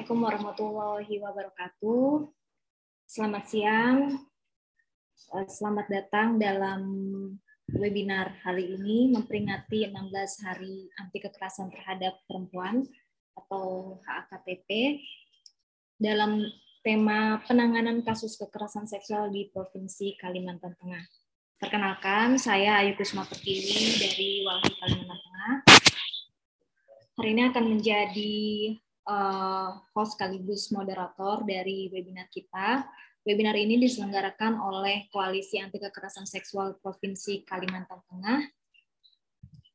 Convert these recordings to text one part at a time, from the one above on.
Assalamualaikum warahmatullahi wabarakatuh. Selamat siang. Eh, selamat datang dalam webinar hari ini memperingati 16 Hari Anti Kekerasan Terhadap Perempuan atau HAKTP dalam tema penanganan kasus kekerasan seksual di Provinsi Kalimantan Tengah. Perkenalkan, saya Ayu Kusma Pertiwi dari Walhi Kalimantan Tengah. Hari ini akan menjadi uh, host sekaligus moderator dari webinar kita. Webinar ini diselenggarakan oleh Koalisi Anti Kekerasan Seksual Provinsi Kalimantan Tengah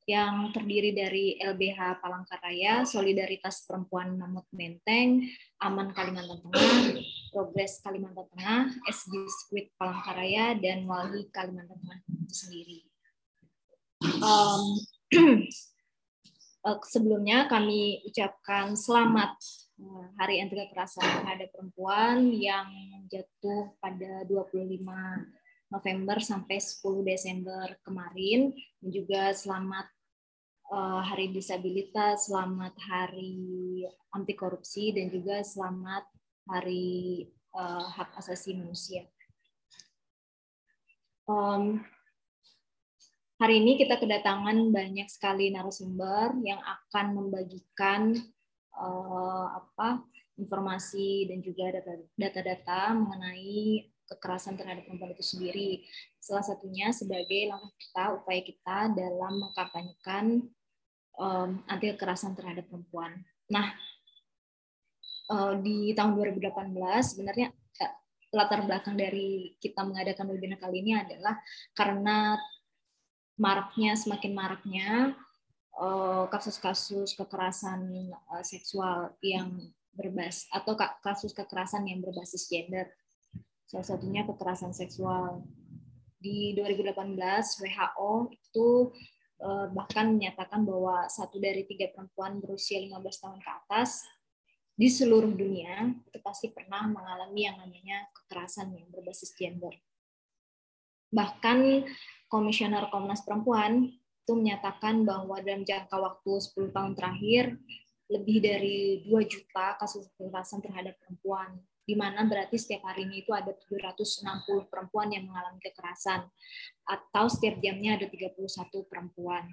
yang terdiri dari LBH Palangkaraya, Solidaritas Perempuan Namut Menteng, Aman Kalimantan Tengah, Progres Kalimantan Tengah, SG Squid Palangkaraya, dan Walhi Kalimantan Tengah itu sendiri. Um, sebelumnya kami ucapkan selamat eh, Hari Anti Kekerasan Terhadap Perempuan yang jatuh pada 25 November sampai 10 Desember kemarin dan juga selamat eh, Hari Disabilitas, selamat Hari Anti Korupsi dan juga selamat Hari Hak Asasi Manusia. Hari ini kita kedatangan banyak sekali narasumber yang akan membagikan uh, apa informasi dan juga data-data mengenai kekerasan terhadap perempuan itu sendiri. Salah satunya sebagai langkah kita, upaya kita dalam mengkampanyekan um, anti kekerasan terhadap perempuan. Nah, uh, di tahun 2018 sebenarnya uh, latar belakang dari kita mengadakan webinar kali ini adalah karena maraknya semakin maraknya eh, kasus-kasus kekerasan eh, seksual yang berbasis atau kasus kekerasan yang berbasis gender. Salah satunya kekerasan seksual. Di 2018 WHO itu eh, bahkan menyatakan bahwa satu dari tiga perempuan berusia 15 tahun ke atas di seluruh dunia itu pasti pernah mengalami yang namanya kekerasan yang berbasis gender. Bahkan Komisioner Komnas Perempuan itu menyatakan bahwa dalam jangka waktu 10 tahun terakhir lebih dari 2 juta kasus kekerasan terhadap perempuan, di mana berarti setiap harinya itu ada 760 perempuan yang mengalami kekerasan, atau setiap jamnya ada 31 perempuan.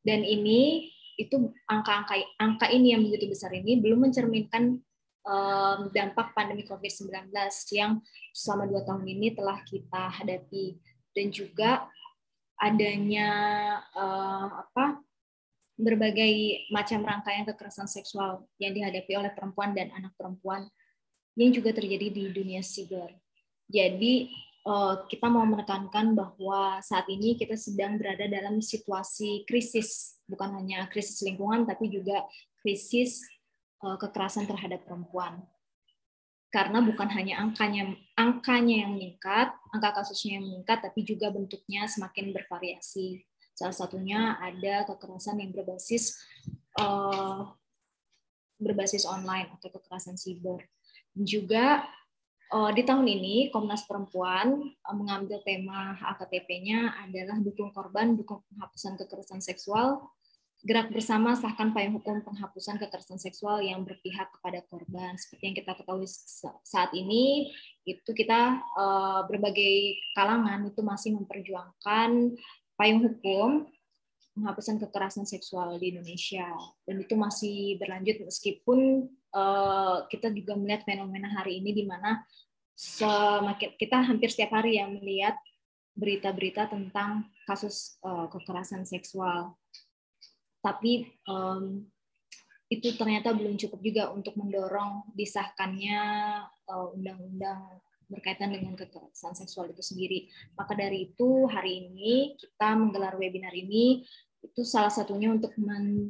Dan ini itu angka-angka angka ini yang begitu besar ini belum mencerminkan um, dampak pandemi COVID-19 yang selama dua tahun ini telah kita hadapi dan juga adanya uh, apa berbagai macam rangkaian kekerasan seksual yang dihadapi oleh perempuan dan anak perempuan yang juga terjadi di dunia siber. Jadi uh, kita mau menekankan bahwa saat ini kita sedang berada dalam situasi krisis, bukan hanya krisis lingkungan tapi juga krisis uh, kekerasan terhadap perempuan karena bukan hanya angkanya angkanya yang meningkat, angka kasusnya yang meningkat, tapi juga bentuknya semakin bervariasi. Salah satunya ada kekerasan yang berbasis uh, berbasis online atau kekerasan siber. Juga uh, di tahun ini Komnas Perempuan uh, mengambil tema AKTP-nya adalah dukung korban, dukung penghapusan kekerasan seksual, gerak bersama sahkan payung hukum penghapusan kekerasan seksual yang berpihak kepada korban. Seperti yang kita ketahui saat ini, itu kita uh, berbagai kalangan itu masih memperjuangkan payung hukum penghapusan kekerasan seksual di Indonesia dan itu masih berlanjut meskipun uh, kita juga melihat fenomena hari ini di mana semakin kita hampir setiap hari yang melihat berita-berita tentang kasus uh, kekerasan seksual tapi um, itu ternyata belum cukup juga untuk mendorong disahkannya uh, undang-undang berkaitan dengan kekerasan seksual itu sendiri. Maka dari itu hari ini kita menggelar webinar ini itu salah satunya untuk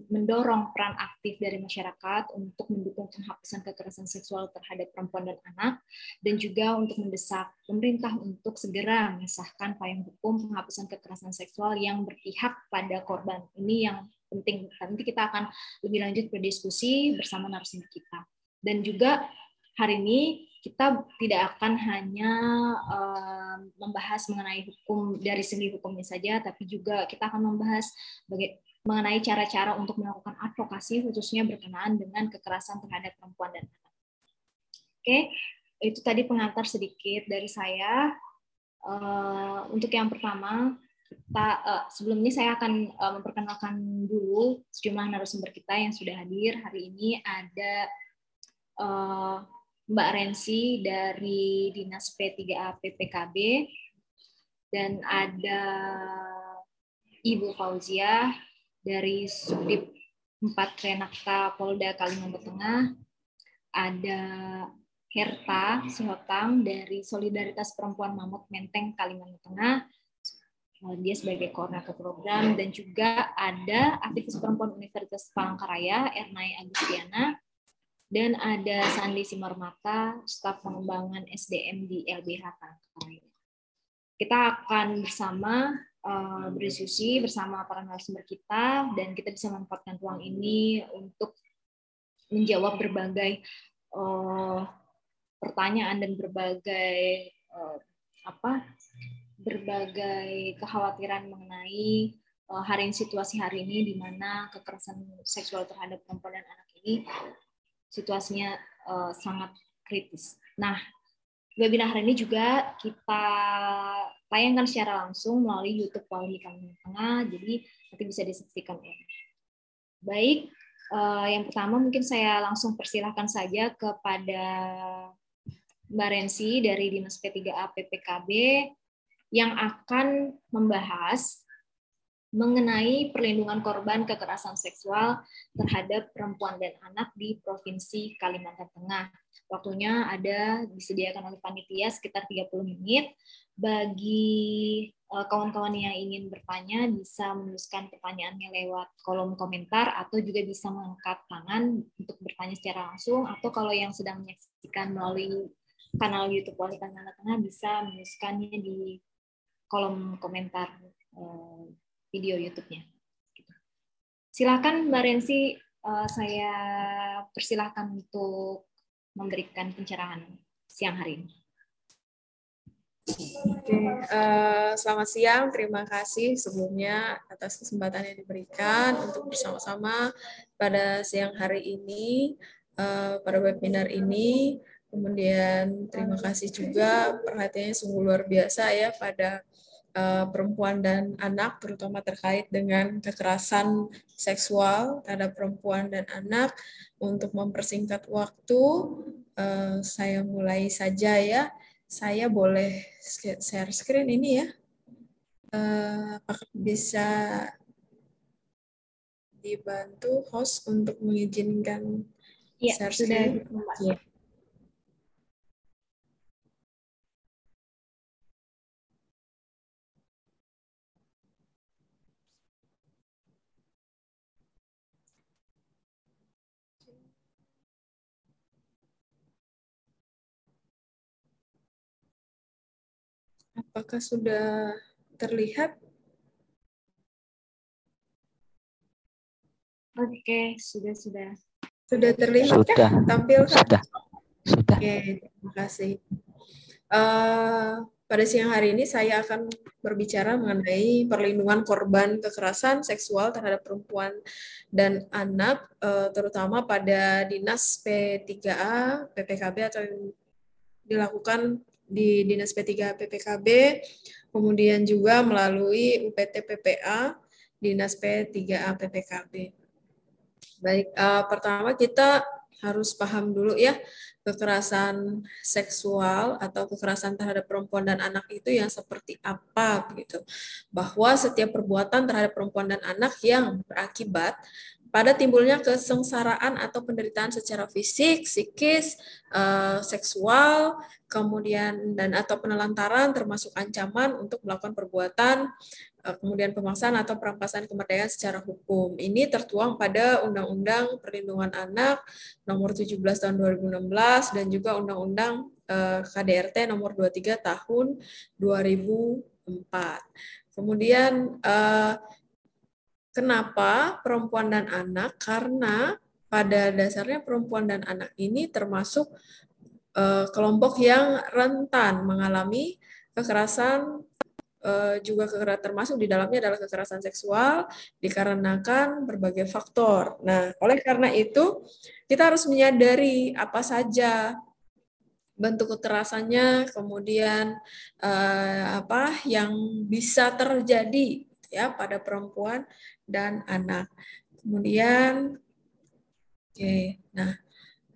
mendorong peran aktif dari masyarakat untuk mendukung penghapusan kekerasan seksual terhadap perempuan dan anak, dan juga untuk mendesak pemerintah untuk segera mengesahkan payung hukum penghapusan kekerasan seksual yang berpihak pada korban. Ini yang penting. Nanti kita akan lebih lanjut berdiskusi bersama narasumber kita. Dan juga hari ini kita tidak akan hanya uh, membahas mengenai hukum dari segi hukumnya saja, tapi juga kita akan membahas baga- mengenai cara-cara untuk melakukan advokasi khususnya berkenaan dengan kekerasan terhadap perempuan dan anak. Oke, itu tadi pengantar sedikit dari saya. Uh, untuk yang pertama, kita uh, sebelumnya saya akan uh, memperkenalkan dulu sejumlah narasumber kita yang sudah hadir hari ini. Ada uh, Mbak Rensi dari Dinas P3A PPKB dan ada Ibu Fauzia dari Subdit 4 Renakta Polda Kalimantan Tengah, ada Herta Sihotang dari Solidaritas Perempuan Mamut Menteng Kalimantan Tengah, dia sebagai koordinator program. Dan juga ada aktivis perempuan Universitas Palangkaraya Ernai Agustiana dan ada Sandi Simarmata, staf pengembangan SDM di LBH Palangkaraya. Kita akan bersama uh, berdiskusi bersama para narasumber kita dan kita bisa memanfaatkan ruang ini untuk menjawab berbagai uh, pertanyaan dan berbagai uh, apa berbagai kekhawatiran mengenai uh, hari situasi hari ini di mana kekerasan seksual terhadap perempuan dan anak ini situasinya uh, sangat kritis. Nah, webinar hari ini juga kita tayangkan secara langsung melalui YouTube Kalimantan Tengah, jadi nanti bisa disaksikan ya. Baik, uh, yang pertama mungkin saya langsung persilahkan saja kepada Mbak Rensi dari Dinas P3A PPKB yang akan membahas mengenai perlindungan korban kekerasan seksual terhadap perempuan dan anak di Provinsi Kalimantan Tengah. Waktunya ada disediakan oleh panitia sekitar 30 menit. Bagi eh, kawan-kawan yang ingin bertanya bisa menuliskan pertanyaannya lewat kolom komentar atau juga bisa mengangkat tangan untuk bertanya secara langsung atau kalau yang sedang menyaksikan melalui kanal YouTube Wali Kalimantan Tengah bisa menuliskannya di kolom komentar eh, video YouTube-nya. Silakan Mbak Rensi, uh, saya persilahkan untuk memberikan pencerahan siang hari ini. Oke, uh, selamat siang. Terima kasih sebelumnya atas kesempatan yang diberikan untuk bersama-sama pada siang hari ini, uh, pada webinar ini. Kemudian terima kasih juga perhatiannya sungguh luar biasa ya pada uh, perempuan dan anak, terutama terkait dengan kekerasan seksual terhadap perempuan dan anak. Untuk mempersingkat waktu, uh, saya mulai saja ya. Saya boleh share screen ini ya. Uh, apakah bisa dibantu host untuk mengizinkan ya, share screen? Sudah, ya. Apakah sudah terlihat? Oke, sudah sudah. Sudah terlihat sudah. kan? Tampil kan? Sudah. Sudah. Oke, terima kasih. Uh, pada siang hari ini saya akan berbicara mengenai perlindungan korban kekerasan seksual terhadap perempuan dan anak, uh, terutama pada Dinas P3A, PPKB atau yang dilakukan di Dinas P3 PPKB, kemudian juga melalui UPT PPA Dinas P3A PPKB. Baik, uh, pertama kita harus paham dulu ya kekerasan seksual atau kekerasan terhadap perempuan dan anak itu yang seperti apa begitu. Bahwa setiap perbuatan terhadap perempuan dan anak yang berakibat pada timbulnya kesengsaraan atau penderitaan secara fisik, psikis, uh, seksual, kemudian dan atau penelantaran termasuk ancaman untuk melakukan perbuatan uh, kemudian pemaksaan atau perampasan kemerdekaan secara hukum. Ini tertuang pada Undang-Undang Perlindungan Anak nomor 17 tahun 2016 dan juga Undang-Undang uh, KDRT nomor 23 tahun 2004. Kemudian Kenapa perempuan dan anak? Karena pada dasarnya perempuan dan anak ini termasuk uh, kelompok yang rentan mengalami kekerasan uh, juga kekerasan termasuk di dalamnya adalah kekerasan seksual dikarenakan berbagai faktor. Nah, oleh karena itu kita harus menyadari apa saja bentuk kekerasannya, kemudian uh, apa yang bisa terjadi ya pada perempuan dan anak. Kemudian, oke, okay, nah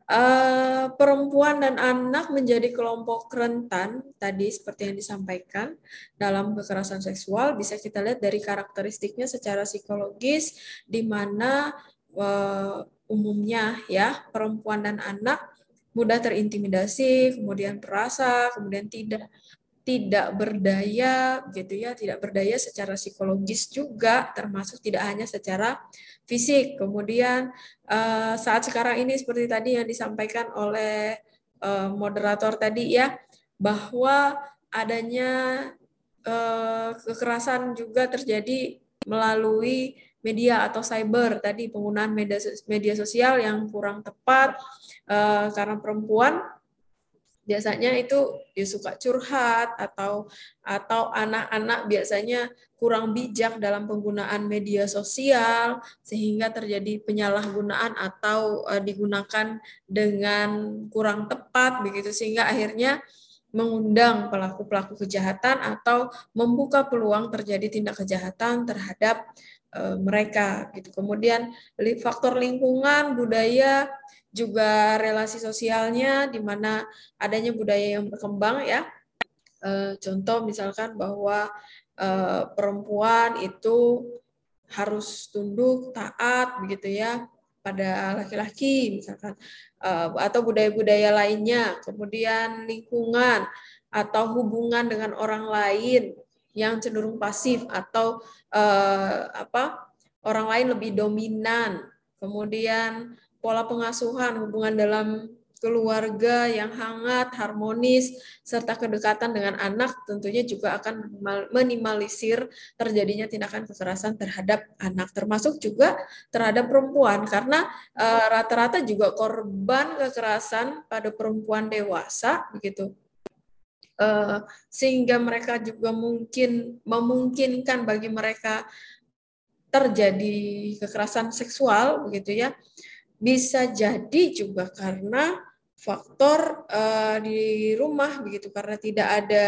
Uh, perempuan dan anak menjadi kelompok rentan tadi seperti yang disampaikan dalam kekerasan seksual bisa kita lihat dari karakteristiknya secara psikologis di mana uh, umumnya ya perempuan dan anak mudah terintimidasi kemudian perasa kemudian tidak tidak berdaya gitu ya tidak berdaya secara psikologis juga termasuk tidak hanya secara fisik. Kemudian uh, saat sekarang ini seperti tadi yang disampaikan oleh uh, moderator tadi ya bahwa adanya uh, kekerasan juga terjadi melalui media atau cyber. Tadi penggunaan media media sosial yang kurang tepat karena perempuan biasanya itu dia suka curhat atau atau anak-anak biasanya kurang bijak dalam penggunaan media sosial sehingga terjadi penyalahgunaan atau uh, digunakan dengan kurang tepat begitu sehingga akhirnya mengundang pelaku-pelaku kejahatan atau membuka peluang terjadi tindak kejahatan terhadap uh, mereka gitu. Kemudian faktor lingkungan, budaya juga relasi sosialnya di mana adanya budaya yang berkembang ya. E, contoh misalkan bahwa e, perempuan itu harus tunduk, taat begitu ya pada laki-laki misalkan e, atau budaya-budaya lainnya, kemudian lingkungan atau hubungan dengan orang lain yang cenderung pasif atau e, apa orang lain lebih dominan, kemudian pola pengasuhan, hubungan dalam keluarga yang hangat, harmonis, serta kedekatan dengan anak tentunya juga akan minimalisir terjadinya tindakan kekerasan terhadap anak, termasuk juga terhadap perempuan, karena eh, rata-rata uh, juga korban kekerasan pada perempuan dewasa, begitu. Uh, sehingga mereka juga mungkin memungkinkan bagi mereka terjadi kekerasan seksual, begitu ya bisa jadi juga karena faktor uh, di rumah begitu karena tidak ada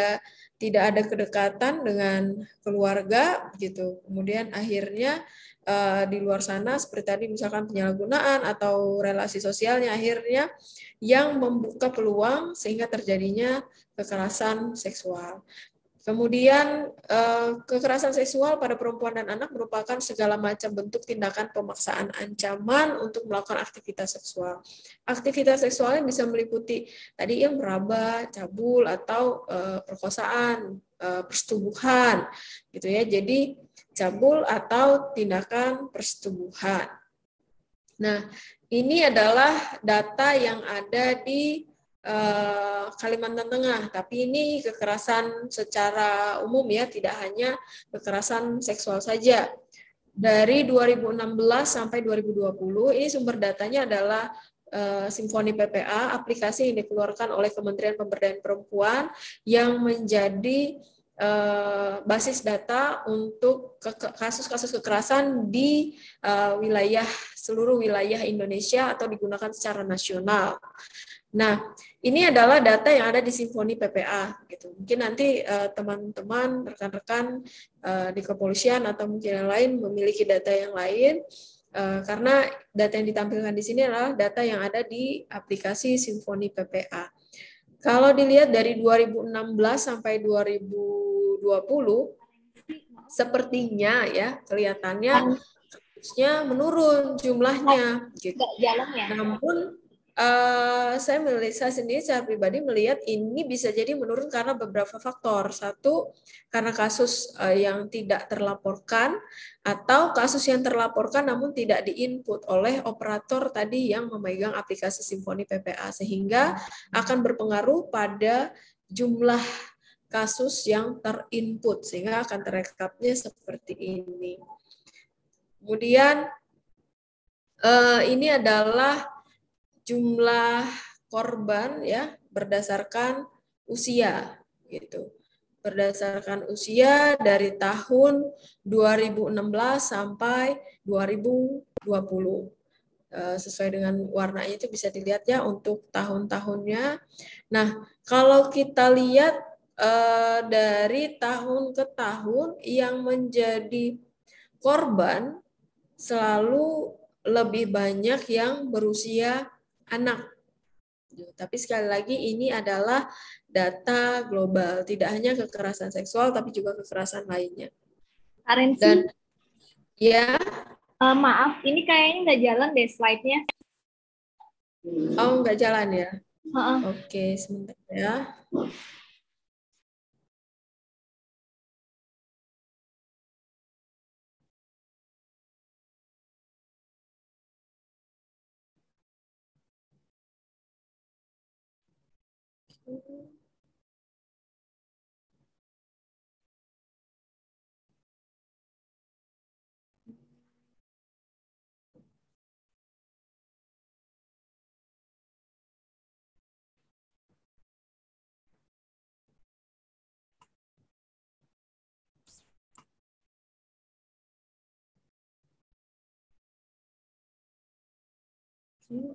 tidak ada kedekatan dengan keluarga begitu. Kemudian akhirnya uh, di luar sana seperti tadi misalkan penyalahgunaan atau relasi sosialnya akhirnya yang membuka peluang sehingga terjadinya kekerasan seksual. Kemudian eh, kekerasan seksual pada perempuan dan anak merupakan segala macam bentuk tindakan pemaksaan ancaman untuk melakukan aktivitas seksual. Aktivitas seksualnya bisa meliputi tadi yang meraba, cabul atau eh, perkosaan, eh, persetubuhan gitu ya. Jadi cabul atau tindakan persetubuhan. Nah, ini adalah data yang ada di Eh, Kalimantan Tengah, tapi ini kekerasan secara umum ya, tidak hanya kekerasan seksual saja. Dari 2016 sampai 2020, ini sumber datanya adalah uh, Simfoni PPA, aplikasi yang dikeluarkan oleh Kementerian Pemberdayaan Perempuan yang menjadi uh, basis data untuk kasus-kasus ke kekerasan di wilayah seluruh wilayah Indonesia atau digunakan secara nasional. Nah, ini adalah data yang ada di Simfoni PPA gitu. Mungkin nanti eh, teman-teman, uh, rekan-rekan uh, di kepolisian atau mungkin yang lain memiliki data yang lain uh, karena data yang ditampilkan di sini adalah data yang ada di aplikasi Simfoni PPA. Kalau dilihat dari 2016 sampai 2020 sepertinya ya kelihatannya kasusnya menurun jumlahnya gitu. Namun Uh, saya melihat saya sendiri secara pribadi melihat ini bisa jadi menurun karena beberapa faktor. Satu, karena kasus uh, yang tidak terlaporkan atau kasus yang terlaporkan namun tidak diinput oleh operator tadi yang memegang aplikasi Simfoni PPA sehingga akan berpengaruh pada jumlah kasus yang terinput sehingga akan terekapnya seperti ini. Kemudian uh, ini adalah jumlah korban ya berdasarkan usia gitu. Berdasarkan usia dari tahun 2016 sampai 2020. Eh, sesuai dengan warnanya itu bisa dilihat ya untuk tahun-tahunnya. Nah, kalau kita lihat eh, dari tahun ke tahun yang menjadi korban selalu lebih banyak yang berusia anak. Tapi sekali lagi ini adalah data global, tidak hanya kekerasan seksual tapi juga kekerasan lainnya. Arensi. Dan ya Uh, maaf, ini kayaknya nggak jalan deh slide-nya. Oh, nggak jalan ya? Uh -uh. Oke, sebentar ya.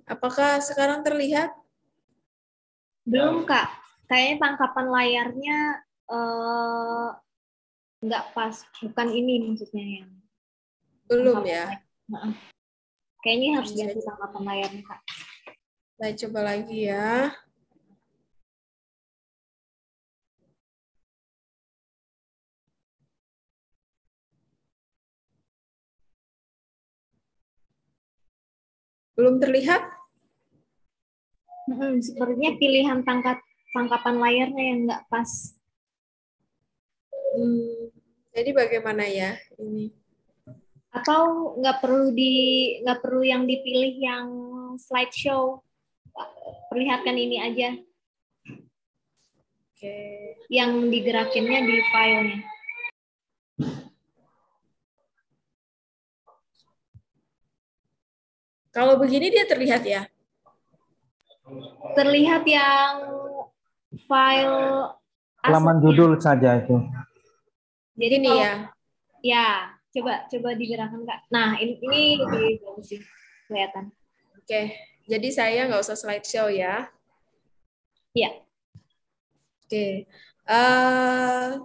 Apakah sekarang terlihat? Belum, Kak. Kayaknya tangkapan layarnya uh, nggak pas. Bukan ini maksudnya yang. Belum ya? Kayaknya harus ganti tangkapan layarnya, Kak. Saya coba lagi ya. Belum terlihat? Hmm, sepertinya pilihan tangkap tangkapan layarnya yang nggak pas. Hmm, jadi bagaimana ya ini? Atau nggak perlu di nggak perlu yang dipilih yang slideshow? Perlihatkan ini aja. Oke. Okay. Yang digerakinnya di filenya. Kalau begini dia terlihat ya? Terlihat yang file halaman judul saja itu. Jadi nih ya. Ya, coba coba digerakkan Kak. Nah, ini ini lebih bagus sih kelihatan. Oke, jadi saya nggak usah slideshow ya. Iya. Oke. Uh,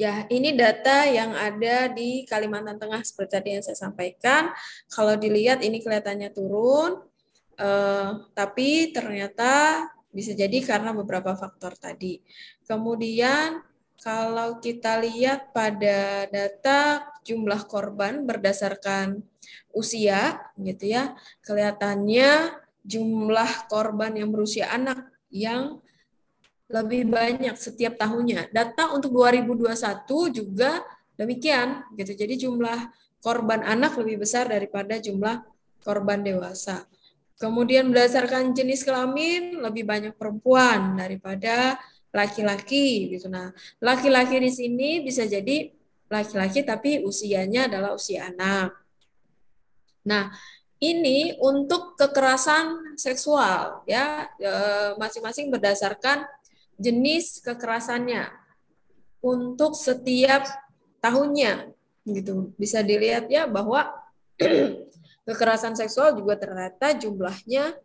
Ya, ini data yang ada di Kalimantan Tengah seperti tadi yang saya sampaikan. Kalau dilihat ini kelihatannya turun, eh, tapi ternyata bisa jadi karena beberapa faktor tadi. Kemudian kalau kita lihat pada data jumlah korban berdasarkan usia, gitu ya, kelihatannya jumlah korban yang berusia anak yang lebih banyak setiap tahunnya. Data untuk 2021 juga demikian gitu. Jadi jumlah korban anak lebih besar daripada jumlah korban dewasa. Kemudian berdasarkan jenis kelamin lebih banyak perempuan daripada laki-laki gitu. Nah, laki-laki di sini bisa jadi laki-laki tapi usianya adalah usia anak. Nah, ini untuk kekerasan seksual ya eh, masing-masing berdasarkan jenis kekerasannya untuk setiap tahunnya gitu. Bisa dilihat ya bahwa kekerasan seksual juga ternyata jumlahnya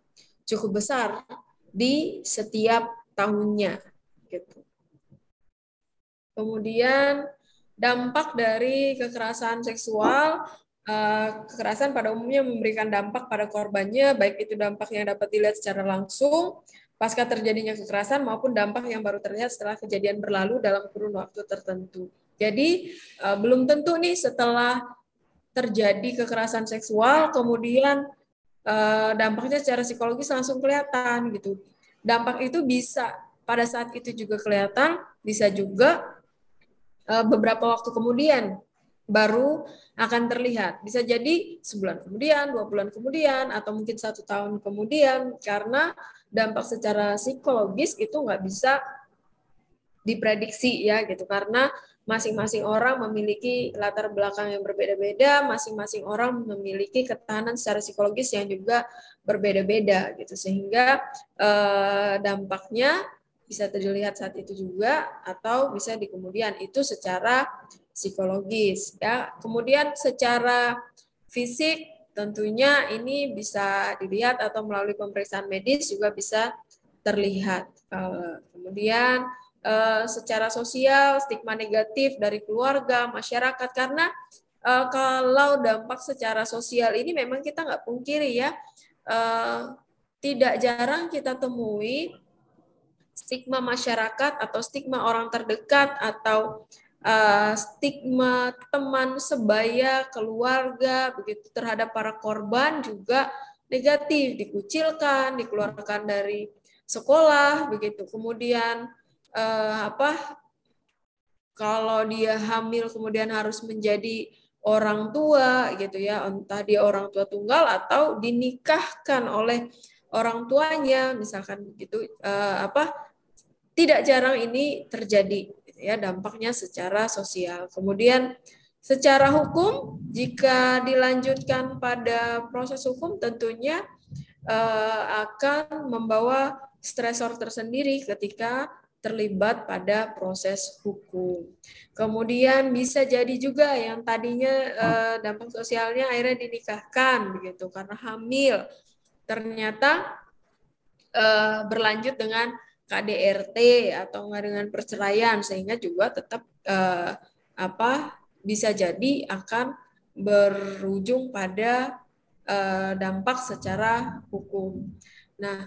cukup besar di setiap tahunnya gitu. Kemudian dampak dari kekerasan seksual eh, kekerasan pada umumnya memberikan dampak pada korbannya baik itu dampak yang dapat dilihat secara langsung pasca terjadinya kekerasan maupun dampak yang baru terlihat setelah kejadian berlalu dalam kurun waktu tertentu. Jadi uh, belum tentu nih setelah terjadi kekerasan seksual kemudian uh, dampaknya secara psikologis langsung kelihatan gitu. Dampak itu bisa pada saat itu juga kelihatan, bisa juga uh, beberapa waktu kemudian baru akan terlihat. Bisa jadi sebulan kemudian, dua bulan kemudian, atau mungkin satu tahun kemudian, karena dampak secara psikologis itu nggak bisa diprediksi ya gitu karena masing-masing orang memiliki latar belakang yang berbeda-beda, masing-masing orang memiliki ketahanan secara psikologis yang juga berbeda-beda gitu sehingga eh, dampaknya bisa terlihat saat itu juga atau bisa di kemudian itu secara psikologis ya. Kemudian secara fisik tentunya ini bisa dilihat atau melalui pemeriksaan medis juga bisa terlihat. Kemudian uh, secara sosial, stigma negatif dari keluarga, masyarakat, karena uh, kalau dampak secara sosial ini memang kita nggak pungkiri ya, uh, tidak jarang kita temui stigma masyarakat atau stigma orang terdekat atau stigma teman sebaya, keluarga begitu terhadap para korban juga negatif, dikucilkan, dikeluarkan dari sekolah begitu. Kemudian uh, apa kalau dia hamil kemudian harus menjadi orang tua gitu ya entah dia orang tua tunggal atau dinikahkan oleh orang tuanya misalkan gitu uh, apa tidak jarang ini terjadi gitu ya dampaknya secara sosial. Kemudian secara hukum jika dilanjutkan pada proses hukum tentunya uh, akan membawa stresor tersendiri ketika terlibat pada proses hukum. Kemudian bisa jadi juga yang tadinya eh, dampak sosialnya akhirnya dinikahkan begitu karena hamil. Ternyata eh, berlanjut dengan KDRT atau dengan perceraian sehingga juga tetap eh, apa bisa jadi akan berujung pada dampak secara hukum. Nah,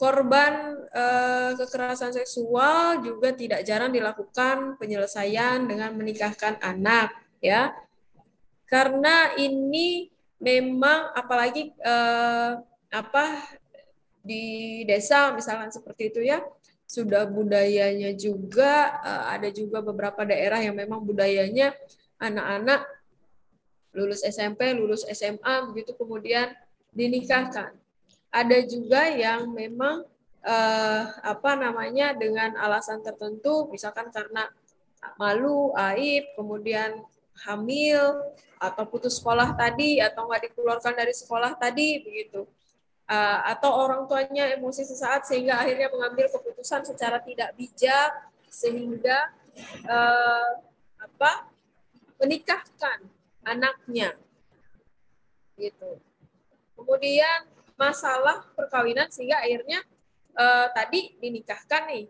korban eh, kekerasan seksual juga tidak jarang dilakukan penyelesaian dengan menikahkan anak ya. Karena ini memang apalagi eh, apa di desa misalkan seperti itu ya. Sudah budayanya juga eh, ada juga beberapa daerah yang memang budayanya anak-anak lulus SMP lulus SMA begitu kemudian dinikahkan ada juga yang memang uh, apa namanya dengan alasan tertentu misalkan karena malu, aib, kemudian hamil atau putus sekolah tadi atau nggak dikeluarkan dari sekolah tadi begitu. Uh, atau orang tuanya emosi sesaat sehingga akhirnya mengambil keputusan secara tidak bijak sehingga uh, apa menikahkan anaknya. Gitu. Kemudian masalah perkawinan sehingga akhirnya uh, tadi dinikahkan nih.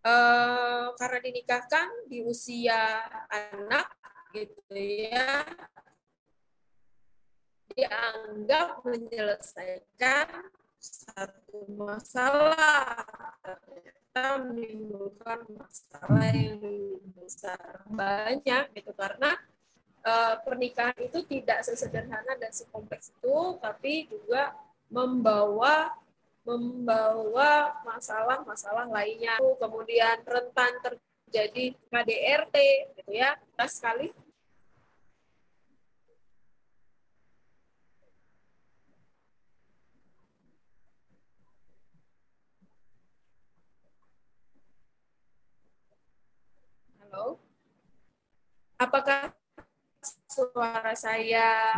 Uh, karena dinikahkan di usia anak gitu ya dianggap menyelesaikan satu masalah ternyata menimbulkan masalah yang besar banyak gitu karena uh, pernikahan itu tidak sesederhana dan sekompleks itu, tapi juga membawa membawa masalah-masalah lainnya. Kemudian rentan terjadi KDRT, gitu ya, pas sekali. Halo, apakah suara saya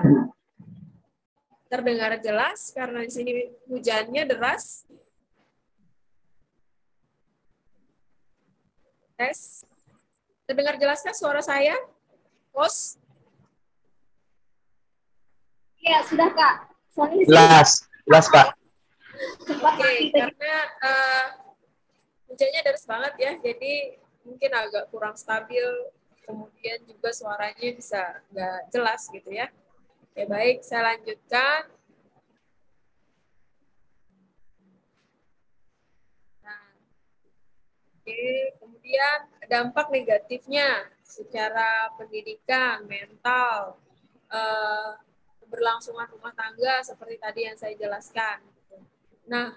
terdengar jelas karena di sini hujannya deras. Tes. Terdengar jelaskah suara saya? Pos? Iya, sudah Kak. Soalnya jelas, jelas Kak. Oke, okay, karena uh, hujannya deras banget ya, jadi mungkin agak kurang stabil kemudian juga suaranya bisa nggak jelas gitu ya. Oke, baik, saya lanjutkan. Nah, oke, kemudian dampak negatifnya secara pendidikan, mental, eh, keberlangsungan rumah tangga seperti tadi yang saya jelaskan. Nah,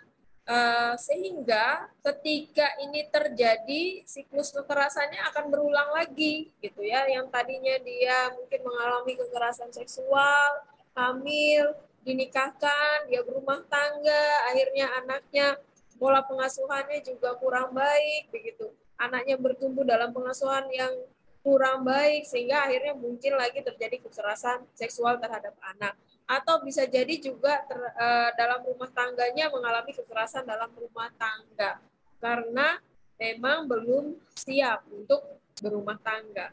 sehingga ketika ini terjadi siklus kekerasannya akan berulang lagi gitu ya. Yang tadinya dia mungkin mengalami kekerasan seksual hamil dinikahkan dia berumah tangga akhirnya anaknya pola pengasuhannya juga kurang baik begitu. Anaknya bertumbuh dalam pengasuhan yang kurang baik sehingga akhirnya mungkin lagi terjadi kekerasan seksual terhadap anak atau bisa jadi juga ter, uh, dalam rumah tangganya mengalami kekerasan dalam rumah tangga karena memang belum siap untuk berumah tangga.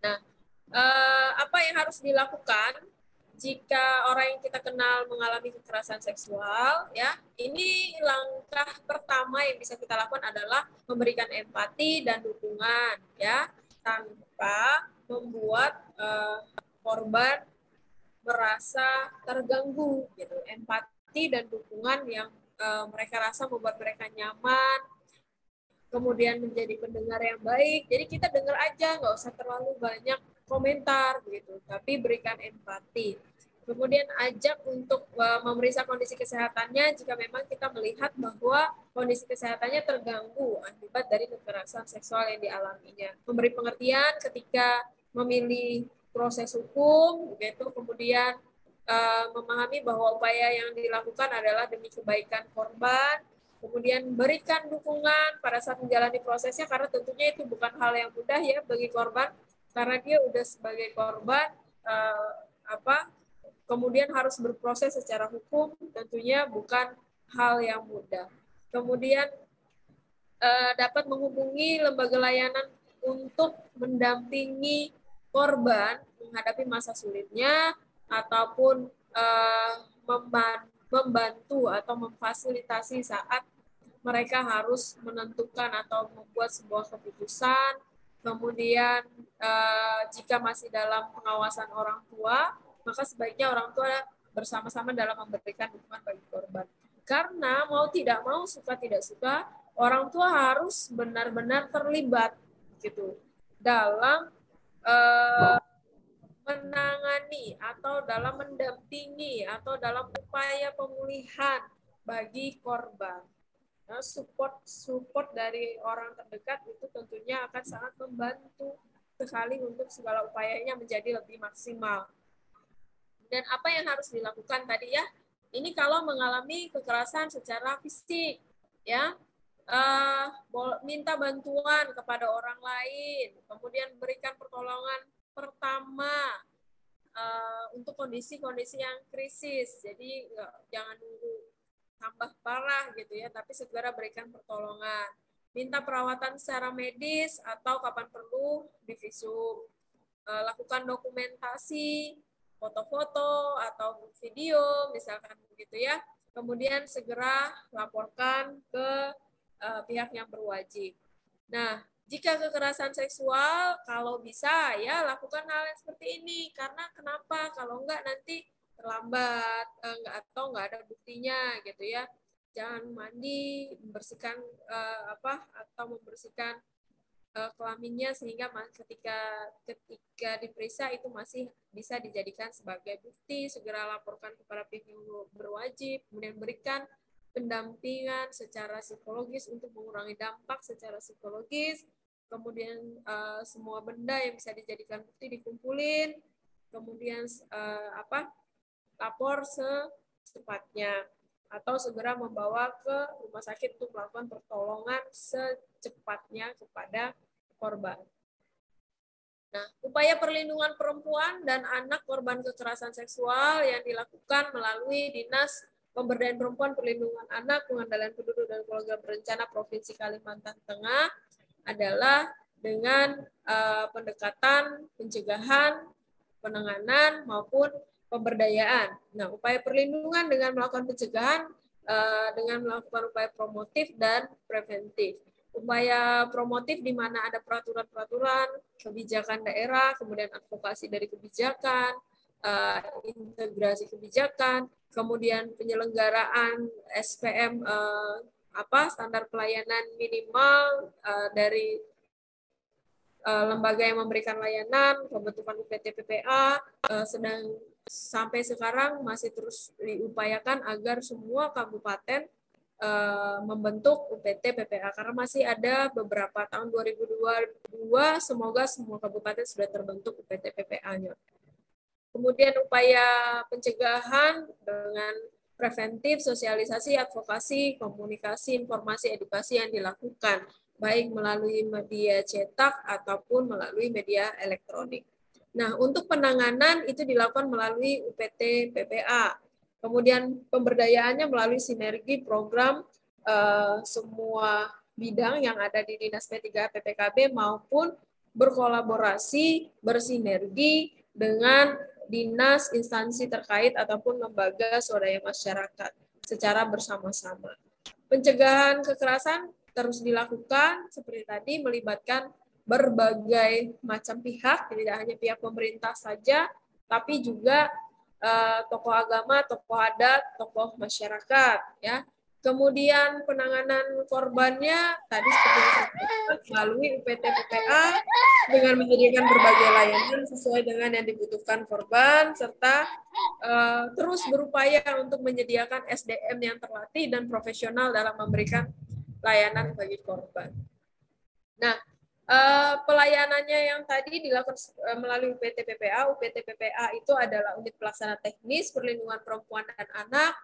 Nah, uh, apa yang harus dilakukan jika orang yang kita kenal mengalami kekerasan seksual ya ini langkah pertama yang bisa kita lakukan adalah memberikan empati dan dukungan ya tanpa membuat uh, korban merasa terganggu gitu. Empati dan dukungan yang uh, mereka rasa membuat mereka nyaman kemudian menjadi pendengar yang baik. Jadi kita dengar aja nggak usah terlalu banyak komentar begitu tapi berikan empati. Kemudian ajak untuk uh, memeriksa kondisi kesehatannya jika memang kita melihat bahwa kondisi kesehatannya terganggu akibat dari kekerasan seksual yang dialaminya. Memberi pengertian ketika memilih proses hukum, begitu kemudian uh, memahami bahwa upaya yang dilakukan adalah demi kebaikan korban, kemudian berikan dukungan pada saat menjalani prosesnya karena tentunya itu bukan hal yang mudah ya bagi korban karena dia udah sebagai korban uh, apa kemudian harus berproses secara hukum tentunya bukan hal yang mudah. Kemudian eh, dapat menghubungi lembaga layanan untuk mendampingi korban menghadapi masa sulitnya ataupun eh, membantu atau memfasilitasi saat mereka harus menentukan atau membuat sebuah keputusan. Kemudian eh, jika masih dalam pengawasan orang tua, maka sebaiknya orang tua bersama-sama dalam memberikan dukungan bagi korban. Karena mau tidak mau, suka tidak suka, orang tua harus benar-benar terlibat gitu dalam uh, menangani atau dalam mendampingi atau dalam upaya pemulihan bagi korban. Nah, support support dari orang terdekat itu tentunya akan sangat membantu sekali untuk segala upayanya menjadi lebih maksimal. Dan apa yang harus dilakukan tadi ya? Ini kalau mengalami kekerasan secara fisik, ya, uh, minta bantuan kepada orang lain, kemudian berikan pertolongan pertama uh, untuk kondisi-kondisi yang krisis. Jadi uh, jangan nunggu tambah parah gitu ya, tapi segera berikan pertolongan. Minta perawatan secara medis atau kapan perlu divisum. Uh, lakukan dokumentasi foto-foto atau video misalkan begitu ya. Kemudian segera laporkan ke uh, pihak yang berwajib. Nah, jika kekerasan seksual kalau bisa ya lakukan hal yang seperti ini karena kenapa? Kalau enggak nanti terlambat uh, enggak atau enggak ada buktinya gitu ya. Jangan mandi, membersihkan uh, apa atau membersihkan uh, kelaminnya sehingga ketika ketika diperiksa itu masih bisa dijadikan sebagai bukti segera laporkan kepada pihak yang berwajib kemudian berikan pendampingan secara psikologis untuk mengurangi dampak secara psikologis kemudian uh, semua benda yang bisa dijadikan bukti dikumpulin kemudian uh, apa lapor secepatnya atau segera membawa ke rumah sakit untuk melakukan pertolongan secepatnya kepada korban. Nah, upaya perlindungan perempuan dan anak korban kekerasan seksual yang dilakukan melalui Dinas Pemberdayaan Perempuan Perlindungan Anak Pengendalian Penduduk dan Keluarga Berencana Provinsi Kalimantan Tengah adalah dengan uh, pendekatan pencegahan, penanganan maupun pemberdayaan. Nah, upaya perlindungan dengan melakukan pencegahan uh, dengan melakukan upaya promotif dan preventif upaya promotif di mana ada peraturan-peraturan, kebijakan daerah, kemudian advokasi dari kebijakan, uh, integrasi kebijakan, kemudian penyelenggaraan SPM uh, eh, apa standar pelayanan minimal uh, dari uh, lembaga yang memberikan layanan, pembentukan UPT PPA, uh, sedang sampai sekarang masih terus diupayakan agar semua kabupaten membentuk UPT PPA karena masih ada beberapa tahun 2022 semoga semua kabupaten sudah terbentuk UPT PPA-nya. Kemudian upaya pencegahan dengan preventif, sosialisasi, advokasi, komunikasi, informasi, edukasi yang dilakukan. baik melalui media cetak ataupun melalui media elektronik. Nah, untuk penanganan itu dilakukan melalui UPT PPA. Kemudian pemberdayaannya melalui sinergi program uh, semua bidang yang ada di Dinas P3 PPKB maupun berkolaborasi, bersinergi dengan dinas, instansi terkait ataupun lembaga swadaya masyarakat secara bersama-sama. Pencegahan kekerasan terus dilakukan seperti tadi melibatkan berbagai macam pihak, tidak hanya pihak pemerintah saja, tapi juga uh, tokoh agama, tokoh adat, tokoh masyarakat, ya. Kemudian penanganan korbannya tadi seperti melalui UPT PPA dengan menyediakan berbagai layanan sesuai dengan yang dibutuhkan korban serta uh, terus berupaya untuk menyediakan SDM yang terlatih dan profesional dalam memberikan layanan bagi korban. Nah, uh, pelayanannya yang tadi dilakukan uh, melalui UPT PPA, UPT PPA itu adalah unit pelaksana teknis perlindungan perempuan dan anak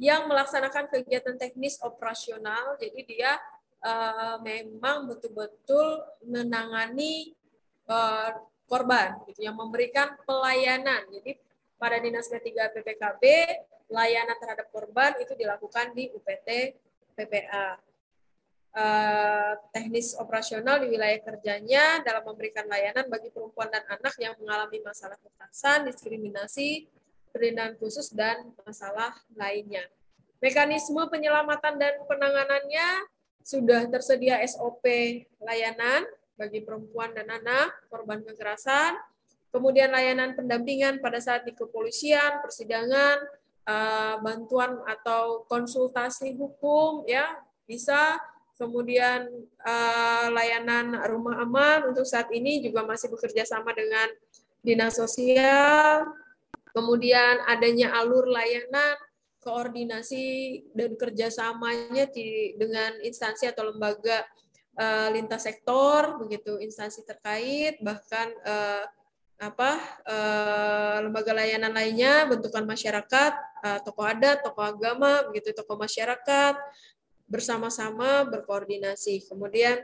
yang melaksanakan kegiatan teknis operasional. Jadi dia uh, memang betul-betul menangani uh, korban, gitu, yang memberikan pelayanan. Jadi pada Dinas P3 PPKB, layanan terhadap korban itu dilakukan di UPT PPA. Uh, teknis operasional di wilayah kerjanya dalam memberikan layanan bagi perempuan dan anak yang mengalami masalah kekerasan, diskriminasi, perlindungan khusus, dan masalah lainnya. Mekanisme penyelamatan dan penanganannya sudah tersedia SOP layanan bagi perempuan dan anak korban kekerasan, kemudian layanan pendampingan pada saat di kepolisian, persidangan, eh, bantuan atau konsultasi hukum ya bisa. Kemudian eh, layanan rumah aman. Untuk saat ini juga masih bekerja sama dengan dinas sosial kemudian adanya alur layanan, koordinasi dan kerjasamanya di, dengan instansi atau lembaga uh, lintas sektor, begitu instansi terkait, bahkan uh, apa uh, lembaga layanan lainnya, bentukan masyarakat, uh, tokoh adat, tokoh agama, begitu tokoh masyarakat bersama-sama berkoordinasi. Kemudian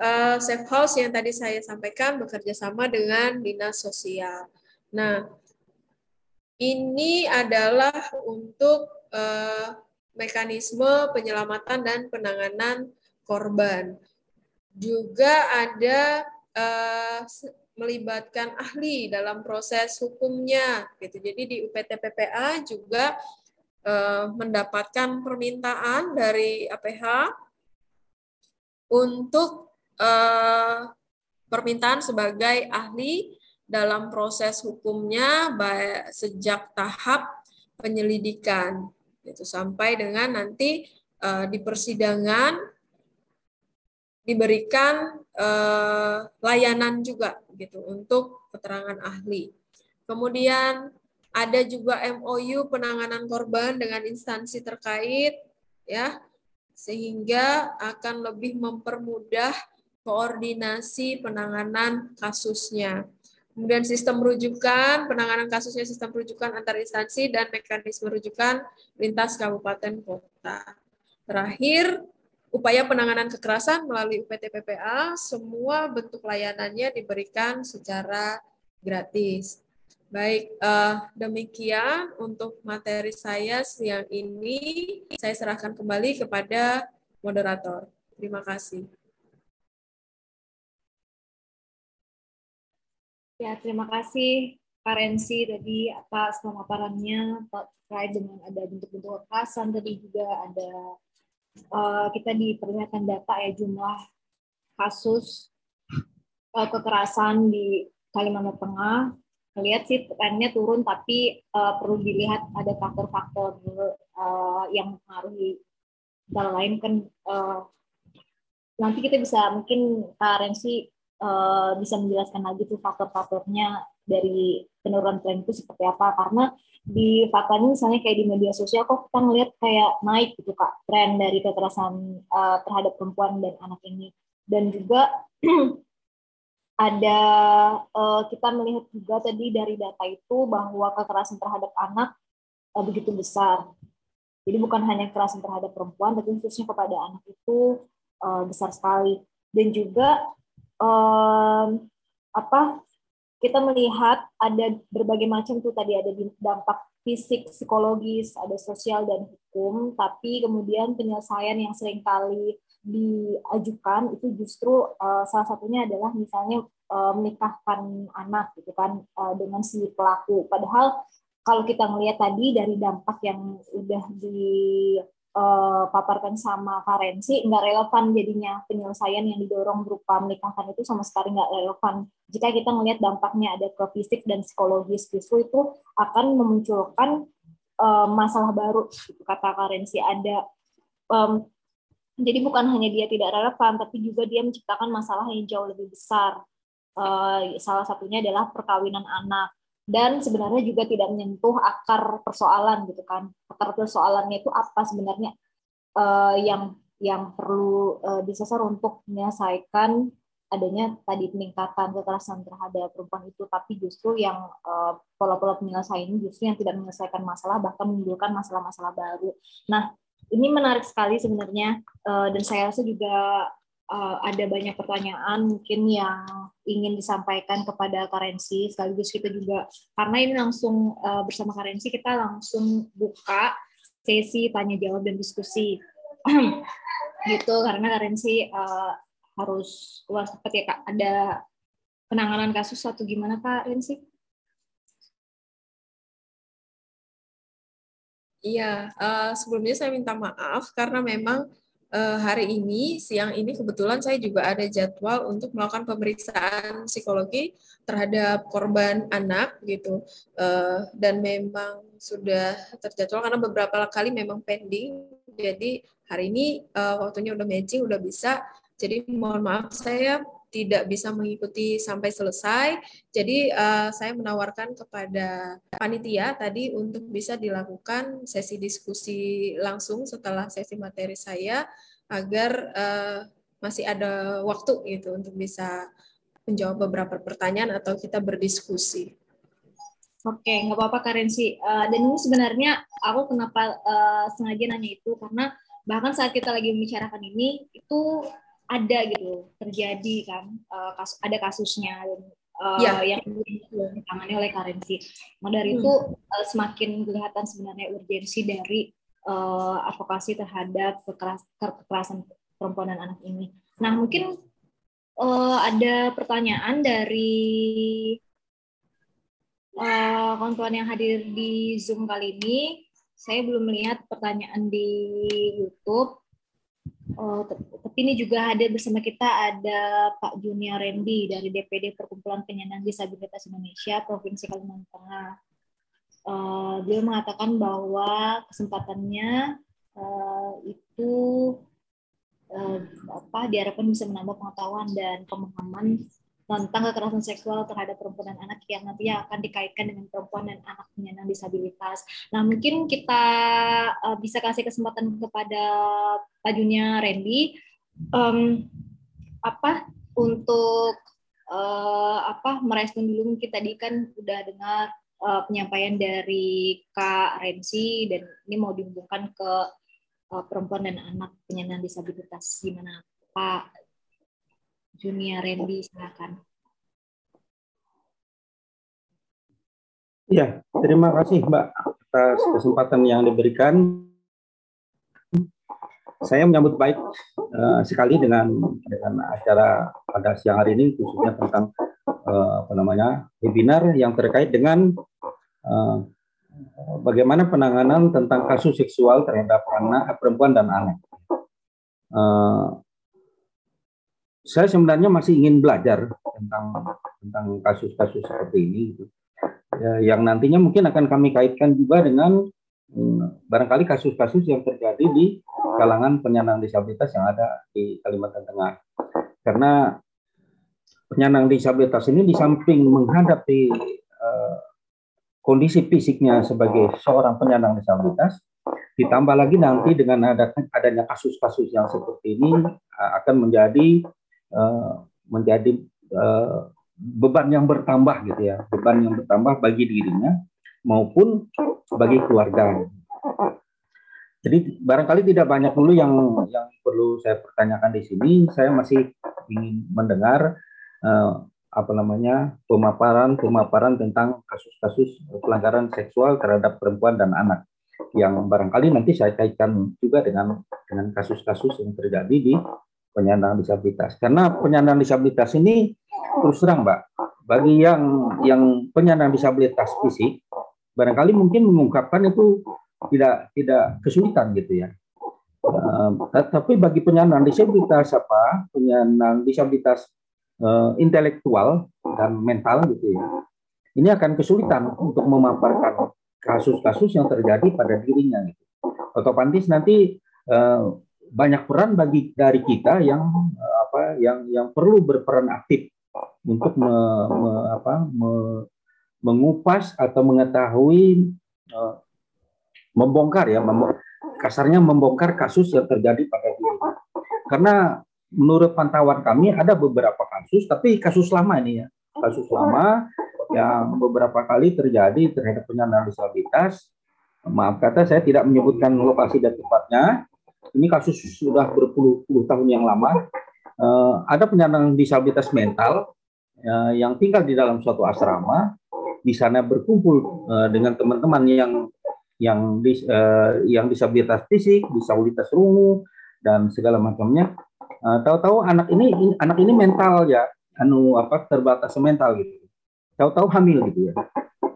uh, safe house yang tadi saya sampaikan bekerja sama dengan dinas sosial. Nah, ini adalah untuk uh, mekanisme penyelamatan dan penanganan korban. Juga ada uh, melibatkan ahli dalam proses hukumnya gitu. Jadi di UPT PPA juga uh, mendapatkan permintaan dari APH untuk uh, permintaan sebagai ahli dalam proses hukumnya sejak tahap penyelidikan itu sampai dengan nanti uh, di persidangan diberikan uh, layanan juga gitu untuk keterangan ahli. Kemudian ada juga MOU penanganan korban dengan instansi terkait ya sehingga akan lebih mempermudah koordinasi penanganan kasusnya. Kemudian sistem rujukan, penanganan kasusnya sistem rujukan antar instansi dan mekanisme rujukan lintas kabupaten kota. Terakhir, upaya penanganan kekerasan melalui UPT PPA, semua bentuk layanannya diberikan secara gratis. Baik, uh, demikian untuk materi saya siang ini. Saya serahkan kembali kepada moderator. Terima kasih. Ya, terima kasih Pak Rensi tadi atas pemaparannya terkait dengan ada bentuk-bentuk kekerasan tadi juga ada uh, kita diperlihatkan data ya jumlah kasus uh, kekerasan di Kalimantan Tengah. Lihat sih trennya turun tapi uh, perlu dilihat ada faktor-faktor yang mempengaruhi antara lain kan nanti kita bisa mungkin Pak Rensi uh, bisa menjelaskan lagi tuh faktor-faktornya dari penurunan tren itu seperti apa. Karena di faktanya misalnya kayak di media sosial kok kita ngelihat kayak naik gitu kak tren dari kekerasan uh, terhadap perempuan dan anak ini. Dan juga ada uh, kita melihat juga tadi dari data itu bahwa kekerasan terhadap anak uh, begitu besar. Jadi bukan hanya kekerasan terhadap perempuan tapi khususnya kepada anak itu uh, besar sekali. Dan juga um, apa kita melihat ada berbagai macam tuh tadi ada dampak fisik, psikologis, ada sosial dan hukum, tapi kemudian penyelesaian yang sering kali diajukan itu justru uh, salah satunya adalah misalnya uh, menikahkan anak gitu kan uh, dengan si pelaku. Padahal kalau kita melihat tadi dari dampak yang udah di uh, paparkan sama Karensi nggak relevan jadinya penyelesaian yang didorong berupa menikahkan itu sama sekali nggak relevan. Jika kita melihat dampaknya ada ke fisik dan psikologis justru itu akan memunculkan uh, masalah baru gitu, kata Karensi. Ada um, jadi bukan hanya dia tidak relevan tapi juga dia menciptakan masalah yang jauh lebih besar. Uh, salah satunya adalah perkawinan anak dan sebenarnya juga tidak menyentuh akar persoalan gitu kan. Akar persoalannya itu apa sebenarnya? Uh, yang yang perlu uh, disasar untuk menyelesaikan adanya tadi peningkatan kekerasan terhadap perempuan itu. Tapi justru yang uh, pola-pola penyelesaian justru yang tidak menyelesaikan masalah bahkan menimbulkan masalah-masalah baru. Nah ini menarik sekali sebenarnya uh, dan saya rasa juga uh, ada banyak pertanyaan mungkin yang ingin disampaikan kepada Karensi sekaligus kita juga karena ini langsung uh, bersama Karensi kita langsung buka sesi tanya jawab dan diskusi. Gitu karena Karensi uh, harus keluar cepat ya kak. Ada penanganan kasus atau gimana kak Rensi? Iya, uh, sebelumnya saya minta maaf karena memang hari ini siang ini kebetulan saya juga ada jadwal untuk melakukan pemeriksaan psikologi terhadap korban anak gitu. Uh, dan memang sudah terjadwal karena beberapa kali memang pending. Jadi hari ini uh, waktunya udah matching udah bisa. Jadi mohon maaf saya tidak bisa mengikuti sampai selesai. Jadi uh, saya menawarkan kepada panitia tadi untuk bisa dilakukan sesi diskusi langsung setelah sesi materi saya agar uh, masih ada waktu gitu untuk bisa menjawab beberapa pertanyaan atau kita berdiskusi. Oke, nggak apa-apa Karensi. Uh, dan ini sebenarnya aku kenapa uh, sengaja nanya itu karena bahkan saat kita lagi membicarakan ini itu ada gitu terjadi kan uh, kas, ada kasusnya dan uh, ya. yang ditangani oleh Karensi. Nah dari hmm. itu uh, semakin kelihatan sebenarnya urgensi dari uh, advokasi terhadap kekeras, kekerasan perempuan dan anak ini. Nah mungkin uh, ada pertanyaan dari uh, kawan-kawan yang hadir di Zoom kali ini. Saya belum melihat pertanyaan di YouTube. Oh, tapi ini juga hadir bersama kita ada Pak Junior Randy dari DPD Perkumpulan Penyandang Disabilitas Indonesia Provinsi Kalimantan Tengah. Uh, mengatakan bahwa kesempatannya uh, itu uh, apa diharapkan bisa menambah pengetahuan dan pemahaman tentang kekerasan seksual terhadap perempuan dan anak yang nantinya akan dikaitkan dengan perempuan dan anak penyandang disabilitas. Nah, mungkin kita uh, bisa kasih kesempatan kepada Pak Junya Randy um, apa untuk uh, apa merespon dulu mungkin tadi kan udah dengar uh, penyampaian dari Kak Rensi dan ini mau dihubungkan ke uh, perempuan dan anak penyandang disabilitas gimana Pak Junia Randy, silakan. Ya, terima kasih Mbak atas kesempatan yang diberikan. Saya menyambut baik uh, sekali dengan dengan acara pada siang hari ini khususnya tentang uh, apa namanya webinar yang terkait dengan uh, bagaimana penanganan tentang kasus seksual terhadap anak perempuan dan anak. Uh, saya sebenarnya masih ingin belajar tentang tentang kasus-kasus seperti ini gitu. Ya, yang nantinya mungkin akan kami kaitkan juga dengan hmm, barangkali kasus-kasus yang terjadi di kalangan penyandang disabilitas yang ada di Kalimantan Tengah. Karena penyandang disabilitas ini di samping menghadapi uh, kondisi fisiknya sebagai seorang penyandang disabilitas, ditambah lagi nanti dengan adanya kasus-kasus yang seperti ini uh, akan menjadi Eh, menjadi uh, beban yang bertambah gitu ya, beban yang bertambah bagi dirinya maupun bagi keluarga. Jadi barangkali tidak banyak dulu yang yang perlu saya pertanyakan di sini. Saya masih ingin mendengar uh, apa namanya pemaparan pemaparan tentang kasus-kasus pelanggaran seksual terhadap perempuan dan anak yang barangkali nanti saya kaitkan juga dengan dengan kasus-kasus yang terjadi di penyandang disabilitas karena penyandang disabilitas ini terus terang mbak bagi yang yang penyandang disabilitas fisik barangkali mungkin mengungkapkan itu tidak tidak kesulitan gitu ya uh, tapi bagi penyandang disabilitas apa penyandang disabilitas uh, intelektual dan mental gitu ya. Ini akan kesulitan untuk memaparkan kasus-kasus yang terjadi pada dirinya gitu. Otomatis nanti uh, banyak peran bagi dari kita yang uh, apa yang yang perlu berperan aktif untuk me, me, apa, me, mengupas atau mengetahui uh, membongkar ya kasarnya membongkar kasus yang terjadi pada diri karena menurut pantauan kami ada beberapa kasus, tapi kasus lama ini ya, kasus lama yang beberapa kali terjadi terhadap penyandang disabilitas. Maaf kata saya tidak menyebutkan lokasi dan tempatnya. Ini kasus sudah berpuluh-puluh tahun yang lama. Uh, ada penyandang disabilitas mental uh, yang tinggal di dalam suatu asrama, di sana berkumpul uh, dengan teman-teman yang yang dis, uh, yang disabilitas fisik, disabilitas rungu dan segala macamnya Uh, tahu-tahu anak ini anak ini mental ya, anu apa terbatas mental gitu. Tahu-tahu hamil gitu ya.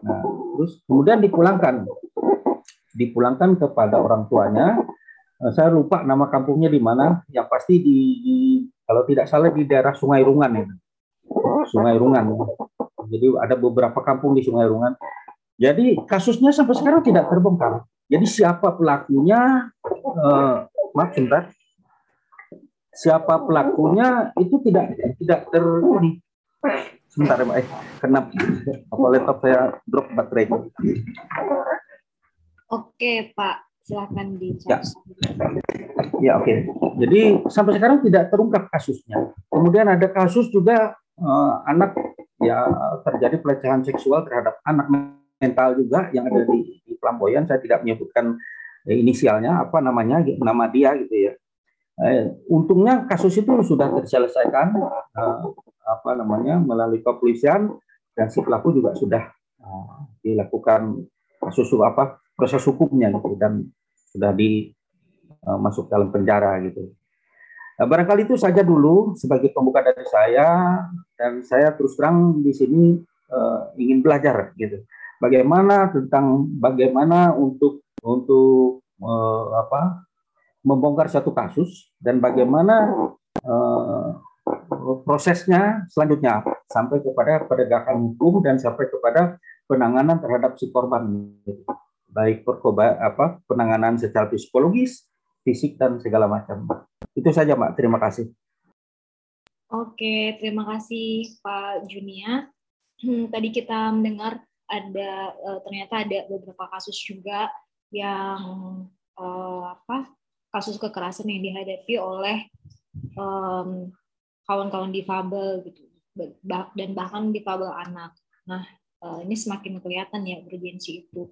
Nah, terus kemudian dipulangkan, dipulangkan kepada orang tuanya. Uh, saya lupa nama kampungnya di mana. Yang pasti di, di kalau tidak salah di daerah Sungai Rungan ya. Sungai Rungan. Jadi ada beberapa kampung di Sungai Rungan. Jadi kasusnya sampai sekarang tidak terbongkar. Jadi siapa pelakunya? Uh, maaf sebentar siapa pelakunya itu tidak tidak ter ini sebentar ya mbak eh kena apa laptop saya drop baterai oke pak silakan di ya, ya oke. Okay. jadi sampai sekarang tidak terungkap kasusnya. Kemudian ada kasus juga uh, anak ya terjadi pelecehan seksual terhadap anak mental juga yang ada di, di saya tidak menyebutkan inisialnya apa namanya nama dia gitu ya. Eh, untungnya kasus itu sudah terselesaikan eh, apa namanya melalui kepolisian dan si pelaku juga sudah eh, dilakukan kasus apa proses hukumnya gitu. Dan sudah di eh, masuk dalam penjara gitu. Nah, barangkali itu saja dulu sebagai pembuka dari saya dan saya terus terang di sini eh, ingin belajar gitu. Bagaimana tentang bagaimana untuk untuk eh, apa membongkar satu kasus dan bagaimana uh, prosesnya selanjutnya sampai kepada penegakan hukum dan sampai kepada penanganan terhadap si korban baik perkoba apa penanganan secara psikologis, fisik dan segala macam. Itu saja, Mbak. Terima kasih. Oke, terima kasih Pak Junia. Hmm, tadi kita mendengar ada uh, ternyata ada beberapa kasus juga yang uh, apa kasus kekerasan yang dihadapi oleh um, kawan-kawan difabel gitu dan bahkan difabel anak. Nah, uh, ini semakin kelihatan ya urgensi itu.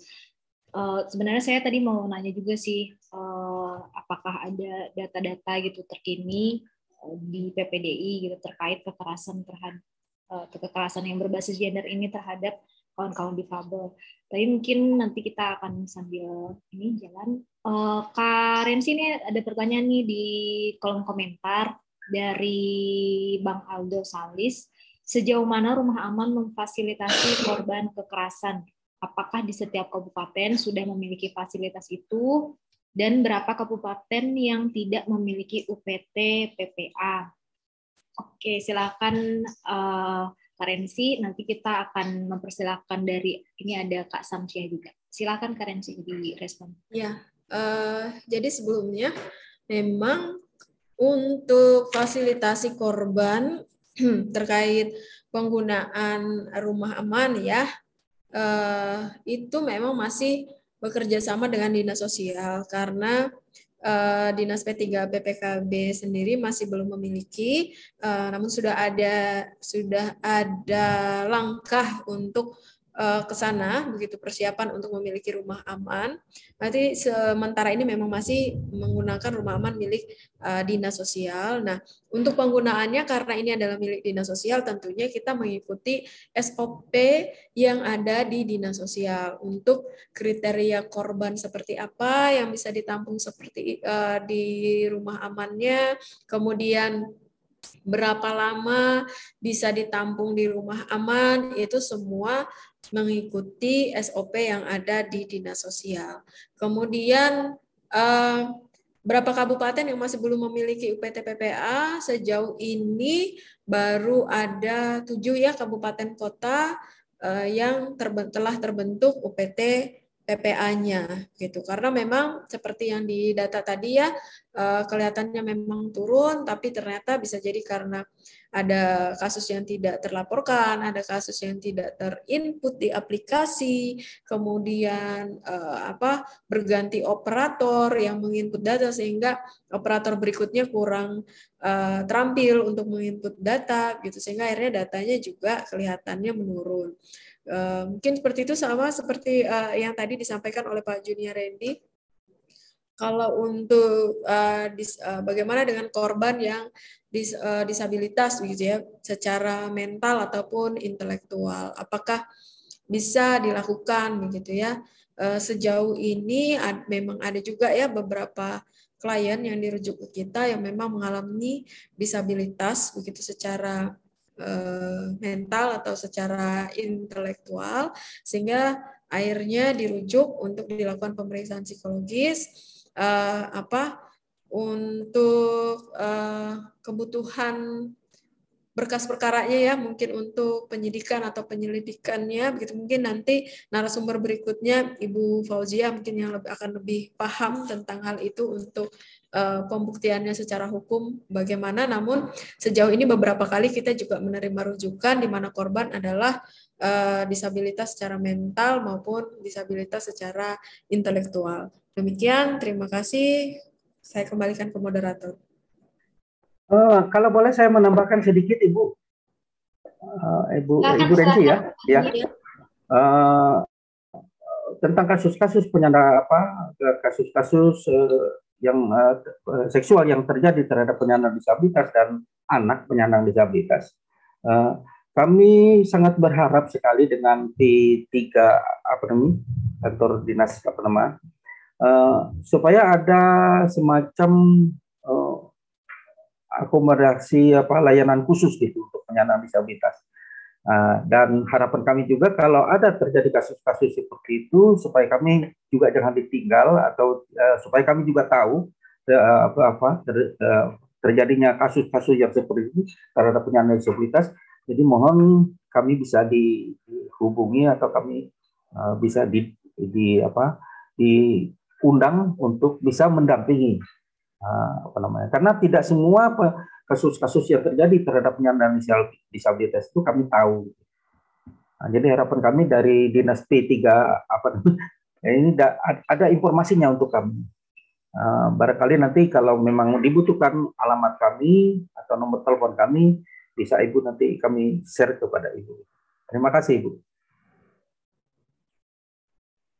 Uh, sebenarnya saya tadi mau nanya juga sih, uh, apakah ada data-data gitu terkini uh, di PPDI gitu terkait kekerasan terhadap uh, kekerasan yang berbasis gender ini terhadap kawan-kawan difabel. Tapi mungkin nanti kita akan sambil ini jalan. Uh, Kak Rensi ini ada pertanyaan nih di kolom komentar dari Bang Aldo Salis. Sejauh mana rumah aman memfasilitasi korban kekerasan? Apakah di setiap kabupaten sudah memiliki fasilitas itu? Dan berapa kabupaten yang tidak memiliki UPT PPA? Oke, silakan uh, Karensi, nanti kita akan mempersilahkan dari ini ada Kak Samsia juga. Silakan Karensi di respon. Ya, uh, jadi sebelumnya memang untuk fasilitasi korban terkait penggunaan rumah aman ya uh, itu memang masih bekerja sama dengan dinas sosial karena uh, dinas P3 BPKB sendiri masih belum memiliki, uh, namun sudah ada sudah ada langkah untuk ke sana begitu persiapan untuk memiliki rumah aman. Nanti sementara ini memang masih menggunakan rumah aman milik uh, dinas sosial. Nah, untuk penggunaannya karena ini adalah milik dinas sosial tentunya kita mengikuti SOP yang ada di dinas sosial untuk kriteria korban seperti apa yang bisa ditampung seperti uh, di rumah amannya, kemudian berapa lama bisa ditampung di rumah aman itu semua mengikuti SOP yang ada di dinas sosial. Kemudian eh, berapa kabupaten yang masih belum memiliki UPT PPA sejauh ini baru ada tujuh ya kabupaten kota eh, yang telah terbentuk UPT PPA-nya gitu karena memang seperti yang di data tadi ya eh, kelihatannya memang turun tapi ternyata bisa jadi karena ada kasus yang tidak terlaporkan, ada kasus yang tidak terinput di aplikasi, kemudian eh, apa berganti operator yang menginput data sehingga operator berikutnya kurang eh, terampil untuk menginput data gitu sehingga akhirnya datanya juga kelihatannya menurun. Eh, mungkin seperti itu sama seperti eh, yang tadi disampaikan oleh Pak Junior Randy kalau untuk uh, dis, uh, bagaimana dengan korban yang dis, uh, disabilitas begitu ya, secara mental ataupun intelektual, apakah bisa dilakukan begitu ya? Uh, sejauh ini ad, memang ada juga ya beberapa klien yang dirujuk ke kita yang memang mengalami disabilitas begitu secara mental atau secara intelektual sehingga akhirnya dirujuk untuk dilakukan pemeriksaan psikologis uh, apa untuk uh, kebutuhan berkas perkaranya ya mungkin untuk penyidikan atau penyelidikannya begitu. Mungkin nanti narasumber berikutnya Ibu Fauzia mungkin yang lebih, akan lebih paham tentang hal itu untuk pembuktiannya secara hukum bagaimana namun sejauh ini beberapa kali kita juga menerima rujukan di mana korban adalah uh, disabilitas secara mental maupun disabilitas secara intelektual Demikian, terima kasih. Saya kembalikan ke moderator. Uh, kalau boleh saya menambahkan sedikit, Ibu. Uh, Ibu Silahkan, Ibu Renci ya. Ya. Uh, tentang kasus-kasus penyandang apa kasus-kasus uh, yang uh, seksual yang terjadi terhadap penyandang disabilitas dan anak penyandang disabilitas. Uh, kami sangat berharap sekali dengan P3 apa namanya kantor dinas apa nama uh, supaya ada semacam uh, akomodasi apa layanan khusus gitu untuk penyandang disabilitas. Uh, dan harapan kami juga kalau ada terjadi kasus-kasus seperti itu supaya kami juga jangan ditinggal atau uh, supaya kami juga tahu uh, apa apa ter, uh, terjadinya kasus-kasus yang seperti ini terhadap penyandang disabilitas. Jadi mohon kami bisa dihubungi atau kami uh, bisa di, di apa di undang untuk bisa mendampingi uh, apa namanya karena tidak semua kasus-kasus yang terjadi terhadap penyandang disabilitas itu kami tahu nah, jadi harapan kami dari dinas P3 apa ini da, ada informasinya untuk kami uh, barangkali nanti kalau memang dibutuhkan alamat kami atau nomor telepon kami bisa ibu nanti kami share kepada ibu terima kasih ibu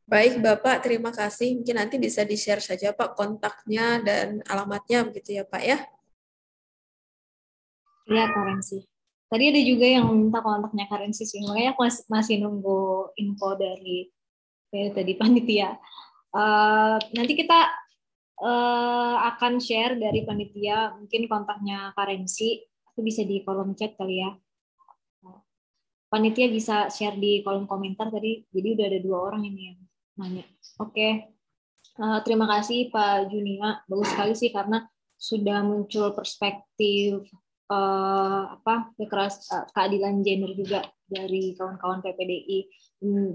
Baik Bapak, terima kasih. Mungkin nanti bisa di-share saja Pak kontaknya dan alamatnya begitu ya Pak ya. Iya Karensi. Tadi ada juga yang minta kontaknya Karensi sih, makanya aku masih, masih nunggu info dari ya, tadi panitia. Uh, nanti kita uh, akan share dari panitia mungkin kontaknya Karensi, itu bisa di kolom chat kali ya. Panitia bisa share di kolom komentar tadi, jadi udah ada dua orang ini yang nanya. Oke, okay. uh, terima kasih Pak Junia. Bagus sekali sih karena sudah muncul perspektif uh, apa kekeras uh, keadilan gender juga dari kawan-kawan PPDI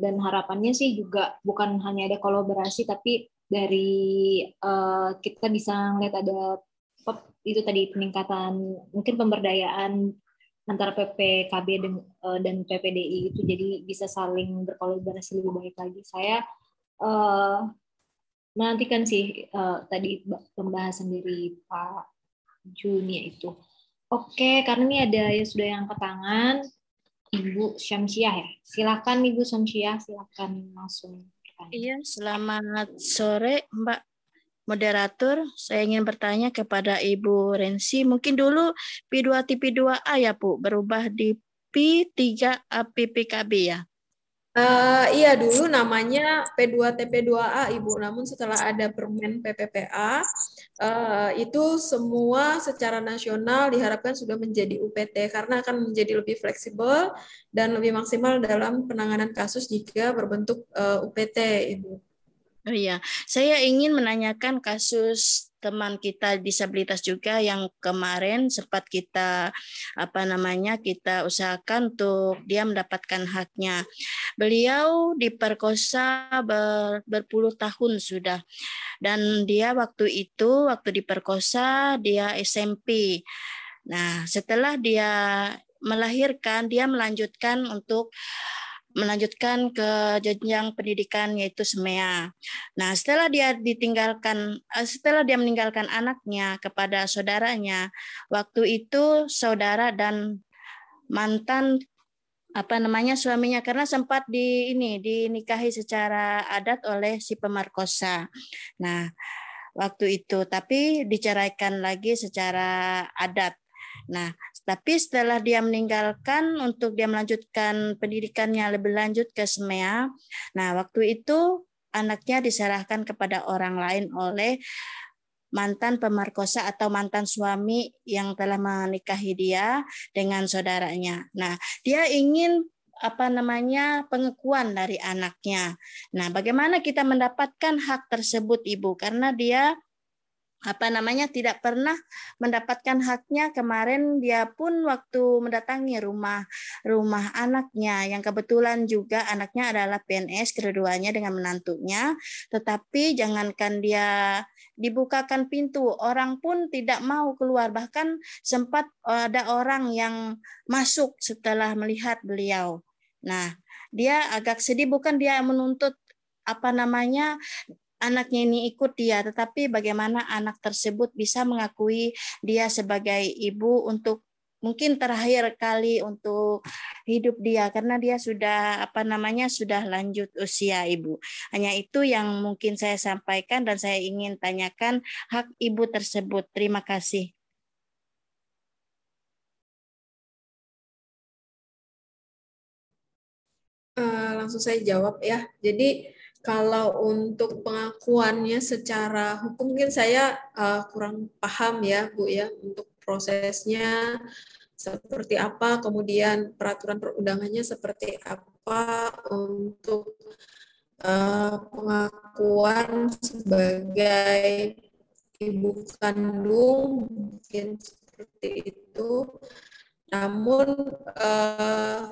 dan harapannya sih juga bukan hanya ada kolaborasi tapi dari uh, kita bisa melihat ada itu tadi peningkatan mungkin pemberdayaan antara PPKB dan, dan PPDI itu jadi bisa saling berkolaborasi lebih baik lagi. Saya uh, menantikan sih uh, tadi pembahasan dari Pak Juni itu. Oke, karena ini ada yang sudah yang ke tangan, Ibu Syamsiah ya. Silakan Ibu Syamsiah, silakan langsung. Iya, selamat sore Mbak moderator. Saya ingin bertanya kepada Ibu Rensi. Mungkin dulu P2 TP2A ya Bu, berubah di P3 PPKB ya. Uh, iya dulu namanya P2TP2A Ibu, namun setelah ada Permen PPPA uh, itu semua secara nasional diharapkan sudah menjadi UPT karena akan menjadi lebih fleksibel dan lebih maksimal dalam penanganan kasus jika berbentuk uh, UPT Ibu. Oh iya, saya ingin menanyakan kasus teman kita disabilitas juga yang kemarin sempat kita apa namanya kita usahakan untuk dia mendapatkan haknya. Beliau diperkosa ber, berpuluh tahun sudah dan dia waktu itu waktu diperkosa dia SMP. Nah, setelah dia melahirkan dia melanjutkan untuk melanjutkan ke jenjang pendidikan yaitu SMEA. Nah, setelah dia ditinggalkan eh, setelah dia meninggalkan anaknya kepada saudaranya, waktu itu saudara dan mantan apa namanya suaminya karena sempat di ini dinikahi secara adat oleh si pemerkosa. Nah, waktu itu tapi diceraikan lagi secara adat. Nah, tapi setelah dia meninggalkan untuk dia melanjutkan pendidikannya lebih lanjut ke SMEA, nah waktu itu anaknya diserahkan kepada orang lain oleh mantan pemerkosa atau mantan suami yang telah menikahi dia dengan saudaranya. Nah, dia ingin apa namanya pengakuan dari anaknya. Nah, bagaimana kita mendapatkan hak tersebut, Ibu? Karena dia apa namanya? Tidak pernah mendapatkan haknya. Kemarin dia pun waktu mendatangi rumah rumah anaknya. Yang kebetulan juga anaknya adalah PNS keduanya dengan menantunya. Tetapi jangankan dia dibukakan pintu orang pun tidak mau keluar. Bahkan sempat ada orang yang masuk setelah melihat beliau. Nah dia agak sedih. Bukan dia menuntut apa namanya anaknya ini ikut dia, tetapi bagaimana anak tersebut bisa mengakui dia sebagai ibu untuk mungkin terakhir kali untuk hidup dia karena dia sudah apa namanya sudah lanjut usia ibu. Hanya itu yang mungkin saya sampaikan dan saya ingin tanyakan hak ibu tersebut. Terima kasih. Uh, langsung saya jawab ya. Jadi kalau untuk pengakuannya secara hukum mungkin saya uh, kurang paham ya Bu ya untuk prosesnya seperti apa, kemudian peraturan perundangannya seperti apa untuk uh, pengakuan sebagai ibu kandung mungkin seperti itu. Namun uh,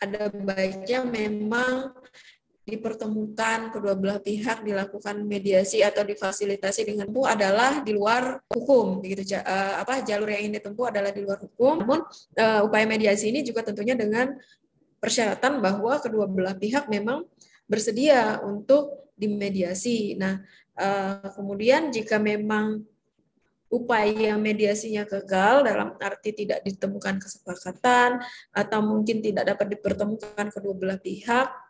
ada baiknya memang dipertemukan kedua belah pihak dilakukan mediasi atau difasilitasi dengan bu adalah di luar hukum begitu. Uh, apa jalur yang ingin ditempuh adalah di luar hukum. Namun uh, upaya mediasi ini juga tentunya dengan persyaratan bahwa kedua belah pihak memang bersedia untuk dimediasi. Nah uh, kemudian jika memang upaya mediasinya gagal dalam arti tidak ditemukan kesepakatan atau mungkin tidak dapat dipertemukan kedua belah pihak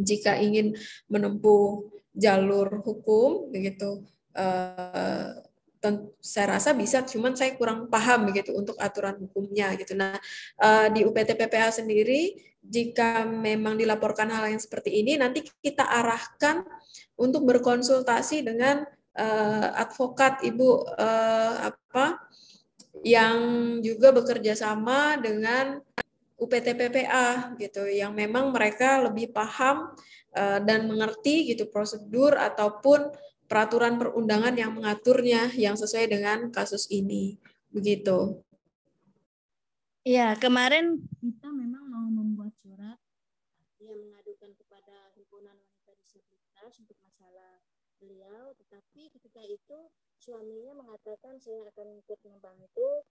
jika ingin menempuh jalur hukum begitu uh, saya rasa bisa, cuman saya kurang paham begitu untuk aturan hukumnya gitu. Nah uh, di UPT PPA sendiri jika memang dilaporkan hal yang seperti ini, nanti kita arahkan untuk berkonsultasi dengan uh, advokat ibu apa yang juga bekerja sama dengan UPT PPA gitu yang memang mereka lebih paham uh, dan mengerti gitu prosedur ataupun peraturan perundangan yang mengaturnya yang sesuai dengan kasus ini begitu. Ya, kemarin kita memang mau membuat surat yang mengadukan kepada himpunan wanita disabilitas untuk masalah beliau, tetapi ketika itu suaminya mengatakan saya akan ikut membantu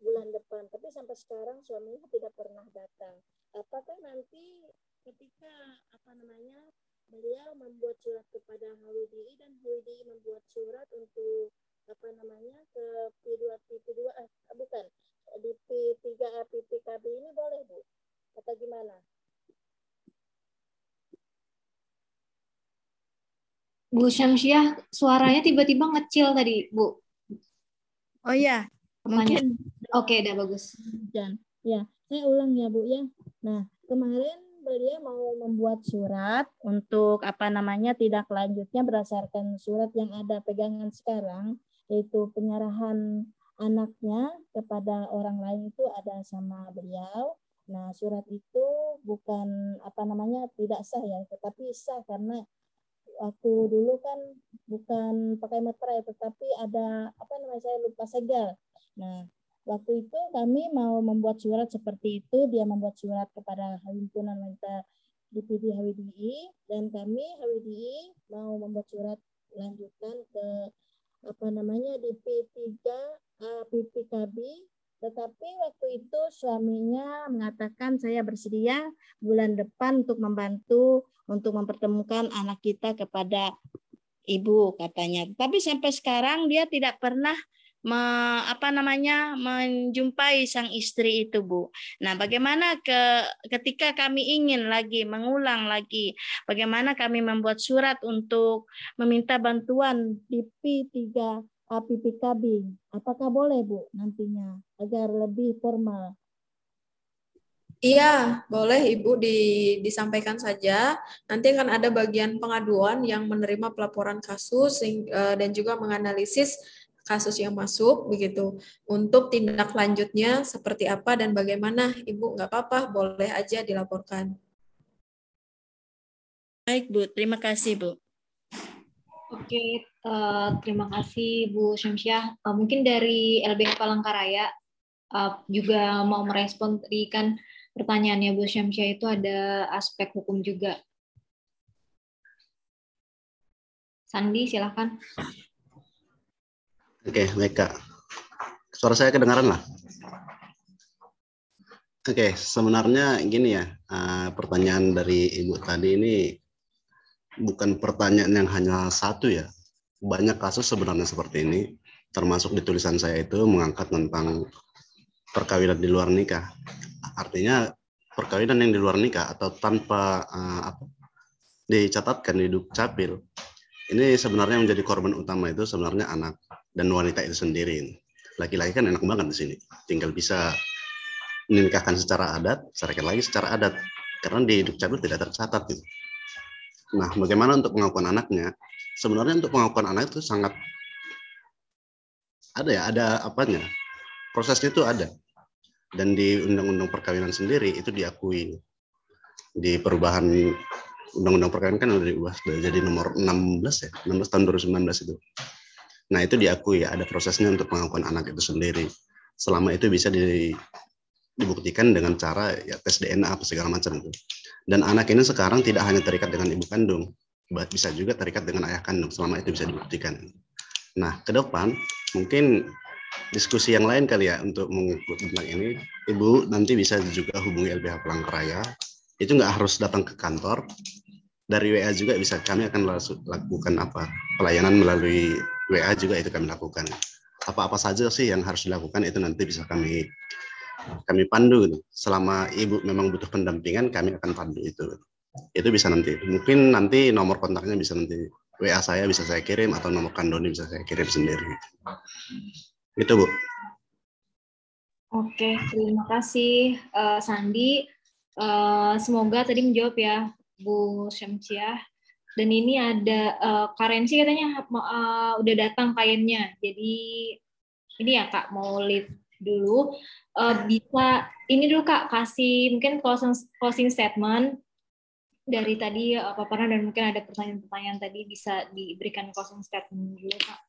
bulan depan tapi sampai sekarang suaminya tidak pernah datang apakah nanti ketika apa namanya beliau membuat surat kepada HWDI dan HWDI membuat surat untuk apa namanya ke P2 P2 eh bukan di P3 PPKB ini boleh Bu atau gimana? Bu Syamsiah, suaranya tiba-tiba ngecil tadi, Bu. Oh ya, mungkin. Oke, udah bagus. Dan ya, saya ulang ya Bu ya. Nah, kemarin beliau mau membuat surat untuk apa namanya tidak lanjutnya berdasarkan surat yang ada pegangan sekarang, yaitu penyerahan anaknya kepada orang lain itu ada sama beliau. Nah, surat itu bukan apa namanya tidak sah ya, tetapi sah karena waktu dulu kan bukan pakai materai tetapi ada apa namanya saya lupa segel. Nah, waktu itu kami mau membuat surat seperti itu, dia membuat surat kepada himpunan wanita DPD HWDI dan kami HWDI mau membuat surat lanjutan ke apa namanya DP3 PPKB tetapi waktu itu suaminya mengatakan saya bersedia bulan depan untuk membantu untuk mempertemukan anak kita kepada ibu katanya. Tapi sampai sekarang dia tidak pernah me, apa namanya menjumpai sang istri itu bu. Nah bagaimana ke ketika kami ingin lagi mengulang lagi bagaimana kami membuat surat untuk meminta bantuan DP 3 APPKB. Apakah boleh Bu nantinya agar lebih formal? Iya, boleh Ibu di, disampaikan saja. Nanti akan ada bagian pengaduan yang menerima pelaporan kasus eh, dan juga menganalisis kasus yang masuk begitu. Untuk tindak lanjutnya seperti apa dan bagaimana, Ibu nggak apa-apa, boleh aja dilaporkan. Baik Bu, terima kasih Bu. Oke, uh, terima kasih Bu Syamsiah. Uh, mungkin dari LBH Palangkaraya uh, juga mau merespon tadi kan pertanyaannya Bu Syamsiah itu ada aspek hukum juga. Sandi, silakan. Oke, baik Kak. Suara saya kedengaran lah. Oke, sebenarnya gini ya, pertanyaan dari Ibu tadi ini bukan pertanyaan yang hanya satu ya. Banyak kasus sebenarnya seperti ini, termasuk di tulisan saya itu mengangkat tentang perkawinan di luar nikah. Artinya perkawinan yang di luar nikah atau tanpa uh, apa, dicatatkan di dukcapil, ini sebenarnya menjadi korban utama itu sebenarnya anak dan wanita itu sendiri. Laki-laki kan enak banget di sini, tinggal bisa menikahkan secara adat, secara lagi secara adat, karena di dukcapil tidak tercatat gitu. Nah, bagaimana untuk pengakuan anaknya? Sebenarnya untuk pengakuan anak itu sangat ada ya, ada apanya? Prosesnya itu ada. Dan di Undang-Undang Perkawinan sendiri itu diakui. Di perubahan Undang-Undang Perkawinan kan sudah diubah jadi nomor 16 ya, 16 tahun 2019 itu. Nah, itu diakui ya, ada prosesnya untuk pengakuan anak itu sendiri. Selama itu bisa di, dibuktikan dengan cara ya tes DNA apa segala macam itu. Dan anak ini sekarang tidak hanya terikat dengan ibu kandung, bisa juga terikat dengan ayah kandung selama itu bisa dibuktikan. Nah, ke depan mungkin diskusi yang lain kali ya untuk mengikut tentang ini. Ibu nanti bisa juga hubungi LBH Palangkaraya. Itu nggak harus datang ke kantor. Dari WA juga bisa kami akan lakukan apa pelayanan melalui WA juga itu kami lakukan. Apa-apa saja sih yang harus dilakukan itu nanti bisa kami kami pandu gitu. Selama ibu memang butuh pendampingan, kami akan pandu itu. Itu bisa nanti. Mungkin nanti nomor kontaknya bisa nanti WA saya bisa saya kirim atau nomor kandoni bisa saya kirim sendiri. Itu Bu. Oke, terima kasih uh, Sandi. Uh, semoga tadi menjawab ya Bu Syamsiah. Dan ini ada uh, karensi katanya uh, udah datang kainnya. Jadi ini ya Kak mau live dulu uh, bisa ini dulu kak kasih mungkin closing closing statement dari tadi apa pernah dan mungkin ada pertanyaan-pertanyaan tadi bisa diberikan closing statement dulu kak.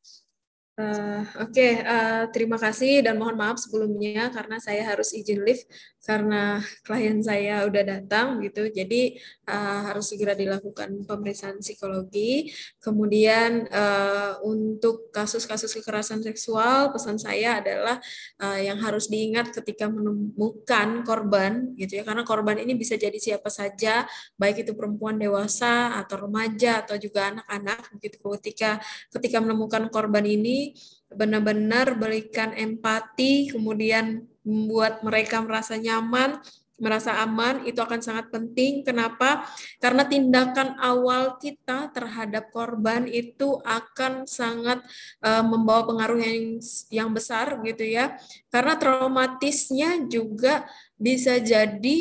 Uh, Oke, okay. uh, terima kasih dan mohon maaf sebelumnya karena saya harus izin lift karena klien saya udah datang gitu, jadi uh, harus segera dilakukan pemeriksaan psikologi. Kemudian uh, untuk kasus-kasus kekerasan seksual, pesan saya adalah uh, yang harus diingat ketika menemukan korban gitu ya, karena korban ini bisa jadi siapa saja, baik itu perempuan dewasa atau remaja atau juga anak-anak gitu. Ketika ketika menemukan korban ini benar-benar berikan empati, kemudian membuat mereka merasa nyaman, merasa aman itu akan sangat penting. Kenapa? Karena tindakan awal kita terhadap korban itu akan sangat uh, membawa pengaruh yang yang besar gitu ya. Karena traumatisnya juga bisa jadi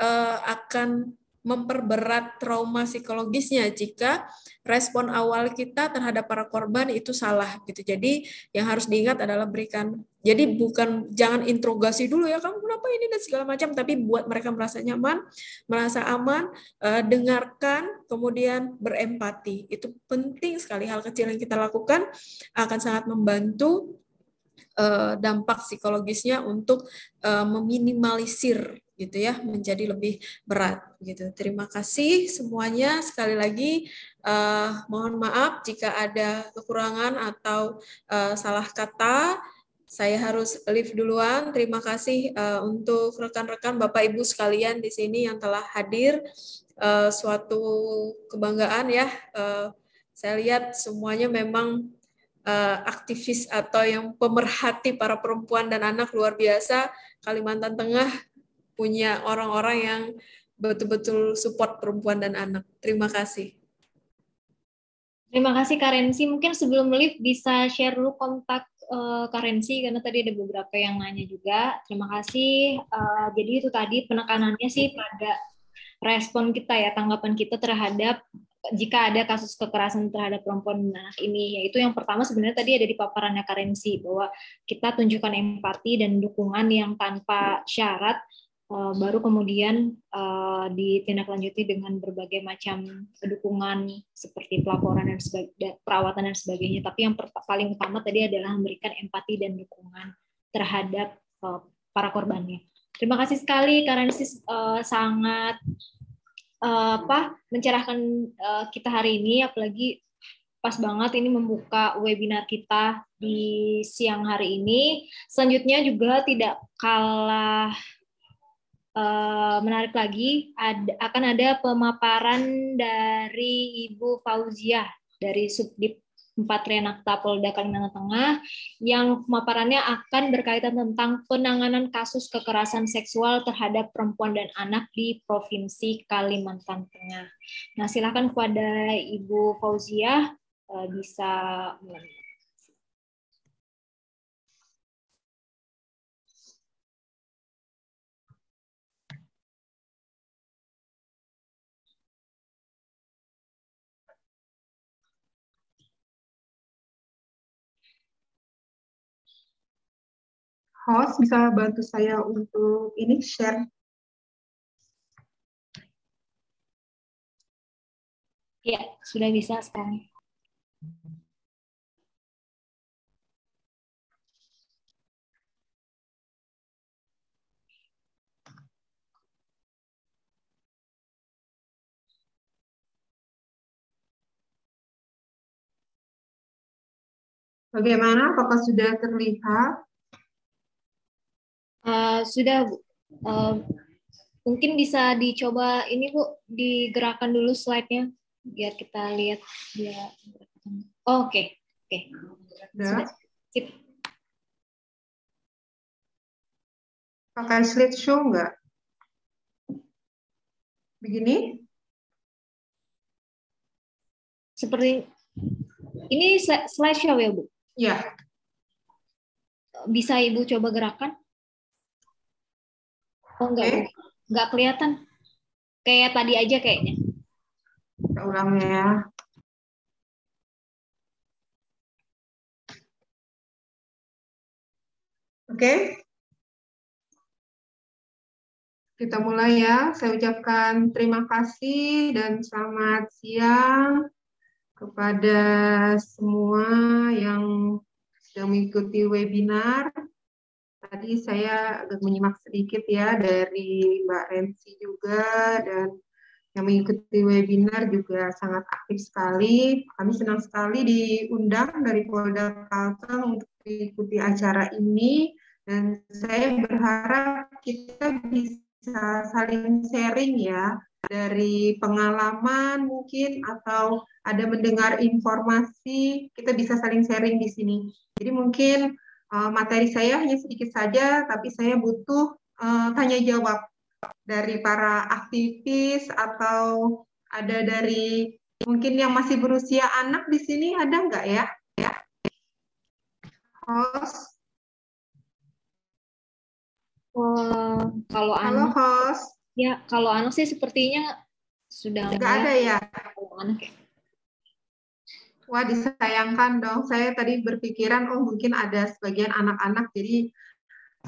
uh, akan memperberat trauma psikologisnya jika respon awal kita terhadap para korban itu salah gitu. Jadi yang harus diingat adalah berikan jadi bukan jangan interogasi dulu ya kamu kenapa ini dan segala macam tapi buat mereka merasa nyaman, merasa aman, uh, dengarkan, kemudian berempati. Itu penting sekali hal kecil yang kita lakukan akan sangat membantu uh, dampak psikologisnya untuk uh, meminimalisir gitu ya menjadi lebih berat gitu. Terima kasih semuanya sekali lagi uh, mohon maaf jika ada kekurangan atau uh, salah kata. Saya harus live duluan. Terima kasih uh, untuk rekan-rekan Bapak Ibu sekalian di sini yang telah hadir. Uh, suatu kebanggaan ya. Uh, saya lihat semuanya memang uh, aktivis atau yang pemerhati para perempuan dan anak luar biasa. Kalimantan Tengah punya orang-orang yang betul-betul support perempuan dan anak. Terima kasih. Terima kasih Karensi. Mungkin sebelum live bisa share dulu kontak uh, Karensi karena tadi ada beberapa yang nanya juga. Terima kasih. Uh, jadi itu tadi penekanannya sih pada respon kita ya, tanggapan kita terhadap jika ada kasus kekerasan terhadap perempuan dan anak ini, yaitu yang pertama sebenarnya tadi ada di paparannya Karensi bahwa kita tunjukkan empati dan dukungan yang tanpa syarat Eh, baru kemudian uh, ditindaklanjuti dengan berbagai macam dukungan seperti pelaporan dan perawatan dan sebagainya. Tapi yang paling utama tadi adalah memberikan empati dan dukungan terhadap uh, para korbannya. Terima kasih sekali karena ini sangat uh, apa mencerahkan uh, kita hari ini, apalagi pas banget ini membuka webinar kita di siang hari ini. Selanjutnya juga tidak kalah uh, menarik lagi ada, akan ada pemaparan dari Ibu Fauziah dari Subdit 4 Renakta Polda Kalimantan Tengah yang pemaparannya akan berkaitan tentang penanganan kasus kekerasan seksual terhadap perempuan dan anak di Provinsi Kalimantan Tengah. Nah, silakan kepada Ibu Fauziah uh, bisa host bisa bantu saya untuk ini share Ya, sudah bisa sekarang. Bagaimana? Apakah sudah terlihat? Uh, sudah uh, mungkin bisa dicoba ini Bu digerakkan dulu slide-nya biar kita lihat dia oh, oke okay. oke. Okay. sudah sip pakai slideshow enggak begini? Seperti ini slideshow ya Bu? Ya bisa Ibu coba gerakan Oh enggak, okay. enggak kelihatan. Kayak tadi aja kayaknya. Kita ulang ya. Oke. Okay. Kita mulai ya. Saya ucapkan terima kasih dan selamat siang kepada semua yang sedang mengikuti webinar tadi saya agak menyimak sedikit ya dari Mbak Rensi juga dan yang mengikuti webinar juga sangat aktif sekali. Kami senang sekali diundang dari Polda Kalteng untuk mengikuti acara ini dan saya berharap kita bisa saling sharing ya dari pengalaman mungkin atau ada mendengar informasi kita bisa saling sharing di sini. Jadi mungkin materi saya hanya sedikit saja, tapi saya butuh uh, tanya jawab dari para aktivis atau ada dari mungkin yang masih berusia anak di sini ada nggak ya? Ya. Host. Oh, kalau Halo anak, host. ya kalau anak sih sepertinya sudah Nggak enggak. ada ya? Kalau anak ya. Wah, disayangkan dong. Saya tadi berpikiran, oh mungkin ada sebagian anak-anak, jadi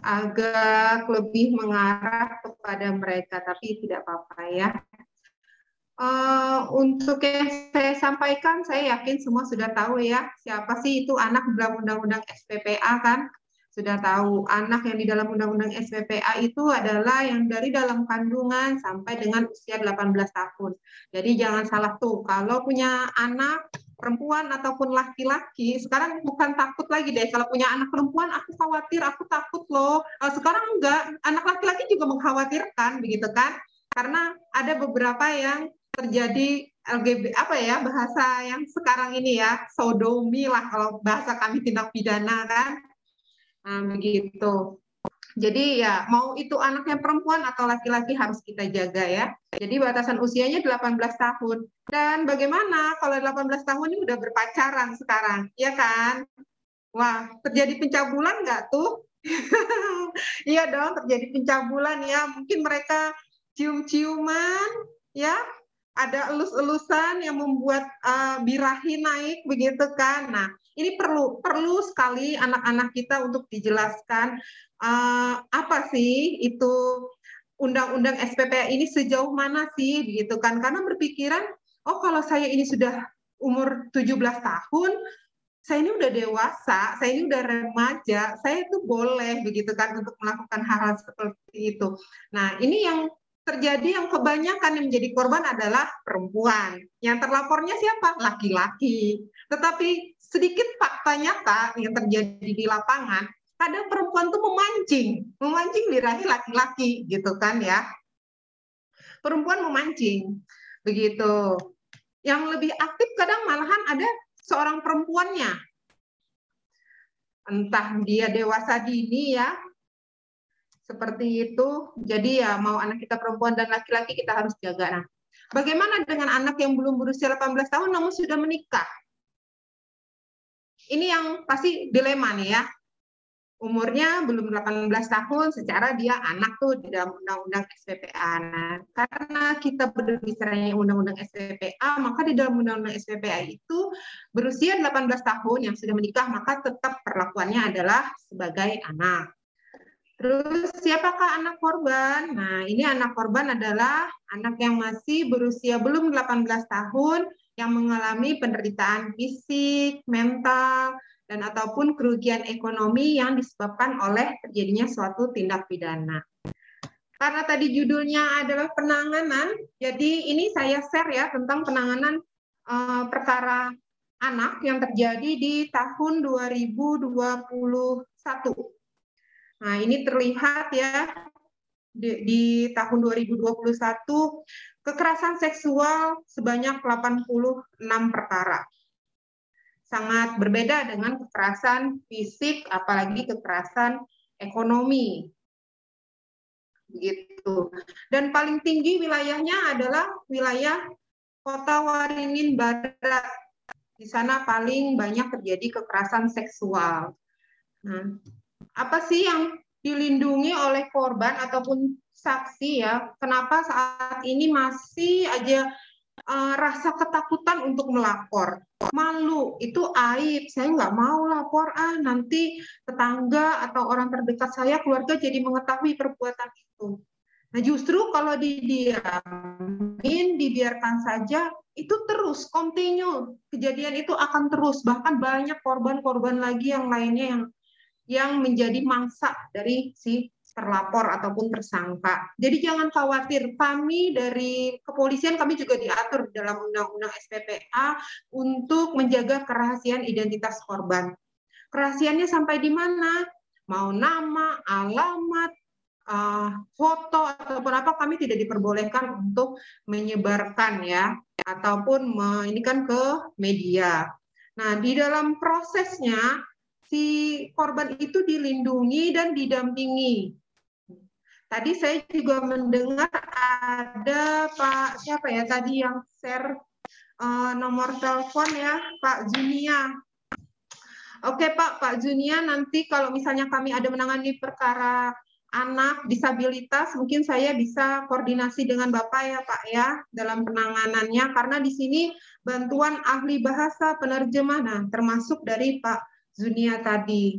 agak lebih mengarah kepada mereka, tapi tidak apa-apa ya. Eh, untuk yang saya sampaikan, saya yakin semua sudah tahu ya, siapa sih itu anak dalam Undang-Undang SPPA kan? Sudah tahu, anak yang di dalam Undang-Undang SPPA itu adalah yang dari dalam kandungan sampai dengan usia 18 tahun. Jadi jangan salah tuh, kalau punya anak perempuan ataupun laki-laki, sekarang bukan takut lagi deh. Kalau punya anak perempuan, aku khawatir, aku takut loh. Eh, Sekarang enggak, anak laki-laki juga mengkhawatirkan, begitu kan? Karena ada beberapa yang terjadi LGB apa ya bahasa yang sekarang ini ya sodomi lah kalau bahasa kami tindak pidana kan nah, begitu jadi ya mau itu anaknya perempuan atau laki-laki harus kita jaga ya. Jadi batasan usianya 18 tahun. Dan bagaimana kalau 18 tahun ini udah berpacaran sekarang ya kan? Wah terjadi pencabulan nggak tuh? Iya dong terjadi pencabulan ya. Mungkin mereka cium-ciuman ya ada elus-elusan yang membuat uh, birahi naik begitu kan. Nah, ini perlu perlu sekali anak-anak kita untuk dijelaskan uh, apa sih itu undang-undang SPPA ini sejauh mana sih begitu kan. Karena berpikiran, oh kalau saya ini sudah umur 17 tahun, saya ini udah dewasa, saya ini udah remaja, saya itu boleh begitu kan untuk melakukan hal-hal seperti itu. Nah, ini yang terjadi yang kebanyakan yang menjadi korban adalah perempuan. Yang terlapornya siapa? Laki-laki. Tetapi sedikit fakta nyata yang terjadi di lapangan, kadang perempuan tuh memancing, memancing birahi laki-laki gitu kan ya. Perempuan memancing. Begitu. Yang lebih aktif kadang malahan ada seorang perempuannya. Entah dia dewasa dini ya, seperti itu. Jadi ya mau anak kita perempuan dan laki-laki kita harus jaga. Nah, bagaimana dengan anak yang belum berusia 18 tahun namun sudah menikah? Ini yang pasti dilema nih ya. Umurnya belum 18 tahun, secara dia anak tuh di dalam undang-undang SPPA. Nah, karena kita berbicara undang-undang SPPA, maka di dalam undang-undang SPPA itu berusia 18 tahun yang sudah menikah, maka tetap perlakuannya adalah sebagai anak. Terus siapakah anak korban? Nah, ini anak korban adalah anak yang masih berusia belum 18 tahun yang mengalami penderitaan fisik, mental, dan ataupun kerugian ekonomi yang disebabkan oleh terjadinya suatu tindak pidana. Karena tadi judulnya adalah penanganan, jadi ini saya share ya tentang penanganan uh, perkara anak yang terjadi di tahun 2021. Nah, ini terlihat ya di, di tahun 2021 kekerasan seksual sebanyak 86 perkara. Sangat berbeda dengan kekerasan fisik apalagi kekerasan ekonomi. Begitu. Dan paling tinggi wilayahnya adalah wilayah Kota Waringin Barat. Di sana paling banyak terjadi kekerasan seksual. Nah, apa sih yang dilindungi oleh korban ataupun saksi ya? Kenapa saat ini masih aja uh, rasa ketakutan untuk melapor? Malu, itu aib. Saya nggak mau lapor, ah nanti tetangga atau orang terdekat saya, keluarga jadi mengetahui perbuatan itu. Nah justru kalau didiamin, dibiarkan saja, itu terus, continue. Kejadian itu akan terus. Bahkan banyak korban-korban lagi yang lainnya yang yang menjadi mangsa dari si terlapor ataupun tersangka. Jadi jangan khawatir, kami dari kepolisian kami juga diatur dalam Undang-Undang SPPA untuk menjaga kerahasiaan identitas korban. Kerahasiannya sampai di mana? Mau nama, alamat, uh, foto ataupun apa kami tidak diperbolehkan untuk menyebarkan ya ataupun ini kan ke media. Nah, di dalam prosesnya si korban itu dilindungi dan didampingi. Tadi saya juga mendengar ada Pak siapa ya tadi yang share uh, nomor telepon ya Pak Junia. Oke Pak, Pak Junia nanti kalau misalnya kami ada menangani perkara anak disabilitas, mungkin saya bisa koordinasi dengan Bapak ya Pak ya dalam penanganannya karena di sini bantuan ahli bahasa penerjemah nah termasuk dari Pak Zunia tadi.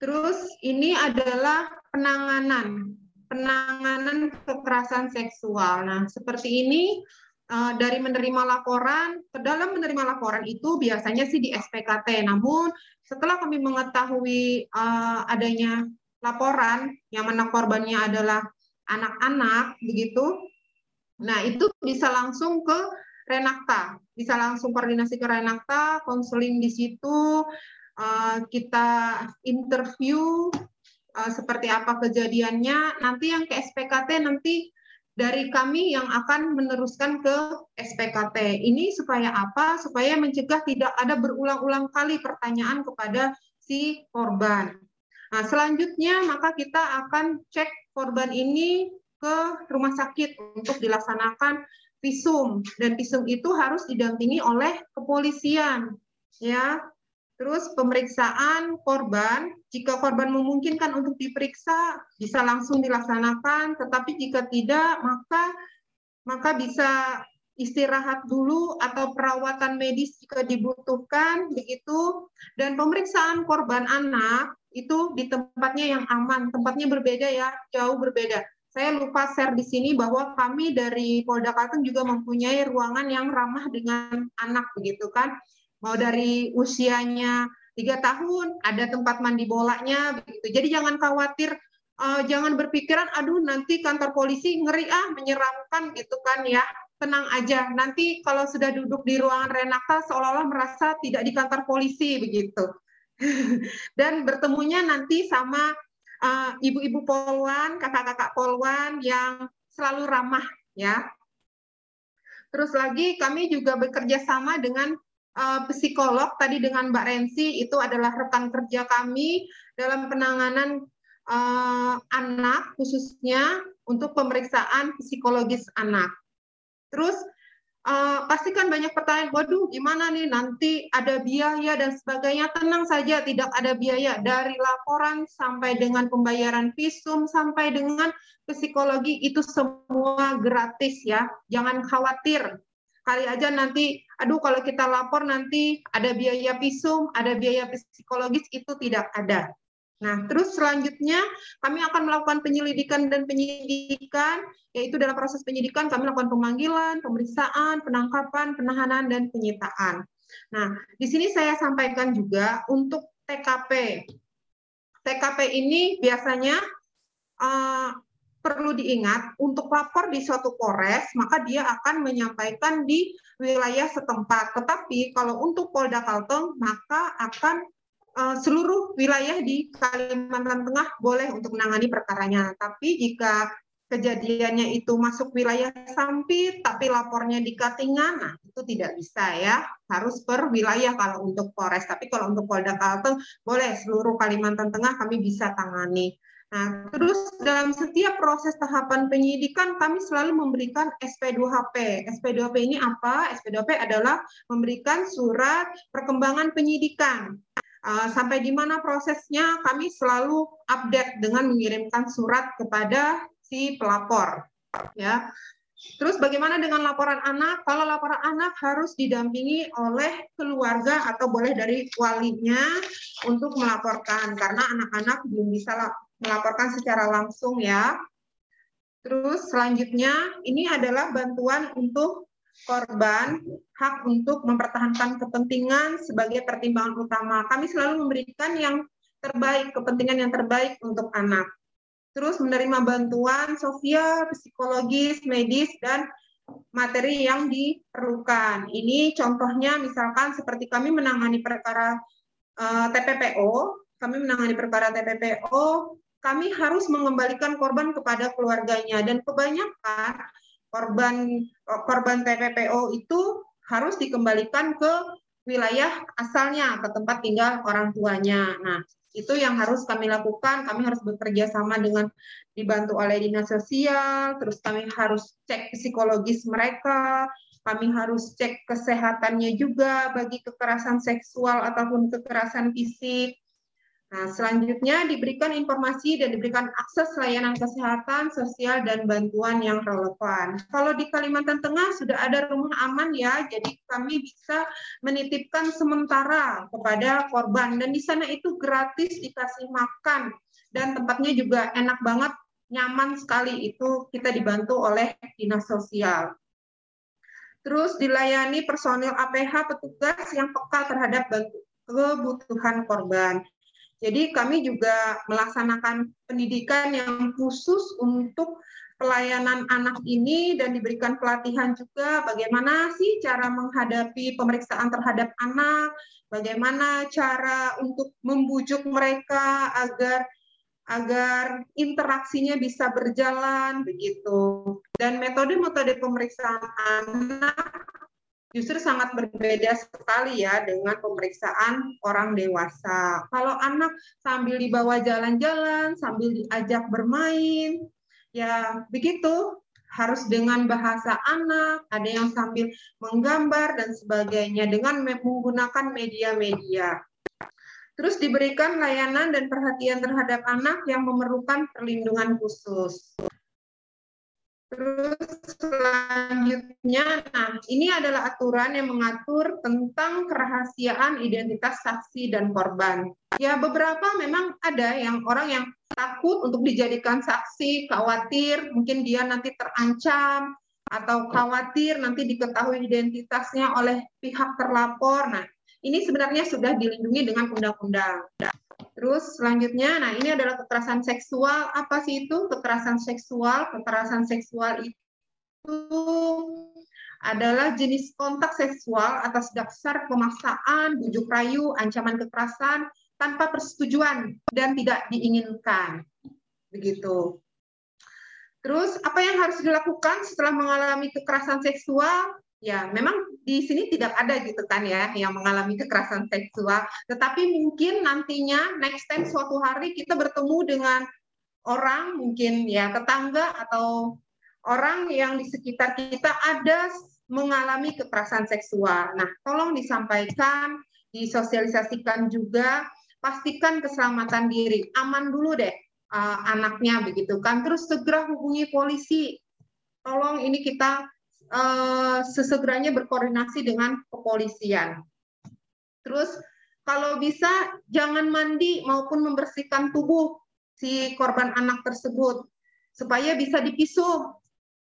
Terus ini adalah penanganan penanganan kekerasan seksual. Nah, seperti ini eh, dari menerima laporan, ke dalam menerima laporan itu biasanya sih di SPKT. Namun setelah kami mengetahui uh, adanya laporan yang mana korbannya adalah anak-anak begitu. Nah, itu bisa langsung ke Renakta, bisa langsung koordinasi ke Renakta, konseling di situ, eh, kita interview eh, seperti apa kejadiannya. Nanti yang ke SPKT nanti dari kami yang akan meneruskan ke SPKT. Ini supaya apa? Supaya mencegah tidak ada berulang-ulang kali pertanyaan kepada si korban. Nah, selanjutnya maka kita akan cek korban ini ke rumah sakit untuk dilaksanakan visum dan visum itu harus didampingi oleh kepolisian ya terus pemeriksaan korban jika korban memungkinkan untuk diperiksa bisa langsung dilaksanakan tetapi jika tidak maka maka bisa istirahat dulu atau perawatan medis jika dibutuhkan begitu dan pemeriksaan korban anak itu di tempatnya yang aman. Tempatnya berbeda ya, jauh berbeda. Saya lupa share di sini bahwa kami dari Polda Kalteng juga mempunyai ruangan yang ramah dengan anak begitu kan. Mau dari usianya tiga tahun, ada tempat mandi bolanya begitu. Jadi jangan khawatir, uh, jangan berpikiran, aduh nanti kantor polisi ngeri ah menyeramkan gitu kan ya. Tenang aja, nanti kalau sudah duduk di ruangan Renata seolah-olah merasa tidak di kantor polisi begitu dan bertemunya nanti sama uh, ibu-ibu polwan, kakak-kakak polwan yang selalu ramah ya. Terus lagi kami juga bekerja sama dengan uh, psikolog tadi dengan Mbak Rensi itu adalah rekan kerja kami dalam penanganan uh, anak khususnya untuk pemeriksaan psikologis anak. Terus uh, pasti kan banyak pertanyaan, waduh gimana nih nanti ada biaya dan sebagainya. Tenang saja, tidak ada biaya. Dari laporan sampai dengan pembayaran visum, sampai dengan psikologi, itu semua gratis ya. Jangan khawatir. Kali aja nanti, aduh kalau kita lapor nanti ada biaya visum, ada biaya psikologis, itu tidak ada. Nah, terus selanjutnya kami akan melakukan penyelidikan dan penyidikan, yaitu dalam proses penyidikan kami melakukan pemanggilan, pemeriksaan, penangkapan, penahanan, dan penyitaan. Nah, di sini saya sampaikan juga untuk TKP. TKP ini biasanya uh, perlu diingat untuk lapor di suatu Polres, maka dia akan menyampaikan di wilayah setempat. Tetapi kalau untuk Polda Kalteng, maka akan seluruh wilayah di Kalimantan Tengah boleh untuk menangani perkaranya. Tapi jika kejadiannya itu masuk wilayah Sampit, tapi lapornya di Katingan, nah itu tidak bisa ya. Harus per wilayah kalau untuk Polres. Tapi kalau untuk Polda Kalteng, boleh seluruh Kalimantan Tengah kami bisa tangani. Nah, terus dalam setiap proses tahapan penyidikan kami selalu memberikan SP2HP. SP2HP ini apa? SP2HP adalah memberikan surat perkembangan penyidikan. Eh, sampai di mana prosesnya kami selalu update dengan mengirimkan surat kepada si pelapor ya Terus bagaimana dengan laporan anak? Kalau laporan anak harus didampingi oleh keluarga atau boleh dari walinya untuk melaporkan karena anak-anak belum bisa melaporkan secara langsung ya. Terus selanjutnya ini adalah bantuan untuk korban hak untuk mempertahankan kepentingan sebagai pertimbangan utama. Kami selalu memberikan yang terbaik, kepentingan yang terbaik untuk anak. Terus menerima bantuan sosial, psikologis, medis, dan materi yang diperlukan. Ini contohnya misalkan seperti kami menangani perkara uh, eh, TPPO, kami menangani perkara TPPO, kami harus mengembalikan korban kepada keluarganya dan kebanyakan korban korban TPPO itu harus dikembalikan ke wilayah asalnya ke tempat tinggal orang tuanya. Nah, Itu yang harus kami lakukan. Kami harus bekerja sama dengan dibantu oleh dinas sosial, terus kami harus cek psikologis mereka, kami harus cek kesehatannya juga bagi kekerasan seksual ataupun kekerasan fisik. Nah, selanjutnya diberikan informasi dan diberikan akses layanan kesehatan, sosial, dan bantuan yang relevan. Kalau di Kalimantan Tengah sudah ada rumah aman ya, jadi kami bisa menitipkan sementara kepada korban. Dan di sana itu gratis dikasih makan, dan tempatnya juga enak banget, nyaman sekali. Itu kita dibantu oleh Dinas Sosial. Terus dilayani personil APH petugas yang peka terhadap kebutuhan korban. Jadi kami juga melaksanakan pendidikan yang khusus untuk pelayanan anak ini dan diberikan pelatihan juga bagaimana sih cara menghadapi pemeriksaan terhadap anak, bagaimana cara untuk membujuk mereka agar agar interaksinya bisa berjalan begitu. Dan metode-metode pemeriksaan anak justru sangat berbeda sekali ya dengan pemeriksaan orang dewasa. Kalau anak sambil dibawa jalan-jalan, sambil diajak bermain, ya begitu harus dengan bahasa anak, ada yang sambil menggambar dan sebagainya dengan menggunakan media-media. Terus diberikan layanan dan perhatian terhadap anak yang memerlukan perlindungan khusus. Terus selanjutnya, nah ini adalah aturan yang mengatur tentang kerahasiaan identitas saksi dan korban. Ya beberapa memang ada yang orang yang takut untuk dijadikan saksi, khawatir mungkin dia nanti terancam atau khawatir nanti diketahui identitasnya oleh pihak terlapor. Nah ini sebenarnya sudah dilindungi dengan undang-undang. Terus selanjutnya, nah ini adalah kekerasan seksual. Apa sih itu kekerasan seksual? Kekerasan seksual itu adalah jenis kontak seksual atas dasar pemaksaan, bujuk rayu, ancaman kekerasan tanpa persetujuan dan tidak diinginkan. Begitu. Terus apa yang harus dilakukan setelah mengalami kekerasan seksual? Ya memang di sini tidak ada gitu kan ya yang mengalami kekerasan seksual. Tetapi mungkin nantinya next time suatu hari kita bertemu dengan orang mungkin ya tetangga atau orang yang di sekitar kita ada mengalami kekerasan seksual. Nah tolong disampaikan disosialisasikan juga. Pastikan keselamatan diri. Aman dulu deh uh, anaknya begitu kan. Terus segera hubungi polisi. Tolong ini kita uh, sesegeranya berkoordinasi dengan kepolisian. Terus kalau bisa jangan mandi maupun membersihkan tubuh si korban anak tersebut supaya bisa dipisum,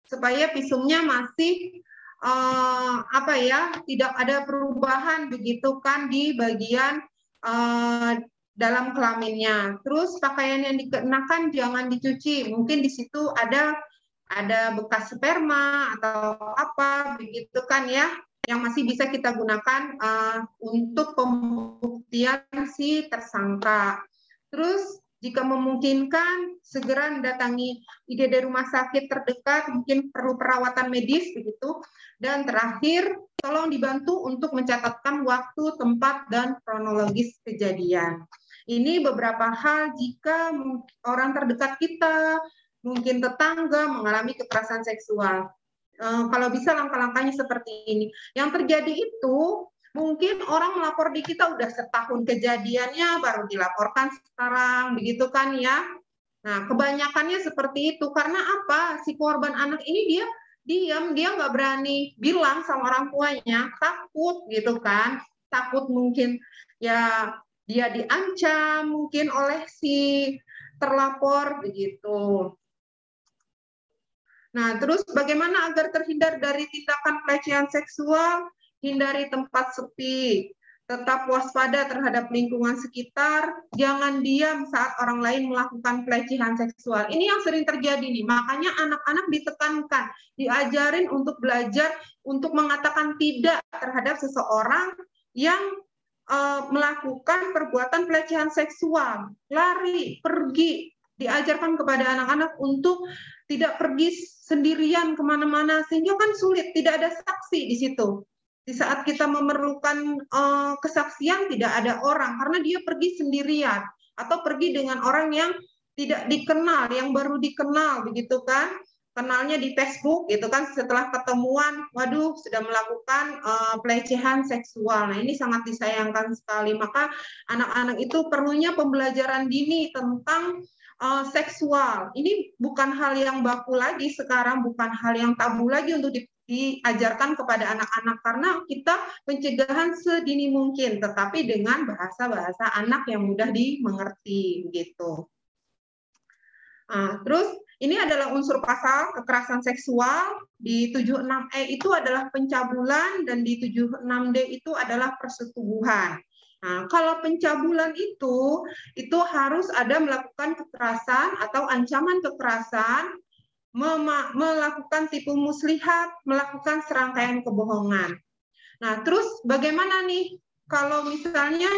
supaya pisumnya masih uh, apa ya tidak ada perubahan begitu kan di bagian uh, dalam kelaminnya. Terus pakaian yang dikenakan jangan dicuci, mungkin di situ ada ada bekas sperma atau apa begitu kan ya yang masih bisa kita gunakan uh, untuk pembuktian si tersangka. Terus jika memungkinkan segera mendatangi IGD rumah sakit terdekat mungkin perlu perawatan medis begitu dan terakhir tolong dibantu untuk mencatatkan waktu, tempat dan kronologis kejadian. Ini beberapa hal jika orang terdekat kita mungkin tetangga mengalami kekerasan seksual. Uh, kalau bisa langkah-langkahnya seperti ini. Yang terjadi itu mungkin orang melapor di kita udah setahun kejadiannya baru dilaporkan sekarang, begitu kan ya? Nah, kebanyakannya seperti itu karena apa? Si korban anak ini dia diam, dia nggak berani bilang sama orang tuanya, takut gitu kan? Takut mungkin ya dia diancam mungkin oleh si terlapor begitu. Nah, terus bagaimana agar terhindar dari tindakan pelecehan seksual? Hindari tempat sepi, tetap waspada terhadap lingkungan sekitar, jangan diam saat orang lain melakukan pelecehan seksual. Ini yang sering terjadi nih, makanya anak-anak ditekankan, diajarin untuk belajar untuk mengatakan tidak terhadap seseorang yang uh, melakukan perbuatan pelecehan seksual, lari, pergi, diajarkan kepada anak-anak untuk tidak pergi sendirian ke mana-mana sehingga kan sulit tidak ada saksi di situ di saat kita memerlukan uh, kesaksian tidak ada orang karena dia pergi sendirian atau pergi dengan orang yang tidak dikenal, yang baru dikenal begitu kan? Kenalnya di Facebook gitu kan setelah ketemuan, waduh sudah melakukan uh, pelecehan seksual. Nah, ini sangat disayangkan sekali. Maka anak-anak itu perlunya pembelajaran dini tentang uh, seksual. Ini bukan hal yang baku lagi sekarang, bukan hal yang tabu lagi untuk di, diajarkan kepada anak-anak karena kita pencegahan sedini mungkin, tetapi dengan bahasa-bahasa anak yang mudah dimengerti gitu. Nah, terus ini adalah unsur pasal kekerasan seksual di 76E itu adalah pencabulan dan di 76D itu adalah persetubuhan. Nah, kalau pencabulan itu itu harus ada melakukan kekerasan atau ancaman kekerasan, melakukan tipu muslihat, melakukan serangkaian kebohongan. Nah, terus bagaimana nih kalau misalnya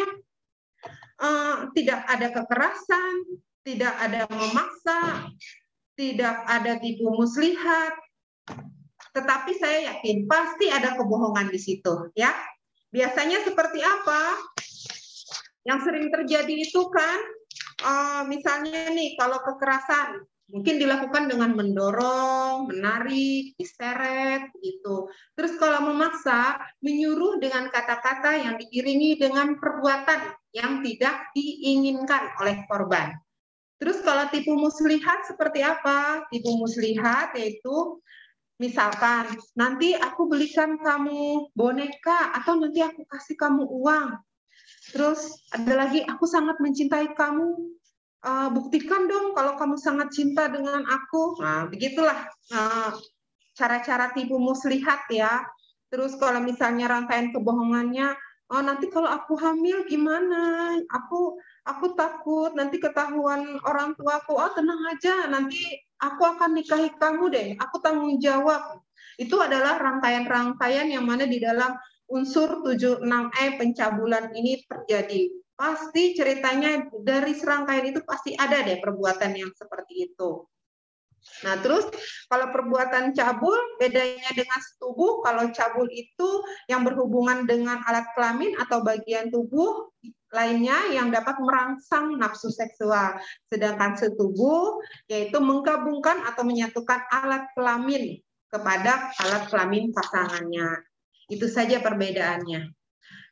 uh, tidak ada kekerasan, tidak ada memaksa, tidak ada tipu muslihat, tetapi saya yakin pasti ada kebohongan di situ, ya. Biasanya seperti apa? Yang sering terjadi itu kan, uh, misalnya nih kalau kekerasan, mungkin dilakukan dengan mendorong, menarik, diseret, gitu. Terus kalau memaksa, menyuruh dengan kata-kata yang diiringi dengan perbuatan yang tidak diinginkan oleh korban. Terus kalau tipu muslihat seperti apa? Tipu muslihat yaitu Misalkan, nanti aku belikan kamu boneka atau nanti aku kasih kamu uang. Terus ada lagi, aku sangat mencintai kamu. Uh, buktikan dong kalau kamu sangat cinta dengan aku. Nah, begitulah eh, cara-cara tipu muslihat ya. Terus kalau misalnya rangkaian kebohongannya, oh nanti kalau aku hamil gimana? Aku aku takut nanti ketahuan orang tuaku. Oh tenang aja, nanti aku akan nikahi kamu deh, aku tanggung jawab. Itu adalah rangkaian-rangkaian yang mana di dalam unsur 76E pencabulan ini terjadi. Pasti ceritanya dari serangkaian itu pasti ada deh perbuatan yang seperti itu. Nah, terus kalau perbuatan cabul bedanya dengan setubuh, kalau cabul itu yang berhubungan dengan alat kelamin atau bagian tubuh lainnya yang dapat merangsang nafsu seksual. Sedangkan setubuh yaitu menggabungkan atau menyatukan alat kelamin kepada alat kelamin pasangannya. Itu saja perbedaannya.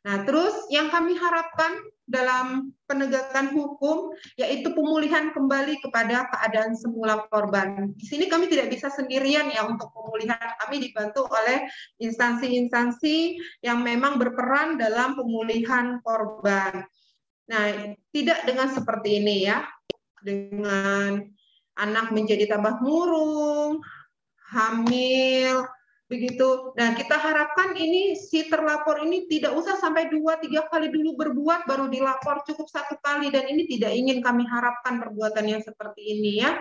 Nah, terus yang kami harapkan dalam penegakan hukum yaitu pemulihan kembali kepada keadaan semula korban. Di sini kami tidak bisa sendirian ya untuk pemulihan. Kami dibantu oleh instansi-instansi yang memang berperan dalam pemulihan korban. Nah, tidak dengan seperti ini ya. Dengan anak menjadi tambah murung, hamil, begitu. Dan kita harapkan ini si terlapor ini tidak usah sampai dua tiga kali dulu berbuat baru dilapor cukup satu kali dan ini tidak ingin kami harapkan perbuatan yang seperti ini ya.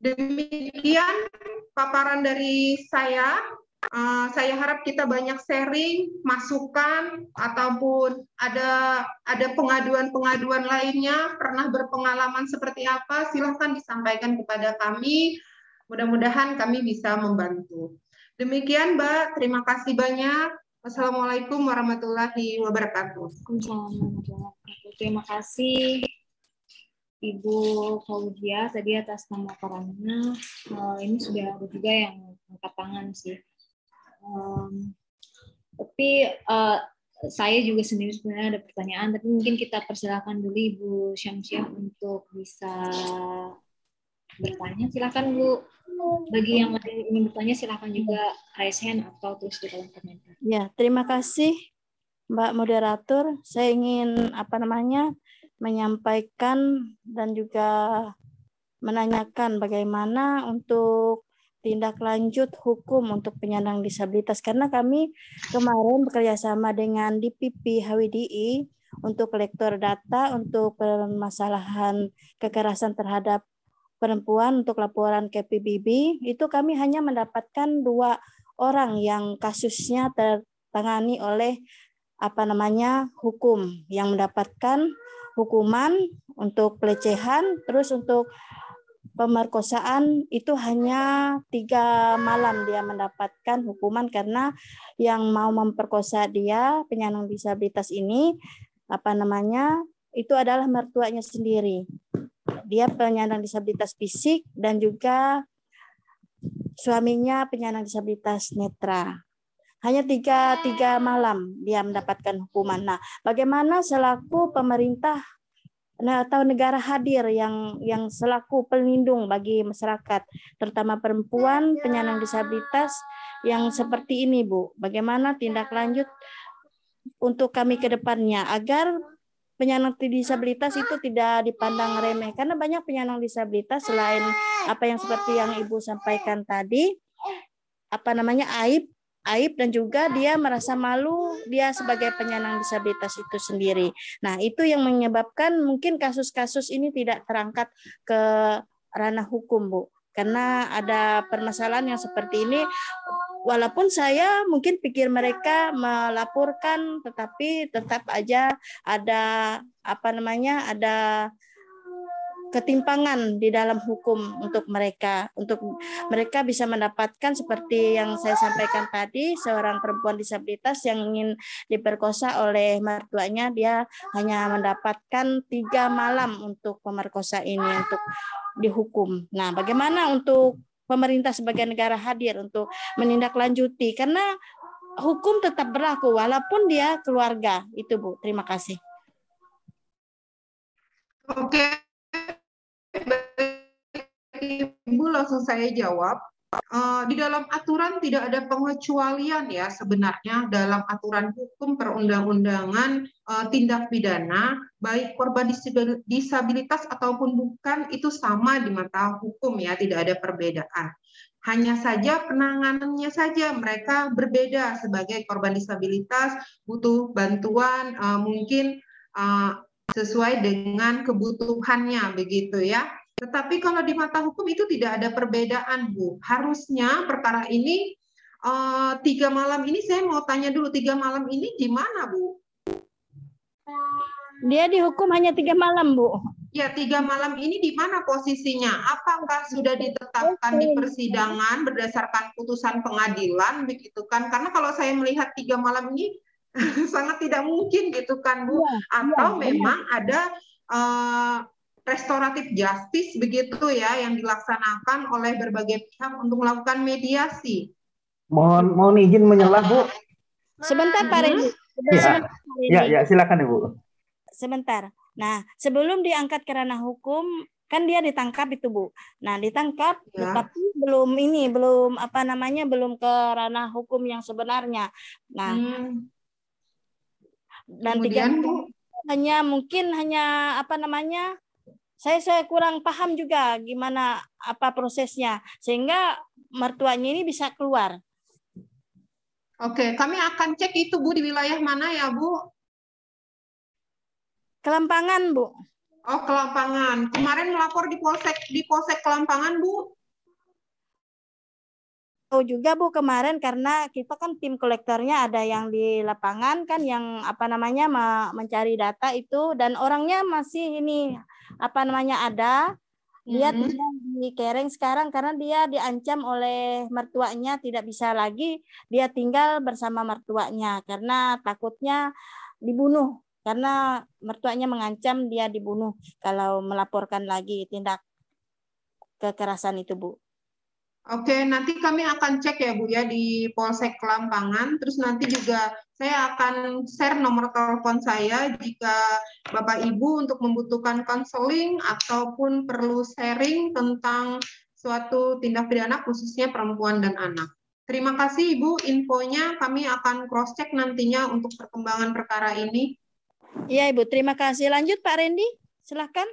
Demikian paparan dari saya. Uh, saya harap kita banyak sharing, masukan ataupun ada ada pengaduan-pengaduan lainnya pernah berpengalaman seperti apa silahkan disampaikan kepada kami Mudah-mudahan kami bisa membantu. Demikian Mbak, terima kasih banyak. Wassalamualaikum warahmatullahi wabarakatuh. Terima kasih Ibu Faudia tadi atas nama perannya. Uh, ini sudah ada juga yang angkat tangan sih. Um, tapi uh, saya juga sendiri sebenarnya ada pertanyaan, tapi mungkin kita persilakan dulu Ibu Syamsiah untuk bisa bertanya. Silakan Bu. Bagi yang ingin bertanya silahkan juga raise hand atau tulis di kolom komentar. Ya, terima kasih Mbak moderator. Saya ingin apa namanya menyampaikan dan juga menanyakan bagaimana untuk tindak lanjut hukum untuk penyandang disabilitas karena kami kemarin bekerja sama dengan DPP HWDI untuk kolektor data untuk permasalahan kekerasan terhadap perempuan untuk laporan ke PBB itu kami hanya mendapatkan dua orang yang kasusnya tertangani oleh apa namanya hukum yang mendapatkan hukuman untuk pelecehan terus untuk pemerkosaan itu hanya tiga malam dia mendapatkan hukuman karena yang mau memperkosa dia penyandang disabilitas ini apa namanya itu adalah mertuanya sendiri. Dia penyandang disabilitas fisik dan juga suaminya penyandang disabilitas netra. Hanya tiga, tiga malam dia mendapatkan hukuman. Nah, bagaimana selaku pemerintah nah, atau negara hadir yang yang selaku pelindung bagi masyarakat, terutama perempuan penyandang disabilitas yang seperti ini, Bu? Bagaimana tindak lanjut untuk kami ke depannya agar penyandang disabilitas itu tidak dipandang remeh karena banyak penyandang disabilitas selain apa yang seperti yang Ibu sampaikan tadi apa namanya aib aib dan juga dia merasa malu dia sebagai penyandang disabilitas itu sendiri. Nah, itu yang menyebabkan mungkin kasus-kasus ini tidak terangkat ke ranah hukum, Bu. Karena ada permasalahan yang seperti ini walaupun saya mungkin pikir mereka melaporkan tetapi tetap aja ada apa namanya ada ketimpangan di dalam hukum untuk mereka untuk mereka bisa mendapatkan seperti yang saya sampaikan tadi seorang perempuan disabilitas yang ingin diperkosa oleh mertuanya dia hanya mendapatkan tiga malam untuk pemerkosa ini untuk dihukum. Nah, bagaimana untuk pemerintah sebagai negara hadir untuk menindaklanjuti karena hukum tetap berlaku walaupun dia keluarga itu Bu. Terima kasih. Oke, Ibu langsung saya jawab. Uh, di dalam aturan tidak ada pengecualian ya sebenarnya dalam aturan hukum perundang-undangan uh, tindak pidana baik korban disabilitas ataupun bukan itu sama di mata hukum ya tidak ada perbedaan. Hanya saja penanganannya saja mereka berbeda sebagai korban disabilitas butuh bantuan uh, mungkin sesuai dengan kebutuhannya begitu ya. Tetapi kalau di mata hukum itu tidak ada perbedaan, Bu. Harusnya perkara ini uh, tiga malam ini saya mau tanya dulu tiga malam ini di mana, Bu? Dia dihukum hanya tiga malam, Bu. Ya, tiga malam ini di mana posisinya? Apakah sudah ditetapkan di persidangan berdasarkan putusan pengadilan, begitu kan? Karena kalau saya melihat tiga malam ini sangat tidak mungkin, gitu kan, Bu? Ya, Atau ya, memang ya. ada uh, restoratif justice begitu ya yang dilaksanakan oleh berbagai pihak untuk melakukan mediasi. Mohon mohon izin menyelah Bu. Sebentar Pak Reni. Ya, ya, ya silakan Ibu. Sebentar. Nah, sebelum diangkat ke ranah hukum kan dia ditangkap itu Bu. Nah, ditangkap ya. tapi belum ini belum apa namanya belum ke ranah hukum yang sebenarnya. Nah, hmm. dan tiga hanya mungkin hanya apa namanya saya saya kurang paham juga gimana apa prosesnya sehingga mertuanya ini bisa keluar. Oke, kami akan cek itu Bu di wilayah mana ya Bu? Kelampangan Bu. Oh Kelampangan. Kemarin melapor di polsek di polsek Kelampangan Bu. Tahu juga Bu kemarin karena kita kan tim kolektornya ada yang di lapangan kan yang apa namanya mencari data itu dan orangnya masih ini apa namanya ada dia hmm. tinggal di Kereng sekarang karena dia diancam oleh mertuanya tidak bisa lagi dia tinggal bersama mertuanya karena takutnya dibunuh karena mertuanya mengancam dia dibunuh kalau melaporkan lagi tindak kekerasan itu Bu. Oke, nanti kami akan cek ya Bu ya di Polsek Kelampangan. Terus nanti juga saya akan share nomor telepon saya jika Bapak Ibu untuk membutuhkan konseling ataupun perlu sharing tentang suatu tindak pidana khususnya perempuan dan anak. Terima kasih Ibu infonya. Kami akan cross check nantinya untuk perkembangan perkara ini. Iya Ibu, terima kasih. Lanjut Pak Randy, silahkan.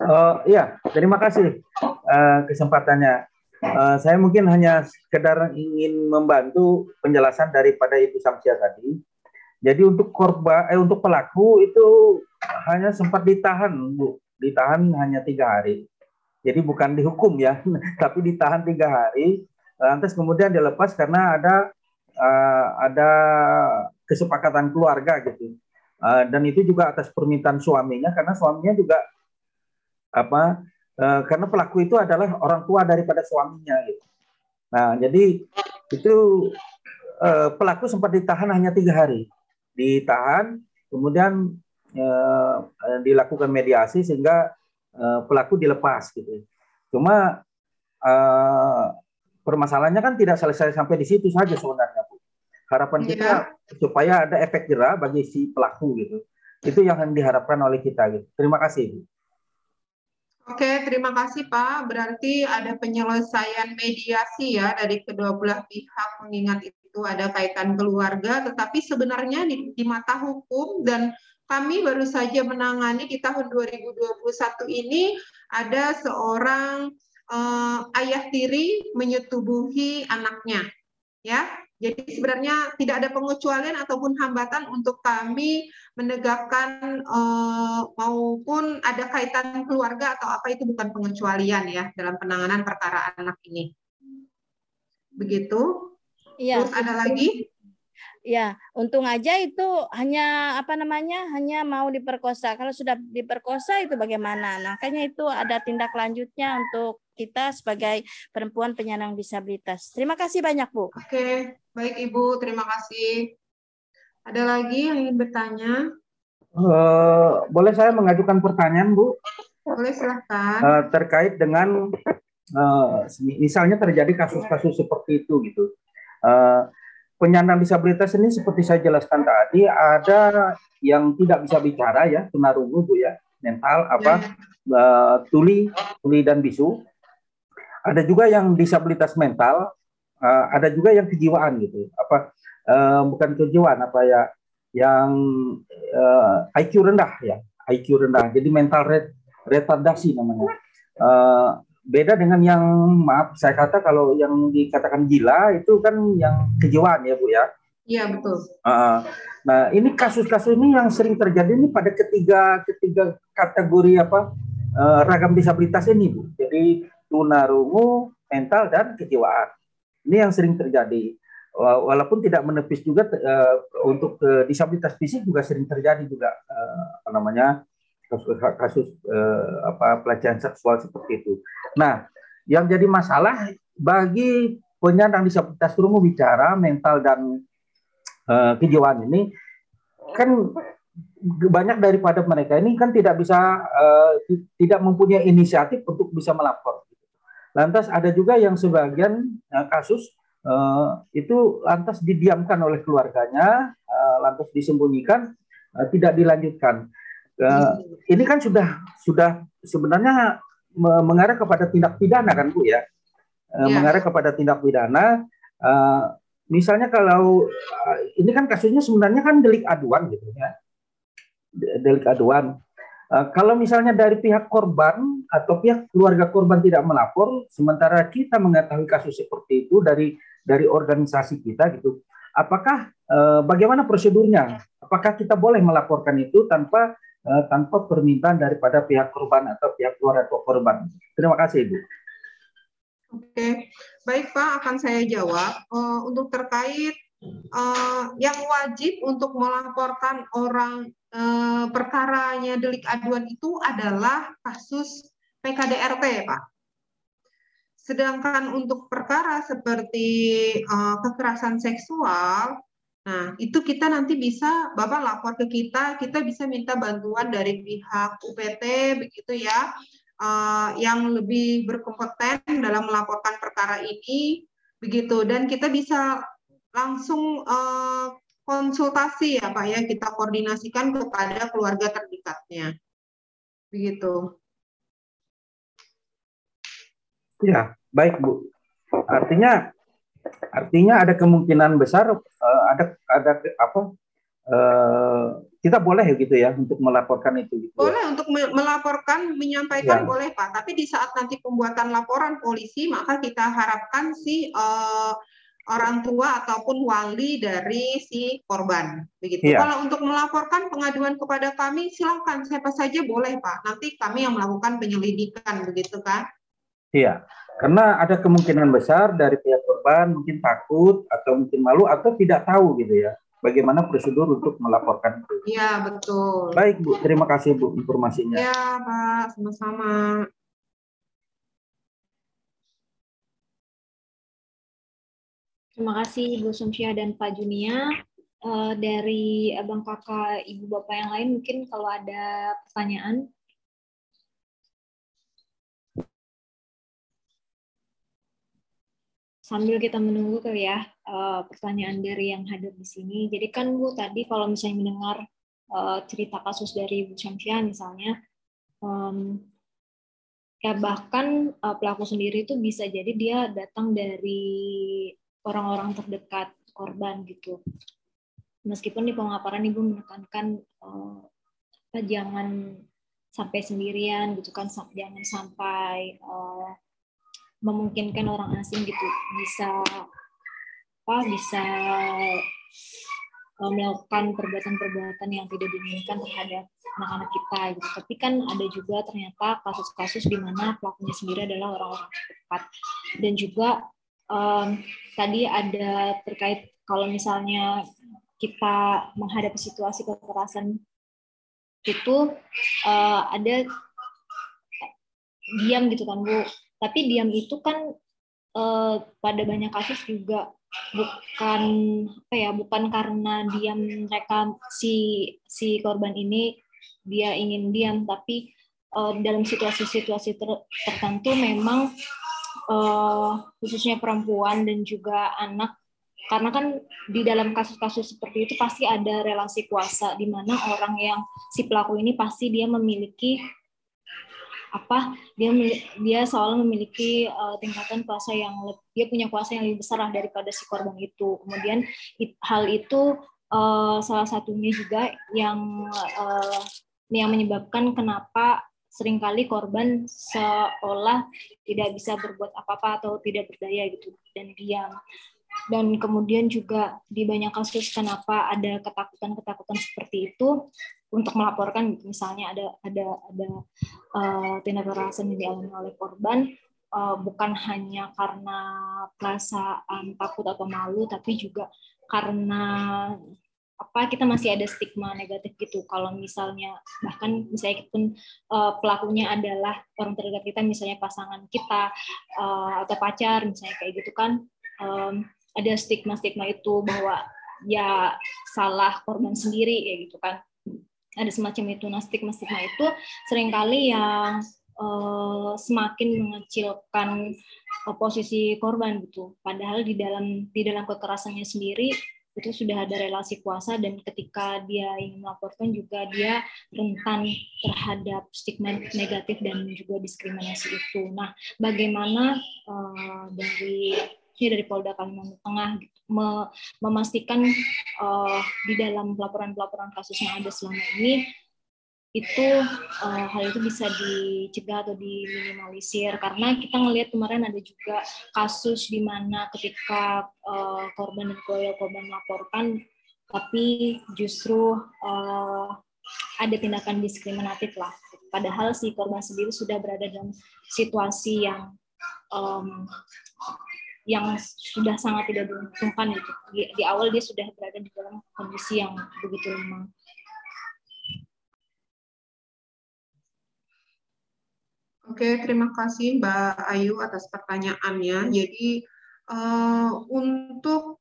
Uh, iya, terima kasih uh, kesempatannya. Uh, saya mungkin hanya sekedar ingin membantu penjelasan daripada Ibu Samsia tadi. Jadi untuk korban, eh, untuk pelaku itu hanya sempat ditahan, Bu. Ditahan hanya tiga hari. Jadi bukan dihukum ya, tapi ditahan tiga hari. Lantas kemudian dilepas karena ada uh, ada kesepakatan keluarga gitu. Uh, dan itu juga atas permintaan suaminya karena suaminya juga apa e, karena pelaku itu adalah orang tua daripada suaminya gitu. Nah jadi itu e, pelaku sempat ditahan hanya tiga hari ditahan, kemudian eh, dilakukan mediasi sehingga eh, pelaku dilepas gitu. Cuma eh, permasalahannya kan tidak selesai sampai di situ saja sebenarnya Bu. Harapan iya. kita supaya ada efek jerah bagi si pelaku gitu. Itu yang diharapkan oleh kita gitu. Terima kasih Bu. Oke, terima kasih Pak. Berarti ada penyelesaian mediasi ya dari kedua belah pihak mengingat itu ada kaitan keluarga, tetapi sebenarnya di, di mata hukum dan kami baru saja menangani di tahun 2021 ini ada seorang uh, ayah tiri menyetubuhi anaknya. Ya, jadi sebenarnya tidak ada pengecualian ataupun hambatan untuk kami menegakkan uh, maupun ada kaitan keluarga atau apa itu bukan pengecualian ya dalam penanganan perkara anak ini. Begitu. Iya. Terus ada lagi? Ya, untung aja itu hanya apa namanya? hanya mau diperkosa. Kalau sudah diperkosa itu bagaimana? Nah, makanya itu ada tindak lanjutnya untuk kita sebagai perempuan penyandang disabilitas. Terima kasih banyak, Bu. Oke, baik Ibu, terima kasih. Ada lagi yang ingin bertanya? Uh, boleh saya mengajukan pertanyaan, Bu? Boleh silahkan. Uh, terkait dengan uh, misalnya terjadi kasus-kasus seperti itu gitu. Uh, penyandang disabilitas ini seperti saya jelaskan tadi ada yang tidak bisa bicara ya tunarungu bu ya mental apa ya. uh, tuli tuli dan bisu ada juga yang disabilitas mental uh, ada juga yang kejiwaan gitu apa uh, bukan kejiwaan apa ya yang uh, IQ rendah ya IQ rendah jadi mental retardasi namanya uh, beda dengan yang maaf saya kata kalau yang dikatakan gila itu kan yang kejiwaan ya bu ya? Iya betul. Uh, nah ini kasus-kasus ini yang sering terjadi ini pada ketiga ketiga kategori apa uh, ragam disabilitas ini bu. Jadi tunarungu mental dan kejiwaan. Ini yang sering terjadi. Walaupun tidak menepis juga uh, untuk uh, disabilitas fisik juga sering terjadi juga uh, apa namanya kasus kasus eh, apa pelecehan seksual seperti itu. Nah, yang jadi masalah bagi penyandang disabilitas rungu bicara mental dan eh, kejiwaan ini kan banyak daripada mereka ini kan tidak bisa eh, tidak mempunyai inisiatif untuk bisa melapor. Lantas ada juga yang sebagian eh, kasus eh, itu lantas didiamkan oleh keluarganya, eh, lantas disembunyikan, eh, tidak dilanjutkan. Uh, ini kan sudah sudah sebenarnya mengarah kepada tindak pidana kan Bu ya, uh, ya. mengarah kepada tindak pidana. Uh, misalnya kalau uh, ini kan kasusnya sebenarnya kan delik aduan gitu ya, delik aduan. Uh, kalau misalnya dari pihak korban atau pihak keluarga korban tidak melapor, sementara kita mengetahui kasus seperti itu dari dari organisasi kita gitu, apakah uh, bagaimana prosedurnya? Apakah kita boleh melaporkan itu tanpa uh, tanpa permintaan daripada pihak korban atau pihak keluarga korban. Terima kasih, Ibu. Oke, baik Pak, akan saya jawab. Uh, untuk terkait uh, yang wajib untuk melaporkan orang uh, perkaranya delik aduan itu adalah kasus PKDRT, Pak. Sedangkan untuk perkara seperti uh, kekerasan seksual Nah, itu kita nanti bisa Bapak lapor ke kita, kita bisa minta bantuan dari pihak UPT begitu ya, uh, yang lebih berkompeten dalam melaporkan perkara ini begitu dan kita bisa langsung uh, konsultasi ya Pak ya, kita koordinasikan kepada keluarga terdekatnya. Begitu. Ya, baik Bu. Artinya Artinya ada kemungkinan besar uh, ada ada apa uh, kita boleh gitu ya untuk melaporkan itu. Gitu. Boleh untuk melaporkan, menyampaikan ya. boleh Pak. Tapi di saat nanti pembuatan laporan polisi maka kita harapkan si uh, orang tua ataupun wali dari si korban begitu. Ya. Kalau untuk melaporkan pengaduan kepada kami silakan siapa saja boleh Pak. Nanti kami yang melakukan penyelidikan begitu kan. Iya. Karena ada kemungkinan besar dari pihak korban mungkin takut atau mungkin malu atau tidak tahu gitu ya bagaimana prosedur untuk melaporkan itu. Iya, betul. Baik, Bu. Terima kasih, Bu, informasinya. Iya, Pak. Sama-sama. Terima kasih, Bu Sumsya dan Pak Junia. uh, dari abang kakak ibu bapak yang lain mungkin kalau ada pertanyaan sambil kita menunggu kali ya uh, pertanyaan dari yang hadir di sini. Jadi kan Bu tadi kalau misalnya mendengar uh, cerita kasus dari Bu Syamsia misalnya, um, ya bahkan uh, pelaku sendiri itu bisa jadi dia datang dari orang-orang terdekat korban gitu. Meskipun di pengaparan ibu menekankan uh, jangan sampai sendirian gitu kan, jangan sampai uh, memungkinkan orang asing gitu bisa apa bisa uh, melakukan perbuatan-perbuatan yang tidak diinginkan terhadap anak-anak kita gitu. Tapi kan ada juga ternyata kasus-kasus di mana pelakunya sendiri adalah orang-orang terdekat dan juga um, tadi ada terkait kalau misalnya kita menghadapi situasi kekerasan itu uh, ada diam gitu kan Bu tapi diam itu kan eh, pada banyak kasus juga bukan apa ya bukan karena diam mereka si si korban ini dia ingin diam tapi eh, dalam situasi-situasi ter, tertentu memang eh, khususnya perempuan dan juga anak karena kan di dalam kasus-kasus seperti itu pasti ada relasi kuasa di mana orang yang si pelaku ini pasti dia memiliki apa dia dia selalu memiliki uh, tingkatan kuasa yang dia punya kuasa yang lebih besar lah daripada si korban itu. Kemudian it, hal itu uh, salah satunya juga yang uh, yang menyebabkan kenapa sering kali korban seolah tidak bisa berbuat apa-apa atau tidak berdaya gitu dan diam dan kemudian juga di banyak kasus kenapa ada ketakutan-ketakutan seperti itu untuk melaporkan misalnya ada ada ada uh, tindak kekerasan yang dialami oleh korban uh, bukan hanya karena perasaan takut atau malu tapi juga karena apa kita masih ada stigma negatif gitu. Kalau misalnya bahkan misalnya pun uh, pelakunya adalah orang terdekat kita misalnya pasangan kita uh, atau pacar misalnya kayak gitu kan um, ada stigma stigma itu bahwa ya salah korban sendiri kayak gitu kan. Ada semacam itu. Nah stigma stigma itu sering kali yang uh, semakin mengecilkan posisi korban gitu. Padahal di dalam di dalam kekerasannya sendiri itu sudah ada relasi kuasa dan ketika dia ingin melaporkan juga dia rentan terhadap stigma negatif dan juga diskriminasi itu. Nah, bagaimana uh, dari ini dari Polda Kalimantan Tengah gitu, me, memastikan uh, di dalam pelaporan-pelaporan kasus yang ada selama ini itu uh, hal itu bisa dicegah atau diminimalisir. Karena kita ngelihat kemarin ada juga kasus di mana ketika uh, korban dan keluarga korban melaporkan tapi justru uh, ada tindakan diskriminatif lah. Padahal si korban sendiri sudah berada dalam situasi yang um, yang sudah sangat tidak diuntungkan itu di, di awal dia sudah berada di dalam kondisi yang begitu lemah. Oke, terima kasih Mbak Ayu atas pertanyaannya. Jadi uh, untuk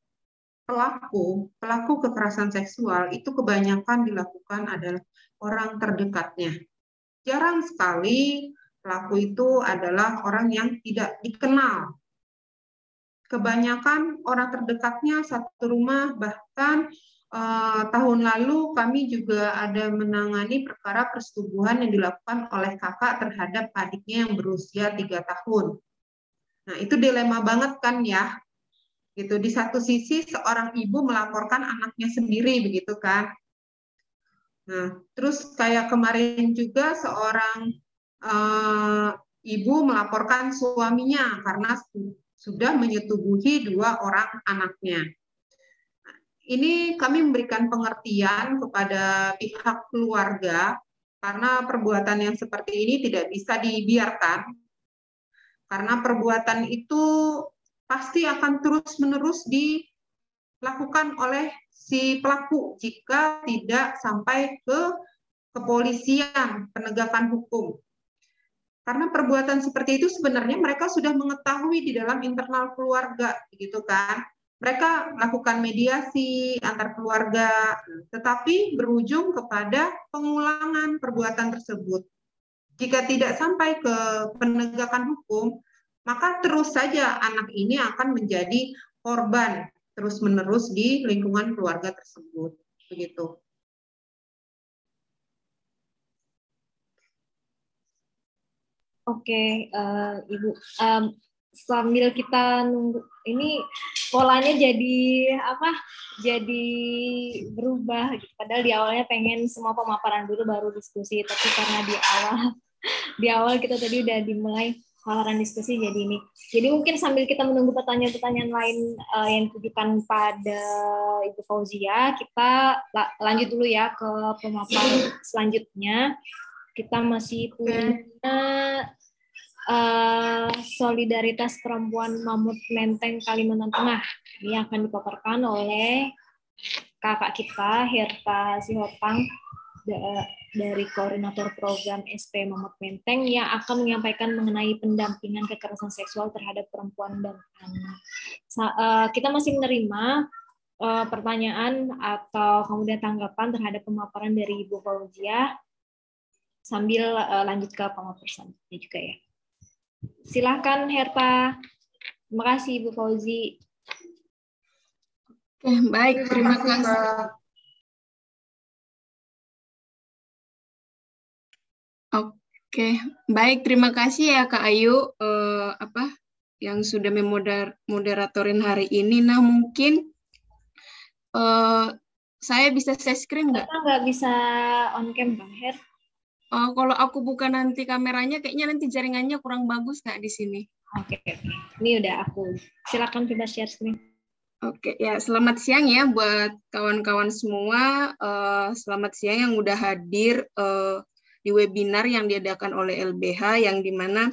pelaku pelaku kekerasan seksual itu kebanyakan dilakukan adalah orang terdekatnya. Jarang sekali pelaku itu adalah orang yang tidak dikenal kebanyakan orang terdekatnya satu rumah bahkan eh, tahun lalu kami juga ada menangani perkara persetubuhan yang dilakukan oleh kakak terhadap adiknya yang berusia tiga tahun. Nah itu dilema banget kan ya, gitu. Di satu sisi seorang ibu melaporkan anaknya sendiri begitu kan. Nah terus kayak kemarin juga seorang uh, ibu melaporkan suaminya karena sudah menyetubuhi dua orang anaknya. Ini kami memberikan pengertian kepada pihak keluarga karena perbuatan yang seperti ini tidak bisa dibiarkan. Karena perbuatan itu pasti akan terus-menerus dilakukan oleh si pelaku jika tidak sampai ke kepolisian penegakan hukum. Karena perbuatan seperti itu sebenarnya mereka sudah mengetahui di dalam internal keluarga, gitu kan. mereka melakukan mediasi antar keluarga, tetapi berujung kepada pengulangan perbuatan tersebut. Jika tidak sampai ke penegakan hukum, maka terus saja anak ini akan menjadi korban terus-menerus di lingkungan keluarga tersebut. Begitu. Oke, uh, Ibu. Um, sambil kita nunggu ini polanya jadi apa jadi berubah gitu. padahal di awalnya pengen semua pemaparan dulu baru diskusi tapi karena di awal di awal kita tadi udah dimulai pemaparan diskusi jadi ini jadi mungkin sambil kita menunggu pertanyaan-pertanyaan lain uh, yang ditujukan pada Ibu Fauzia kita la lanjut dulu ya ke pemaparan selanjutnya kita masih punya uh, solidaritas perempuan Mamut Menteng Kalimantan Tengah. Ini akan dipaparkan oleh kakak kita Herta Sihotang dari koordinator program SP Mamut Menteng yang akan menyampaikan mengenai pendampingan kekerasan seksual terhadap perempuan dan anak. Uh, kita masih menerima uh, pertanyaan atau kemudian tanggapan terhadap pemaparan dari Ibu Fauzia sambil uh, lanjut ke pemaparan juga ya. Silahkan Herta. Terima kasih Ibu Fauzi. Oke, baik. Terima kasih. Oke, baik. Terima kasih ya Kak Ayu. Eh, apa yang sudah memoder moderatorin hari ini. Nah, mungkin eh, saya bisa share screen nggak? Kita nggak bisa on cam, Bang Her. Uh, kalau aku buka nanti kameranya, kayaknya nanti jaringannya kurang bagus nggak di sini? Oke, okay. ini udah aku. Silakan coba share screen. Oke, okay, ya selamat siang ya buat kawan-kawan semua. Uh, selamat siang yang udah hadir uh, di webinar yang diadakan oleh LBH, yang di mana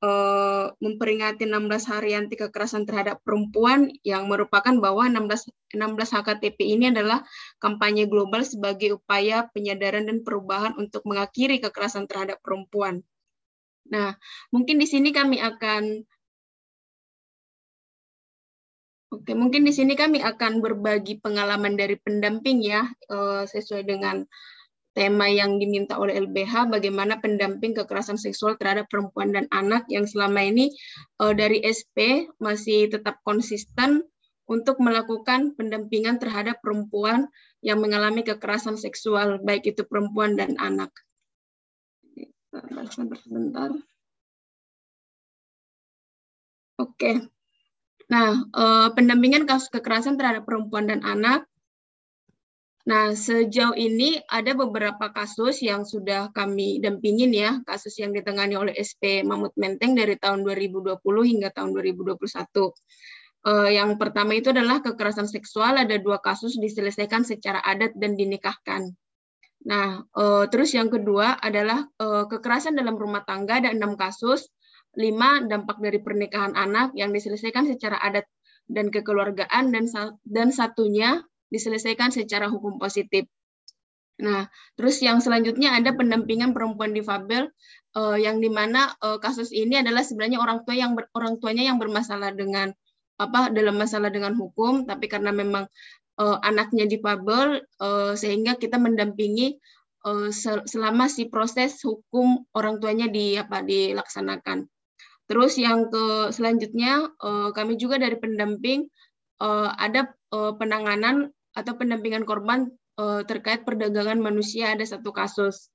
uh, memperingati 16 hari anti kekerasan terhadap perempuan yang merupakan bahwa 16 16 HKTP ini adalah kampanye global sebagai upaya penyadaran dan perubahan untuk mengakhiri kekerasan terhadap perempuan. Nah, mungkin di sini kami akan Oke, mungkin di sini kami akan berbagi pengalaman dari pendamping ya, eh, sesuai dengan tema yang diminta oleh LBH bagaimana pendamping kekerasan seksual terhadap perempuan dan anak yang selama ini uh, dari SP masih tetap konsisten untuk melakukan pendampingan terhadap perempuan yang mengalami kekerasan seksual baik itu perempuan dan anak. Sebentar. Oke. Nah, uh, pendampingan kasus kekerasan terhadap perempuan dan anak Nah, sejauh ini ada beberapa kasus yang sudah kami dampingin ya, kasus yang ditangani oleh SP Mamut Menteng dari tahun 2020 hingga tahun 2021. Uh, eh, yang pertama itu adalah kekerasan seksual, ada dua kasus diselesaikan secara adat dan dinikahkan. Nah, uh, terus yang kedua adalah uh, kekerasan dalam rumah tangga, ada enam kasus, lima dampak dari pernikahan anak yang diselesaikan secara adat dan kekeluargaan, dan, dan satunya diselesaikan secara hukum positif. Nah, terus yang selanjutnya ada pendampingan perempuan difabel uh, yang di mana uh, kasus ini adalah sebenarnya orang tua yang ber, orang tuanya yang bermasalah dengan apa dalam masalah dengan hukum, tapi karena memang uh, anaknya difabel uh, sehingga kita mendampingi uh, selama si proses hukum orang tuanya di apa dilaksanakan. Terus yang ke selanjutnya kami juga dari pendamping ada penanganan atau pendampingan korban uh, terkait perdagangan manusia ada satu kasus.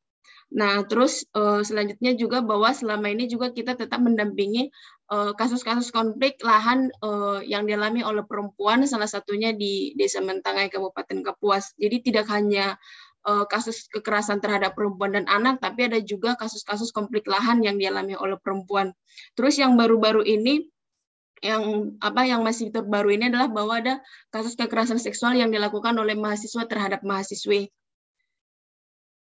Nah, terus uh, selanjutnya juga bahwa selama ini juga kita tetap mendampingi kasus-kasus uh, konflik lahan uh, yang dialami oleh perempuan, salah satunya di Desa Mentangai, Kabupaten Kapuas. Jadi tidak hanya kasus kekerasan terhadap perempuan dan anak, tapi ada juga kasus-kasus konflik lahan yang dialami oleh perempuan. Terus yang baru-baru ini yang apa yang masih terbaru ini adalah bahwa ada kasus kekerasan seksual yang dilakukan oleh mahasiswa terhadap mahasiswi.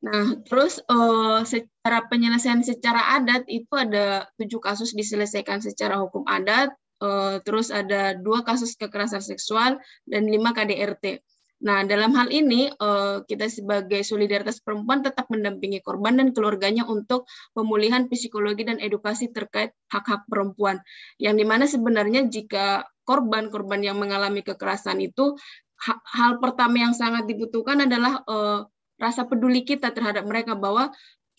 Nah, terus uh, secara penyelesaian secara adat itu ada tujuh kasus diselesaikan secara hukum adat, uh, terus ada dua kasus kekerasan seksual dan lima KDRT. Nah, dalam hal ini eh, kita sebagai solidaritas perempuan tetap mendampingi korban dan keluarganya untuk pemulihan psikologi dan edukasi terkait hak-hak perempuan. Yang di mana sebenarnya jika korban-korban yang mengalami kekerasan itu hal pertama yang sangat dibutuhkan adalah uh, rasa peduli kita terhadap mereka bahwa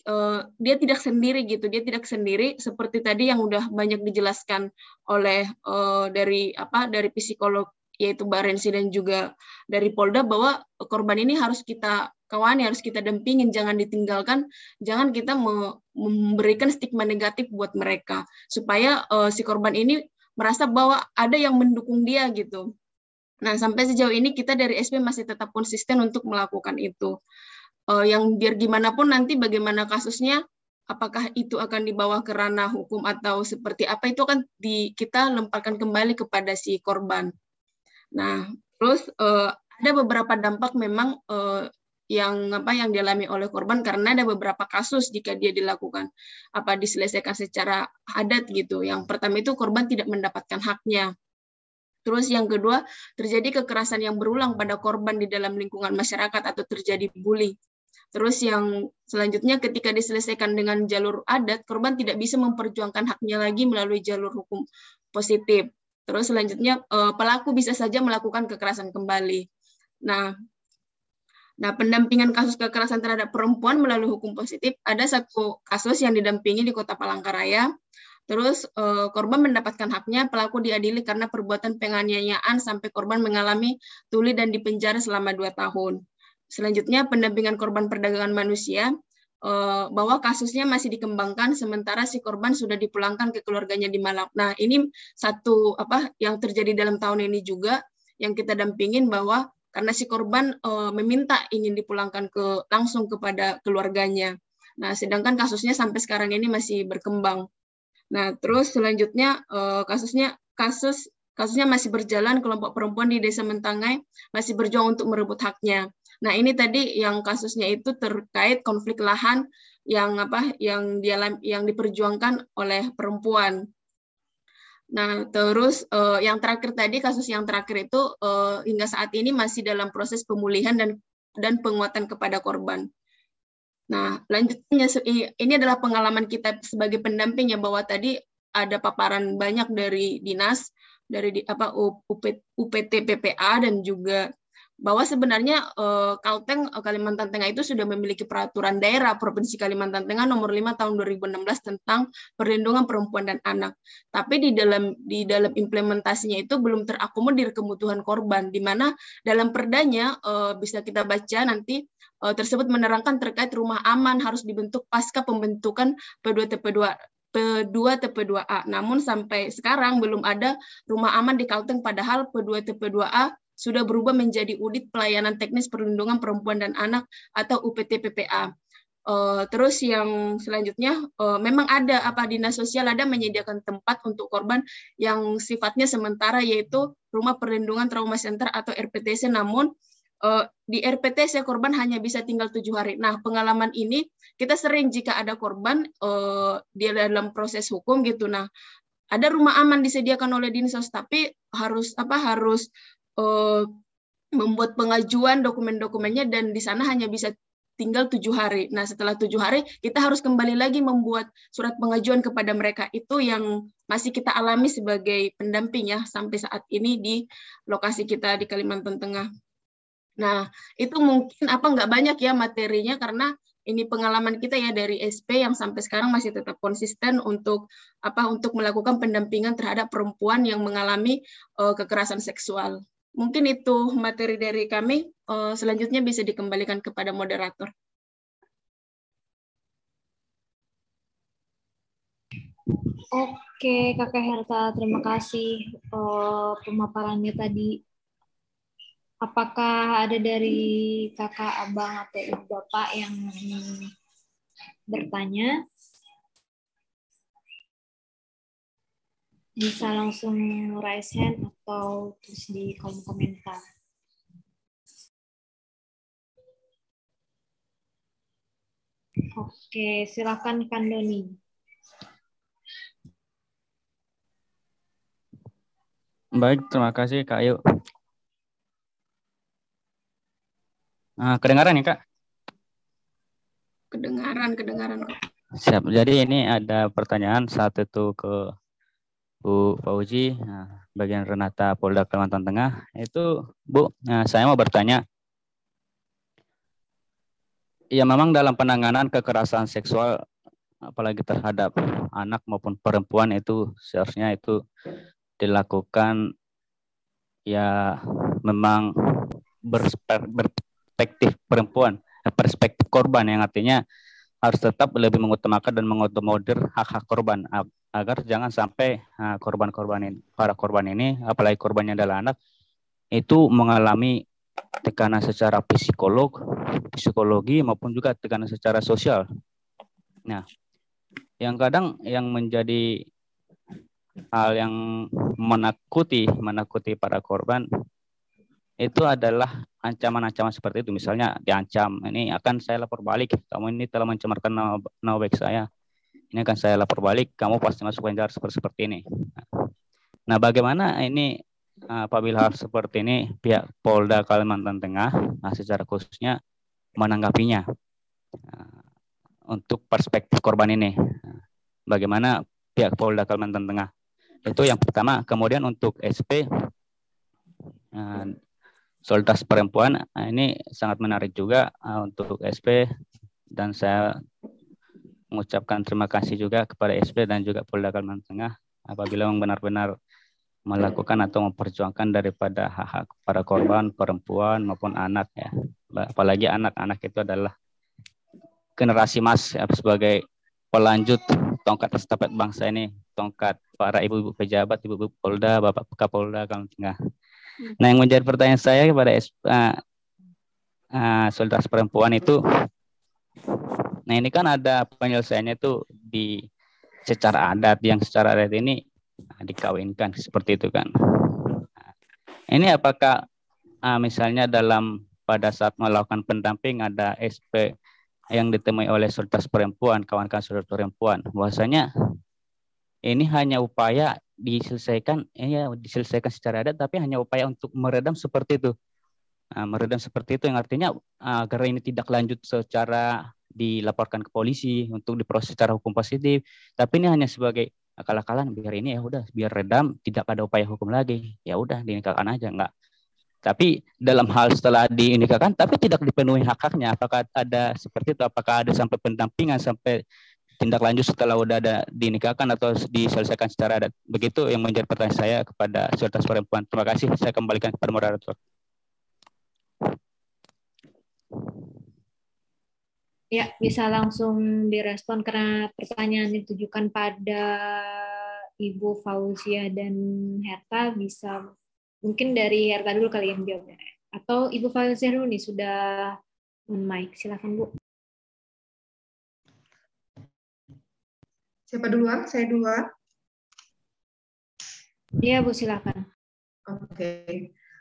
uh, dia tidak sendiri gitu dia tidak sendiri seperti tadi yang udah banyak dijelaskan oleh uh, dari apa dari psikolog yaitu Barensi dan juga dari Polda bahwa korban ini harus kita kawani harus kita dampingin jangan ditinggalkan jangan kita memberikan stigma negatif buat mereka supaya uh, si korban ini merasa bahwa ada yang mendukung dia gitu Nah, sampai sejauh ini kita dari SP masih tetap konsisten untuk melakukan itu. Uh, yang biar gimana pun nanti bagaimana kasusnya, apakah itu akan dibawa ke ranah hukum atau seperti apa itu akan di, kita lemparkan kembali kepada si korban. Nah, terus uh, ada beberapa dampak memang uh, yang apa yang dialami oleh korban karena ada beberapa kasus jika dia dilakukan apa diselesaikan secara adat gitu. Yang pertama itu korban tidak mendapatkan haknya Terus yang kedua, terjadi kekerasan yang berulang pada korban di dalam lingkungan masyarakat atau terjadi bully. Terus yang selanjutnya ketika diselesaikan dengan jalur adat, korban tidak bisa memperjuangkan haknya lagi melalui jalur hukum positif. Terus selanjutnya eh, pelaku bisa saja melakukan kekerasan kembali. Nah, Nah, pendampingan kasus kekerasan terhadap perempuan melalui hukum positif ada satu kasus yang didampingi di Kota Palangkaraya Terus uh, korban mendapatkan haknya, pelaku diadili karena perbuatan penganiayaan sampai korban mengalami tuli dan dipenjara selama dua tahun. Selanjutnya pendampingan korban perdagangan manusia bahwa kasusnya masih dikembangkan sementara si korban sudah dipulangkan ke keluarganya di Malang. Nah ini satu apa yang terjadi dalam tahun ini juga yang kita dampingin bahwa karena si korban uh, meminta ingin dipulangkan ke langsung kepada keluarganya. Nah sedangkan kasusnya sampai sekarang ini masih berkembang. Nah, terus selanjutnya uh, kasusnya kasus kasusnya masih berjalan kelompok perempuan di Desa Mentangai masih berjuang untuk merebut haknya. Nah, ini tadi yang kasusnya itu terkait konflik lahan yang apa yang dia yang diperjuangkan oleh perempuan. Nah, terus uh, yang terakhir tadi kasus yang terakhir itu uh, hingga saat ini masih dalam proses pemulihan dan dan penguatan kepada korban. Nah, lanjutnya ini adalah pengalaman kita sebagai pendamping ya bahwa tadi ada paparan banyak dari dinas, dari di, apa UPT PPA dan juga bahwa sebenarnya uh, Kalteng uh, Kalimantan Tengah itu sudah memiliki peraturan daerah Provinsi Kalimantan Tengah nomor 5 tahun 2016 tentang perlindungan perempuan dan anak. Tapi di dalam di dalam implementasinya itu belum terakomodir kebutuhan korban di mana dalam perdanya uh, bisa kita baca nanti uh, tersebut menerangkan terkait rumah aman harus dibentuk pasca pembentukan P2TP2 P2 TP2A. Namun sampai sekarang belum ada rumah aman di Kalteng padahal P2 TP2A sudah berubah menjadi Unit Pelayanan Teknis Perlindungan Perempuan dan Anak atau UPT PPA. Uh, eh, terus yang selanjutnya uh, memang ada apa dinas sosial ada menyediakan tempat untuk korban yang sifatnya sementara yaitu rumah perlindungan trauma center atau RPTC namun uh, di RPTC korban hanya bisa tinggal tujuh hari. Nah pengalaman ini kita sering jika ada korban uh, dia dalam proses hukum gitu. Nah ada rumah aman disediakan oleh dinas tapi harus apa harus uh, membuat pengajuan dokumen-dokumennya dan di sana hanya bisa tinggal tujuh hari. Nah setelah tujuh hari kita harus kembali lagi membuat surat pengajuan kepada mereka itu yang masih kita alami sebagai pendamping ya sampai saat ini di lokasi kita di Kalimantan Tengah. Nah itu mungkin apa nggak banyak ya materinya karena ini pengalaman kita ya dari SP yang sampai sekarang masih tetap konsisten untuk apa untuk melakukan pendampingan terhadap perempuan yang mengalami uh, kekerasan seksual. Mungkin itu materi dari kami. Eh, selanjutnya bisa dikembalikan kepada moderator. Oke, Kakak Herta, terima kasih uh, pemaparannya tadi. Apakah ada dari kakak, abang, atau ibu bapak yang bertanya? Bisa langsung raise hand atau tulis di kolom komentar. Oke, silakan Kandoni. Baik, terima kasih Kak Ayu. Nah, kedengaran ya Kak? Kedengaran, kedengaran. Siap. Jadi ini ada pertanyaan satu itu ke Bu Fauji. Nah, bagian Renata Polda Kalimantan Tengah. Itu Bu, nah, saya mau bertanya. Ya memang dalam penanganan kekerasan seksual apalagi terhadap anak maupun perempuan itu seharusnya itu dilakukan ya memang berperspektif perempuan, perspektif korban yang artinya harus tetap lebih mengutamakan dan mengakomodir hak-hak korban agar jangan sampai korban-korban ini, para korban ini, apalagi korbannya adalah anak, itu mengalami tekanan secara psikolog, psikologi maupun juga tekanan secara sosial. Nah, yang kadang yang menjadi hal yang menakuti menakuti para korban itu adalah ancaman-ancaman seperti itu. Misalnya diancam ini akan saya lapor balik. Kamu ini telah mencemarkan nama, nama baik saya ini akan saya lapor balik kamu pasti masuk penjara seperti seperti ini nah bagaimana ini apabila hal seperti ini pihak Polda Kalimantan Tengah nah secara khususnya menanggapinya untuk perspektif korban ini. Bagaimana pihak Polda Kalimantan Tengah? Itu yang pertama. Kemudian untuk SP, eh, solidaritas perempuan, nah ini sangat menarik juga eh, untuk SP dan saya mengucapkan terima kasih juga kepada SP dan juga Polda Kalimantan Tengah apabila benar-benar melakukan atau memperjuangkan daripada hak-hak para korban perempuan maupun anak ya apalagi anak-anak itu adalah generasi mas ya, sebagai pelanjut tongkat estafet bangsa ini, tongkat para ibu-ibu pejabat, ibu-ibu Polda, Bapak Kapolda, kalau Tengah. Hmm. Nah, yang menjadi pertanyaan saya kepada uh, uh, solidaritas perempuan itu, nah ini kan ada penyelesaiannya itu di secara adat, yang secara adat ini uh, dikawinkan seperti itu kan. Nah, ini apakah uh, misalnya dalam pada saat melakukan pendamping ada SP yang ditemui oleh solidaritas perempuan, kawan-kawan solidaritas perempuan, bahwasanya ini hanya upaya diselesaikan, ya diselesaikan secara adat, tapi hanya upaya untuk meredam seperti itu. Nah, meredam seperti itu yang artinya ah, agar ini tidak lanjut secara dilaporkan ke polisi untuk diproses secara hukum positif, tapi ini hanya sebagai akal-akalan biar ini ya udah biar redam tidak ada upaya hukum lagi. Ya udah dinikahkan aja nggak tapi dalam hal setelah diindikakan tapi tidak dipenuhi hak-haknya. Apakah ada seperti itu? Apakah ada sampai pendampingan sampai tindak lanjut setelah udah ada dinikahkan atau diselesaikan secara adat? Begitu yang menjadi pertanyaan saya kepada solidaritas perempuan. Terima kasih. Saya kembalikan kepada moderator Ya, bisa langsung direspon karena pertanyaan ditujukan pada Ibu Fauzia dan Herta bisa Mungkin dari Herta dulu kali yang jawabnya. Atau Ibu Falizia dulu nih sudah on mic. Silakan Bu. Siapa duluan? Saya duluan. Iya Bu, silakan. Oke. Okay.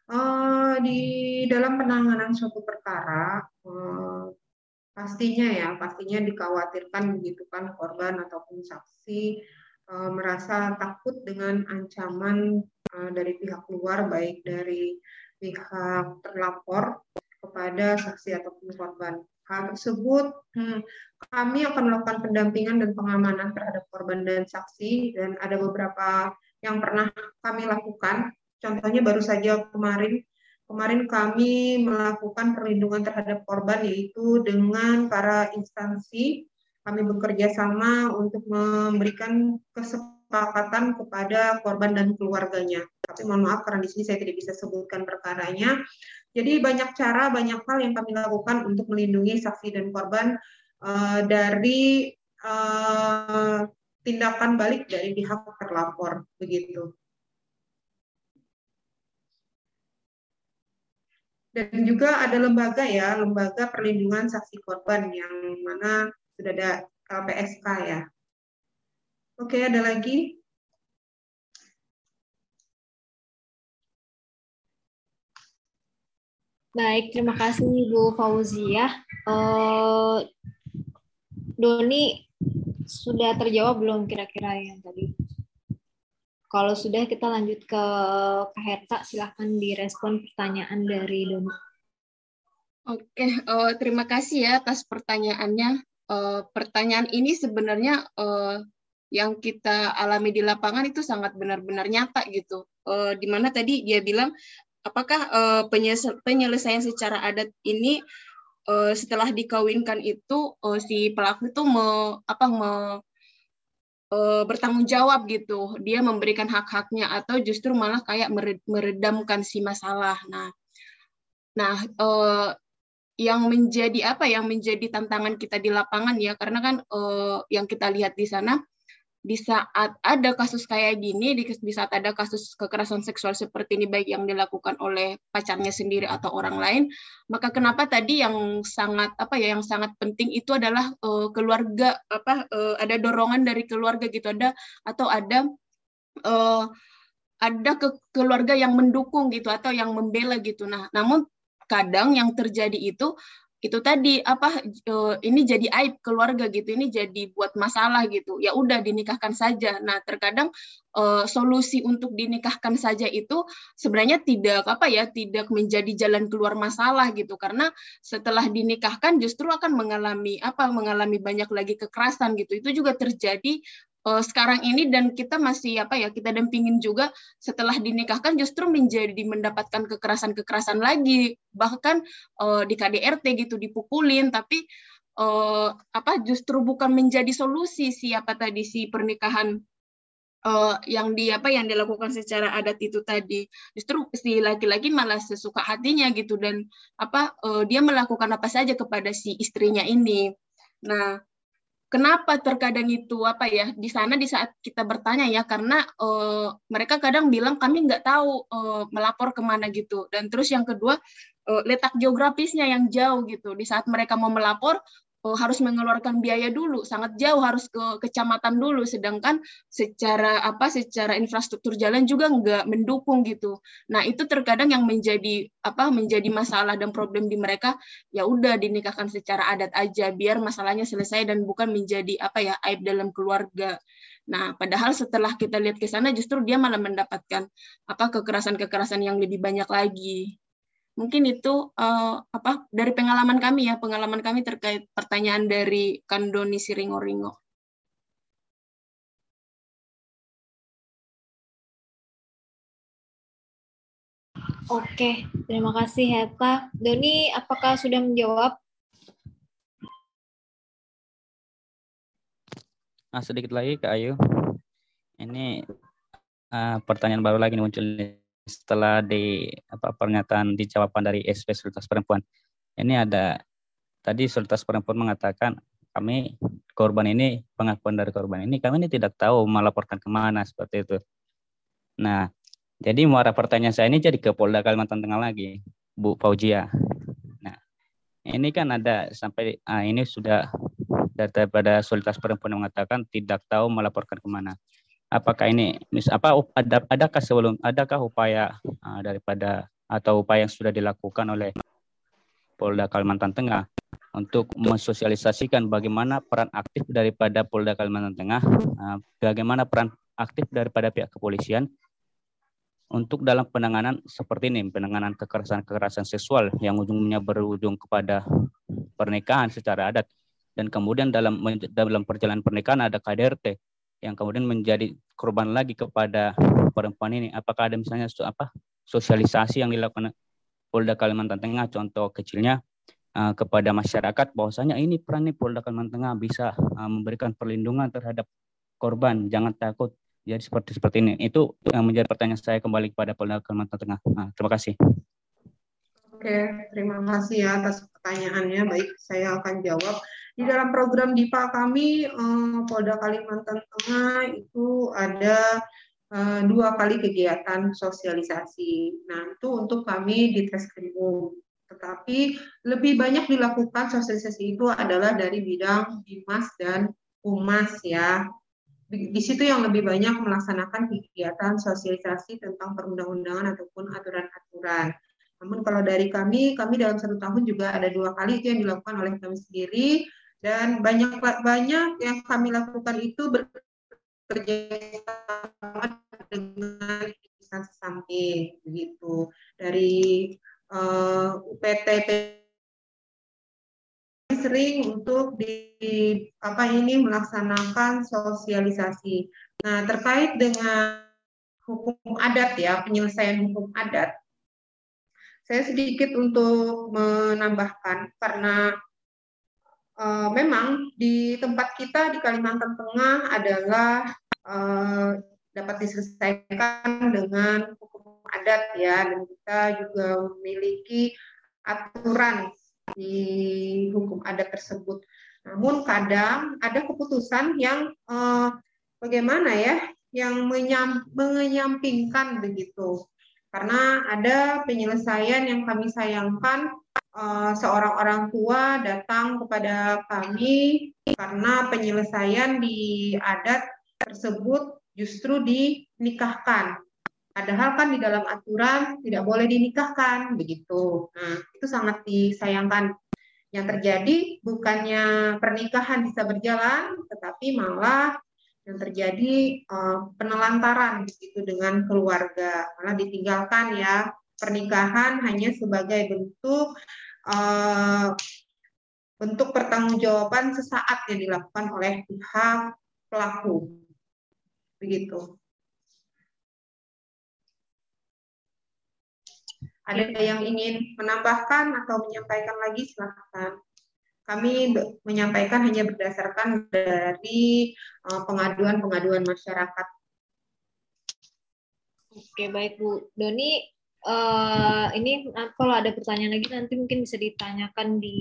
Uh, di dalam penanganan suatu perkara, uh, pastinya ya, pastinya dikhawatirkan begitu kan korban ataupun saksi uh, merasa takut dengan ancaman Eh, dari pihak luar, baik dari pihak terlapor kepada saksi ataupun korban. Hal tersebut hmm, kami akan melakukan pendampingan dan pengamanan terhadap korban dan saksi dan ada beberapa yang pernah kami lakukan. Contohnya baru saja kemarin kemarin kami melakukan perlindungan terhadap korban yaitu dengan para instansi kami bekerja sama untuk memberikan kesepakatan kepada korban dan keluarganya. Tapi mohon maaf karena di sini saya tidak bisa sebutkan perkaranya. Jadi banyak cara, banyak hal yang kami lakukan untuk melindungi saksi dan korban uh, dari uh, tindakan balik dari pihak terlapor begitu. Dan juga ada lembaga ya, lembaga perlindungan saksi korban yang mana sudah ada LPSK ya, Oke, ada lagi? Baik, terima kasih Bu Fauzia. Uh, Doni sudah terjawab belum kira-kira yang tadi? Kalau sudah kita lanjut ke Kak Herta, silahkan direspon pertanyaan dari Doni. Oke, uh, terima kasih ya atas pertanyaannya. Uh, pertanyaan ini sebenarnya uh, yang kita alami di lapangan itu sangat benar-benar nyata gitu. Uh, di mana tadi dia bilang apakah uh, penyelesaian secara adat ini uh, setelah dikawinkan itu uh, si pelaku itu me, apa me, uh, bertanggung jawab gitu. Dia memberikan hak-haknya atau justru malah kayak meredamkan si masalah. Nah nah uh, yang menjadi apa? Yang menjadi tantangan kita di lapangan ya karena kan uh, yang kita lihat di sana di saat ada kasus kayak gini, di, di saat ada kasus kekerasan seksual seperti ini baik yang dilakukan oleh pacarnya sendiri atau orang lain, maka kenapa tadi yang sangat apa ya yang sangat penting itu adalah uh, keluarga apa uh, ada dorongan dari keluarga gitu ada atau ada uh, ada ke keluarga yang mendukung gitu atau yang membela gitu. Nah, namun kadang yang terjadi itu itu tadi apa uh, ini jadi aib keluarga gitu ini jadi buat masalah gitu. Ya udah dinikahkan saja. Nah terkadang uh, solusi untuk dinikahkan saja itu sebenarnya tidak apa ya tidak menjadi jalan keluar masalah gitu. Karena setelah dinikahkan justru akan mengalami apa mengalami banyak lagi kekerasan gitu. Itu juga terjadi uh, sekarang ini dan kita masih apa ya kita dampingin juga setelah dinikahkan justru menjadi mendapatkan kekerasan-kekerasan lagi. Bahkan uh, di KDRT gitu dipukulin tapi uh, apa justru bukan menjadi solusi siapa tadi si pernikahan uh, yang di apa yang dilakukan secara adat itu tadi. Justru si laki-laki malah sesuka hatinya gitu dan apa uh, dia melakukan apa saja kepada si istrinya ini. Nah kenapa terkadang itu apa ya di sana di saat kita bertanya ya karena uh, mereka kadang bilang kami nggak tahu uh, melapor ke mana gitu. Dan terus yang kedua uh, letak geografisnya yang jauh gitu. Di saat mereka mau melapor harus mengeluarkan biaya dulu, sangat jauh harus ke kecamatan dulu, sedangkan secara apa secara infrastruktur jalan juga nggak mendukung gitu. Nah itu terkadang yang menjadi apa menjadi masalah dan problem di mereka ya udah dinikahkan secara adat aja biar masalahnya selesai dan bukan menjadi apa ya aib dalam keluarga. Nah, padahal setelah kita lihat ke sana justru dia malah mendapatkan apa kekerasan-kekerasan yang lebih banyak lagi. Mungkin itu uh, apa dari pengalaman kami ya, pengalaman kami terkait pertanyaan dari Kandoni Siringo-ringo. Oke, terima kasih Heta. Doni, apakah sudah menjawab? Nah, sedikit lagi Kak Ayu. Ini uh, pertanyaan baru lagi muncul setelah di apa pernyataan di jawaban dari SP Solidaritas Perempuan. Ini ada tadi Solidaritas Perempuan mengatakan kami korban ini pengakuan dari korban ini kami ini tidak tahu melaporkan ke mana seperti itu. Nah, jadi muara pertanyaan saya ini jadi ke Polda Kalimantan Tengah lagi, Bu Fauzia. Nah, ini kan ada sampai ah, ini sudah daripada Solidaritas Perempuan mengatakan tidak tahu melaporkan ke mana apakah ini mis apa ada adakah sebelum adakah upaya uh, daripada atau upaya yang sudah dilakukan oleh Polda Kalimantan Tengah untuk mensosialisasikan bagaimana peran aktif daripada Polda Kalimantan Tengah, uh, bagaimana peran aktif daripada pihak kepolisian untuk dalam penanganan seperti ini, penanganan kekerasan-kekerasan seksual yang ujungnya berujung kepada pernikahan secara adat. Dan kemudian dalam dalam perjalanan pernikahan ada KDRT yang kemudian menjadi korban lagi kepada perempuan ini? Apakah ada misalnya apa sosialisasi yang dilakukan Polda Kalimantan Tengah contoh kecilnya uh, kepada masyarakat bahwasanya ini peran Polda Kalimantan Tengah bisa uh, memberikan perlindungan terhadap korban, jangan takut. Jadi seperti seperti ini. Itu yang menjadi pertanyaan saya kembali kepada Polda Kalimantan Tengah. Nah, terima kasih. Oke, terima kasih ya atas pertanyaannya. Baik, saya akan jawab. Di dalam program DIPA kami, eh, Polda Kalimantan Tengah itu ada eh, dua kali kegiatan sosialisasi. Nah, itu untuk kami di Treskrimum. Tetapi lebih banyak dilakukan sosialisasi itu adalah dari bidang Bimas dan Humas ya. Di situ yang lebih banyak melaksanakan kegiatan sosialisasi tentang perundang-undangan ataupun aturan-aturan. Namun kalau dari kami, kami dalam satu tahun juga ada dua kali itu yang dilakukan oleh kami sendiri dan banyak banyak yang kami lakukan itu bekerja sama dengan instansi samping begitu dari uh, PT sering untuk di apa ini melaksanakan sosialisasi. Nah, terkait dengan hukum adat ya, penyelesaian hukum adat. Saya sedikit untuk menambahkan karena uh, memang di tempat kita di Kalimantan Tengah adalah uh, dapat diselesaikan dengan hukum adat ya dan kita juga memiliki aturan di hukum adat tersebut. Namun kadang ada keputusan yang eh, bagaimana ya, yang menyam, menyampingkan begitu. Karena ada penyelesaian yang kami sayangkan seorang orang tua datang kepada kami karena penyelesaian di adat tersebut justru dinikahkan Padahal kan di dalam aturan tidak boleh dinikahkan begitu. Nah, itu sangat disayangkan. Yang terjadi bukannya pernikahan bisa berjalan, tetapi malah yang terjadi uh, penelantaran begitu dengan keluarga, malah ditinggalkan ya pernikahan hanya sebagai bentuk uh, bentuk pertanggungjawaban sesaat yang dilakukan oleh pihak pelaku. Begitu. Ada yang ingin menambahkan atau menyampaikan lagi silahkan. Kami menyampaikan hanya berdasarkan dari eh, pengaduan-pengaduan masyarakat. Oke, baik Bu. Doni, uh, ini kalau ada pertanyaan lagi nanti mungkin bisa ditanyakan di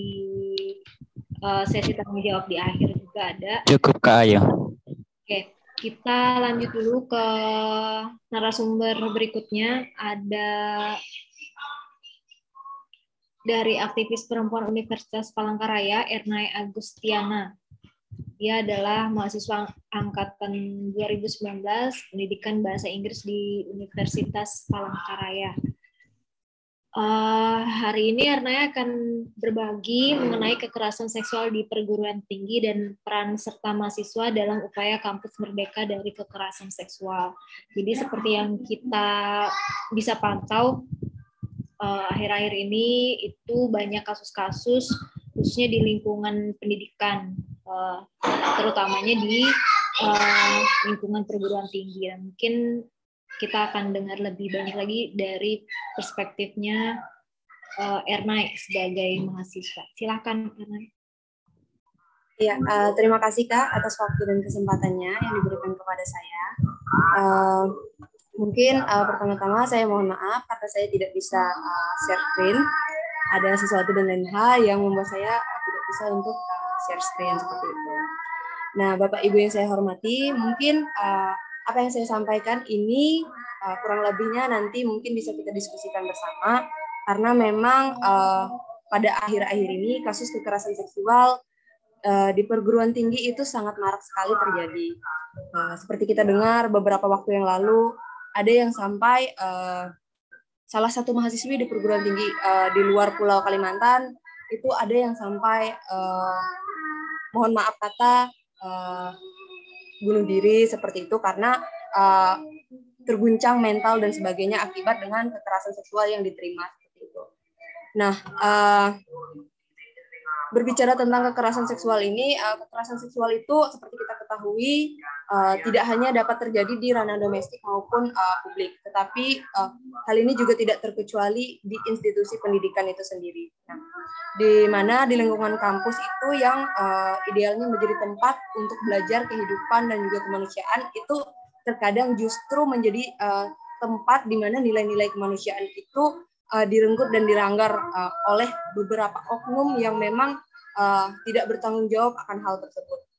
uh, sesi tanya jawab di akhir juga ada. Cukup Kak Ayu. Oke, kita lanjut dulu ke narasumber berikutnya. Ada dari aktivis perempuan Universitas Palangkaraya, Ernai Agustiana. Dia adalah mahasiswa angkatan 2019 pendidikan bahasa Inggris di Universitas Palangkaraya. Uh, hari ini Ernai akan berbagi mengenai kekerasan seksual di perguruan tinggi dan peran serta mahasiswa dalam upaya kampus merdeka dari kekerasan seksual. Jadi seperti yang kita bisa pantau, Eh, akhir-akhir uh, ini itu banyak kasus-kasus khususnya di lingkungan pendidikan, uh, terutamanya di uh, lingkungan perguruan tinggi. Dan mungkin kita akan dengar lebih banyak lagi dari perspektifnya uh, Ernai sebagai mahasiswa. Silakan Ernai. Ya, uh, terima kasih Kak atas waktu dan kesempatannya yang diberikan kepada saya. Uh, Mungkin uh, pertama-tama saya mohon maaf karena saya tidak bisa uh, share screen. Ada sesuatu dan lain hal yang membuat saya uh, tidak bisa untuk uh, share screen seperti itu. Nah, Bapak Ibu yang saya hormati, mungkin uh, apa yang saya sampaikan ini uh, kurang lebihnya nanti mungkin bisa kita diskusikan bersama karena memang uh, pada akhir-akhir ini kasus kekerasan seksual uh, di perguruan tinggi itu sangat marak sekali terjadi. Uh, seperti kita dengar beberapa waktu yang lalu ada yang sampai uh, salah satu mahasiswi di perguruan tinggi uh, di luar Pulau Kalimantan itu ada yang sampai uh, mohon maaf kata uh, bunuh diri seperti itu karena uh, terguncang mental dan sebagainya akibat dengan kekerasan seksual yang diterima seperti itu. Nah, uh, berbicara tentang kekerasan seksual ini, uh, kekerasan seksual itu seperti kita ketahui uh, tidak hanya dapat terjadi di ranah domestik maupun uh, publik, tetapi uh, hal ini juga tidak terkecuali di institusi pendidikan itu sendiri. Nah, di mana di lingkungan kampus itu yang uh, idealnya menjadi tempat untuk belajar kehidupan dan juga kemanusiaan itu terkadang justru menjadi uh, tempat di mana nilai-nilai kemanusiaan itu uh, direnggut dan diranggar uh, oleh beberapa oknum yang memang uh, tidak bertanggung jawab akan hal tersebut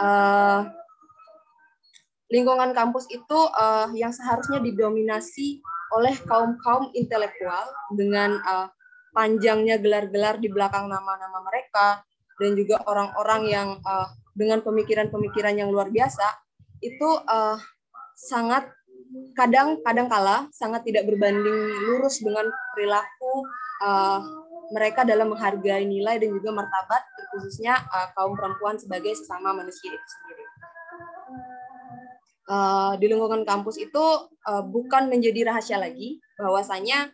uh, lingkungan kampus itu uh, yang seharusnya didominasi oleh kaum kaum intelektual dengan uh, panjangnya gelar-gelar di belakang nama-nama mereka dan juga orang-orang yang uh, dengan pemikiran-pemikiran yang luar biasa itu uh, sangat kadang kadang kala sangat tidak berbanding lurus dengan perilaku uh, mereka dalam menghargai nilai dan juga martabat khususnya uh, kaum perempuan sebagai sesama manusia itu sendiri. Uh, di lingkungan kampus itu uh, bukan menjadi rahasia lagi bahwasanya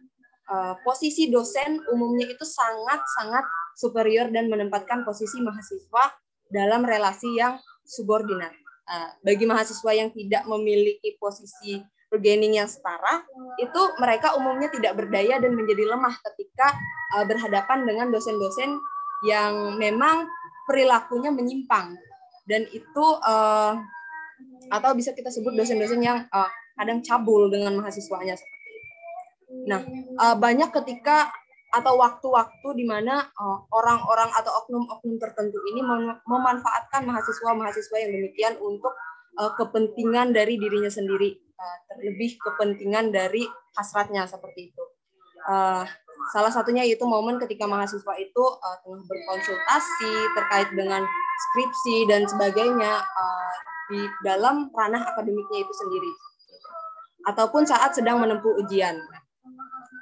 uh, posisi dosen umumnya itu sangat sangat superior dan menempatkan posisi mahasiswa dalam relasi yang subordinat. Uh, bagi mahasiswa yang tidak memiliki posisi bargaining yang setara, itu mereka umumnya tidak berdaya dan menjadi lemah ketika uh, berhadapan dengan dosen-dosen yang memang perilakunya menyimpang dan itu uh, atau bisa kita sebut dosen-dosen yang uh, kadang cabul dengan mahasiswanya. Nah, uh, banyak ketika atau waktu-waktu di mana uh, orang-orang atau oknum-oknum tertentu ini mem memanfaatkan mahasiswa-mahasiswa yang demikian untuk uh, kepentingan dari dirinya sendiri, uh, terlebih kepentingan dari hasratnya seperti itu. Uh, salah satunya itu momen ketika mahasiswa itu uh, tengah berkonsultasi terkait dengan skripsi dan sebagainya uh, di dalam ranah akademiknya itu sendiri, ataupun saat sedang menempuh ujian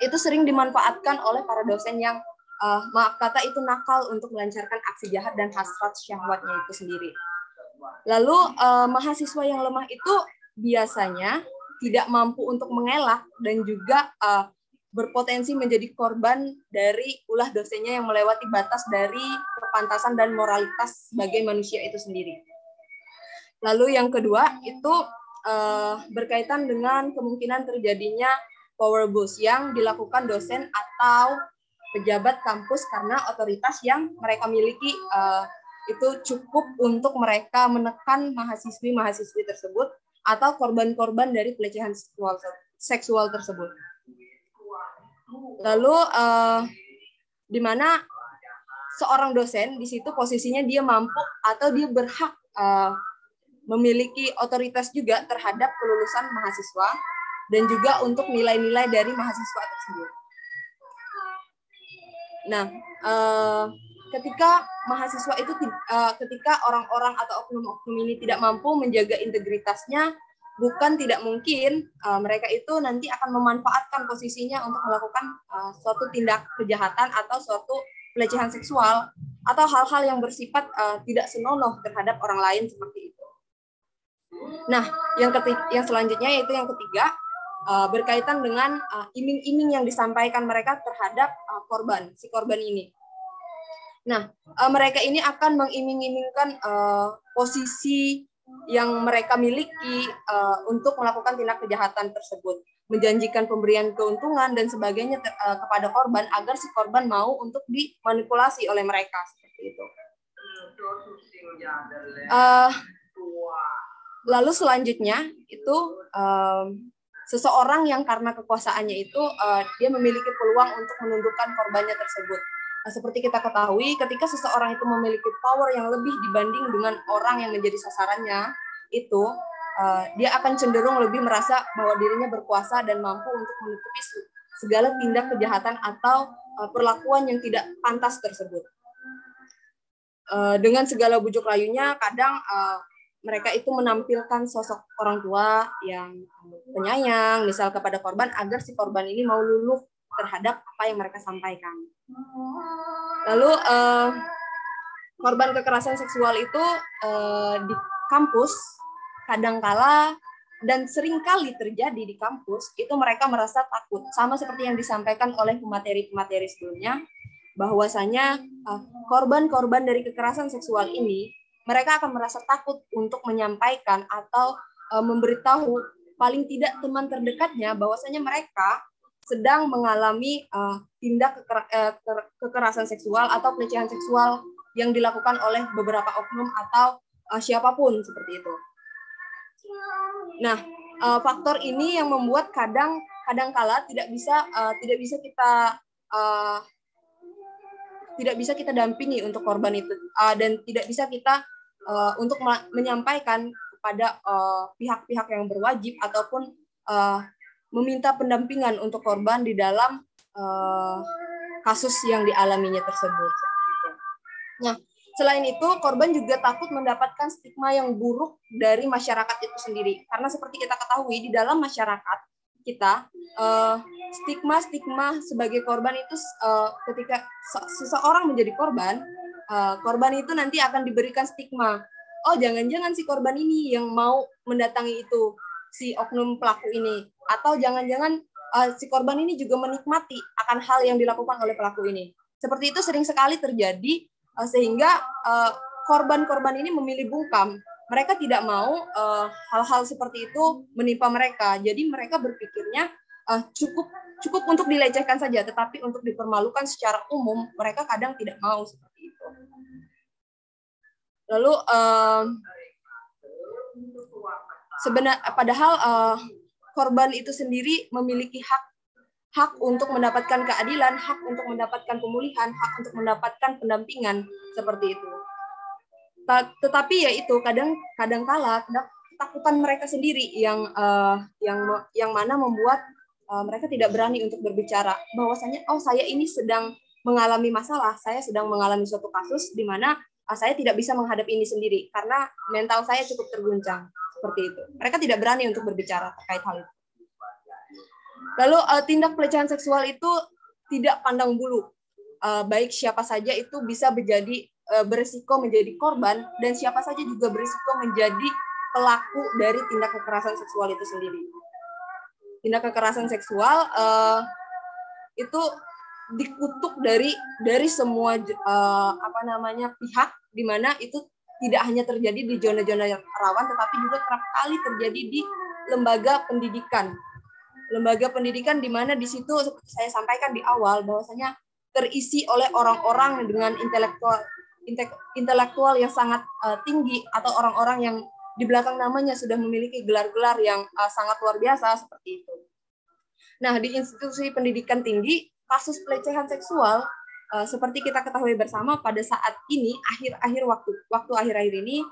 itu sering dimanfaatkan oleh para dosen yang uh, maaf kata itu nakal untuk melancarkan aksi jahat dan hasrat syahwatnya itu sendiri. Lalu uh, mahasiswa yang lemah itu biasanya tidak mampu untuk mengelak dan juga uh, berpotensi menjadi korban dari ulah dosennya yang melewati batas dari kepantasan dan moralitas sebagai manusia itu sendiri. Lalu yang kedua itu uh, berkaitan dengan kemungkinan terjadinya power boost yang dilakukan dosen atau pejabat kampus karena otoritas yang mereka miliki uh, itu cukup untuk mereka menekan mahasiswi-mahasiswi tersebut atau korban-korban dari pelecehan seksual seksual tersebut. Lalu uh, di mana seorang dosen di situ posisinya dia mampu atau dia berhak uh, memiliki otoritas juga terhadap kelulusan mahasiswa dan juga untuk nilai-nilai dari mahasiswa tersebut. Nah, eh, ketika mahasiswa itu eh, ketika orang-orang atau oknum-oknum ini tidak mampu menjaga integritasnya, bukan tidak mungkin eh, mereka itu nanti akan memanfaatkan posisinya untuk melakukan suatu tindak kejahatan atau suatu pelecehan seksual atau hal-hal yang bersifat tidak senonoh terhadap orang lain seperti itu. Nah, yang ketiga, yang selanjutnya yaitu yang ketiga, uh, berkaitan dengan uh, iming-iming yang disampaikan mereka terhadap uh, korban, si korban ini. Nah, uh, mereka ini akan mengiming-imingkan uh, posisi yang mereka miliki uh, untuk melakukan tindak kejahatan tersebut, menjanjikan pemberian keuntungan dan sebagainya uh, kepada korban agar si korban mau untuk dimanipulasi oleh mereka seperti itu. Uh, lalu selanjutnya itu um, seseorang yang karena kekuasaannya itu uh, dia memiliki peluang untuk menundukkan korbannya tersebut. Seperti kita ketahui, ketika seseorang itu memiliki power yang lebih dibanding dengan orang yang menjadi sasarannya, itu uh, dia akan cenderung lebih merasa bahwa dirinya berkuasa dan mampu untuk menutupi segala tindak kejahatan atau uh, perlakuan yang tidak pantas tersebut. Uh, dengan segala bujuk rayunya, kadang uh, mereka itu menampilkan sosok orang tua yang penyayang, misal kepada korban, agar si korban ini mau luluh terhadap apa yang mereka sampaikan. Lalu eh, korban kekerasan seksual itu eh, di kampus kadangkala dan sering kali terjadi di kampus itu mereka merasa takut sama seperti yang disampaikan oleh pemateri-pemateri sebelumnya bahwasanya eh, korban-korban dari kekerasan seksual ini mereka akan merasa takut untuk menyampaikan atau uh, memberitahu paling tidak teman terdekatnya bahwasanya mereka sedang mengalami uh, tindak keker uh, kekerasan seksual atau pelecehan seksual yang dilakukan oleh beberapa oknum atau uh, siapa pun seperti itu. Nah, uh, faktor ini yang membuat kadang kadang kala tidak bisa uh, tidak bisa kita uh, tidak bisa kita dampingi untuk korban itu uh, dan tidak bisa kita uh, untuk menyampaikan kepada eh, pihak-pihak uh, yang berwajib ataupun uh, meminta pendampingan untuk korban di dalam uh, kasus yang dialaminya tersebut. Nah, selain itu korban juga takut mendapatkan stigma yang buruk dari masyarakat itu sendiri. Karena seperti kita ketahui di dalam masyarakat kita stigma-stigma sebagai korban itu ketika seseorang menjadi korban uh, korban itu nanti akan diberikan stigma. Oh, jangan-jangan si korban ini yang mau mendatangi itu si oknum pelaku ini atau jangan-jangan uh, si korban ini juga menikmati akan hal yang dilakukan oleh pelaku ini. Seperti itu sering sekali terjadi uh, sehingga uh, korban-korban ini memilih bungkam. Mereka tidak mau hal-hal uh, seperti itu menimpa mereka. Jadi mereka berpikirnya uh, cukup cukup untuk dilecehkan saja, tetapi untuk dipermalukan secara umum mereka kadang tidak mau seperti itu. Lalu uh, sebenar padahal uh, korban itu sendiri memiliki hak hak untuk mendapatkan keadilan, hak untuk mendapatkan pemulihan, hak untuk mendapatkan pendampingan seperti itu. Tetapi ya itu kadang kadang kala ketakutan mereka sendiri yang uh, yang yang mana membuat uh, mereka tidak berani untuk berbicara bahwasanya oh saya ini sedang mengalami masalah, saya sedang mengalami suatu kasus di mana uh, saya tidak bisa menghadapi ini sendiri karena mental saya cukup terguncang seperti itu. Mereka tidak berani untuk berbicara terkait hal itu. Lalu uh, tindak pelecehan seksual itu tidak pandang bulu. Uh, baik siapa saja itu bisa menjadi uh, berisiko menjadi korban dan siapa saja juga berisiko menjadi pelaku dari tindak kekerasan seksual itu sendiri. Tindak kekerasan seksual itu dikutuk dari dari semua apa namanya pihak di mana itu tidak hanya terjadi di zona-zona yang rawan, tetapi juga kerap kali terjadi di lembaga pendidikan. Lembaga pendidikan di mana di situ seperti saya sampaikan di awal bahwasanya terisi oleh orang-orang dengan intelektual intelektual yang sangat uh, tinggi atau orang-orang yang di belakang namanya sudah memiliki gelar-gelar yang uh, sangat luar biasa seperti itu. Nah, di institusi pendidikan tinggi, kasus pelecehan seksual uh, seperti kita ketahui bersama pada saat ini akhir-akhir waktu waktu akhir-akhir ini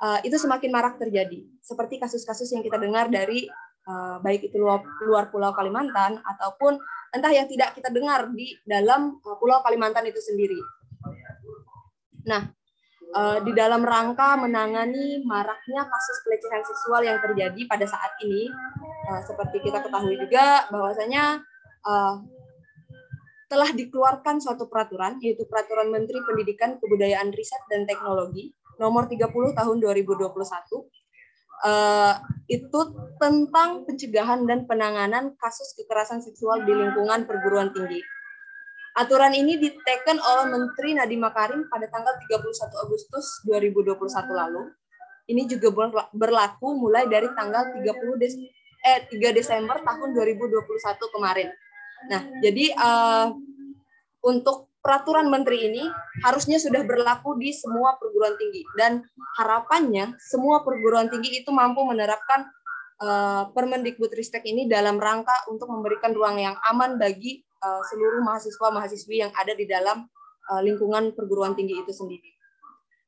uh, itu semakin marak terjadi seperti kasus-kasus yang kita dengar dari uh, baik itu luar, luar Pulau Kalimantan ataupun entah yang tidak kita dengar di dalam Pulau Kalimantan itu sendiri. Nah, di dalam rangka menangani maraknya kasus pelecehan seksual yang terjadi pada saat ini, seperti kita ketahui juga bahwasanya telah dikeluarkan suatu peraturan, yaitu Peraturan Menteri Pendidikan, Kebudayaan, Riset, dan Teknologi nomor 30 tahun 2021, uh, itu tentang pencegahan dan penanganan kasus kekerasan seksual di lingkungan perguruan tinggi. Aturan ini diteken oleh Menteri Nadiem Makarim pada tanggal 31 Agustus 2021 lalu. Ini juga berlaku mulai dari tanggal 30 Des eh 3 Desember tahun 2021 kemarin. Nah, jadi uh, untuk peraturan menteri ini harusnya sudah berlaku di semua perguruan tinggi dan harapannya semua perguruan tinggi itu mampu menerapkan uh, Permendikbudristek ini dalam rangka untuk memberikan ruang yang aman bagi uh, seluruh mahasiswa-mahasiswi yang ada di dalam uh, lingkungan perguruan tinggi itu sendiri.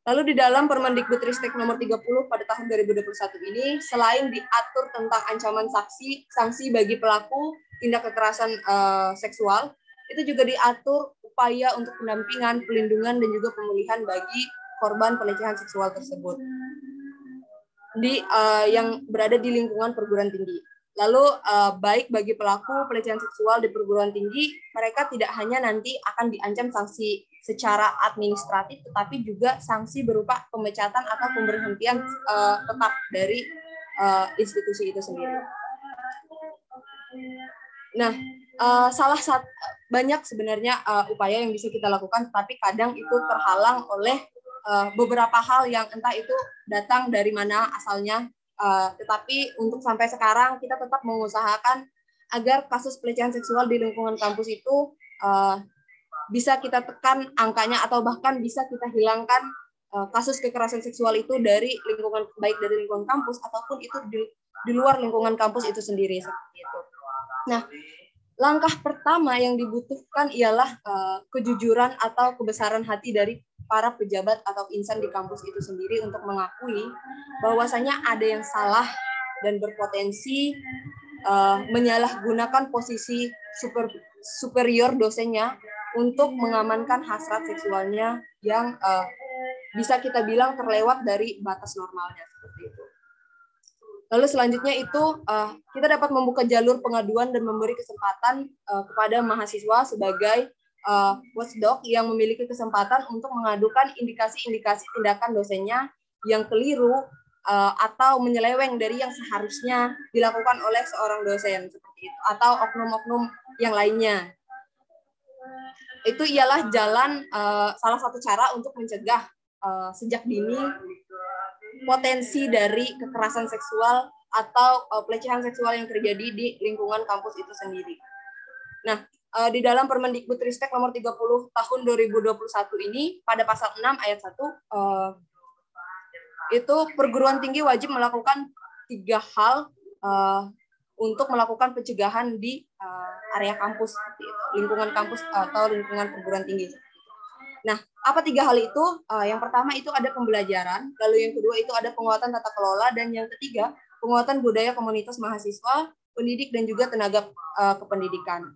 Lalu di dalam Permendikbudristek nomor 30 pada tahun 2021 ini, selain diatur tentang ancaman saksi, sanksi bagi pelaku tindak kekerasan uh, seksual, itu juga diatur upaya untuk pendampingan, pelindungan, dan juga pemulihan bagi korban pelecehan seksual tersebut di uh, yang berada di lingkungan perguruan tinggi. Lalu uh, baik bagi pelaku pelecehan seksual di perguruan tinggi, mereka tidak hanya nanti akan diancam sanksi secara administratif, tetapi juga sanksi berupa pemecatan atau pemberhentian uh, tetap dari uh, institusi itu sendiri. Nah, uh, salah satu banyak sebenarnya uh, upaya yang bisa kita lakukan, tapi kadang itu terhalang oleh uh, beberapa hal yang entah itu datang dari mana asalnya Uh, tetapi untuk sampai sekarang kita tetap mengusahakan agar kasus pelecehan seksual di lingkungan kampus itu uh, bisa kita tekan angkanya atau bahkan bisa kita hilangkan uh, kasus kekerasan seksual itu dari lingkungan baik dari lingkungan kampus ataupun itu di, di luar lingkungan kampus itu sendiri seperti itu. Nah, langkah pertama yang dibutuhkan ialah uh, kejujuran atau kebesaran hati dari para pejabat atau insan di kampus itu sendiri untuk mengakui bahwasanya ada yang salah dan berpotensi uh, menyalahgunakan posisi super, superior dosennya untuk mengamankan hasrat seksualnya yang uh, bisa kita bilang terlewat dari batas normalnya seperti itu. Lalu selanjutnya itu uh, kita dapat membuka jalur pengaduan dan memberi kesempatan uh, kepada mahasiswa sebagai uh, watchdog yang memiliki kesempatan untuk mengadukan indikasi-indikasi tindakan dosennya yang keliru uh, atau menyeleweng dari yang seharusnya dilakukan oleh seorang dosen seperti itu atau oknum-oknum yang lainnya. itu ialah jalan uh, salah satu cara untuk mencegah uh, sejak dini potensi dari kekerasan seksual atau uh, pelecehan seksual yang terjadi di lingkungan kampus itu sendiri. Nah, uh, di dalam Permendikbudristek nomor 30 tahun 2021 ini pada pasal 6 ayat 1 uh, itu perguruan tinggi wajib melakukan tiga hal uh, untuk melakukan pencegahan di uh, area kampus, lingkungan kampus atau lingkungan perguruan tinggi. Nah, apa tiga hal itu? Uh, yang pertama itu ada pembelajaran, lalu yang kedua itu ada penguatan tata kelola, dan yang ketiga penguatan budaya komunitas mahasiswa, pendidik, dan juga tenaga uh, kependidikan.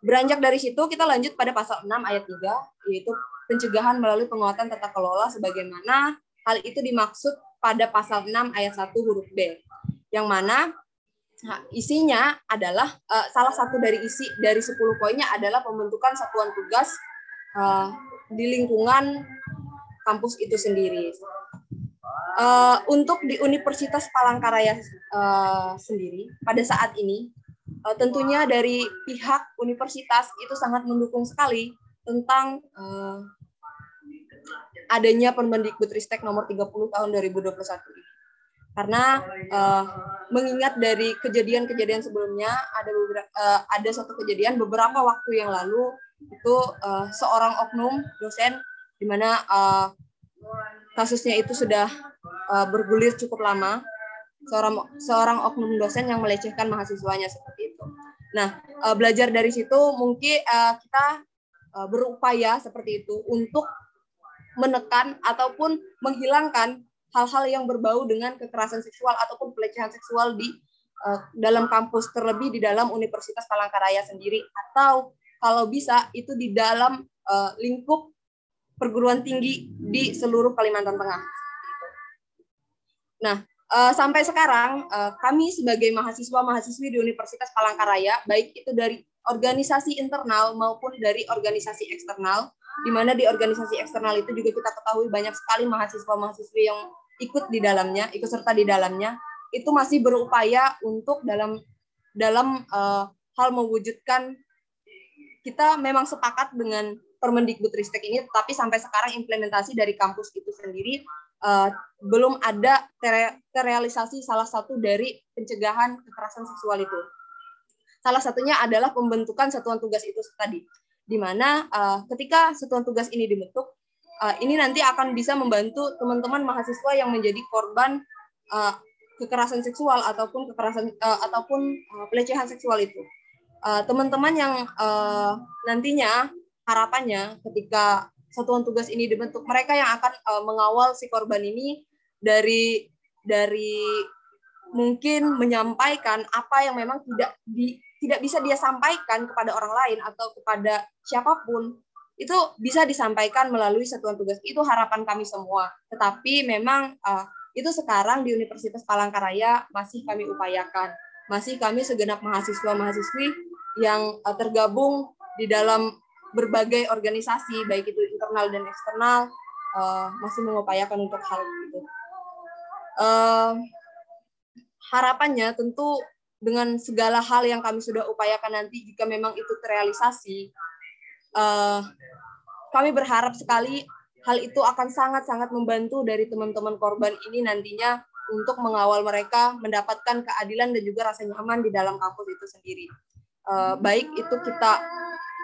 Beranjak dari situ, kita lanjut pada pasal 6 ayat 3, yaitu pencegahan melalui penguatan tata kelola sebagaimana hal itu dimaksud pada pasal 6 ayat 1 huruf B. Yang mana isinya adalah uh, salah satu dari isi dari 10 poinnya adalah pembentukan satuan tugas di lingkungan kampus itu sendiri. Uh, untuk di Universitas Palangkaraya uh, sendiri pada saat ini uh, tentunya dari pihak universitas itu sangat mendukung sekali tentang uh, adanya Permendikbudristek nomor 30 tahun 2021 ini. Karena uh, mengingat dari kejadian-kejadian sebelumnya ada beberapa uh, ada satu kejadian beberapa waktu yang lalu itu uh, seorang oknum dosen di mana uh, kasusnya itu sudah uh, bergulir cukup lama seorang seorang oknum dosen yang melecehkan mahasiswanya seperti itu. Nah, uh, belajar dari situ mungkin uh, kita uh, berupaya seperti itu untuk menekan ataupun menghilangkan hal-hal yang berbau dengan kekerasan seksual ataupun pelecehan seksual di uh, dalam kampus terlebih di dalam Universitas Palangkaraya sendiri atau kalau bisa itu di dalam uh, lingkup perguruan tinggi di seluruh Kalimantan Tengah. Nah, uh, sampai sekarang uh, kami sebagai mahasiswa-mahasiswi di Universitas Palangkaraya, baik itu dari organisasi internal maupun dari organisasi eksternal, di mana di organisasi eksternal itu juga kita ketahui banyak sekali mahasiswa-mahasiswi yang ikut di dalamnya, ikut serta di dalamnya, itu masih berupaya untuk dalam dalam uh, hal mewujudkan kita memang sepakat dengan Permendikbudristek ini, tapi sampai sekarang implementasi dari kampus itu sendiri uh, belum ada terrealisasi salah satu dari pencegahan kekerasan seksual itu. Salah satunya adalah pembentukan satuan tugas itu tadi, di mana uh, ketika satuan tugas ini dibentuk, uh, ini nanti akan bisa membantu teman-teman mahasiswa yang menjadi korban uh, kekerasan seksual ataupun kekerasan uh, ataupun uh, pelecehan seksual itu teman-teman uh, yang uh, nantinya harapannya ketika satuan tugas ini dibentuk mereka yang akan uh, mengawal si korban ini dari dari mungkin menyampaikan apa yang memang tidak di tidak bisa dia sampaikan kepada orang lain atau kepada siapa pun itu bisa disampaikan melalui satuan tugas. Itu harapan kami semua. Tetapi memang uh, itu sekarang di Universitas Palangkaraya masih kami upayakan masih kami segenap mahasiswa mahasiswi yang uh, tergabung di dalam berbagai organisasi baik itu internal dan eksternal uh, masih mengupayakan untuk hal itu. Uh, harapannya tentu dengan segala hal yang kami sudah upayakan nanti jika memang itu terrealisasi, kami berharap sekali hal itu akan sangat-sangat membantu dari teman-teman korban ini nantinya untuk mengawal mereka mendapatkan keadilan dan juga rasa nyaman di dalam kampus itu sendiri uh, baik itu kita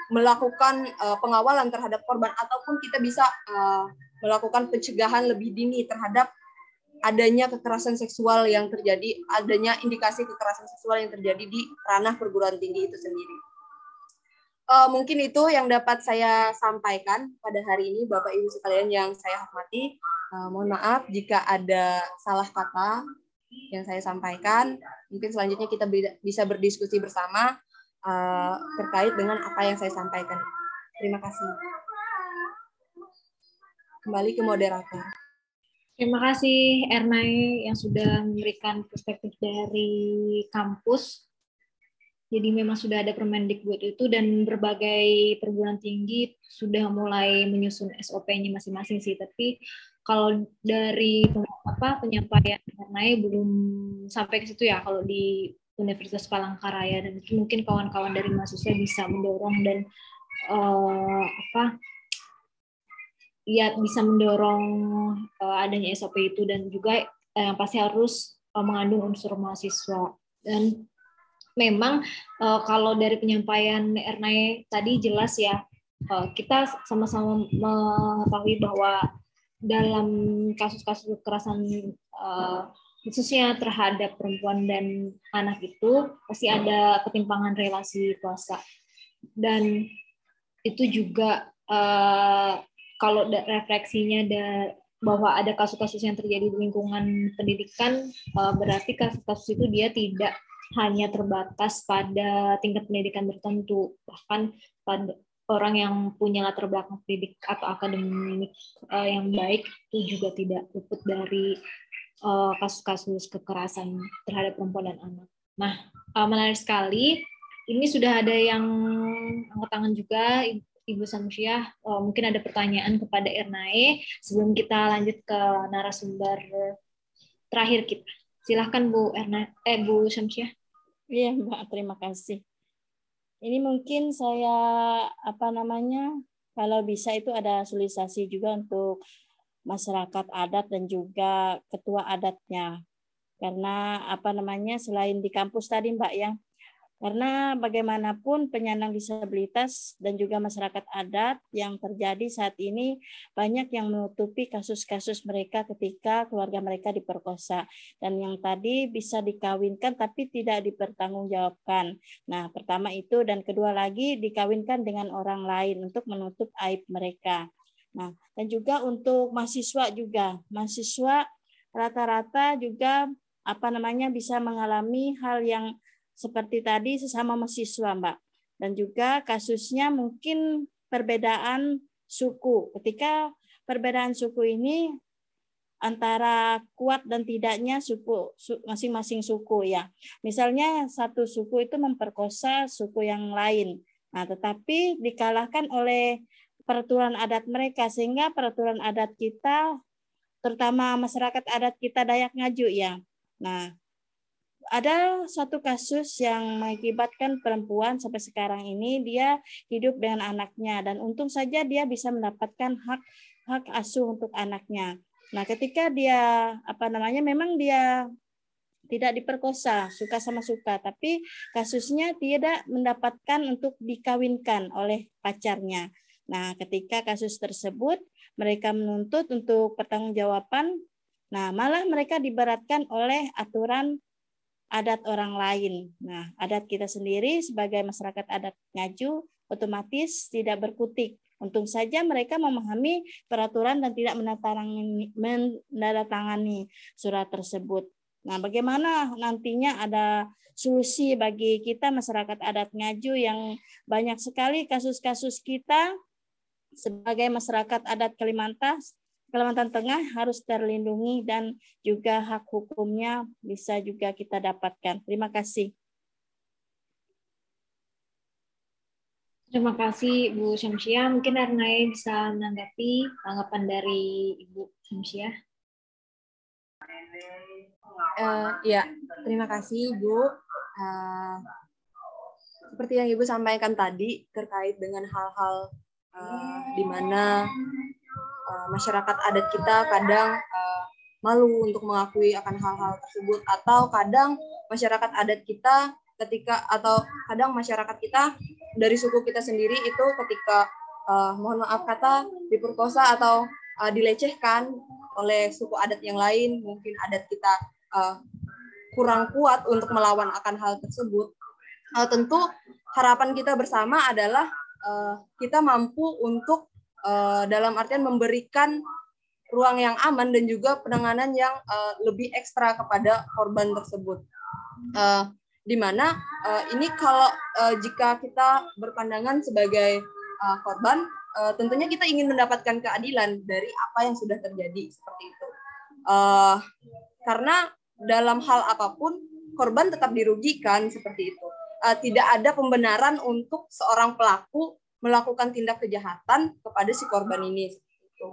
melakukan uh, pengawalan terhadap korban ataupun kita bisa uh, melakukan pencegahan lebih dini terhadap adanya kekerasan seksual yang terjadi, adanya indikasi kekerasan seksual yang terjadi di ranah perguruan tinggi itu sendiri. Uh, mungkin itu yang dapat saya sampaikan pada hari ini, Bapak Ibu sekalian yang saya hormati. Uh, mohon maaf jika ada salah kata yang saya sampaikan. Mungkin selanjutnya kita bisa berdiskusi bersama uh, terkait dengan apa yang saya sampaikan. Terima kasih. Kembali ke moderator. Terima kasih Ernai yang sudah memberikan perspektif dari kampus. Jadi memang sudah ada Permendikbud itu dan berbagai perguruan tinggi sudah mulai menyusun SOP-nya masing-masing sih. Tapi kalau dari apa penyampaian Ernai belum sampai ke situ ya kalau di Universitas Palangkaraya. Dan mungkin kawan-kawan dari mahasiswa bisa mendorong dan uh, apa ya bisa mendorong uh, adanya SOP itu dan juga uh, yang pasti harus uh, mengandung unsur mahasiswa. Dan memang uh, kalau dari penyampaian Ernai tadi jelas ya uh, kita sama-sama mengetahui bahwa dalam kasus-kasus kekerasan uh, khususnya terhadap perempuan dan anak itu pasti ada ketimpangan relasi kuasa. Dan itu juga uh, kalau refleksinya ada bahwa ada kasus-kasus yang terjadi di lingkungan pendidikan uh, berarti kasus-kasus itu dia tidak hanya terbatas pada tingkat pendidikan tertentu. Bahkan pada orang yang punya latar belakang pendidik atau akademik uh, yang baik itu juga tidak luput dari kasus-kasus uh, kekerasan terhadap perempuan dan anak. Nah, uh, menarik sekali. Ini sudah ada yang angkat tangan juga Ibu Samsyah, uh, mungkin ada pertanyaan kepada Ernae sebelum kita lanjut ke narasumber terakhir kita. Silahkan Bu Erna, eh Bu Samsyah. Iya Mbak, terima kasih. Ini mungkin saya apa namanya kalau bisa itu ada solisasi juga untuk masyarakat adat dan juga ketua adatnya. Karena apa namanya selain di kampus tadi Mbak ya, karena bagaimanapun penyandang disabilitas dan juga masyarakat adat yang terjadi saat ini banyak yang menutupi kasus-kasus mereka ketika keluarga mereka diperkosa dan yang tadi bisa dikawinkan tapi tidak dipertanggungjawabkan. Nah, pertama itu dan kedua lagi dikawinkan dengan orang lain untuk menutup aib mereka. Nah, dan juga untuk mahasiswa juga. Mahasiswa rata-rata juga apa namanya bisa mengalami hal yang seperti tadi sesama mahasiswa, Mbak. Dan juga kasusnya mungkin perbedaan suku. Ketika perbedaan suku ini antara kuat dan tidaknya suku masing-masing suku ya. Misalnya satu suku itu memperkosa suku yang lain. Nah, tetapi dikalahkan oleh peraturan adat mereka sehingga peraturan adat kita terutama masyarakat adat kita Dayak Ngaju ya. Nah, ada satu kasus yang mengakibatkan perempuan sampai sekarang ini dia hidup dengan anaknya dan untung saja dia bisa mendapatkan hak hak asuh untuk anaknya. Nah, ketika dia apa namanya memang dia tidak diperkosa, suka sama suka, tapi kasusnya tidak mendapatkan untuk dikawinkan oleh pacarnya. Nah, ketika kasus tersebut mereka menuntut untuk pertanggungjawaban, nah malah mereka diberatkan oleh aturan adat orang lain. Nah, adat kita sendiri sebagai masyarakat adat ngaju otomatis tidak berkutik. Untung saja mereka memahami peraturan dan tidak menandatangani surat tersebut. Nah, bagaimana nantinya ada solusi bagi kita masyarakat adat ngaju yang banyak sekali kasus-kasus kita sebagai masyarakat adat Kalimantan Kalimantan Tengah harus terlindungi dan juga hak hukumnya bisa juga kita dapatkan. Terima kasih. Terima kasih Bu Syamsia. Mungkin Arnai bisa menanggapi tanggapan dari Ibu Syamsia. Uh, ya, terima kasih Bu. Uh, seperti yang Ibu sampaikan tadi terkait dengan hal-hal uh, di mana uh, masyarakat adat kita kadang uh, malu untuk mengakui akan hal-hal tersebut. Atau kadang masyarakat adat kita ketika atau kadang masyarakat kita dari suku kita sendiri itu ketika uh, mohon maaf kata diperkosa atau uh, dilecehkan oleh suku adat yang lain mungkin adat kita uh, kurang kuat untuk melawan akan hal tersebut. Uh, tentu harapan kita bersama adalah uh, kita mampu untuk uh, dalam artian memberikan ruang yang aman dan juga penanganan yang uh, lebih ekstra kepada korban tersebut. Uh, di mana uh, ini kalau uh, jika kita berpandangan sebagai uh, korban, uh, tentunya kita ingin mendapatkan keadilan dari apa yang sudah terjadi seperti itu. Uh, karena dalam hal apa pun korban tetap dirugikan seperti itu. Uh, tidak ada pembenaran untuk seorang pelaku melakukan tindak kejahatan kepada si korban ini.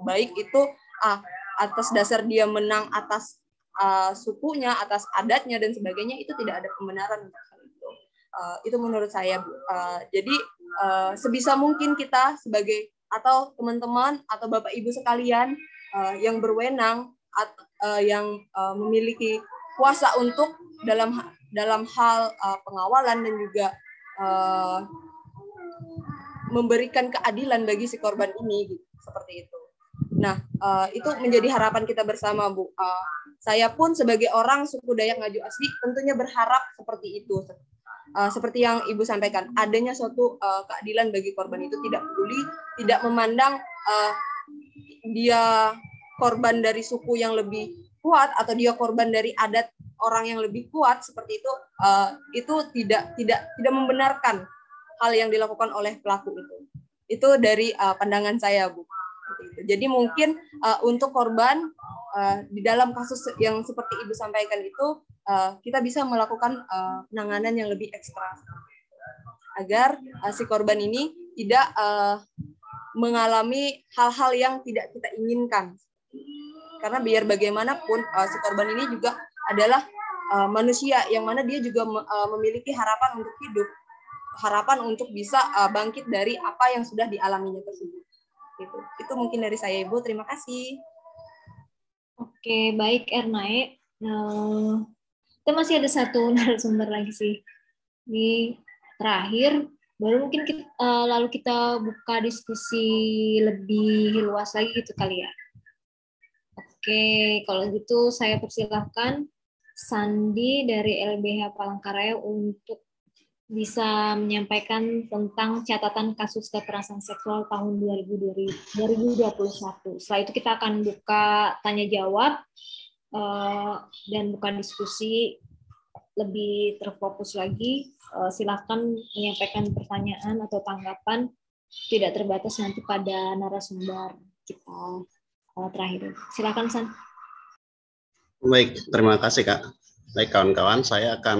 Baik itu ah, atas dasar dia menang atas uh, sukunya, atas adatnya dan sebagainya itu tidak ada pembenaran itu. Uh, itu menurut saya. Uh, jadi uh, sebisa mungkin kita sebagai atau teman-teman atau bapak ibu sekalian uh, yang berwenang atau uh, yang uh, memiliki kuasa untuk dalam dalam hal uh, pengawalan dan juga uh, memberikan keadilan bagi si korban ini gitu, seperti itu. Nah, uh, itu menjadi harapan kita bersama, Bu. Uh, saya pun sebagai orang suku Dayak Ngaju asli tentunya berharap seperti itu. Uh, seperti yang Ibu sampaikan, adanya suatu uh, keadilan bagi korban itu tidak peduli, tidak memandang uh, dia korban dari suku yang lebih kuat atau dia korban dari adat orang yang lebih kuat seperti itu, uh, itu tidak tidak tidak membenarkan hal yang dilakukan oleh pelaku itu. Itu dari uh, pandangan saya, Bu. Jadi mungkin uh, untuk korban uh, di dalam kasus yang seperti Ibu sampaikan itu uh, kita bisa melakukan uh, penanganan yang lebih ekstra agar uh, si korban ini tidak uh, mengalami hal-hal yang tidak kita inginkan. Karena biar bagaimanapun uh, si korban ini juga adalah uh, manusia yang mana dia juga uh, memiliki harapan untuk hidup, harapan untuk bisa uh, bangkit dari apa yang sudah dialaminya tersebut. Itu, itu mungkin dari saya Ibu. Terima kasih. Oke, baik Ernae. Nah, kita masih ada satu narasumber lagi sih. Ini terakhir, baru mungkin kita, uh, lalu kita buka diskusi lebih luas lagi gitu kali ya. Oke, kalau gitu saya persilahkan Sandi dari LBH Palangkaraya untuk bisa menyampaikan tentang catatan kasus kekerasan seksual tahun 2021. Setelah itu kita akan buka tanya jawab uh, dan buka diskusi lebih terfokus lagi. Uh, silakan menyampaikan pertanyaan atau tanggapan tidak terbatas nanti pada narasumber kita uh, terakhir. Silakan San. Baik, terima kasih Kak. Baik kawan-kawan, saya akan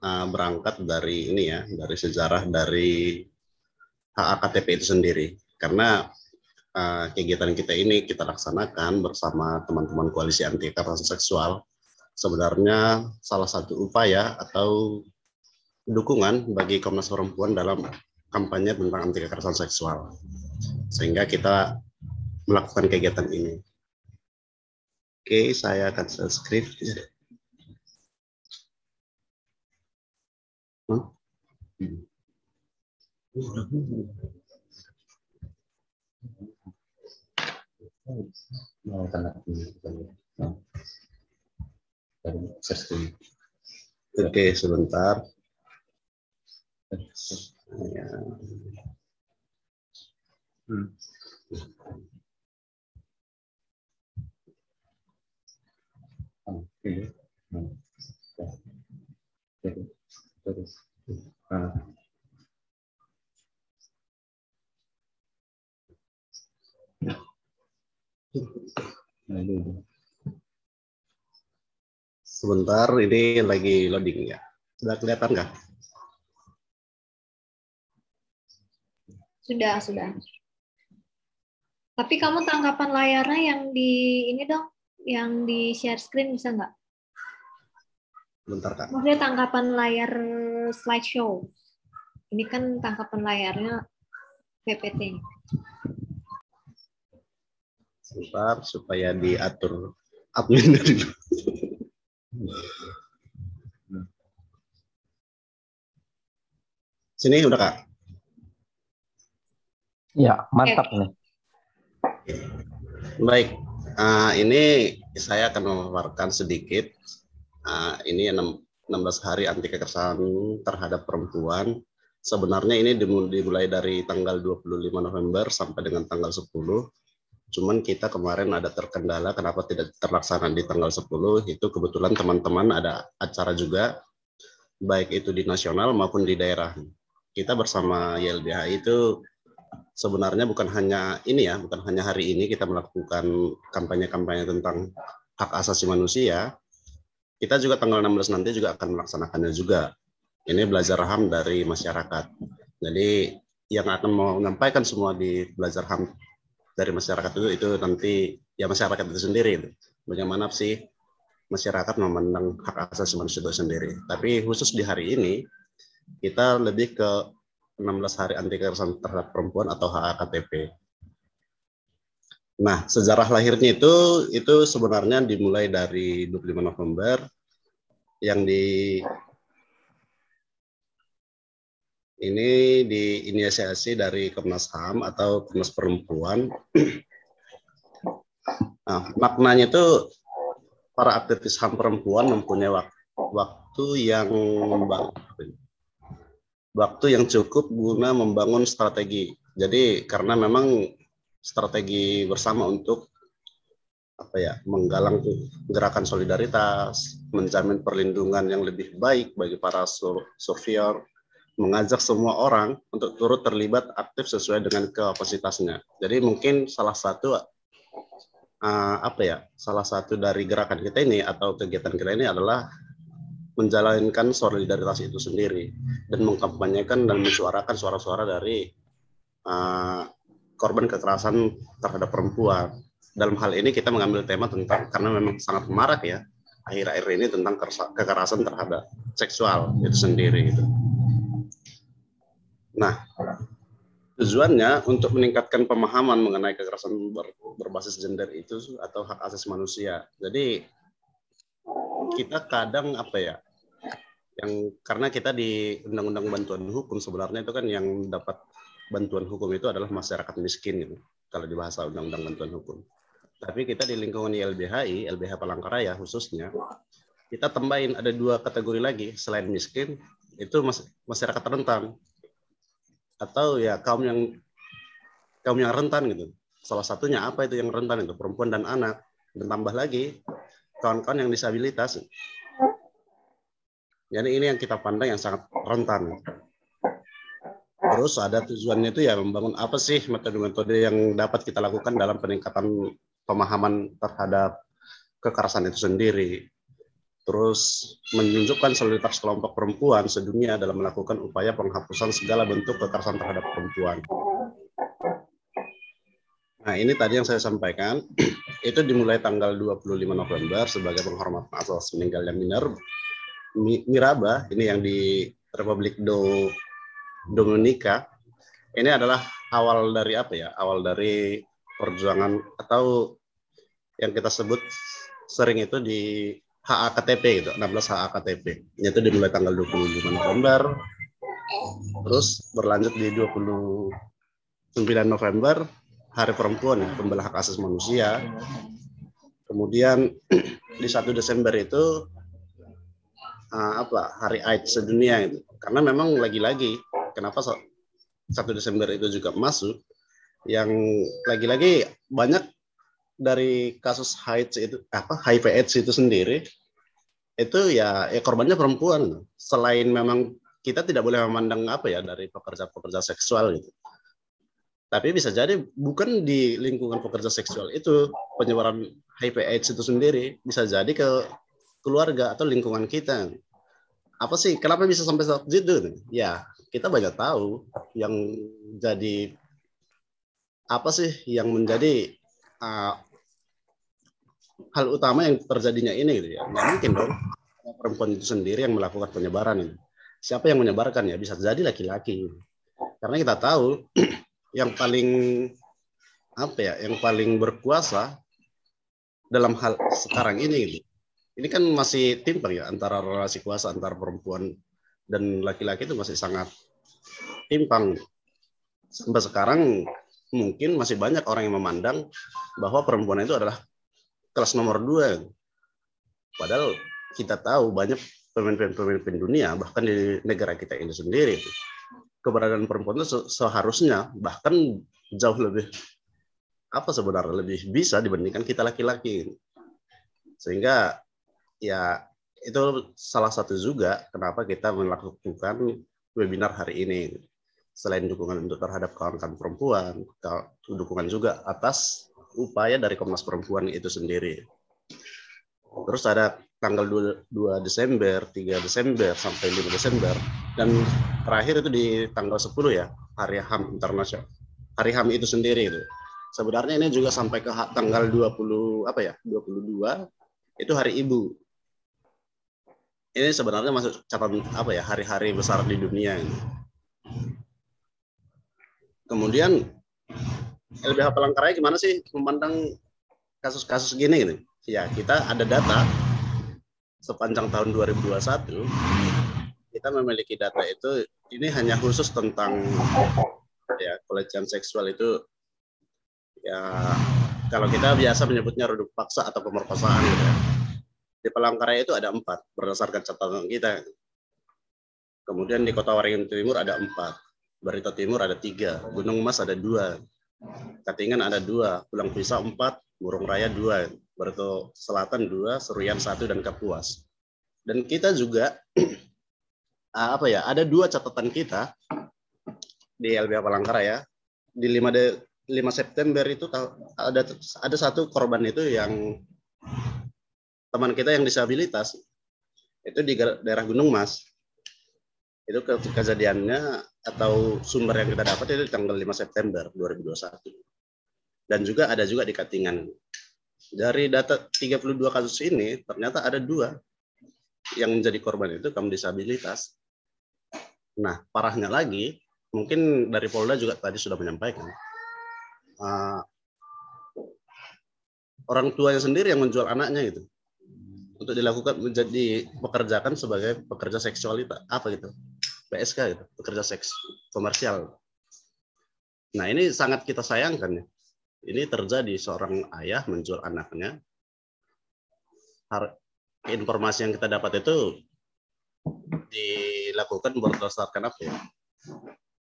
uh, berangkat dari ini ya, dari sejarah dari HAKTP itu sendiri. Karena uh, kegiatan kita ini kita laksanakan bersama teman-teman koalisi anti kekerasan seksual. Sebenarnya salah satu upaya atau dukungan bagi Komnas Perempuan dalam kampanye tentang anti kekerasan seksual. Sehingga kita melakukan kegiatan ini. Oke, saya akan subscribe. Hmm. Oke, sebentar. Ya. Hmm. Oke. Jadi, terus uh, Sebentar, ini lagi loading ya. Sudah kelihatan nggak? Sudah, sudah. Tapi kamu tanggapan layarnya yang di ini dong, yang di share screen bisa nggak? Bentar, Kak. Maksudnya tangkapan layar slideshow. Ini kan tangkapan layarnya PPT. Sebentar, supaya diatur admin dari Sini udah, Kak? Ya, mantap Oke. nih. Baik, uh, ini saya akan memaparkan sedikit. Uh, ini enam- 16 hari anti kekerasan terhadap perempuan. Sebenarnya ini dimu- dimulai dari tanggal 25 November sampai dengan tanggal 10. Cuman kita kemarin ada terkendala kenapa tidak terlaksana di tanggal 10. Itu kebetulan teman-teman ada acara juga, baik itu di nasional maupun di daerah. Kita bersama YLBH itu sebenarnya bukan hanya ini ya, bukan hanya hari ini kita melakukan kampanye-kampanye tentang hak asasi manusia. Kita juga tanggal 16 nanti juga akan melaksanakannya juga. Ini belajar HAM dari masyarakat. Jadi yang akan menyampaikan semua di belajar HAM dari masyarakat itu itu nanti ya masyarakat itu sendiri. Bagaimana sih masyarakat memandang hak asasi manusia itu sendiri. Tapi khusus di hari ini kita lebih ke 16 hari anti kekerasan terhadap perempuan atau HAKTP. Nah, sejarah lahirnya itu itu sebenarnya dimulai dari 25 November yang di ini diinisiasi dari Komnas HAM atau Komnas Perempuan. Nah, maknanya itu para aktivis HAM perempuan mempunyai waktu yang waktu yang cukup guna membangun strategi. Jadi karena memang strategi bersama untuk apa ya menggalang gerakan solidaritas, menjamin perlindungan yang lebih baik bagi para surveyor, mengajak semua orang untuk turut terlibat aktif sesuai dengan kapasitasnya. Jadi mungkin salah satu uh, apa ya salah satu dari gerakan kita ini atau kegiatan kita ini adalah menjalankan solidaritas itu sendiri dan mengkampanyekan dan mensuarakan suara-suara dari uh, korban kekerasan terhadap perempuan. Dalam hal ini kita mengambil tema tentang karena memang sangat marak ya akhir-akhir ini tentang kekerasan terhadap seksual itu sendiri gitu. Nah, tujuannya untuk meningkatkan pemahaman mengenai kekerasan ber, berbasis gender itu atau hak asasi manusia. Jadi kita kadang apa ya yang karena kita di undang-undang bantuan hukum sebenarnya itu kan yang dapat bantuan hukum itu adalah masyarakat miskin gitu, kalau di bahasa undang-undang bantuan hukum. Tapi kita di lingkungan LBHI, LBH Palangkaraya khususnya, kita tambahin ada dua kategori lagi selain miskin itu masyarakat rentan atau ya kaum yang kaum yang rentan gitu. Salah satunya apa itu yang rentan itu perempuan dan anak. Dan tambah lagi kawan-kawan yang disabilitas. Jadi ini yang kita pandang yang sangat rentan. Terus ada tujuannya itu ya membangun apa sih metode-metode yang dapat kita lakukan dalam peningkatan pemahaman terhadap kekerasan itu sendiri. Terus menunjukkan solidaritas kelompok perempuan sedunia dalam melakukan upaya penghapusan segala bentuk kekerasan terhadap perempuan. Nah, ini tadi yang saya sampaikan. Itu dimulai tanggal 25 November sebagai penghormatan atas meninggalnya Miner Miraba, ini yang di Republik Do Dominika ini adalah awal dari apa ya? Awal dari perjuangan atau yang kita sebut sering itu di HAKTP itu, 16 HAKTP. Itu dimulai tanggal 25 November, terus berlanjut di 29 November, Hari Perempuan ya, Pembela Hak Asasi Manusia. Kemudian di 1 Desember itu uh, apa? Hari AIDS sedunia itu. Karena memang lagi-lagi kenapa 1 Desember itu juga masuk yang lagi-lagi banyak dari kasus HIV itu apa HIV AIDS itu sendiri itu ya, ya korbannya perempuan. Selain memang kita tidak boleh memandang apa ya dari pekerja-pekerja seksual gitu. Tapi bisa jadi bukan di lingkungan pekerja seksual itu penyebaran HIV AIDS itu sendiri bisa jadi ke keluarga atau lingkungan kita apa sih? Kenapa bisa sampai saat itu ya kita banyak tahu yang jadi apa sih yang menjadi uh, hal utama yang terjadinya ini gitu ya. Nggak mungkin dong. Perempuan itu sendiri yang melakukan penyebaran ini. Siapa yang menyebarkan ya? Bisa jadi laki-laki karena kita tahu yang paling apa ya yang paling berkuasa dalam hal sekarang ini gitu. Ini kan masih timpang ya antara relasi kuasa antara perempuan dan laki-laki itu masih sangat timpang. Sampai sekarang mungkin masih banyak orang yang memandang bahwa perempuan itu adalah kelas nomor dua. Padahal kita tahu banyak pemimpin-pemimpin dunia, bahkan di negara kita ini sendiri, keberadaan perempuan itu seharusnya bahkan jauh lebih apa sebenarnya lebih bisa dibandingkan kita laki-laki. Sehingga ya itu salah satu juga kenapa kita melakukan webinar hari ini. Selain dukungan untuk terhadap kawan-kawan perempuan, dukungan juga atas upaya dari Komnas Perempuan itu sendiri. Terus ada tanggal 2, 2 Desember, 3 Desember, sampai 5 Desember. Dan terakhir itu di tanggal 10 ya, Hari HAM Internasional. Hari HAM itu sendiri itu. Sebenarnya ini juga sampai ke tanggal 20 apa ya? 22 itu Hari Ibu ini sebenarnya masuk catatan apa ya hari-hari besar di dunia ini. kemudian LBH Palangkaraya gimana sih memandang kasus-kasus gini gitu? Ya kita ada data sepanjang tahun 2021 kita memiliki data itu ini hanya khusus tentang ya pelecehan seksual itu ya kalau kita biasa menyebutnya redup paksa atau pemerkosaan gitu ya. Di Palangkaraya itu ada empat berdasarkan catatan kita. Kemudian di Kota Waringin Timur ada empat, Barito Timur ada tiga, Gunung Mas ada dua, Katingan ada dua, Pulang Pisau empat, Burung Raya dua, Barito Selatan dua, Seruyan satu dan Kapuas. Dan kita juga ah, apa ya? Ada dua catatan kita di LBH Palangkaraya di 5 de, 5 September itu ada ada satu korban itu yang teman kita yang disabilitas itu di daerah Gunung Mas. Itu kejadiannya atau sumber yang kita dapat itu tanggal 5 September 2021 dan juga ada juga di Katingan. Dari data 32 kasus ini ternyata ada dua yang menjadi korban itu kaum disabilitas. Nah parahnya lagi mungkin dari Polda juga tadi sudah menyampaikan uh, orang tuanya sendiri yang menjual anaknya gitu untuk dilakukan menjadi pekerjakan sebagai pekerja seksualitas apa gitu? PSK gitu pekerja seks komersial. Nah ini sangat kita sayangkan ya. Ini terjadi seorang ayah menjual anaknya. Informasi yang kita dapat itu dilakukan berdasarkan apa ya?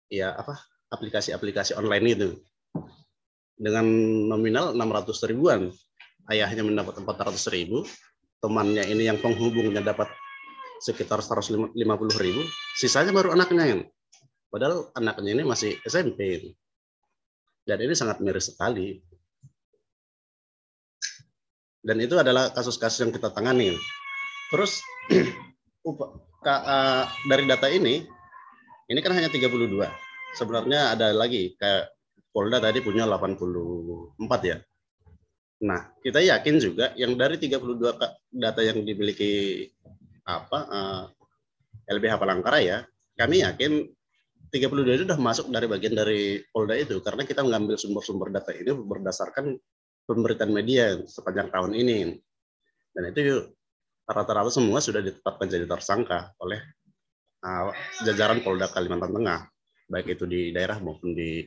Ya apa? Aplikasi-aplikasi online itu. Dengan nominal 600 ribuan ayahnya mendapat 400 ribu temannya ini yang penghubungnya dapat sekitar 150 ribu, sisanya baru anaknya yang. Padahal anaknya ini masih SMP. Dan ini sangat miris sekali. Dan itu adalah kasus-kasus yang kita tangani. Terus dari data ini, ini kan hanya 32. Sebenarnya ada lagi, kayak Polda tadi punya 84 ya. Nah, kita yakin juga yang dari 32 data yang dimiliki apa uh, eh, LBH Palangkaraya, kami yakin 32 itu sudah masuk dari bagian dari Polda itu karena kita mengambil sumber-sumber data ini berdasarkan pemberitaan media sepanjang tahun ini. Dan itu rata-rata semua sudah ditetapkan jadi tersangka oleh uh, jajaran Polda Kalimantan Tengah, baik itu di daerah maupun di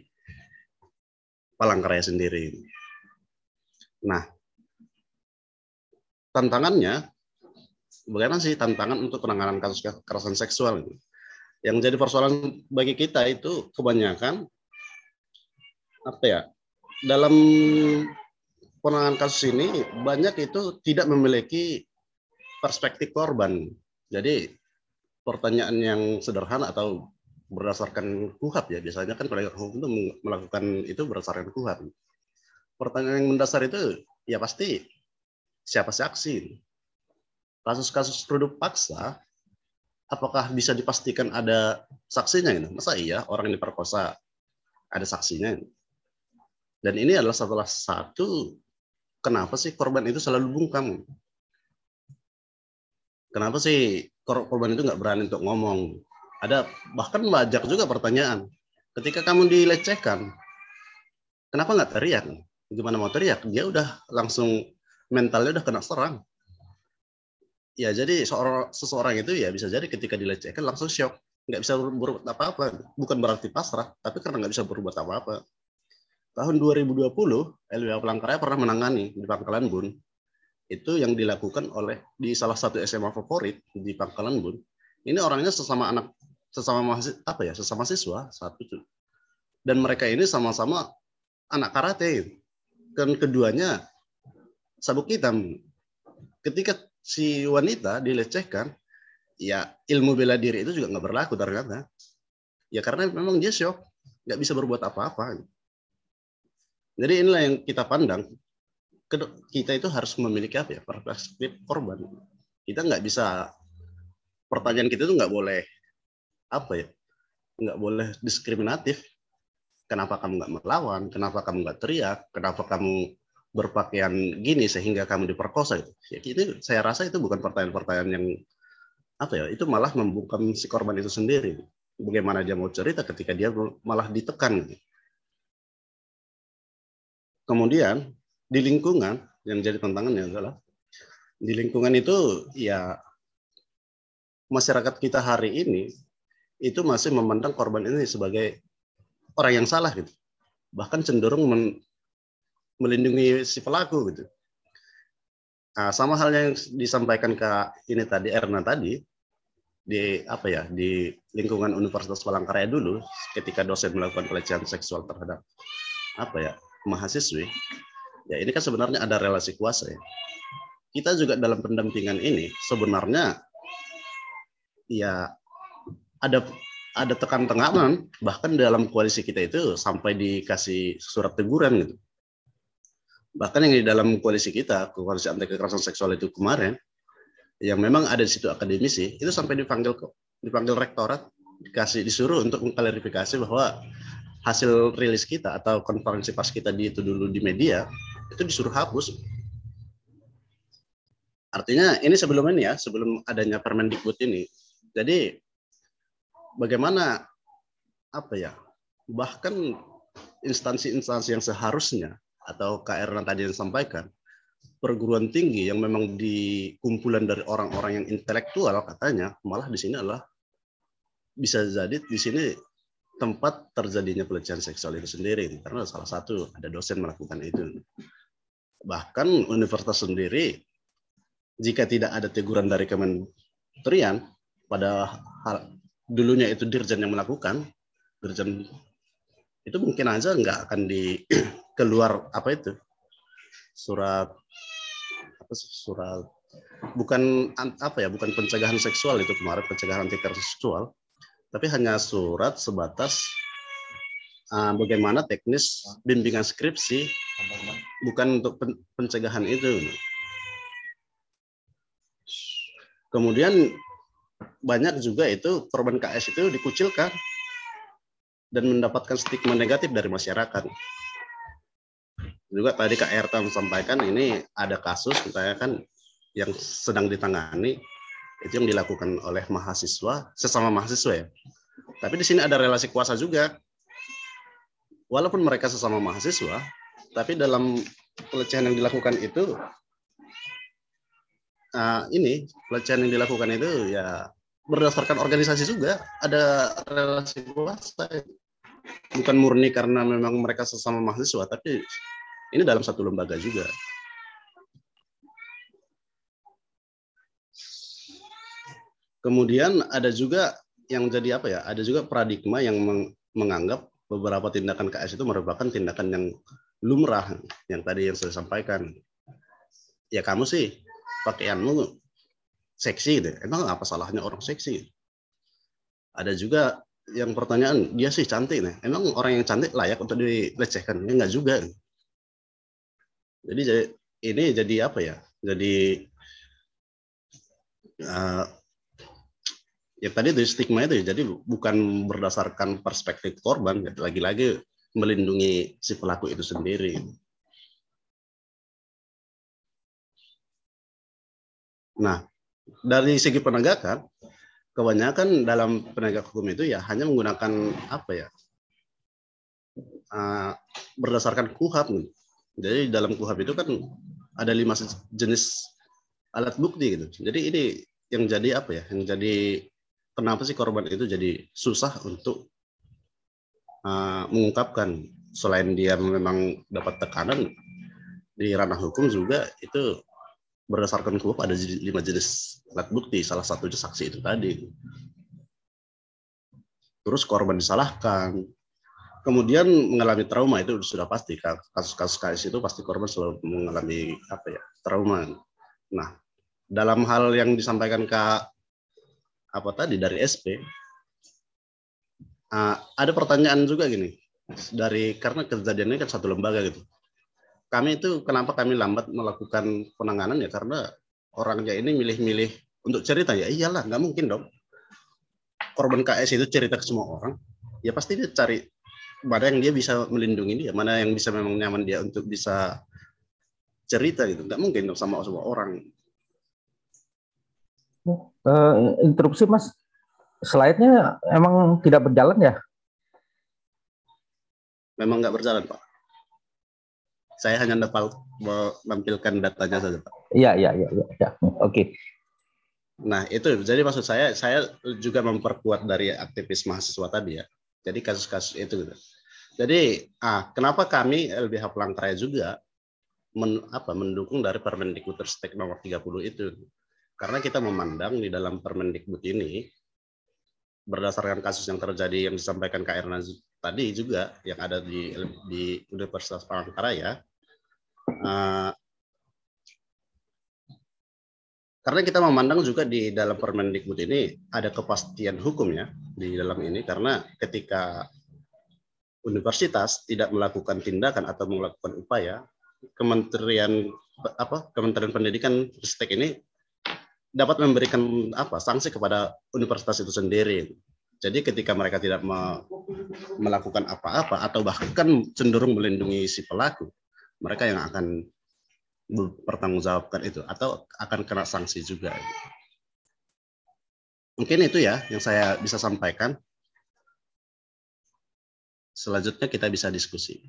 Palangkaraya sendiri. Nah, tantangannya, bagaimana sih tantangan untuk penanganan kasus kekerasan seksual? Yang jadi persoalan bagi kita itu kebanyakan apa ya? Dalam penanganan kasus ini banyak itu tidak memiliki perspektif korban. Jadi pertanyaan yang sederhana atau berdasarkan kuhab ya biasanya kan penegak hukum itu melakukan itu berdasarkan kuhab pertanyaan yang mendasar itu ya pasti siapa saksi. Kasus-kasus produk paksa, apakah bisa dipastikan ada saksinya? Gitu? Masa iya orang yang diperkosa ada saksinya? Dan ini adalah salah satu kenapa sih korban itu selalu bungkam. Kenapa sih korban itu nggak berani untuk ngomong? Ada bahkan banyak juga pertanyaan. Ketika kamu dilecehkan, kenapa nggak teriak? Gimana mau teriak dia udah langsung mentalnya udah kena serang. Ya jadi seorang seseorang itu ya bisa jadi ketika dilecehkan langsung shock. Nggak bisa berbuat apa-apa. Bukan berarti pasrah tapi karena nggak bisa berbuat apa-apa. Tahun 2020 LBH Palangkaraya pernah menangani di Pangkalan Bun. Itu yang dilakukan oleh di salah satu SMA favorit di Pangkalan Bun. Ini orangnya sesama anak sesama mahasiswa apa ya sesama siswa satu dan mereka ini sama-sama anak karate dan keduanya sabuk hitam. Ketika si wanita dilecehkan, ya ilmu bela diri itu juga nggak berlaku ternyata. Ya karena memang dia shock, nggak bisa berbuat apa-apa. Jadi inilah yang kita pandang. Kita itu harus memiliki apa ya perspektif korban. Kita nggak bisa pertanyaan kita itu nggak boleh apa ya nggak boleh diskriminatif Kenapa kamu nggak melawan? Kenapa kamu nggak teriak? Kenapa kamu berpakaian gini sehingga kamu diperkosa itu? Ya, itu saya rasa itu bukan pertanyaan-pertanyaan yang apa ya? Itu malah membungkam si korban itu sendiri. Bagaimana dia mau cerita ketika dia malah ditekan? Gitu. kemudian di lingkungan yang jadi tantangannya adalah di lingkungan itu ya masyarakat kita hari ini itu masih memandang korban ini sebagai orang yang salah gitu. Bahkan cenderung men, melindungi si pelaku gitu. Nah, sama halnya yang disampaikan ke ini tadi Erna tadi di apa ya di lingkungan Universitas Palangkaraya dulu ketika dosen melakukan pelecehan seksual terhadap apa ya mahasiswi ya ini kan sebenarnya ada relasi kuasa ya kita juga dalam pendampingan ini sebenarnya ya ada ada tekan tekanan bahkan dalam koalisi kita itu sampai dikasih surat teguran gitu. Bahkan yang di dalam koalisi kita koalisi anti kekerasan seksual itu kemarin yang memang ada di situ akademisi itu sampai dipanggil kok dipanggil rektorat dikasih disuruh untuk mengklarifikasi bahwa hasil rilis kita atau konferensi pas kita di itu dulu di media itu disuruh hapus. Artinya ini sebelum ini ya sebelum adanya Permendikbud ini. Jadi bagaimana apa ya bahkan instansi-instansi yang seharusnya atau KR tadi yang sampaikan perguruan tinggi yang memang di kumpulan dari orang-orang yang intelektual katanya malah di sini adalah bisa jadi di sini tempat terjadinya pelecehan seksual itu sendiri. Karena salah satu ada dosen melakukan itu. Bahkan universitas sendiri jika tidak ada teguran dari kementerian pada hal, dulunya itu dirjen yang melakukan dirjen itu mungkin aja nggak akan di keluar apa itu surat apa sih surat bukan apa ya bukan pencegahan seksual itu kemarin pencegahan anti seksual tapi hanya surat sebatas uh, bagaimana teknis bimbingan skripsi bukan untuk pencegahan itu. Kemudian banyak juga itu korban KS itu dikucilkan dan mendapatkan stigma negatif dari masyarakat. Juga tadi Kak Erta sampaikan ini ada kasus misalnya kan yang sedang ditangani itu yang dilakukan oleh mahasiswa sesama mahasiswa ya. Tapi di sini ada relasi kuasa juga. Walaupun mereka sesama mahasiswa, tapi dalam pelecehan yang dilakukan itu uh, ini pelecehan yang dilakukan itu ya berdasarkan organisasi juga ada relasi kuasa bukan murni karena memang mereka sesama mahasiswa, tapi ini dalam satu lembaga juga. Kemudian ada juga yang jadi apa ya? Ada juga paradigma yang menganggap beberapa tindakan KS itu merupakan tindakan yang lumrah yang tadi yang saya sampaikan. Ya kamu sih pakaianmu seksi gitu. Emang apa salahnya orang seksi? Ada juga yang pertanyaan dia sih cantik nih. Emang orang yang cantik layak untuk dilecehkan? Ya enggak juga. Jadi ini jadi apa ya? Jadi uh, ya tadi itu stigma itu jadi bukan berdasarkan perspektif korban, ya. lagi-lagi melindungi si pelaku itu sendiri. Nah, dari segi penegakan, kebanyakan dalam penegak hukum itu ya hanya menggunakan apa ya uh, berdasarkan kuhab jadi dalam kuhab itu kan ada lima jenis alat bukti gitu. Jadi ini yang jadi apa ya yang jadi kenapa sih korban itu jadi susah untuk uh, mengungkapkan? Selain dia memang dapat tekanan di ranah hukum juga itu berdasarkan kuhab ada lima jenis alat bukti salah satunya saksi itu tadi. Terus korban disalahkan. Kemudian mengalami trauma itu sudah pasti kasus-kasus KS itu pasti korban selalu mengalami apa ya trauma. Nah dalam hal yang disampaikan ke apa tadi dari SP uh, ada pertanyaan juga gini. Dari karena kejadiannya kan satu lembaga gitu kami itu kenapa kami lambat melakukan penanganan ya? Karena orangnya ini milih-milih untuk cerita. Ya iyalah nggak mungkin dong. Korban KS itu cerita ke semua orang. Ya pasti dia cari mana yang dia bisa melindungi dia mana yang bisa memang nyaman dia untuk bisa cerita gitu. Nggak mungkin dong sama semua orang. Uh, interupsi mas. Slide-nya emang tidak berjalan ya? Memang nggak berjalan pak Saya hanya dapat menampilkan datanya saja, Pak. Iya, iya, iya, iya. Ya. Oke. Okay. Nah, itu jadi maksud saya saya juga memperkuat dari aktivis mahasiswa tadi ya. Jadi kasus-kasus itu gitu. Jadi, ah, kenapa kami LBH Pelangkaraya juga men, apa, mendukung dari Permendikbudristek nomor 30 itu? Karena kita memandang di dalam Permendikbud ini berdasarkan kasus yang terjadi yang disampaikan Kak Erna tadi juga yang ada di di Universitas Palangkaraya uh, karena kita memandang juga di dalam Permendikbud ini ada kepastian hukum ya di dalam ini karena ketika universitas tidak melakukan tindakan atau melakukan upaya Kementerian apa Kementerian Pendidikan Ristek ini dapat memberikan apa sanksi kepada universitas itu sendiri. Jadi ketika mereka tidak me melakukan apa-apa atau bahkan cenderung melindungi si pelaku, mereka yang akan bertanggungjawabkan itu atau akan kena sanksi juga. Mungkin itu ya yang saya bisa sampaikan. Selanjutnya kita bisa diskusi.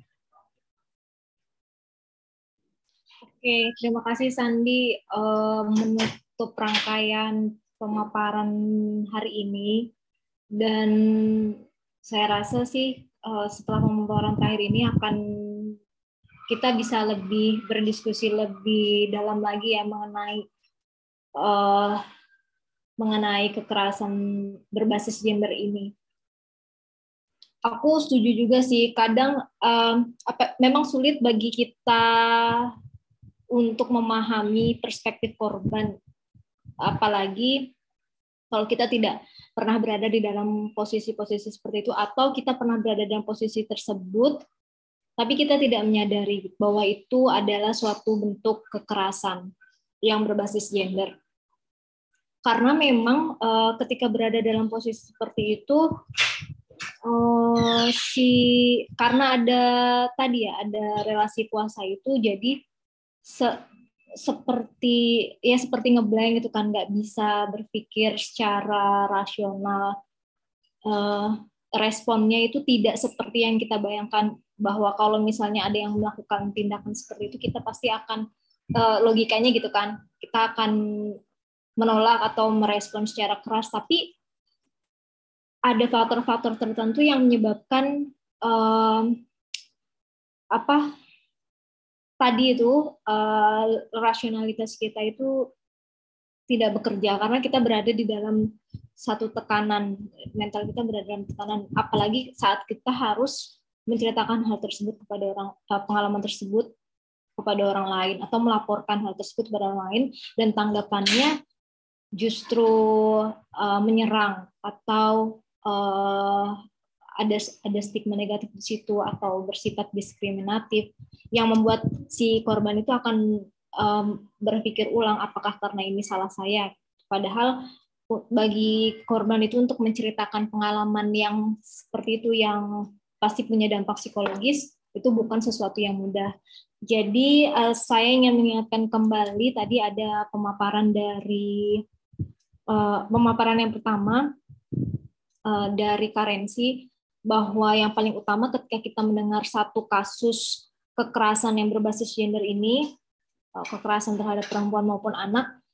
Oke, terima kasih Sandi uh, menutup rangkaian pemaparan hari ini dan saya rasa sih uh, setelah pemaparan terakhir ini akan kita bisa lebih berdiskusi lebih dalam lagi ya mengenai uh, mengenai kekerasan berbasis gender ini. Aku setuju juga sih, kadang um, apa, memang sulit bagi kita untuk memahami perspektif korban, apalagi kalau kita tidak pernah berada di dalam posisi-posisi seperti itu, atau kita pernah berada dalam posisi tersebut tapi kita tidak menyadari bahwa itu adalah suatu bentuk kekerasan yang berbasis gender. Karena memang uh, ketika berada dalam posisi seperti itu, uh, si karena ada tadi ya ada relasi kuasa itu, jadi se, seperti ya seperti ngeblank itu kan nggak bisa berpikir secara rasional. Uh, responnya itu tidak seperti yang kita bayangkan bahwa kalau misalnya ada yang melakukan tindakan seperti itu kita pasti akan uh, logikanya gitu kan. Kita akan menolak atau merespon secara keras tapi ada faktor-faktor tertentu yang menyebabkan uh, apa tadi itu uh, rasionalitas kita itu tidak bekerja. Karena kita berada di dalam satu tekanan mental kita berada dalam tekanan. Apalagi saat kita harus menceritakan hal tersebut kepada orang eh, pengalaman tersebut kepada orang lain atau melaporkan hal tersebut kepada orang lain dan tanggapannya justru uh, menyerang atau uh, ada ada stigma negatif di situ atau bersifat diskriminatif yang membuat si korban itu akan um, berpikir ulang apakah karena ini salah saya. Padahal bagi korban itu untuk menceritakan pengalaman yang seperti itu yang pasti punya dampak psikologis itu bukan sesuatu yang mudah. Jadi uh, saya ingin mengingatkan kembali tadi ada pemaparan dari uh, pemaparan yang pertama uh, dari karensi bahwa yang paling utama ketika kita mendengar satu kasus kekerasan yang berbasis gender ini uh, kekerasan terhadap perempuan maupun anak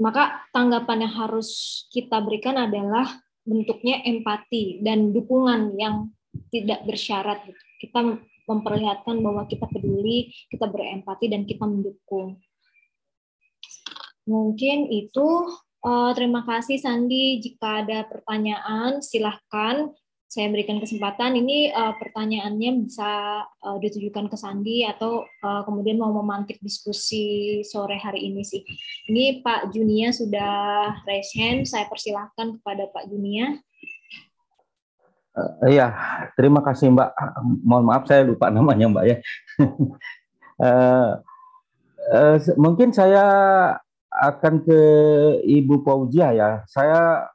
maka tanggapan yang harus kita berikan adalah bentuknya empati dan dukungan yang tidak bersyarat. Gitu. Kita memperlihatkan bahwa kita peduli, kita berempati, dan kita mendukung. Mungkin itu. Uh, terima kasih Sandi. Jika ada pertanyaan, silahkan saya berikan kesempatan. Ini uh, pertanyaannya bisa uh, ditujukan ke Sandi atau uh, kemudian mau memantik diskusi sore hari ini sih. Ini Pak Junia sudah raise hand. Saya persilahkan kepada Pak Junia. Uh, iya, terima kasih Mbak. Mohon maaf saya lupa namanya Mbak ya. uh, uh, mungkin saya akan ke Ibu Paujia ya. Saya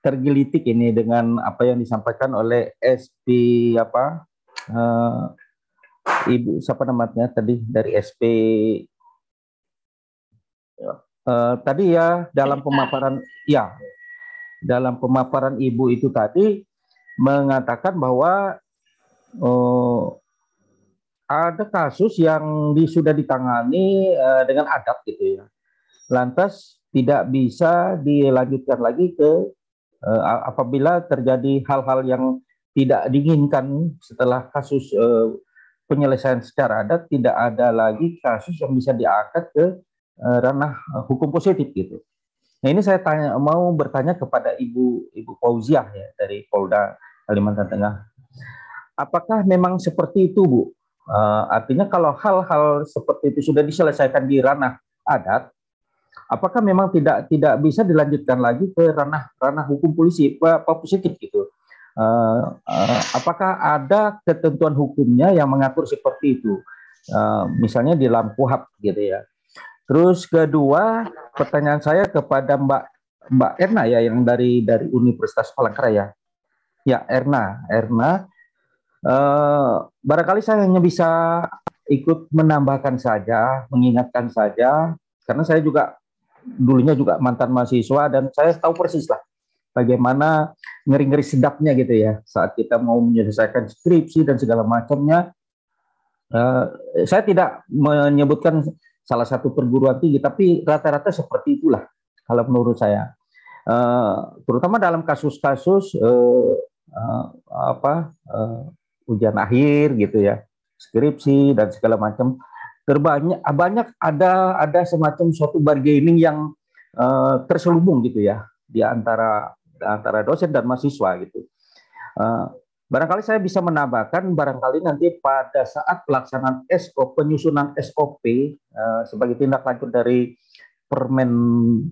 tergelitik ini dengan apa yang disampaikan oleh SP apa uh, Ibu siapa namanya tadi dari SP uh, eh, tadi ya dalam pemaparan ya dalam pemaparan Ibu itu tadi mengatakan bahwa uh, ada kasus yang di, sudah ditangani uh, dengan adat gitu ya. Lantas tidak bisa dilanjutkan lagi ke uh, apabila terjadi hal-hal yang tidak diinginkan setelah kasus uh, penyelesaian secara adat tidak ada lagi kasus yang bisa diangkat ke uh, ranah hukum positif gitu. Nah ini saya tanya mau bertanya kepada Ibu Ibu Fauziah ya dari Polda Kalimantan Tengah. Apakah memang seperti itu Bu? Uh, artinya kalau hal-hal seperti itu sudah diselesaikan di ranah adat, apakah memang tidak tidak bisa dilanjutkan lagi ke ranah ranah hukum polisi apa, positif gitu? Uh, uh, apakah ada ketentuan hukumnya yang mengatur seperti itu? Uh, misalnya di dalam KUHAP gitu ya. Terus kedua, pertanyaan saya kepada Mbak Mbak Erna ya yang dari dari Universitas Palangkaraya. Ya, Erna, Erna Uh, barangkali saya hanya bisa ikut menambahkan saja, mengingatkan saja, karena saya juga dulunya juga mantan mahasiswa dan saya tahu persis lah bagaimana ngeri-ngeri sedapnya gitu ya saat kita mau menyelesaikan skripsi dan segala macamnya. Uh, saya tidak menyebutkan salah satu perguruan tinggi, tapi rata-rata seperti itulah kalau menurut saya. Uh, terutama dalam kasus-kasus uh, uh, apa uh, ujian akhir gitu ya, skripsi dan segala macam. Terbanyak banyak ada ada semacam suatu bargaining yang uh, terselubung gitu ya di antara antara dosen dan mahasiswa gitu. Uh, barangkali saya bisa menambahkan barangkali nanti pada saat pelaksanaan SOP penyusunan SOP uh, sebagai tindak lanjut dari Permen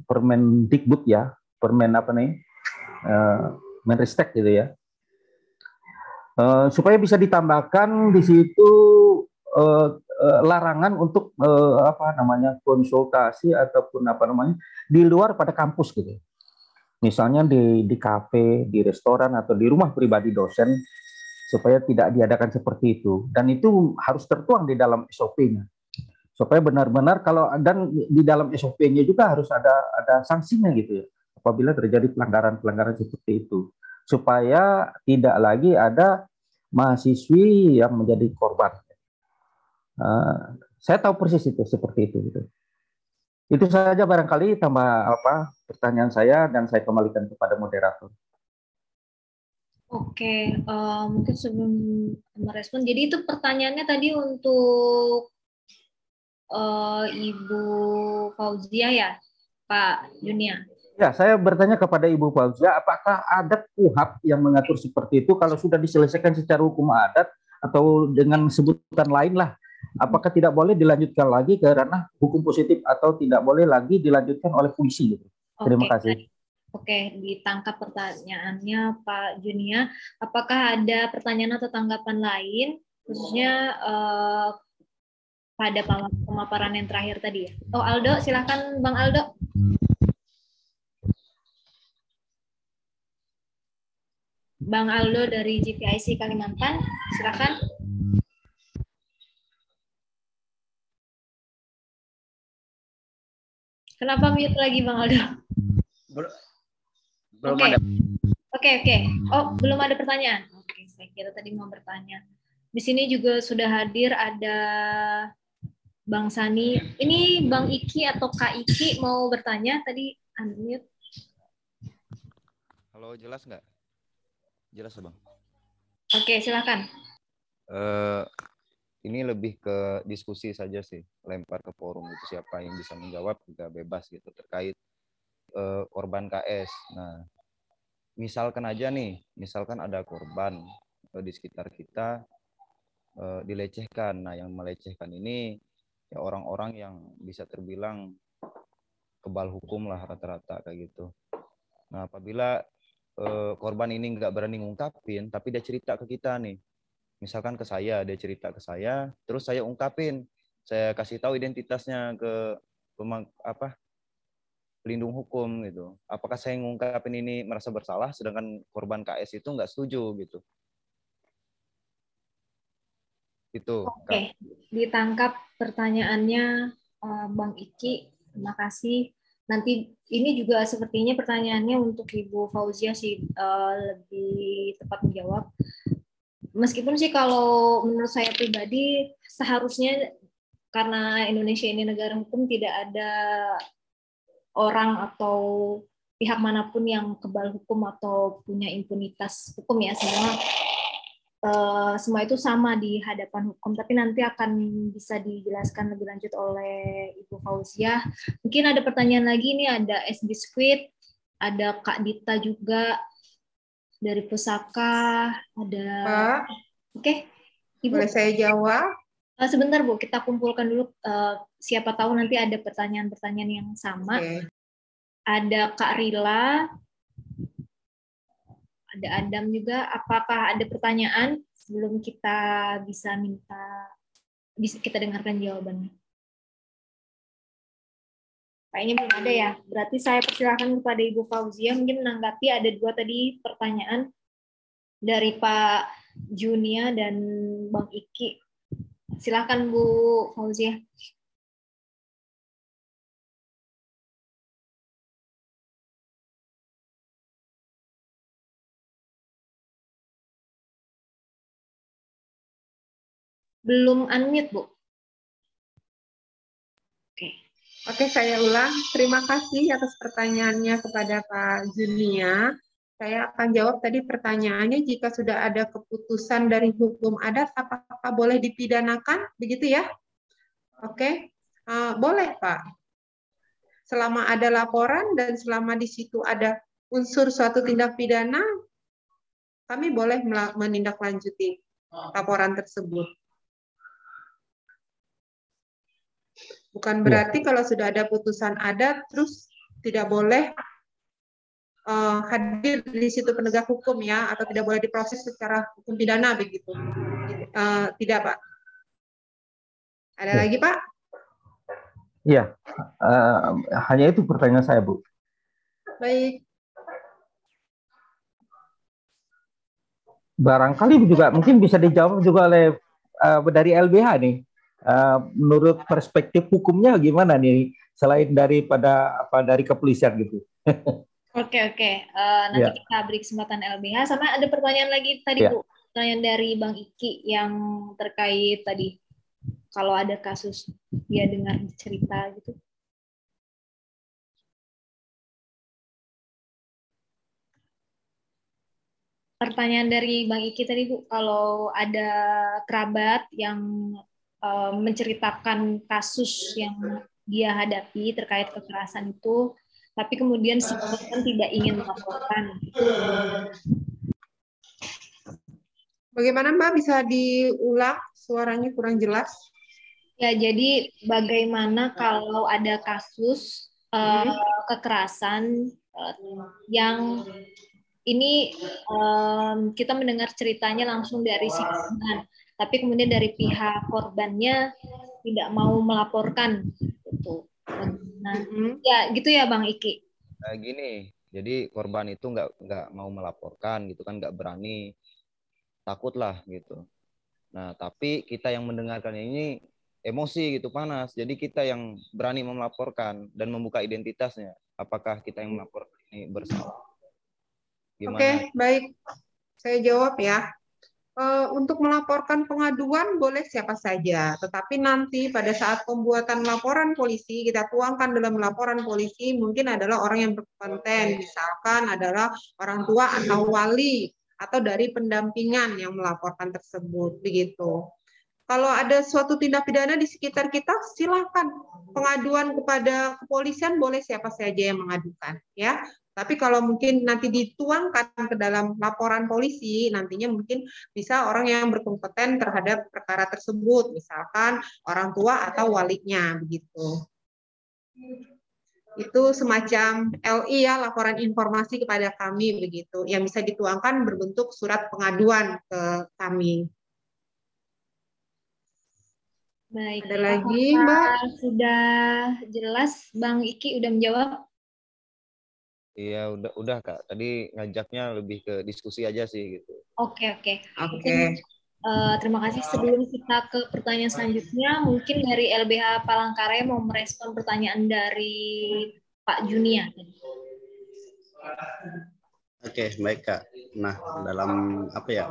Permen Dikbud ya, Permen apa nih? Uh, Menristek gitu ya. Uh, supaya bisa ditambahkan di situ uh, uh, larangan untuk uh, apa namanya konsultasi ataupun apa namanya di luar pada kampus gitu. Misalnya di di kafe, di restoran atau di rumah pribadi dosen supaya tidak diadakan seperti itu dan itu harus tertuang di dalam SOP-nya supaya benar-benar kalau dan di dalam SOP-nya juga harus ada ada sanksinya gitu ya apabila terjadi pelanggaran-pelanggaran seperti itu supaya tidak lagi ada mahasiswi yang menjadi korban. Uh, saya tahu persis itu seperti itu. Gitu. Itu saja barangkali tambah apa pertanyaan saya dan saya kembalikan kepada moderator. Oke, uh, mungkin sebelum merespon, jadi itu pertanyaannya tadi untuk uh, Ibu Fauzia ya, Pak Junia. Ya, saya bertanya kepada Ibu Fauzia, apakah ada kuhab yang mengatur seperti itu kalau sudah diselesaikan secara hukum adat atau dengan sebutan lain lah, apakah tidak boleh dilanjutkan lagi ke ranah hukum positif atau tidak boleh lagi dilanjutkan oleh polisi? Gitu. Terima kasih. Oke, ditangkap pertanyaannya Pak Junia. Apakah ada pertanyaan atau tanggapan lain, khususnya uh, pada pemaparan yang terakhir tadi ya? Oh Aldo, silakan Bang Aldo. Bang Aldo dari GPIC Kalimantan, silakan. Kenapa mute lagi Bang Aldo? Belum okay. ada. Oke, okay, oke. Okay. Oh, belum ada pertanyaan. Oke, okay, saya kira tadi mau bertanya. Di sini juga sudah hadir ada Bang Sani. Ini Bang Iki atau Kak Iki mau bertanya tadi unmute. Halo, jelas nggak? Jelas Bang? Oke, silakan. Uh, ini lebih ke diskusi saja sih, lempar ke forum itu siapa yang bisa menjawab juga bebas gitu terkait uh, korban KS. Nah, misalkan aja nih, misalkan ada korban uh, di sekitar kita uh, dilecehkan. Nah, yang melecehkan ini ya orang-orang yang bisa terbilang kebal hukum lah rata-rata kayak gitu. Nah, apabila uh, korban ini nggak berani ngungkapin, tapi dia cerita ke kita nih. Misalkan ke saya, dia cerita ke saya, terus saya ungkapin, saya kasih tahu identitasnya ke pemang, apa pelindung hukum gitu. Apakah saya ngungkapin ini merasa bersalah, sedangkan korban KS itu nggak setuju gitu. Itu. Oke, ditangkap pertanyaannya uh, Bang Iki. Terima kasih nanti ini juga sepertinya pertanyaannya untuk Ibu Fauzia sih uh, lebih tepat menjawab. Meskipun sih kalau menurut saya pribadi seharusnya karena Indonesia ini negara hukum tidak ada orang atau pihak mana pun yang kebal hukum atau punya impunitas hukum ya. Semua uh, semua itu sama di hadapan hukum. Tapi nanti akan bisa dijelaskan lebih lanjut oleh Ibu Fauzia. Mungkin ada pertanyaan lagi nih ada S Biskuit ada Kak Dita juga dari Pusaka ada oke okay. Ibu boleh saya jawab uh, sebentar Bu kita kumpulkan dulu uh, siapa tahu nanti ada pertanyaan-pertanyaan yang sama okay ada Kak Rila, ada Adam juga. Apakah ada pertanyaan sebelum kita bisa minta bisa kita dengarkan jawabannya? Kayaknya belum ada ya. Berarti saya persilahkan kepada Ibu Fauzia mungkin menanggapi ada dua tadi pertanyaan dari Pak Junia dan Bang Iki. Silakan Bu Fauzia. Belum unmute, Bu. Oke. Oke, saya ulang. Terima kasih atas pertanyaannya kepada Pak Junia. Saya akan jawab tadi pertanyaannya, jika sudah ada keputusan dari hukum adat, apakah boleh dipidanakan? Begitu ya? Oke, uh, boleh Pak. Selama ada laporan dan selama di situ ada unsur suatu tindak pidana, kami boleh menindaklanjuti laporan tersebut. Bukan iya. berarti ya. kalau sudah ada putusan adat terus tidak boleh uh, hadir di situ penegak hukum ya atau tidak boleh diproses secara hukum pidana begitu. Uh, tidak, Pak. Ada ya. lagi, Pak? Iya. Uh, hanya itu pertanyaan saya, Bu. Baik. Barangkali juga mungkin bisa dijawab juga oleh uh, dari LBH nih. Uh, menurut perspektif hukumnya gimana nih selain daripada apa dari kepolisian gitu? Oke oke, uh, nanti ya. kita beri kesempatan LBH. Sama ada pertanyaan lagi tadi ya. Bu, pertanyaan dari Bang Iki yang terkait tadi kalau ada kasus dia dengar cerita gitu. Pertanyaan dari Bang Iki tadi Bu, kalau ada kerabat yang uh, menceritakan kasus yang dia hadapi terkait kekerasan itu, tapi kemudian si korban tidak ingin melaporkan. Bagaimana Mbak bisa diulang suaranya kurang jelas? Ya, jadi bagaimana kalau ada kasus uh, kekerasan uh, yang ini um, kita mendengar ceritanya langsung dari si korban tapi kemudian dari pihak korbannya tidak mau melaporkan gitu. Nah, mm-hmm. ya gitu ya Bang Iki. Nah, gini, jadi korban itu nggak nggak mau melaporkan gitu kan, nggak berani, takut lah gitu. Nah, tapi kita yang mendengarkan ini emosi gitu panas. Jadi kita yang berani melaporkan dan membuka identitasnya. Apakah kita yang melaporkan ini bersalah? Oke, okay, baik. Saya jawab ya. Eh, untuk melaporkan pengaduan boleh siapa saja, tetapi nanti pada saat pembuatan laporan polisi kita tuangkan dalam laporan polisi mungkin adalah orang yang berkonten, misalkan adalah orang tua atau wali atau dari pendampingan yang melaporkan tersebut begitu. Kalau ada suatu tindak pidana di sekitar kita, silakan. Pengaduan kepada kepolisian boleh siapa saja yang mengadukan ya tapi kalau mungkin nanti dituangkan ke dalam laporan polisi, nantinya mungkin bisa orang yang berkompeten terhadap perkara tersebut, misalkan orang tua atau walinya begitu. Itu semacam LI ya, laporan informasi kepada kami begitu, yang bisa dituangkan berbentuk surat pengaduan ke kami. Baik. Ada lagi, Mbak? Sudah jelas, Bang Iki udah menjawab Iya udah udah kak. Tadi ngajaknya lebih ke diskusi aja sih gitu. Oke oke. Oke. Uh, terima kasih. Sebelum kita ke pertanyaan selanjutnya, mungkin dari LBH Palangkaraya mau merespon pertanyaan dari Pak Junia. Oke, baik Kak. Nah, dalam apa ya?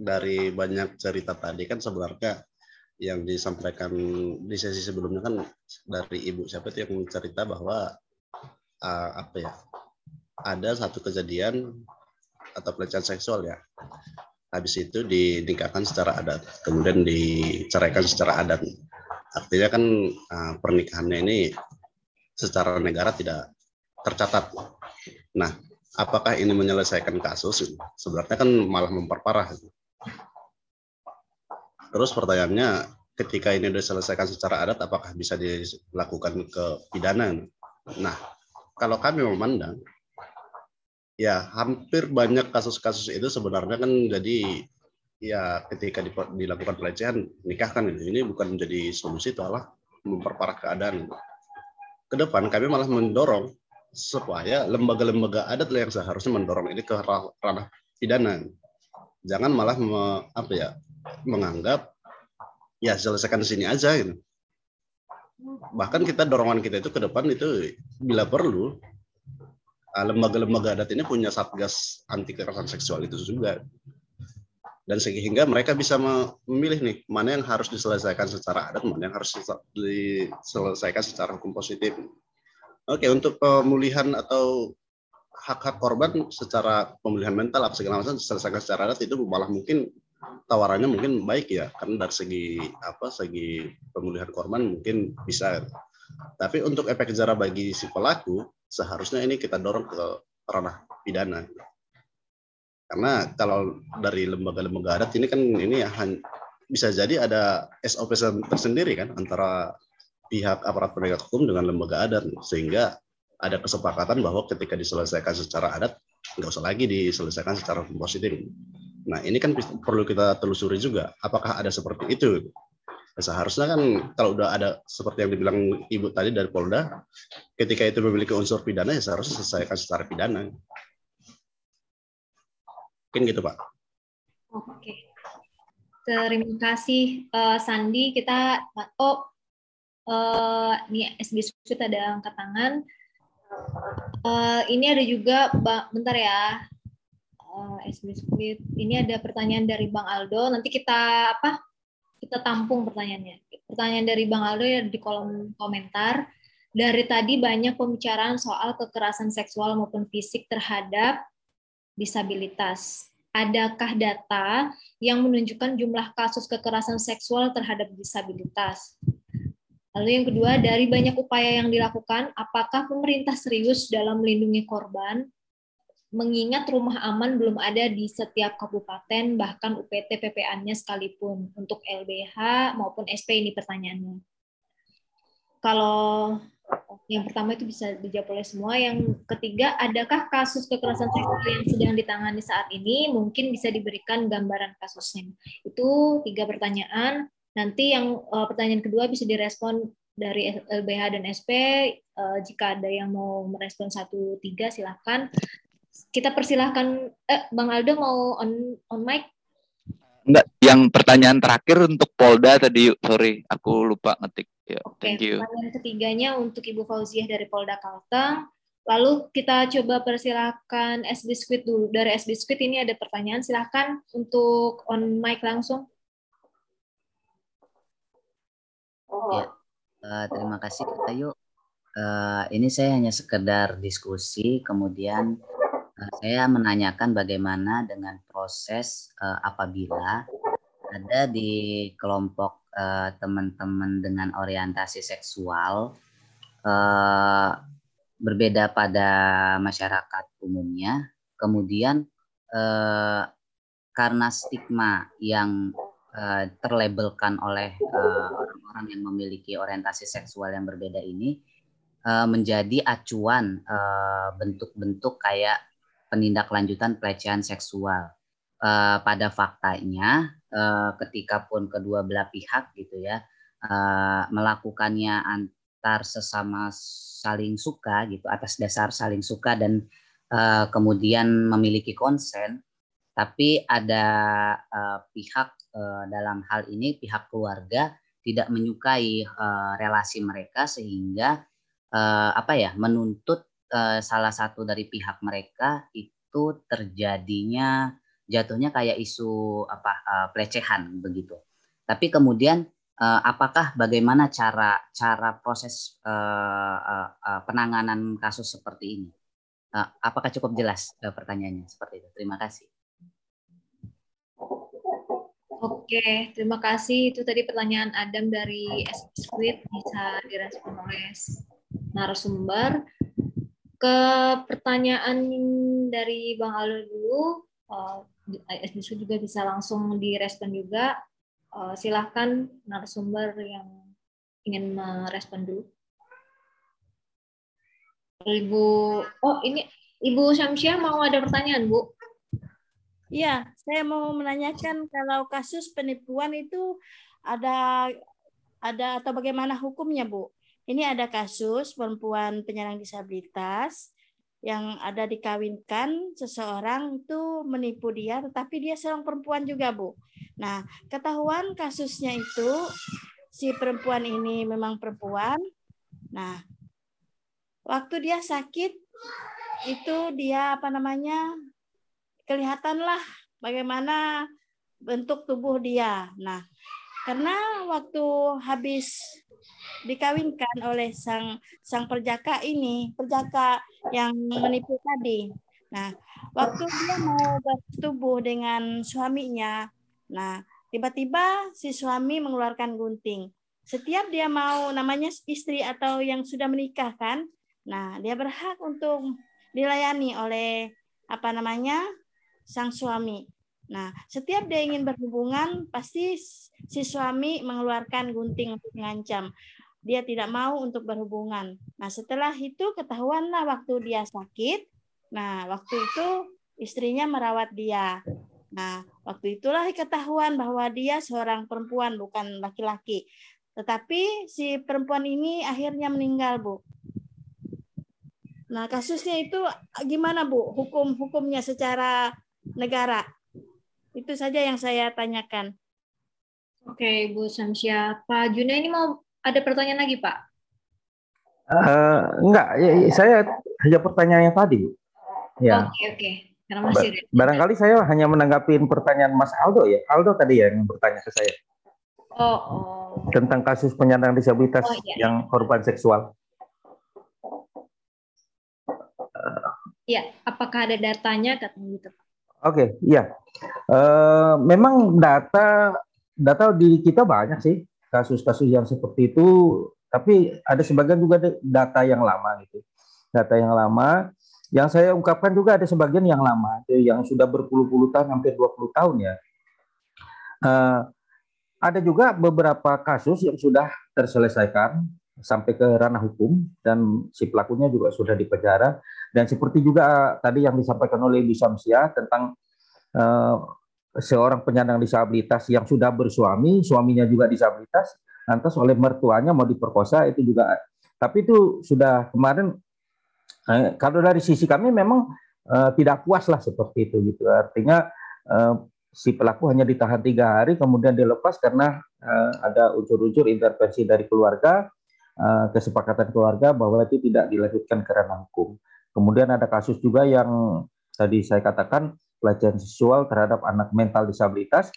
dari banyak cerita tadi kan sebenarnya yang disampaikan di sesi sebelumnya kan dari ibu siapa itu yang cerita bahwa uh, apa ya ada satu kejadian atau pelecehan seksual ya. Habis itu dinikahkan secara adat kemudian diceraikan secara adat. Artinya kan uh, pernikahannya ini secara negara tidak tercatat. Nah apakah ini menyelesaikan kasus? Sebenarnya kan malah memperparah Terus pertanyaannya, ketika ini sudah diselesaikan secara adat, apakah bisa dilakukan ke pidana? Nah, kalau kami memandang, ya hampir banyak kasus-kasus itu sebenarnya kan jadi ya ketika dilakukan pelecehan nikahkan ini, ini bukan menjadi solusi itu malah memperparah keadaan. Ke depan kami malah mendorong supaya lembaga-lembaga adat yang seharusnya mendorong ini ke ranah pidana. Jangan malah me, apa ya menganggap ya selesaikan di sini aja gitu. Bahkan kita dorongan kita itu ke depan itu bila perlu ah, lembaga-lembaga adat ini punya satgas anti kekerasan seksual itu juga. Dan sehingga mereka bisa memilih nih mana yang harus diselesaikan secara adat, mana yang harus diselesaikan secara hukum positif. Oke, untuk pemulihan atau hak-hak korban secara pemulihan mental apa segala macam diselesaikan secara adat itu malah mungkin tawarannya mungkin baik ya karena dari segi apa segi pemulihan korban mungkin bisa tapi untuk efek jerah bagi si pelaku seharusnya ini kita dorong ke ranah pidana karena kalau dari lembaga-lembaga adat ini kan ini ya bisa jadi ada SOP tersendiri kan antara pihak aparat penegak hukum dengan lembaga adat sehingga ada kesepakatan bahwa ketika diselesaikan secara adat nggak usah lagi diselesaikan secara positif Nah, ini kan perlu kita telusuri juga. Apakah ada seperti itu? Nah, seharusnya kan kalau udah ada seperti yang dibilang Ibu tadi dari Polda, ketika itu memiliki unsur pidana, ya seharusnya selesaikan secara pidana. Mungkin gitu, Pak. Oke. Terima kasih, uh, Sandi. Kita, oh, uh, ini SB Sud ada angkat tangan. Uh, ini ada juga, bentar ya, uh, Squid. Ini ada pertanyaan dari Bang Aldo. Nanti kita apa? Kita tampung pertanyaannya. Pertanyaan dari Bang Aldo ya di kolom komentar. Dari tadi banyak pembicaraan soal kekerasan seksual maupun fisik terhadap disabilitas. Adakah data yang menunjukkan jumlah kasus kekerasan seksual terhadap disabilitas? Lalu yang kedua, dari banyak upaya yang dilakukan, apakah pemerintah serius dalam melindungi korban mengingat rumah aman belum ada di setiap kabupaten, bahkan UPT PPA-nya sekalipun untuk LBH maupun SP ini pertanyaannya. Kalau yang pertama itu bisa dijawab oleh semua. Yang ketiga, adakah kasus kekerasan seksual yang sedang ditangani saat ini? Mungkin bisa diberikan gambaran kasusnya. Itu tiga pertanyaan. Nanti yang uh, pertanyaan kedua bisa direspon dari LBH dan SP. Uh, jika ada yang mau merespon satu tiga, silahkan kita persilahkan eh, Bang Aldo mau on on mic. Enggak, yang pertanyaan terakhir untuk Polda tadi, sorry, aku lupa ngetik. Ya, Oke, thank you. Pertanyaan ketiganya untuk Ibu Fauziah dari Polda Kalteng. Lalu kita coba persilahkan SB Squid dulu. Dari SB Squid ini ada pertanyaan, silahkan untuk on mic langsung. Ya, uh, terima kasih Kak Ayu. Uh, ini saya hanya sekedar diskusi, kemudian Eh, saya menanyakan bagaimana dengan proses uh, apabila ada di kelompok eh, teman-teman dengan orientasi seksual uh, berbeda pada masyarakat umumnya, kemudian uh, karena stigma yang uh, terlabelkan oleh orang-orang uh, yang memiliki orientasi seksual yang berbeda ini uh, menjadi acuan bentuk-bentuk uh, kayak penindaklanjutan pelecehan seksual. Uh, pada faktanya, uh, ketika pun kedua belah pihak gitu ya uh, melakukannya antar sesama saling suka gitu atas dasar saling suka dan uh, kemudian memiliki konsen, tapi ada uh, pihak uh, dalam hal ini pihak keluarga tidak menyukai uh, relasi mereka sehingga uh, apa ya menuntut Eh, salah satu dari pihak mereka itu terjadinya jatuhnya kayak isu apa uh, pelecehan begitu. Tapi kemudian uh, apakah bagaimana cara cara proses uh, uh, uh, penanganan kasus seperti ini? Uh, apakah cukup jelas uh, pertanyaannya seperti itu? Terima kasih. Oke, terima kasih. Itu tadi pertanyaan Adam dari Squid bisa direspon oleh narasumber. Ke pertanyaan dari Bang Aldo dulu, uh, juga bisa langsung direspon juga. Uh, silahkan narasumber yang ingin merespon dulu. Ibu, oh ini Ibu Syamsia mau ada pertanyaan, Bu? Iya, saya mau menanyakan kalau kasus penipuan itu ada ada atau bagaimana hukumnya, Bu? Ini ada kasus perempuan penyandang disabilitas yang ada dikawinkan seseorang itu menipu dia, tetapi dia seorang perempuan juga, Bu. Nah, ketahuan kasusnya itu si perempuan ini memang perempuan. Nah, waktu dia sakit itu dia apa namanya kelihatanlah bagaimana bentuk tubuh dia. Nah, karena waktu habis dikawinkan oleh sang sang perjaka ini, perjaka yang menipu tadi. Nah, waktu dia mau bertubuh dengan suaminya, nah tiba-tiba si suami mengeluarkan gunting. Setiap dia mau namanya istri atau yang sudah menikah kan, nah dia berhak untuk dilayani oleh apa namanya sang suami. Nah, setiap dia ingin berhubungan, pasti si suami mengeluarkan gunting untuk mengancam. Dia tidak mau untuk berhubungan. Nah, setelah itu ketahuanlah waktu dia sakit. Nah, waktu itu istrinya merawat dia. Nah, waktu itulah ketahuan bahwa dia seorang perempuan, bukan laki-laki. Tetapi si perempuan ini akhirnya meninggal, Bu. Nah, kasusnya itu gimana, Bu? Hukum-hukumnya secara negara? Itu saja yang saya tanyakan. Oke, Bu Samsya. Pak Juna ini mau ada pertanyaan lagi, Pak? Uh, enggak, ya, ya, saya hanya pertanyaan yang tadi. Ya. Oke, oke. Karena masih ba barangkali saya hanya menanggapi pertanyaan Mas Aldo ya. Aldo tadi ya yang bertanya ke saya. Oh, oh. Tentang kasus penyandang disabilitas oh, iya. yang korban seksual. Iya, apakah ada datanya katanya gitu, Pak? Oke, okay, iya. Uh, memang data data di kita banyak sih kasus-kasus yang seperti itu, tapi ada sebagian juga data yang lama gitu. Data yang lama yang saya ungkapkan juga ada sebagian yang lama, yang sudah berpuluh-puluh tahun, hampir 20 tahun ya. Uh, ada juga beberapa kasus yang sudah terselesaikan sampai ke ranah hukum dan si pelakunya juga sudah dipenjara dan seperti juga tadi yang disampaikan oleh Ibu Samsia tentang uh, seorang penyandang disabilitas yang sudah bersuami, suaminya juga disabilitas, lantas oleh mertuanya mau diperkosa itu juga tapi itu sudah kemarin uh, kalau dari sisi kami memang uh, tidak puas lah seperti itu gitu artinya uh, si pelaku hanya ditahan tiga hari kemudian dilepas karena ada unsur-unsur intervensi dari keluarga Eh, kesepakatan keluarga bahwa itu tidak dilanjutkan ke ranah hukum. Kemudian ada kasus juga yang tadi saya katakan pelecehan seksual terhadap anak mental disabilitas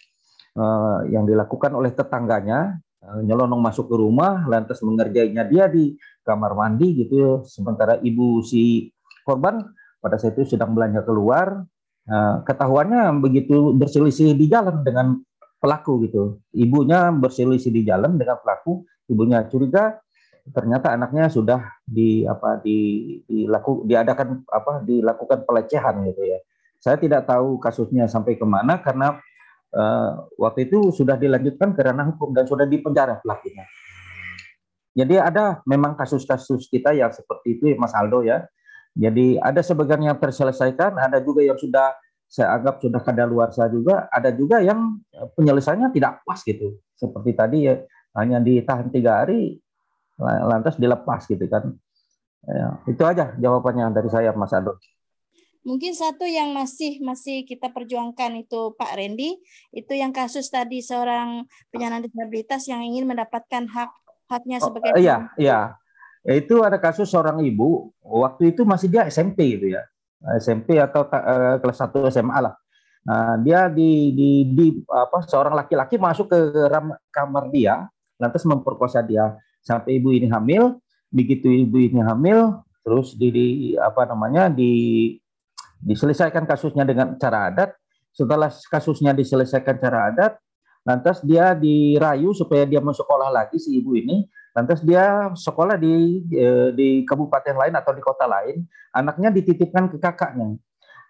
uh, yang dilakukan oleh tetangganya uh, nyelonong masuk ke rumah lantas mengerjainya dia di kamar mandi gitu sementara ibu si korban pada saat itu sedang belanja keluar uh, ketahuannya begitu berselisih di jalan dengan pelaku gitu ibunya berselisih di jalan dengan pelaku ibunya curiga ternyata anaknya sudah di apa di dilaku diadakan apa dilakukan pelecehan gitu ya. Saya tidak tahu kasusnya sampai ke mana karena uh, waktu itu sudah dilanjutkan ke ranah hukum dan sudah dipenjara pelakunya. Jadi ada memang kasus-kasus kita yang seperti itu Mas Aldo ya. Jadi ada sebagian yang terselesaikan, ada juga yang sudah saya anggap sudah kadaluarsa juga, ada juga yang penyelesaiannya tidak pas gitu. Seperti tadi ya hanya ditahan tiga hari lantas dilepas gitu kan. Ya, itu aja jawabannya dari saya Mas Ado. Mungkin satu yang masih masih kita perjuangkan itu Pak Randy, itu yang kasus tadi seorang penyandang disabilitas yang ingin mendapatkan hak haknya oh, sebagai oh, iya, iya. Itu ada kasus seorang ibu, waktu itu masih dia SMP gitu ya. SMP atau uh, kelas 1 SMA lah. Nah, dia di, di, di apa seorang laki-laki masuk ke ram, kamar dia, lantas memperkosa dia sampai ibu ini hamil. Begitu ibu ini hamil, terus di, di apa namanya di diselesaikan kasusnya dengan cara adat. Setelah kasusnya diselesaikan cara adat, lantas dia dirayu supaya dia mau sekolah lagi si ibu ini. Lantas dia sekolah di eh, di kabupaten lain atau di kota lain, anaknya dititipkan ke kakaknya.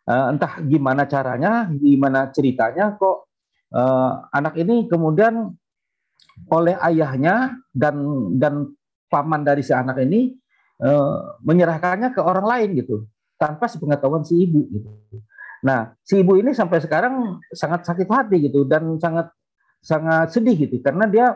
Eh, entah gimana caranya, gimana ceritanya kok eh, anak ini kemudian oleh ayahnya dan dan paman dari si anak ini menyerahkannya ke orang lain gitu tanpa sepengetahuan si ibu gitu. Nah, si ibu ini sampai sekarang sangat sakit hati gitu dan sangat sangat sedih gitu karena dia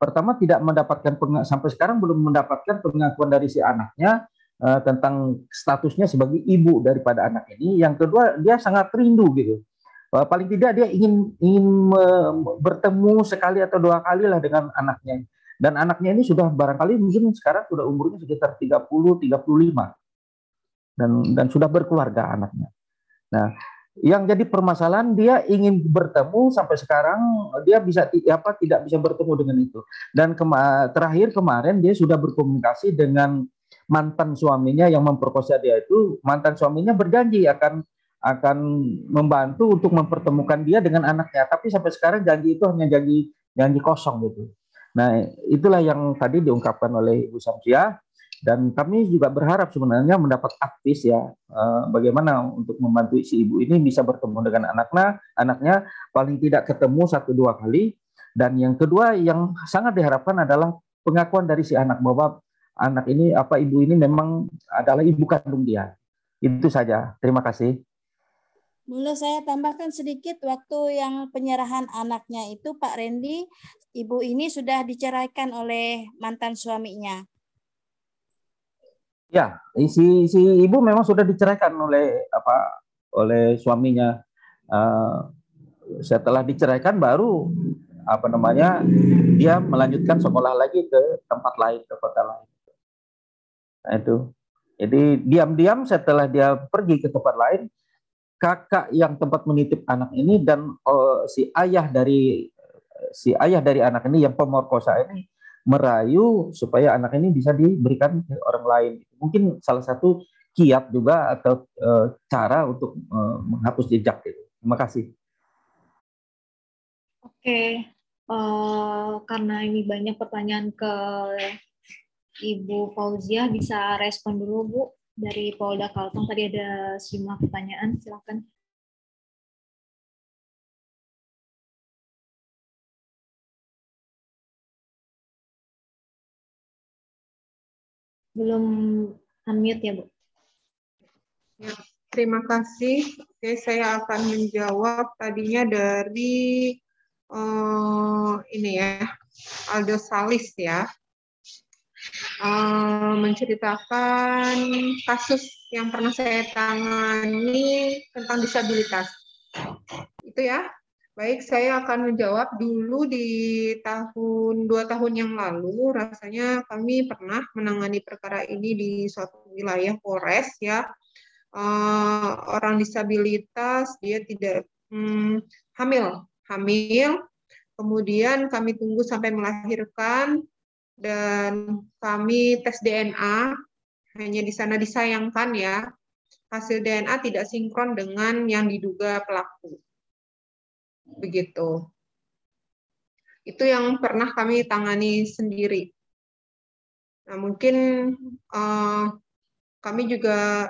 pertama tidak mendapatkan sampai sekarang belum mendapatkan pengakuan dari si anaknya uh, tentang statusnya sebagai ibu daripada anak ini. Yang kedua dia sangat rindu gitu. Uh, paling tidak dia ingin ingin uh, bertemu sekali atau dua kali lah dengan anaknya. Dan anaknya ini sudah barangkali mungkin sekarang sudah umurnya sekitar 30 35 dan dan sudah berkeluarga anaknya. Nah, yang jadi permasalahan dia ingin bertemu sampai sekarang dia bisa apa tidak bisa bertemu dengan itu. Dan kema terakhir kemarin dia sudah berkomunikasi dengan mantan suaminya yang memperkosa dia itu mantan suaminya berjanji akan akan membantu untuk mempertemukan dia dengan anaknya tapi sampai sekarang janji itu hanya janji janji kosong gitu. Nah, itulah yang tadi diungkapkan oleh Ibu Samsia dan kami juga berharap sebenarnya mendapat aktif ya eh, bagaimana untuk membantu si ibu ini bisa bertemu dengan anaknya, anaknya paling tidak ketemu satu dua kali. Dan yang kedua yang sangat diharapkan adalah pengakuan dari si anak bahwa anak ini apa ibu ini memang adalah ibu kandung dia. Itu saja. Terima kasih. Boleh saya tambahkan sedikit waktu yang penyerahan anaknya itu Pak Randy, ibu ini sudah diceraikan oleh mantan suaminya. Ya, si si ibu memang sudah diceraikan oleh apa oleh suaminya. Uh, setelah diceraikan baru apa namanya dia melanjutkan sekolah lagi ke tempat lain ke kota lain. Nah, itu. Jadi diam-diam setelah dia pergi ke tempat lain, kakak yang tempat menitip anak ini dan uh, si ayah dari si ayah dari anak ini yang pemerkosa ini merayu supaya anak ini bisa diberikan ke orang lain. Mungkin salah satu kiat juga atau e, cara untuk e, menghapus jejak itu. Terima kasih. Oke, uh, karena ini banyak pertanyaan ke Ibu Fauzia, bisa respon dulu Bu dari Polda Kalteng. Tadi ada lima pertanyaan, silakan. Belum unmute ya Bu. Ya, terima kasih. Oke, saya akan menjawab tadinya dari uh, ini ya, Aldo Salis ya. Uh, menceritakan kasus yang pernah saya tangani tentang disabilitas. Itu ya. Baik, saya akan menjawab dulu di tahun dua tahun yang lalu. Rasanya kami pernah menangani perkara ini di suatu wilayah Polres ya. Uh, orang disabilitas dia tidak hmm, hamil, hamil. Kemudian kami tunggu sampai melahirkan dan kami tes DNA. Hanya di sana disayangkan ya hasil DNA tidak sinkron dengan yang diduga pelaku begitu. Itu yang pernah kami tangani sendiri. Nah, mungkin uh, kami juga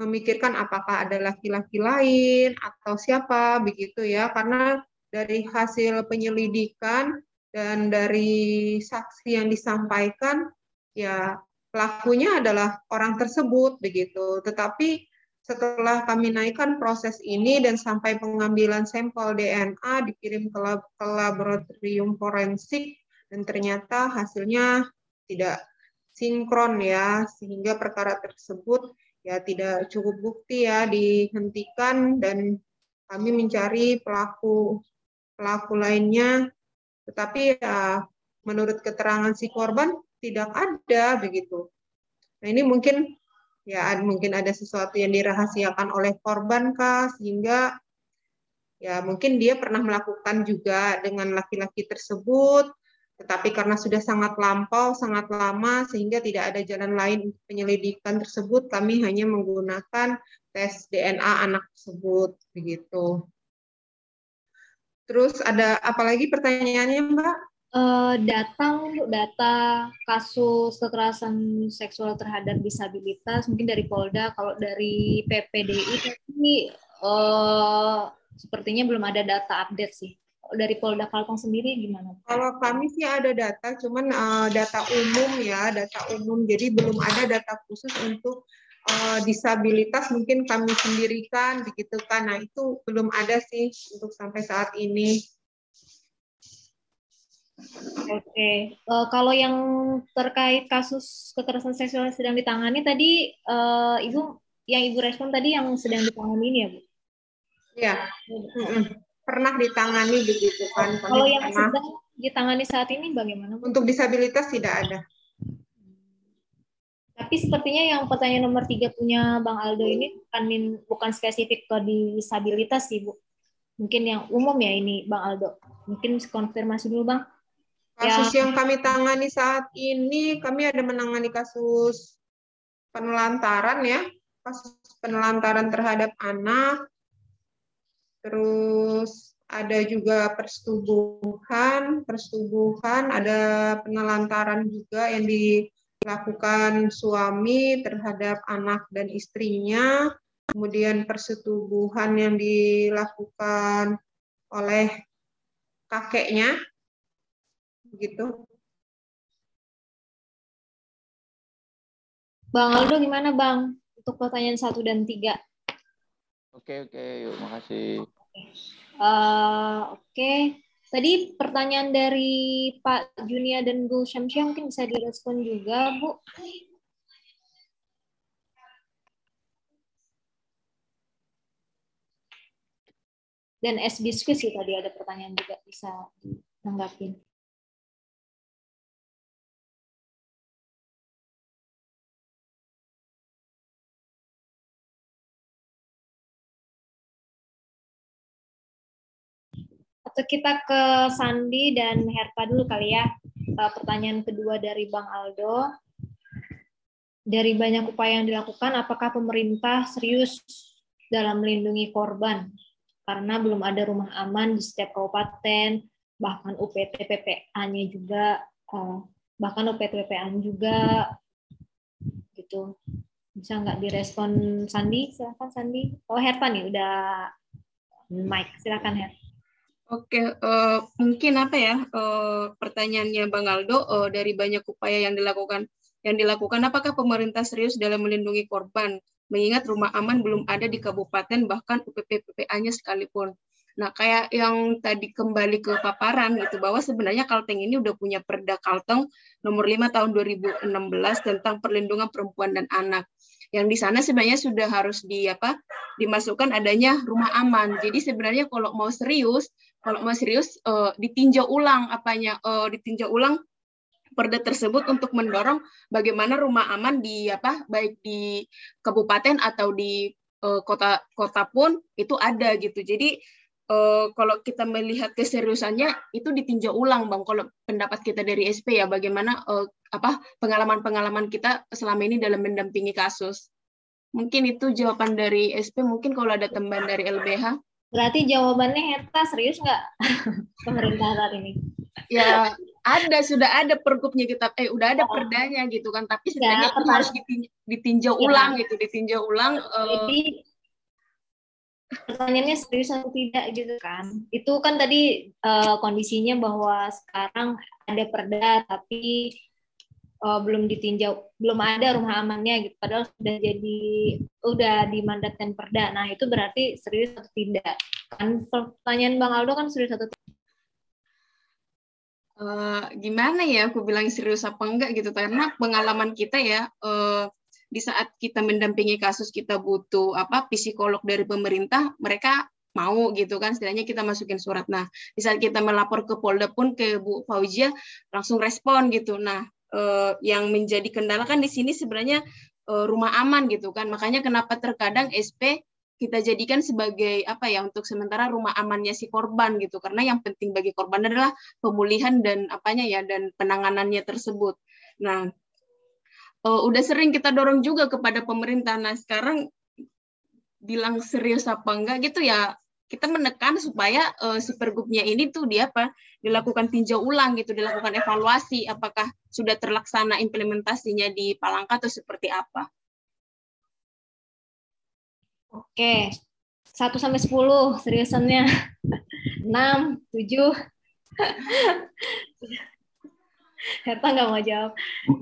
memikirkan apakah ada laki-laki lain atau siapa begitu ya, karena dari hasil penyelidikan dan dari saksi yang disampaikan ya pelakunya adalah orang tersebut begitu. Tetapi setelah kami naikkan proses ini dan sampai pengambilan sampel DNA dikirim ke, lab, ke laboratorium forensik dan ternyata hasilnya tidak sinkron ya sehingga perkara tersebut ya tidak cukup bukti ya dihentikan dan kami mencari pelaku pelaku lainnya tetapi ya menurut keterangan si korban tidak ada begitu. Nah ini mungkin ya mungkin ada sesuatu yang dirahasiakan oleh korban kah sehingga Ya, mungkin dia pernah melakukan juga dengan laki-laki tersebut, tetapi karena sudah sangat lampau, sangat lama, sehingga tidak ada jalan lain penyelidikan tersebut, kami hanya menggunakan tes DNA anak tersebut, begitu. Terus ada apa lagi pertanyaannya, Mbak? Uh, data untuk data kasus kekerasan seksual terhadap disabilitas mungkin dari Polda kalau dari PPDI tapi uh, sepertinya belum ada data update sih. Dari Polda Kalteng sendiri gimana? Kalau kami sih ada data, cuman uh, data umum ya, data umum. Jadi belum ada data khusus untuk uh, disabilitas mungkin kami sendirikan begitu kan. Nah, itu belum ada sih untuk sampai saat ini. Oke, okay. uh, kalau yang terkait kasus kekerasan seksual yang sedang ditangani tadi, uh, ibu yang ibu respon tadi yang sedang ditangani ini ya bu? Ya, pernah ditangani begitu kan. Kalau yang pernah. sedang ditangani saat ini bagaimana? Untuk disabilitas tidak ada. Tapi sepertinya yang pertanyaan nomor tiga punya Bang Aldo ini bukan bukan spesifik ke disabilitas sih Bu. Mungkin yang umum ya ini Bang Aldo. Mungkin konfirmasi dulu Bang. Kasus ya. yang kami tangani saat ini, kami ada menangani kasus penelantaran ya, kasus penelantaran terhadap anak, Terus ada juga persetubuhan, persetubuhan, ada penelantaran juga yang dilakukan suami terhadap anak dan istrinya, kemudian persetubuhan yang dilakukan oleh kakeknya, begitu. Bang Aldo gimana Bang untuk pertanyaan satu dan tiga? Oke oke, yuk makasih. Uh, Oke, okay. tadi pertanyaan dari Pak Junia dan Bu Syamsyah mungkin bisa direspon juga, Bu. Dan S diskusi tadi ada pertanyaan juga bisa ditanggapin. Atau kita ke Sandi dan Herta dulu kali ya. Uh, pertanyaan kedua dari Bang Aldo. Dari banyak upaya yang dilakukan, apakah pemerintah serius dalam melindungi korban? Karena belum ada rumah aman di setiap kabupaten, bahkan UPT PPA-nya juga, uh, bahkan UPT PPA juga, gitu. Bisa nggak direspon Sandi? Silakan Sandi. Oh Herta nih, udah mic. Silakan Herta. Oke, uh, mungkin apa ya uh, pertanyaannya Bang Aldo uh, dari banyak upaya yang dilakukan yang dilakukan apakah pemerintah serius dalam melindungi korban mengingat rumah aman belum ada di kabupaten bahkan UPP PPA-nya sekalipun. Nah, kayak yang tadi kembali ke paparan gitu bahwa sebenarnya Kalteng ini udah punya Perda Kalteng nomor 5 tahun 2016 tentang perlindungan perempuan dan anak yang di sana sebenarnya sudah harus di apa dimasukkan adanya rumah aman. Jadi sebenarnya kalau mau serius, kalau mau serius uh, ditinjau ulang apanya uh, ditinjau ulang perda tersebut untuk mendorong bagaimana rumah aman di apa baik di kabupaten atau di uh, kota kota pun itu ada gitu. Jadi uh, kalau kita melihat keseriusannya itu ditinjau ulang bang kalau pendapat kita dari SP ya bagaimana uh, apa pengalaman-pengalaman kita selama ini dalam mendampingi kasus. Mungkin itu jawaban dari SP. Mungkin kalau ada teman dari LBH. Berarti jawabannya Heta serius nggak pemerintah saat ini? Ya ada sudah ada pergubnya kita eh udah ada oh. perdanya gitu kan tapi sebenarnya ya, itu harus ditinjau, ditinjau ya. ulang gitu ditinjau ulang. Jadi uh, pertanyaannya serius atau tidak gitu kan? Itu kan tadi uh, kondisinya bahwa sekarang ada perda tapi uh, belum ditinjau, belum ada rumah amannya gitu. Padahal sudah jadi udah dimandatkan perda. Nah, itu berarti serius atau tidak? Kan pertanyaan Bang Aldo kan serius atau tidak? Uh, gimana ya aku bilang serius apa enggak gitu karena pengalaman kita ya uh, di saat kita mendampingi kasus kita butuh apa psikolog dari pemerintah mereka mau gitu kan setidaknya kita masukin surat nah di saat kita melapor ke Polda pun ke Bu Fauzia langsung respon gitu nah uh, yang menjadi kendala kan di sini sebenarnya uh, rumah aman gitu kan. Makanya kenapa terkadang SP kita jadikan sebagai apa ya untuk sementara rumah amannya si korban gitu karena yang penting bagi korban adalah pemulihan dan apanya ya dan penanganannya tersebut. Nah, uh, udah sering kita dorong juga kepada pemerintah. Nah, sekarang bilang serius apa enggak gitu ya kita menekan supaya uh, si pergubnya ini tuh dia apa dilakukan tinjau ulang gitu, dilakukan evaluasi apakah sudah terlaksana implementasinya di Palangka atau seperti apa. Oke, 1 sampai 10 seriusannya. 6, 7. Herta nggak mau jawab.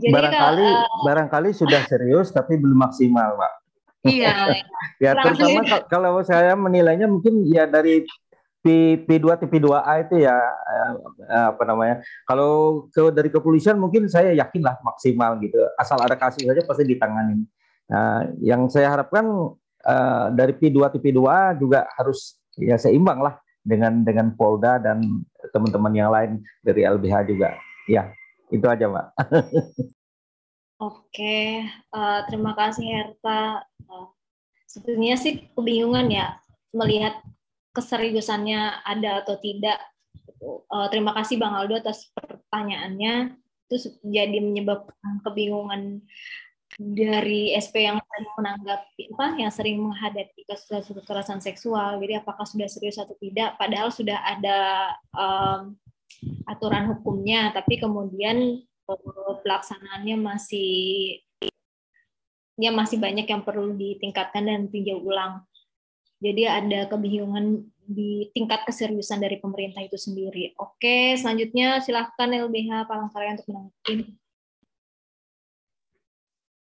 Jadi barangkali kalau, uh, barangkali sudah serius tapi belum maksimal, Pak. Iya. ya terutama kalau saya menilainya mungkin ya dari P, P2 P2A itu ya eh, apa namanya. Kalau ke dari kepolisian mungkin saya yakin lah maksimal gitu. Asal ada kasus saja pasti ditangani. Nah, yang saya harapkan uh, dari P2 ke P2 juga harus ya seimbang lah dengan dengan Polda dan teman-teman yang lain dari LBH juga. Ya, itu aja, Mbak. Oke, uh, terima kasih Herta. Uh, sebenarnya sih kebingungan ya melihat keseriusannya ada atau tidak. Uh, terima kasih Bang Aldo atas pertanyaannya. Itu jadi menyebabkan kebingungan dari SP yang sering menanggapi apa yang sering menghadapi kasus kekerasan seksual jadi apakah sudah serius atau tidak padahal sudah ada um, aturan hukumnya tapi kemudian pelaksanaannya masih ya masih banyak yang perlu ditingkatkan dan tinjau ulang jadi ada kebingungan di tingkat keseriusan dari pemerintah itu sendiri. Oke, selanjutnya silahkan LBH Palangkaraya untuk menanggapi.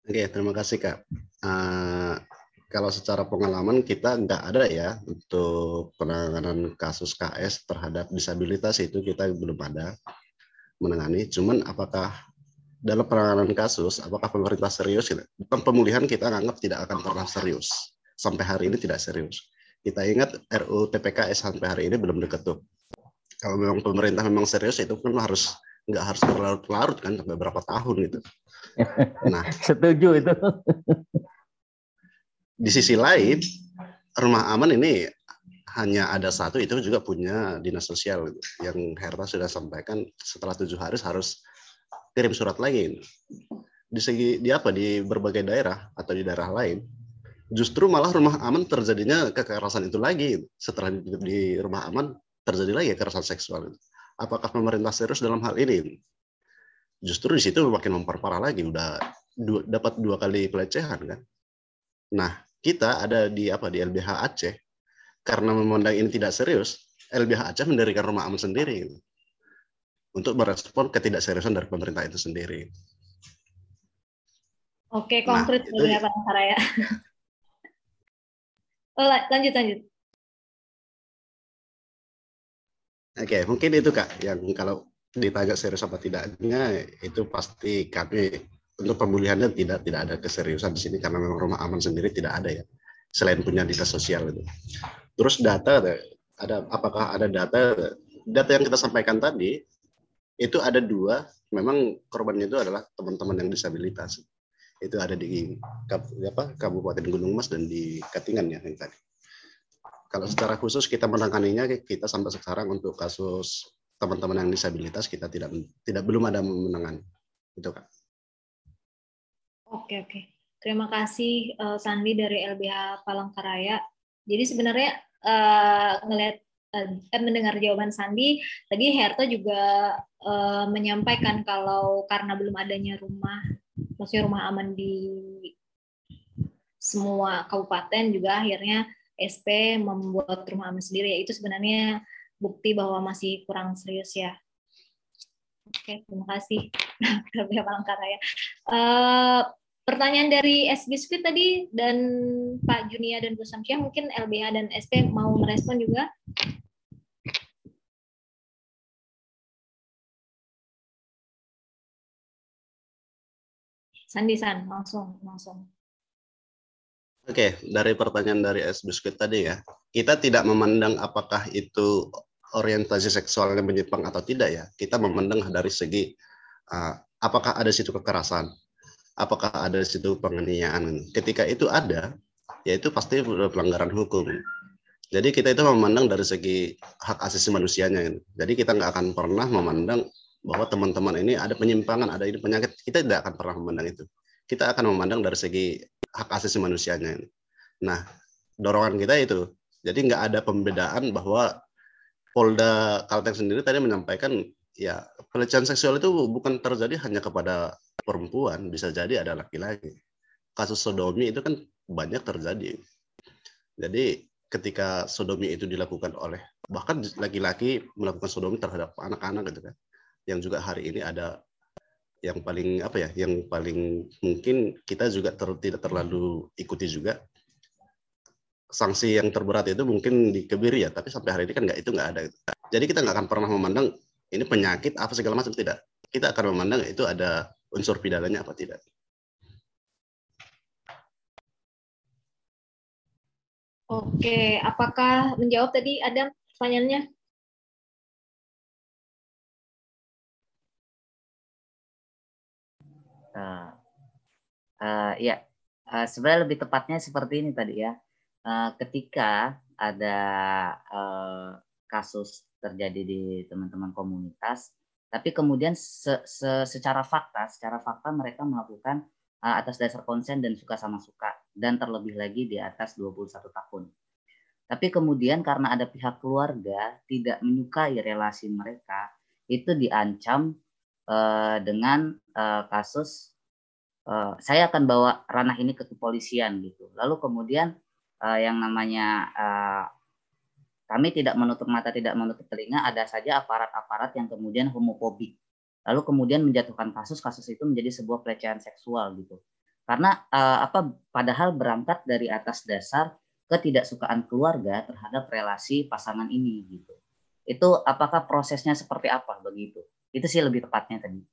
Oke, terima kasih Kak. Uh, kalau secara pengalaman kita nggak ada ya untuk penanganan kasus KS terhadap disabilitas itu kita belum ada menangani. Cuman apakah dalam penanganan kasus, apakah pemerintah serius? Bukan pemulihan kita anggap tidak akan pernah serius. Sampai hari ini tidak serius. Kita ingat RUU TPKS sampai hari ini belum diketuk. Kalau memang pemerintah memang serius itu kan harus nggak harus berlarut-larut kan sampai berapa tahun gitu. Nah, setuju itu. Di sisi lain, rumah aman ini hanya ada satu itu juga punya dinas sosial yang Herta sudah sampaikan setelah tujuh hari harus kirim surat lagi. Di segi di apa? Di berbagai daerah atau di daerah lain justru malah rumah aman terjadinya kekerasan itu lagi. Setelah di, rumah aman terjadi lagi kekerasan seksual apakah pemerintah serius dalam hal ini? Justru di situ makin memperparah lagi. Udah dapat dua kali pelecehan kan? Nah kita ada di apa? Di LBH Aceh karena memandang ini tidak serius LBH Aceh mendirikan rumah aman sendiri untuk merespon ketidakseriusan dari pemerintah itu sendiri Oke, nah, konkret nah, ya Pak Saraya. oh, lanjut, lanjut. Oke, mungkin itu Kak, yang kalau ditanya serius apa tidaknya itu pasti kami untuk pemulihannya tidak tidak ada keseriusan di sini karena memang rumah aman sendiri tidak ada ya selain punya dinas sosial itu. Terus data ada apakah ada data data yang kita sampaikan tadi itu ada dua memang korbannya itu adalah teman-teman yang disabilitas itu ada di apa Kabupaten Gunung Mas dan di Katingan ya yang tadi. Kalau secara khusus kita menanganinya kita sampai sekarang untuk kasus teman-teman yang disabilitas kita tidak tidak belum ada menangan itu kak. Oke oke terima kasih uh, Sandi dari LBH Palangkaraya. Jadi sebenarnya uh, ngelihat uh, mendengar jawaban Sandi tadi Herta juga uh, menyampaikan kalau karena belum adanya rumah maksudnya rumah aman di semua kabupaten juga akhirnya SP membuat rumah aman sendiri itu sebenarnya bukti bahwa masih kurang serius ya. Oke, terima kasih Rabia Palangkaraya. Pertanyaan dari S Biskuit tadi dan Pak Junia dan Bu Samsyah mungkin LBH dan SP mau merespon juga. Sandi San, langsung, langsung. Oke, dari pertanyaan dari S Biskuit tadi ya, kita tidak memandang apakah itu orientasi seksual yang menyimpang atau tidak ya, kita memandang dari segi uh, apakah ada situ kekerasan, apakah ada situ penganiayaan. Ketika itu ada, yaitu pasti pelanggaran hukum. Jadi kita itu memandang dari segi hak asasi manusianya. Jadi kita nggak akan pernah memandang bahwa teman-teman ini ada penyimpangan, ada ini penyakit. Kita tidak akan pernah memandang itu. Kita akan memandang dari segi hak asasi manusianya. Nah, dorongan kita itu. Jadi nggak ada pembedaan bahwa Polda Kalteng sendiri tadi menyampaikan ya pelecehan seksual itu bukan terjadi hanya kepada perempuan, bisa jadi ada laki-laki. Kasus sodomi itu kan banyak terjadi. Jadi ketika sodomi itu dilakukan oleh bahkan laki-laki melakukan sodomi terhadap anak-anak gitu kan yang juga hari ini ada yang paling apa ya yang paling mungkin kita juga ter, tidak terlalu ikuti juga sanksi yang terberat itu mungkin dikebiri ya tapi sampai hari ini kan nggak itu nggak ada jadi kita nggak akan pernah memandang ini penyakit apa segala macam tidak kita akan memandang itu ada unsur pidananya apa tidak Oke, apakah menjawab tadi ada pertanyaannya? Uh, uh, ya, uh, sebenarnya lebih tepatnya seperti ini tadi ya. Uh, ketika ada uh, kasus terjadi di teman-teman komunitas, tapi kemudian se -se secara fakta, secara fakta mereka melakukan uh, atas dasar konsen dan suka sama suka dan terlebih lagi di atas 21 tahun. Tapi kemudian karena ada pihak keluarga tidak menyukai relasi mereka, itu diancam uh, dengan uh, kasus uh, saya akan bawa ranah ini ke kepolisian gitu. Lalu kemudian uh, yang namanya uh, kami tidak menutup mata, tidak menutup telinga, ada saja aparat-aparat yang kemudian homofobik lalu kemudian menjatuhkan kasus kasus itu menjadi sebuah pelecehan seksual gitu. Karena uh, apa padahal berangkat dari atas dasar ketidaksukaan keluarga terhadap relasi pasangan ini gitu. Itu apakah prosesnya seperti apa begitu? Itu sih lebih tepatnya tadi.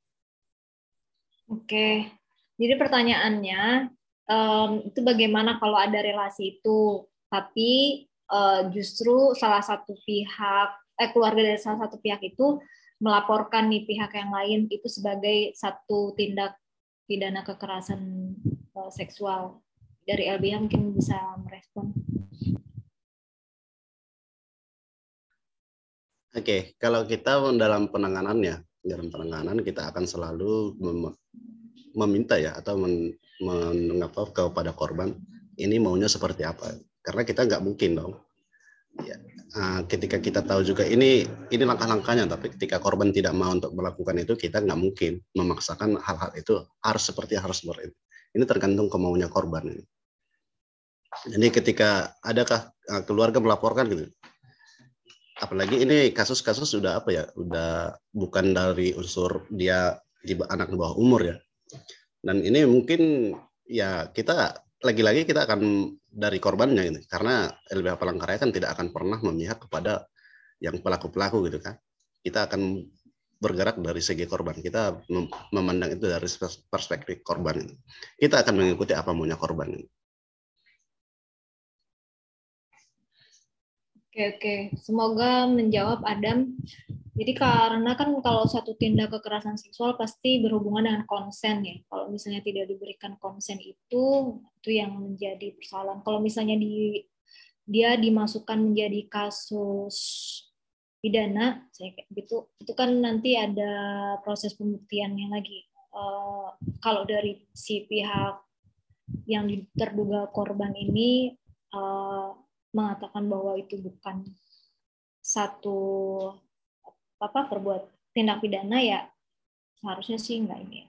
Oke. Jadi pertanyaannya um, itu bagaimana kalau ada relasi itu? Tapi uh, justru salah satu pihak eh keluarga dari salah satu pihak itu melaporkan nih pihak yang lain itu sebagai satu tindak pidana kekerasan uh, seksual dari LBH mungkin bisa merespon. Oke, okay. kalau kita dalam penanganannya, dalam penanganan kita akan selalu mem meminta ya atau men kepada korban ini maunya seperti apa? Karena kita nggak mungkin dong ya, uh, ketika kita tahu juga ini ini langkah-langkahnya, tapi ketika korban tidak mau untuk melakukan itu, kita nggak mungkin memaksakan hal-hal itu harus seperti harus seperti. Ini tergantung kemaunya korban. Jadi ketika adakah uh, keluarga melaporkan gitu, apalagi ini kasus-kasus sudah apa ya, udah bukan dari unsur dia di anak di bawah umur ya, dan ini mungkin ya kita lagi-lagi kita akan dari korbannya ini. Karena LBH Palangkaraya kan tidak akan pernah memihak kepada yang pelaku-pelaku gitu kan. Kita akan bergerak dari segi korban. Kita memandang itu dari perspektif korban kita akan mengikuti apa maunya korban Oke, oke. Semoga menjawab Adam. Jadi karena kan kalau satu tindak kekerasan seksual pasti berhubungan dengan konsen ya. Kalau misalnya tidak diberikan konsen itu, itu yang menjadi persoalan. Kalau misalnya di dia dimasukkan menjadi kasus pidana, saya kayak gitu, itu kan nanti ada proses pembuktiannya lagi. Uh, kalau dari si pihak yang terduga korban ini uh, mengatakan bahwa itu bukan satu apa perbuat tindak pidana ya seharusnya sih enggak ini.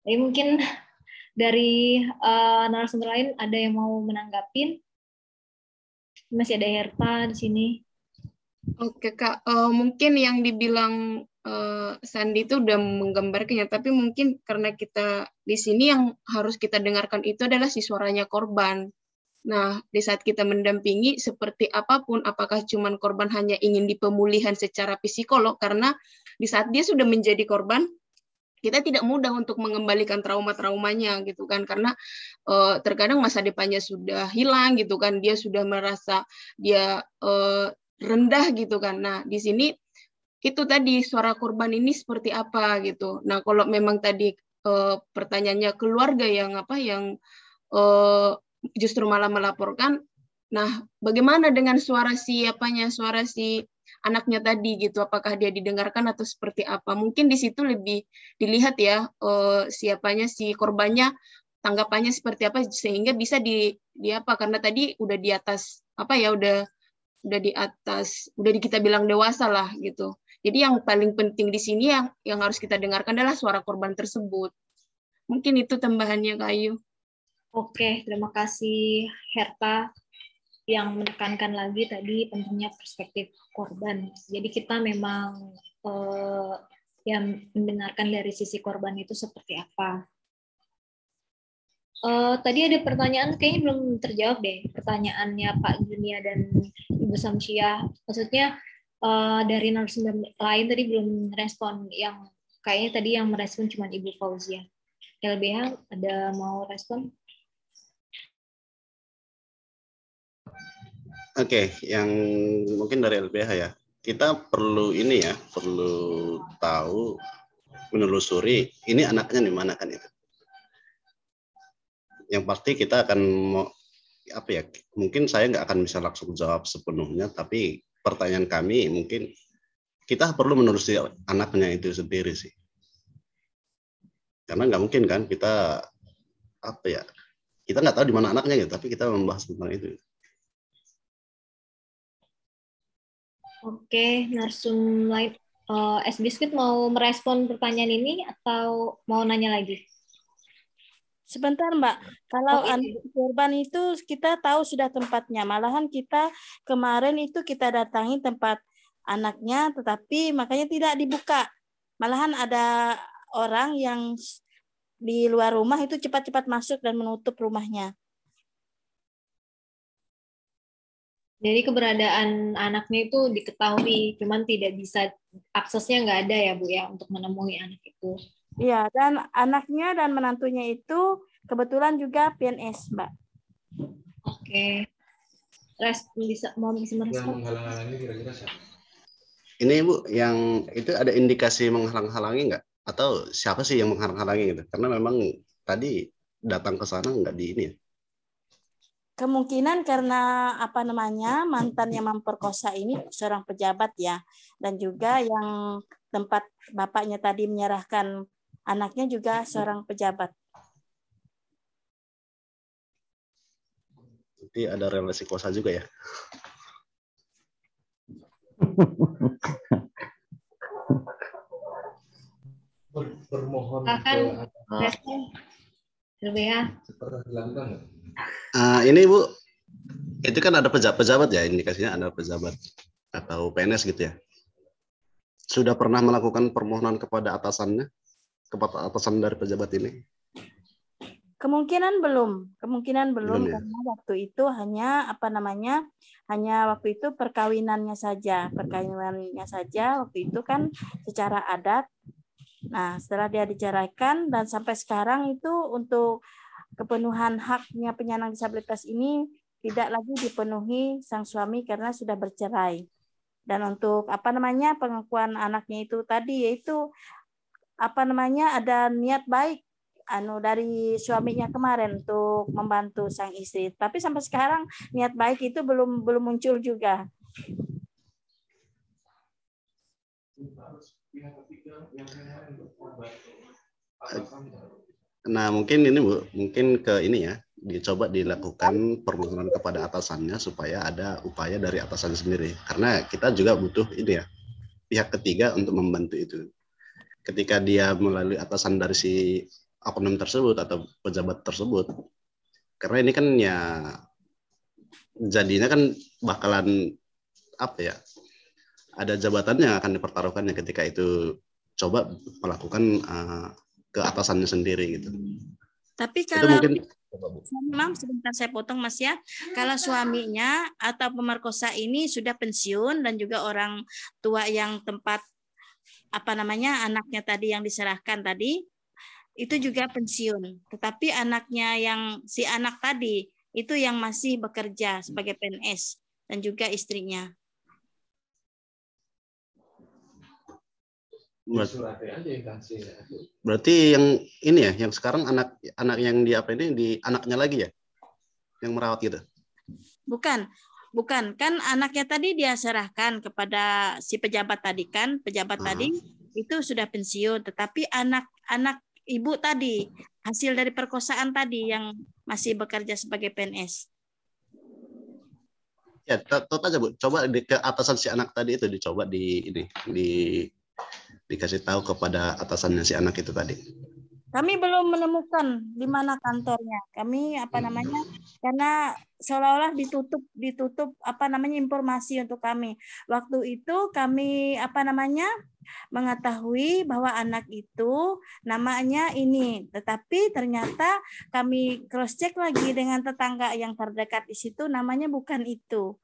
Tapi mungkin dari uh, narasumber lain ada yang mau menanggapin? Masih ada Herta di sini. Oke kak, uh, mungkin yang dibilang uh, Sandi itu udah menggambarkannya, tapi mungkin karena kita di sini yang harus kita dengarkan itu adalah si suaranya korban. Nah, di saat kita mendampingi seperti apa pun, apakah cuman korban hanya ingin dipemulihan secara psikolog, karena di saat dia sudah menjadi korban, kita tidak mudah untuk mengembalikan trauma-traumanya gitu kan. Karena uh, terkadang masa depannya sudah hilang gitu kan. Dia sudah merasa dia uh, rendah gitu kan. Nah di sini itu tadi suara korban ini seperti apa gitu. Nah kalau memang tadi uh, pertanyaannya keluarga yang apa yang uh, justru malah melaporkan. Nah, bagaimana dengan suara si apanya, suara si anaknya tadi gitu? Apakah dia didengarkan atau seperti apa? Mungkin di situ lebih dilihat ya uh, siapanya si korbannya tanggapannya seperti apa sehingga bisa di di apa karena tadi udah di atas apa ya udah udah di atas udah kita bilang dewasa lah gitu. Jadi yang paling penting di sini yang yang harus kita dengarkan adalah suara korban tersebut. Mungkin itu tambahannya Kayu. Oke, terima kasih Herta yang menekankan lagi tadi pentingnya perspektif korban. Jadi kita memang eh, yang mendengarkan dari sisi korban itu seperti apa. Uh, tadi ada pertanyaan kayaknya belum terjawab deh pertanyaannya Pak Junia dan Ibu Samsia. Maksudnya uh, dari narasumber lain tadi belum respon yang kayaknya tadi yang merespon cuma Ibu Fauzia. LBH ada mau respon? Oke, okay, yang mungkin dari LBH ya. Kita perlu ini ya, perlu tahu menelusuri ini anaknya di mana kan itu. Yang pasti kita akan mau apa ya mungkin saya nggak akan bisa langsung jawab sepenuhnya tapi pertanyaan kami mungkin kita perlu menelusuri anaknya itu sendiri sih. Karena nggak mungkin kan kita apa ya kita nggak tahu di mana anaknya gitu tapi kita membahas tentang itu Oke, narsum lain uh, S Biscuit mau merespon pertanyaan ini atau mau nanya lagi? Sebentar Mbak, kalau okay. anak korban itu kita tahu sudah tempatnya. Malahan kita kemarin itu kita datangi tempat anaknya, tetapi makanya tidak dibuka. Malahan ada orang yang di luar rumah itu cepat-cepat masuk dan menutup rumahnya. Jadi keberadaan anaknya itu diketahui, cuman tidak bisa aksesnya nggak ada ya Bu ya untuk menemui anak itu. Iya, dan anaknya dan menantunya itu kebetulan juga PNS, Mbak. Oke. Res bisa mau bisa merespon? Ini Bu, yang itu ada indikasi menghalang-halangi nggak? Atau siapa sih yang menghalang-halangi gitu? Karena memang tadi datang ke sana nggak di ini ya? Kemungkinan karena apa namanya mantan yang memperkosa ini seorang pejabat ya, dan juga yang tempat bapaknya tadi menyerahkan Anaknya juga seorang pejabat. Jadi ada relasi kuasa juga ya? Ber, bermohon akan LBH. Uh, ini Bu, itu kan ada pejabat-pejabat ya indikasinya ada pejabat atau PNS gitu ya. Sudah pernah melakukan permohonan kepada atasannya kepada atasan dari pejabat ini? Kemungkinan belum, kemungkinan belum, belum ya? karena waktu itu hanya apa namanya, hanya waktu itu perkawinannya saja, perkawinannya saja waktu itu kan secara adat. Nah setelah dia diceraikan dan sampai sekarang itu untuk kepenuhan haknya penyandang disabilitas ini tidak lagi dipenuhi sang suami karena sudah bercerai. Dan untuk apa namanya pengakuan anaknya itu tadi yaitu apa namanya ada niat baik anu dari suaminya kemarin untuk membantu sang istri. Tapi sampai sekarang niat baik itu belum belum muncul juga. Nah, mungkin ini Bu, mungkin ke ini ya, dicoba dilakukan permohonan kepada atasannya supaya ada upaya dari atasan sendiri. Karena kita juga butuh ini ya, pihak ketiga untuk membantu itu. Ketika dia melalui atasan dari si oknum tersebut atau pejabat tersebut karena ini kan ya jadinya kan bakalan apa ya ada jabatan yang akan dipertaruhkannya ketika itu coba melakukan uh, ke atasannya sendiri gitu. Tapi kalau mungkin, Maaf, sebentar saya potong Mas ya. Kalau suaminya atau pemerkosa ini sudah pensiun dan juga orang tua yang tempat apa namanya anaknya tadi yang diserahkan tadi itu juga pensiun. Tetapi anaknya yang si anak tadi itu yang masih bekerja sebagai PNS dan juga istrinya. Berarti yang ini ya, yang sekarang anak anak yang di apa ini di anaknya lagi ya? yang merawat gitu? Bukan, bukan. Kan anaknya tadi dia serahkan kepada si pejabat tadi kan, pejabat Ah. tadi itu sudah pensiun, tetapi anak-anak ibu tadi hasil dari perkosaan tadi yang masih bekerja sebagai PNS. Ya, tetap aja Bu. Coba di, ke atasan si anak tadi itu dicoba di ini di dikasih tahu kepada atasannya si anak itu tadi. Kami belum menemukan di mana kantornya. Kami apa namanya? Karena seolah-olah ditutup ditutup apa namanya informasi untuk kami. Waktu itu kami apa namanya? mengetahui bahwa anak itu namanya ini, tetapi ternyata kami cross check lagi dengan tetangga yang terdekat di situ namanya bukan itu.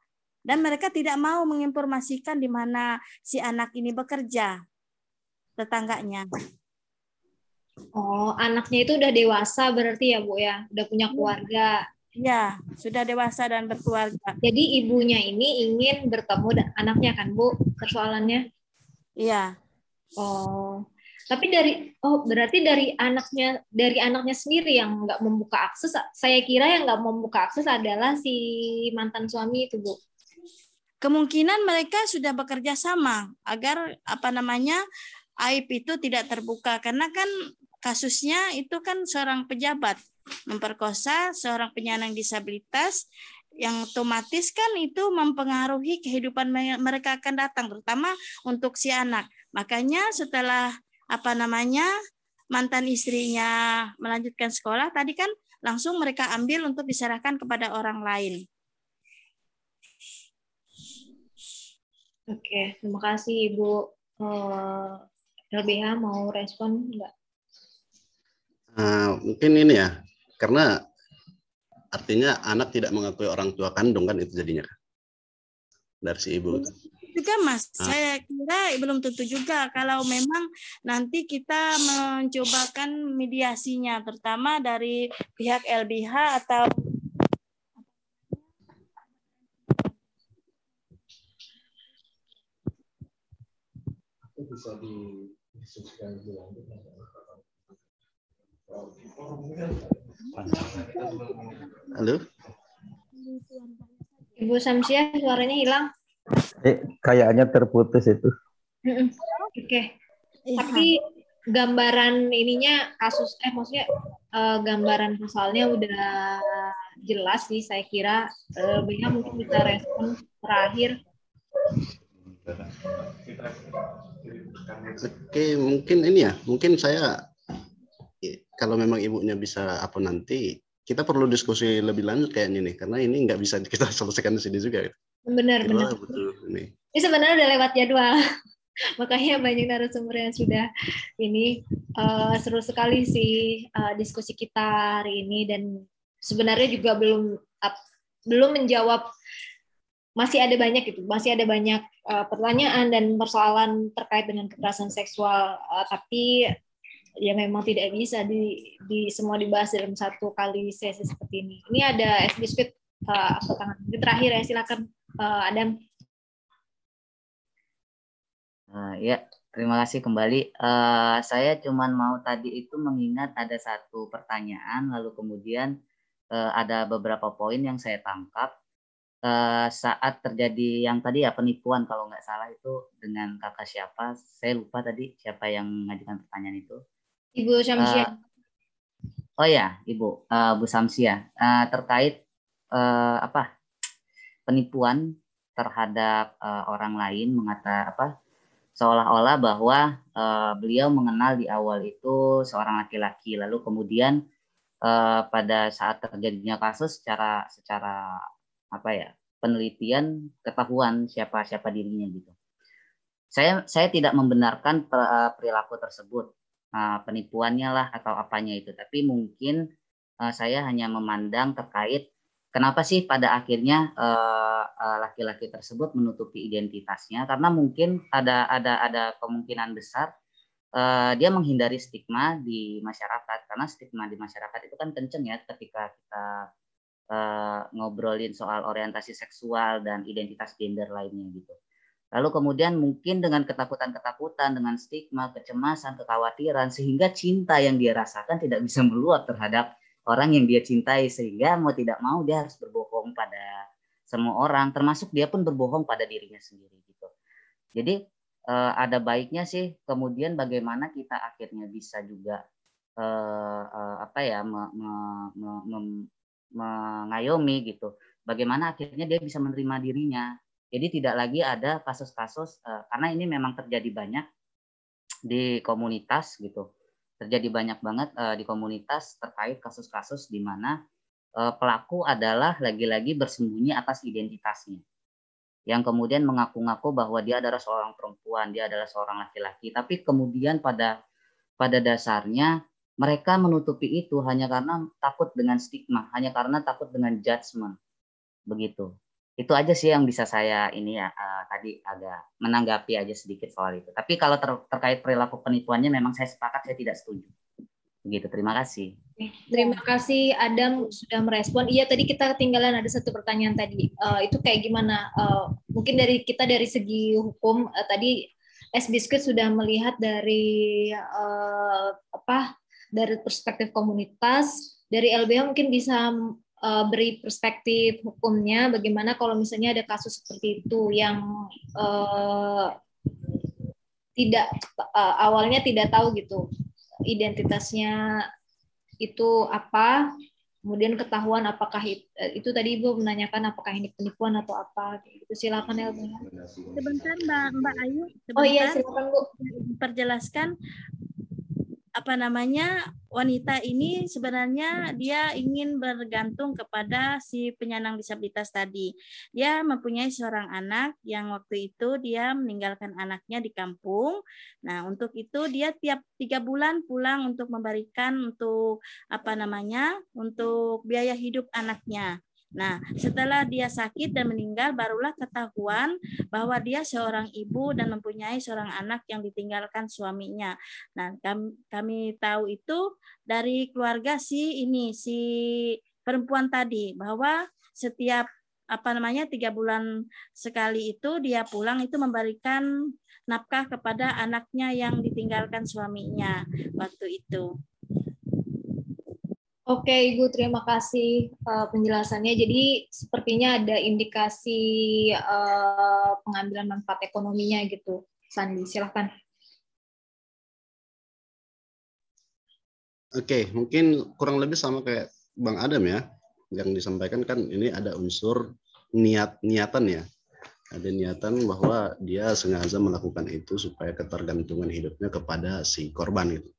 Dan mereka tidak mau menginformasikan di mana si anak ini bekerja. Tetangganya. Oh, anaknya itu udah dewasa berarti ya, Bu ya? Udah punya keluarga. Ya, sudah dewasa dan berkeluarga. Jadi ibunya ini ingin bertemu anaknya kan, Bu? Persoalannya? Iya. Oh. Tapi dari oh berarti dari anaknya dari anaknya sendiri yang nggak membuka akses. Saya kira yang nggak membuka akses adalah si mantan suami itu, Bu. Kemungkinan mereka sudah bekerja sama agar apa namanya aib itu tidak terbuka karena kan kasusnya itu kan seorang pejabat memperkosa seorang penyandang disabilitas yang otomatis kan itu mempengaruhi kehidupan mereka akan datang terutama untuk si anak. Makanya setelah apa namanya mantan istrinya melanjutkan sekolah tadi kan langsung mereka ambil untuk diserahkan kepada orang lain. Oke, terima kasih Ibu. Uh, LBH mau respon enggak? Uh, mungkin ini ya, karena artinya anak tidak mengakui orang tua kandung kan itu jadinya dari si ibu. Juga mas, ah. saya kira belum tentu juga kalau memang nanti kita mencobakan mediasinya, terutama dari pihak LBH atau bisa didiskusikan lebih lanjut Halo. Ibu Samsia, suaranya hilang. Eh, kayaknya terputus itu. Oke. Okay. Iya. Tapi gambaran ininya kasus eh maksudnya uh, gambaran pasalnya udah jelas sih saya kira Benya mungkin bisa respon terakhir. Oke, mungkin ini ya, mungkin saya kalau memang ibunya bisa apa nanti kita perlu diskusi lebih lanjut kayaknya nih karena ini nggak bisa kita selesaikan di sini juga. Benar, benar. Ini. ini sebenarnya udah lewat jadwal. Makanya banyak narasumber yang sudah ini uh, seru sekali sih uh, diskusi kita hari ini dan sebenarnya juga belum uh, belum menjawab masih ada banyak itu masih ada banyak uh, pertanyaan dan persoalan terkait dengan kekerasan seksual uh, tapi ya memang tidak bisa di, di semua dibahas dalam satu kali sesi seperti ini. Ini ada es biskuit uh, tangan terakhir ya silakan uh, Adam. Uh, ya terima kasih kembali. Uh, saya cuman mau tadi itu mengingat ada satu pertanyaan lalu kemudian uh, ada beberapa poin yang saya tangkap uh, saat terjadi yang tadi ya penipuan kalau nggak salah itu dengan kakak siapa saya lupa tadi siapa yang mengajukan pertanyaan itu. Ibu Samsia. Uh, oh ya, Ibu, uh, Bu Samsia, uh, terkait uh, apa penipuan terhadap uh, orang lain mengata apa seolah-olah bahwa uh, beliau mengenal di awal itu seorang laki-laki, lalu kemudian uh, pada saat terjadinya kasus secara secara apa ya penelitian ketahuan siapa siapa dirinya gitu. Saya saya tidak membenarkan perilaku tersebut. Uh, penipuannya lah atau apanya itu. Tapi mungkin uh, saya hanya memandang terkait kenapa sih pada akhirnya laki-laki tersebut menutupi identitasnya. Karena mungkin ada ada ada kemungkinan besar dia menghindari stigma di masyarakat. Karena stigma di masyarakat itu kan kenceng ya ketika kita uh, ngobrolin soal orientasi seksual dan identitas gender lainnya gitu. Lalu kemudian mungkin dengan ketakutan-ketakutan, dengan stigma, kecemasan, kekhawatiran, sehingga cinta yang dia rasakan tidak bisa meluap terhadap orang yang dia cintai. Sehingga mau tidak mau dia harus berbohong pada semua orang termasuk dia pun berbohong pada dirinya sendiri gitu. Jadi uh, ada baiknya sih kemudian bagaimana kita akhirnya bisa juga uh, apa ya me, mengayomi gitu. Bagaimana akhirnya dia bisa menerima dirinya. Jadi tidak lagi ada kasus-kasus uh, karena ini memang terjadi banyak di komunitas gitu. Terjadi banyak banget uh, di komunitas terkait kasus-kasus di mana Eh, pelaku adalah lagi-lagi bersembunyi atas identitasnya. Yang kemudian mengaku-ngaku bahwa dia adalah seorang perempuan, dia adalah seorang laki-laki, tapi kemudian pada pada dasarnya mereka menutupi itu hanya karena takut dengan stigma, hanya karena takut dengan judgment. Begitu. Itu aja sih yang bisa saya ini ya uh, tadi agak menanggapi aja sedikit soal itu. Tapi kalau ter terkait perilaku penipuannya memang saya sepakat saya tidak setuju. Begitu, terima kasih. Terima kasih Adam sudah merespon. Iya tadi kita ketinggalan ada satu pertanyaan tadi. Uh, itu kayak gimana? Uh, mungkin dari kita dari segi hukum uh, tadi S Biscuit sudah melihat dari uh, apa? Dari perspektif komunitas, dari LBH mungkin bisa uh, beri perspektif hukumnya. Bagaimana kalau misalnya ada kasus seperti itu yang uh, tidak uh, awalnya tidak tahu gitu identitasnya itu apa, kemudian ketahuan apakah itu, itu tadi Ibu menanyakan apakah ini penipuan atau apa gitu. Silakan Elvina. Sebentar Mbak Mbak Ayu, sebentar. Oh iya, silakan Bu. Perjelaskan apa namanya wanita ini sebenarnya dia ingin bergantung kepada si penyandang disabilitas tadi. Dia mempunyai seorang anak yang waktu itu dia meninggalkan anaknya di kampung. Nah untuk itu dia tiap tiga bulan pulang untuk memberikan untuk apa namanya untuk biaya hidup anaknya. Nah, setelah dia sakit dan meninggal, barulah ketahuan bahwa dia seorang ibu dan mempunyai seorang anak yang ditinggalkan suaminya. Nah, kami, kami tahu itu dari keluarga si ini, si perempuan tadi, bahwa setiap apa namanya tiga bulan sekali itu dia pulang itu memberikan nafkah kepada anaknya yang ditinggalkan suaminya waktu itu. Oke, Ibu, terima kasih uh, penjelasannya. Jadi sepertinya ada indikasi uh, pengambilan manfaat ekonominya gitu. Sandi, silahkan. Oke, mungkin kurang lebih sama kayak Bang Adam ya. Yang disampaikan kan ini ada unsur niat niatan ya. Ada niatan bahwa dia sengaja melakukan itu supaya ketergantungan hidupnya kepada si korban itu.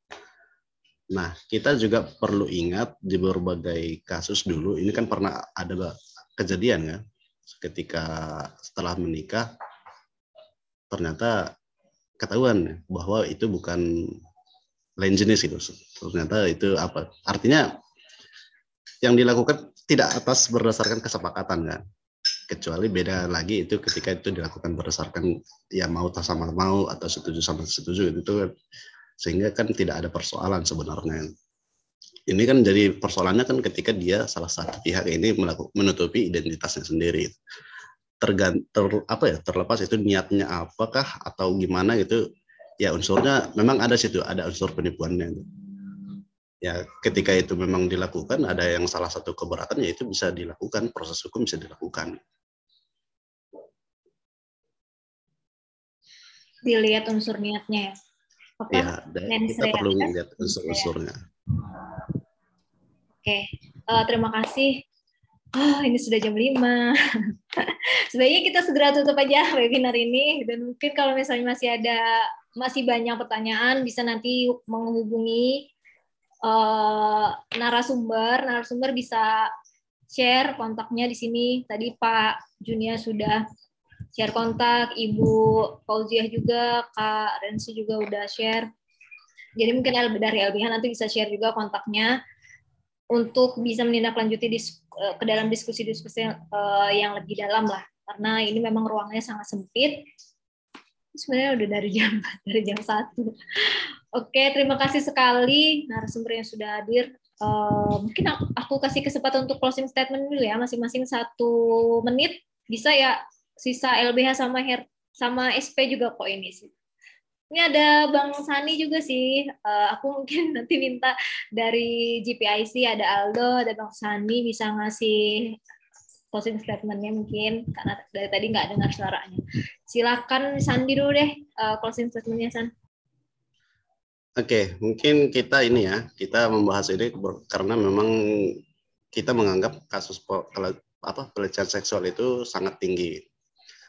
Nah, kita juga perlu ingat di berbagai kasus dulu, ini kan pernah ada kejadian ya, ketika setelah menikah, ternyata ketahuan bahwa itu bukan lain jenis itu. Ternyata itu apa? Artinya yang dilakukan tidak atas berdasarkan kesepakatan kan. Kecuali beda lagi itu ketika itu dilakukan berdasarkan ya mau tak sama mau atau setuju sama setuju itu kan sehingga kan tidak ada persoalan sebenarnya. Ini kan jadi persoalannya kan ketika dia salah satu pihak ini menutupi identitasnya sendiri. Tergant ter, apa ya terlepas itu niatnya apakah atau gimana gitu ya unsurnya memang ada situ ada unsur penipuannya. Ya ketika itu memang dilakukan ada yang salah satu keberatan ya itu bisa dilakukan proses hukum bisa dilakukan. Dilihat unsur niatnya ya apa ya, kita perlu lihat unsur-unsurnya. Oke, uh, terima kasih. Oh, ini sudah jam 5. Sebaiknya kita segera tutup aja webinar ini dan mungkin kalau misalnya masih ada masih banyak pertanyaan bisa nanti menghubungi uh, narasumber. Narasumber bisa share kontaknya di sini. Tadi Pak Junia sudah share kontak, Ibu Fauziah juga, Kak Rensi juga udah share. Jadi mungkin dari LBH nanti bisa share juga kontaknya untuk bisa menindaklanjuti eh, ke dalam diskusi-diskusi uh, yang lebih dalam lah. Karena ini memang ruangnya sangat sempit. Sebenarnya udah dari jam dari jam satu. Oke, terima kasih sekali narasumber yang sudah hadir. Uh, mungkin aku kasih kesempatan untuk closing statement dulu ya, masing-masing satu menit. Bisa ya sisa LBH sama Her sama SP juga kok ini sih. Ini ada Bang Sani juga sih. Uh, aku mungkin nanti minta dari GPIC ada Aldo, ada Bang Sani bisa ngasih closing statementnya mungkin karena dari tadi nggak dengar suaranya. Silakan Sandi dulu deh uh, closing statementnya San. Oke, mungkin kita ini ya, kita membahas ini karena memang kita menganggap kasus apa pelecehan seksual itu sangat tinggi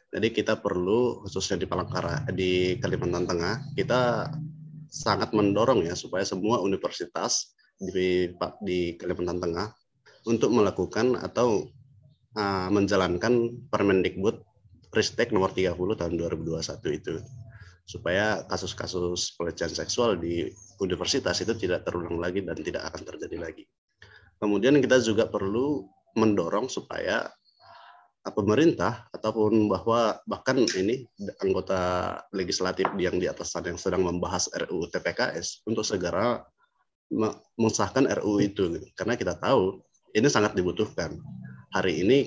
jadi kita perlu khususnya di Palangkara di Kalimantan Tengah kita sangat mendorong ya supaya semua universitas di di Kalimantan Tengah untuk melakukan atau uh, menjalankan Permendikbud Ristek nomor 30 tahun 2021 itu supaya kasus-kasus pelecehan seksual di universitas itu tidak terulang lagi dan tidak akan terjadi lagi. Kemudian kita juga perlu mendorong supaya pemerintah ataupun bahwa bahkan ini anggota legislatif yang di atas sana yang sedang membahas RUU TPKS untuk segera mengesahkan RUU itu karena kita tahu ini sangat dibutuhkan. Hari ini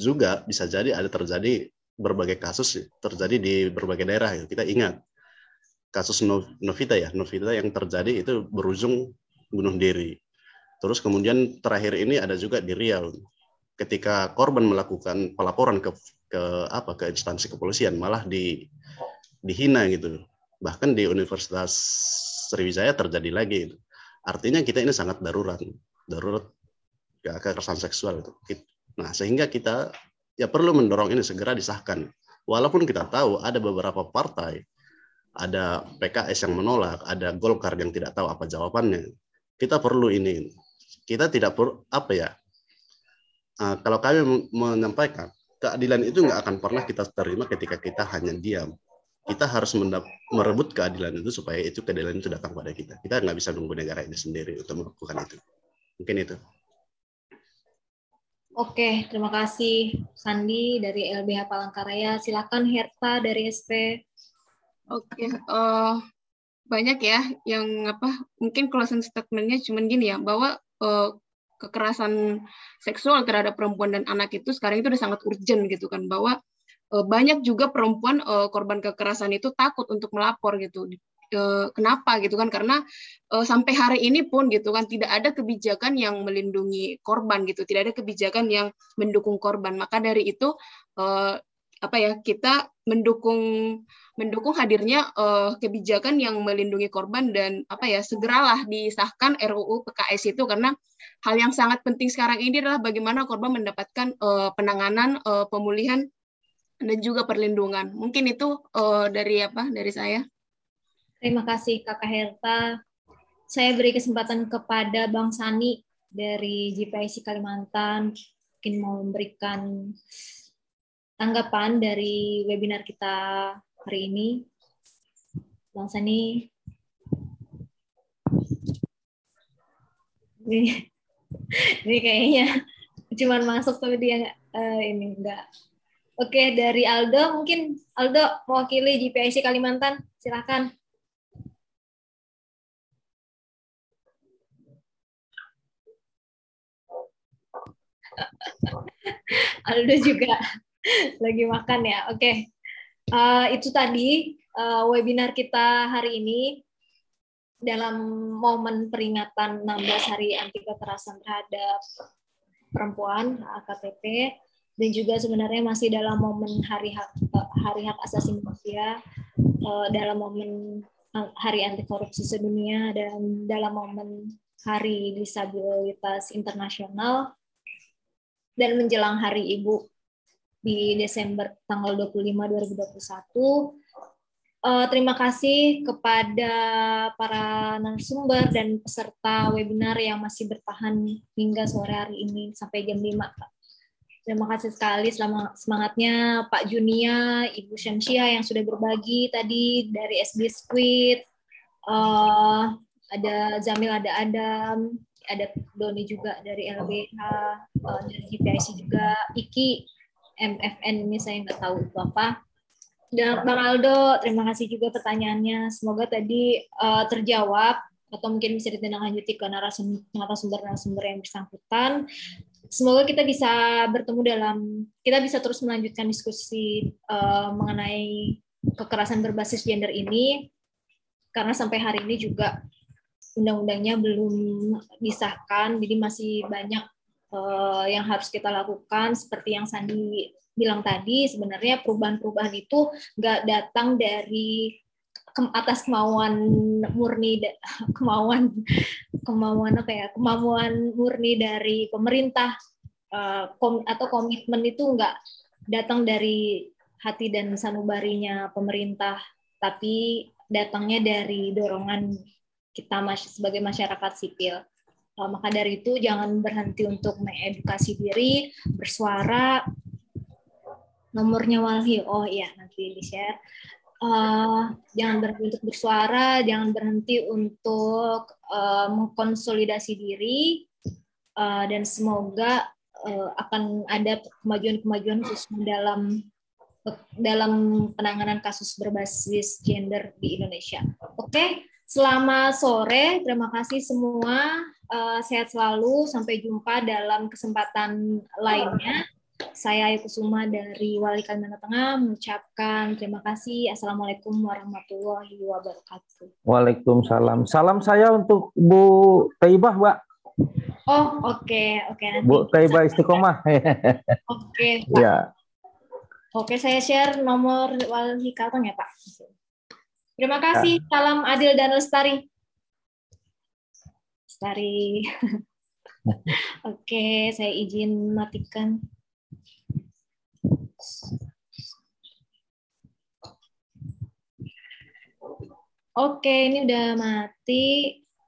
juga bisa jadi ada terjadi berbagai kasus terjadi di berbagai daerah ya. Kita ingat kasus Novita ya, Novita yang terjadi itu berujung bunuh diri. Terus kemudian terakhir ini ada juga di Riau ketika korban melakukan pelaporan ke ke apa ke instansi kepolisian malah di dihina gitu. Bahkan di Universitas Sriwijaya terjadi lagi gitu. artinya kita ini sangat darurat darurat ya, kekerasan seksual itu. Nah sehingga kita ya perlu mendorong ini segera disahkan. Walaupun kita tahu ada beberapa partai ada PKS yang menolak ada Golkar yang tidak tahu apa jawabannya. Kita perlu ini kita tidak perlu apa ya uh, kalau kami menyampaikan keadilan itu nggak akan pernah kita terima ketika kita hanya diam. Kita harus merebut keadilan itu supaya itu keadilan itu datang pada kita. Kita nggak bisa nunggu negara ini sendiri untuk melakukan itu. Mungkin itu. Oke, terima kasih Sandi dari LBH Palangkaraya. Silakan Herta dari SP. Oke, uh, banyak ya yang apa? Mungkin closing statementnya cuma gini ya, bahwa uh, kekerasan seksual terhadap perempuan dan anak itu sekarang itu udah sangat urgent gitu kan bahwa uh, banyak juga perempuan uh, korban kekerasan itu takut untuk melapor gitu. Uh, kenapa gitu kan? Karena sampai hari ini pun gitu kan tidak ada kebijakan yang melindungi korban gitu. Tidak ada kebijakan yang mendukung korban. Maka dari itu apa ya kita mendukung mendukung hadirnya uh, kebijakan yang melindungi korban dan apa ya segeralah disahkan RUU PKS itu karena hal yang sangat penting sekarang ini adalah bagaimana korban mendapatkan uh, penanganan uh, pemulihan dan juga perlindungan. Mungkin itu uh, dari apa dari saya. Terima kasih Kakak Herta. Saya beri kesempatan kepada Bang Sani dari GPIC Kalimantan mungkin mau memberikan tanggapan dari webinar kita hari ini. Bang Sani. Ini, kayaknya cuma masuk tapi dia uh, ini enggak. Oke, dari Aldo mungkin Aldo mewakili GPIC Kalimantan, silakan. Aldo juga lagi makan ya. Oke. Uh, itu tadi uh, webinar kita hari ini dalam momen peringatan 16 hari anti kekerasan terhadap perempuan AKTP dan juga sebenarnya masih dalam momen hari hak hari hak asasi manusia dalam momen hari anti korupsi sedunia dan dalam momen hari disabilitas internasional dan menjelang hari ibu di Desember tanggal 25 2021. Uh, terima kasih kepada para narasumber dan peserta webinar yang masih bertahan hingga sore hari ini sampai jam 5. Pak. Terima kasih sekali selama semangatnya Pak Junia, Ibu Syamsia yang sudah berbagi tadi dari SB Squid, uh, ada Zamil, ada Adam, ada Doni juga dari LBH, uh, dari GPIC juga, Iki, MFN ini saya nggak tahu itu apa. Dan Bang Aldo, terima kasih juga pertanyaannya. Semoga tadi uh, terjawab atau mungkin bisa ditindaklanjuti ke narasumber-narasumber yang bersangkutan. Semoga kita bisa bertemu dalam, kita bisa terus melanjutkan diskusi uh, mengenai kekerasan berbasis gender ini karena sampai hari ini juga undang-undangnya belum disahkan, jadi masih banyak uh, yang harus kita lakukan. Seperti yang Sandi bilang tadi, sebenarnya perubahan-perubahan itu nggak datang dari ke atas kemauan murni kemauan kemauan apa ya kemauan murni dari pemerintah uh, kom, atau komitmen itu nggak datang dari hati dan sanubarinya pemerintah tapi datangnya dari dorongan kita sebagai masyarakat sipil. Uh, maka dari itu jangan berhenti untuk mengedukasi diri, bersuara. Nomornya Walhi, oh iya nanti di share. Uh, jangan berhenti untuk bersuara, jangan berhenti untuk uh, mengkonsolidasi diri, uh, dan semoga uh, akan ada kemajuan-kemajuan khususnya dalam dalam penanganan kasus berbasis gender di Indonesia. Oke, okay? Selamat sore, terima kasih semua. Uh, sehat selalu. Sampai jumpa dalam kesempatan lainnya. Saya Ayu Kusuma dari Wali Kalimantan Tengah mengucapkan terima kasih. Assalamualaikum warahmatullahi wabarakatuh. Waalaikumsalam. Salam saya untuk Bu Taibah, Mbak. Oh, oke, okay. oke. Okay, Bu Taibah Istiqomah. oke, okay, Pak. Ya. Oke, saya share nomor Wali Kalteng ya, Pak. Terima kasih. Ya. Salam adil dan lestari. Lestari. Oke, saya izin matikan. Oke, ini udah mati.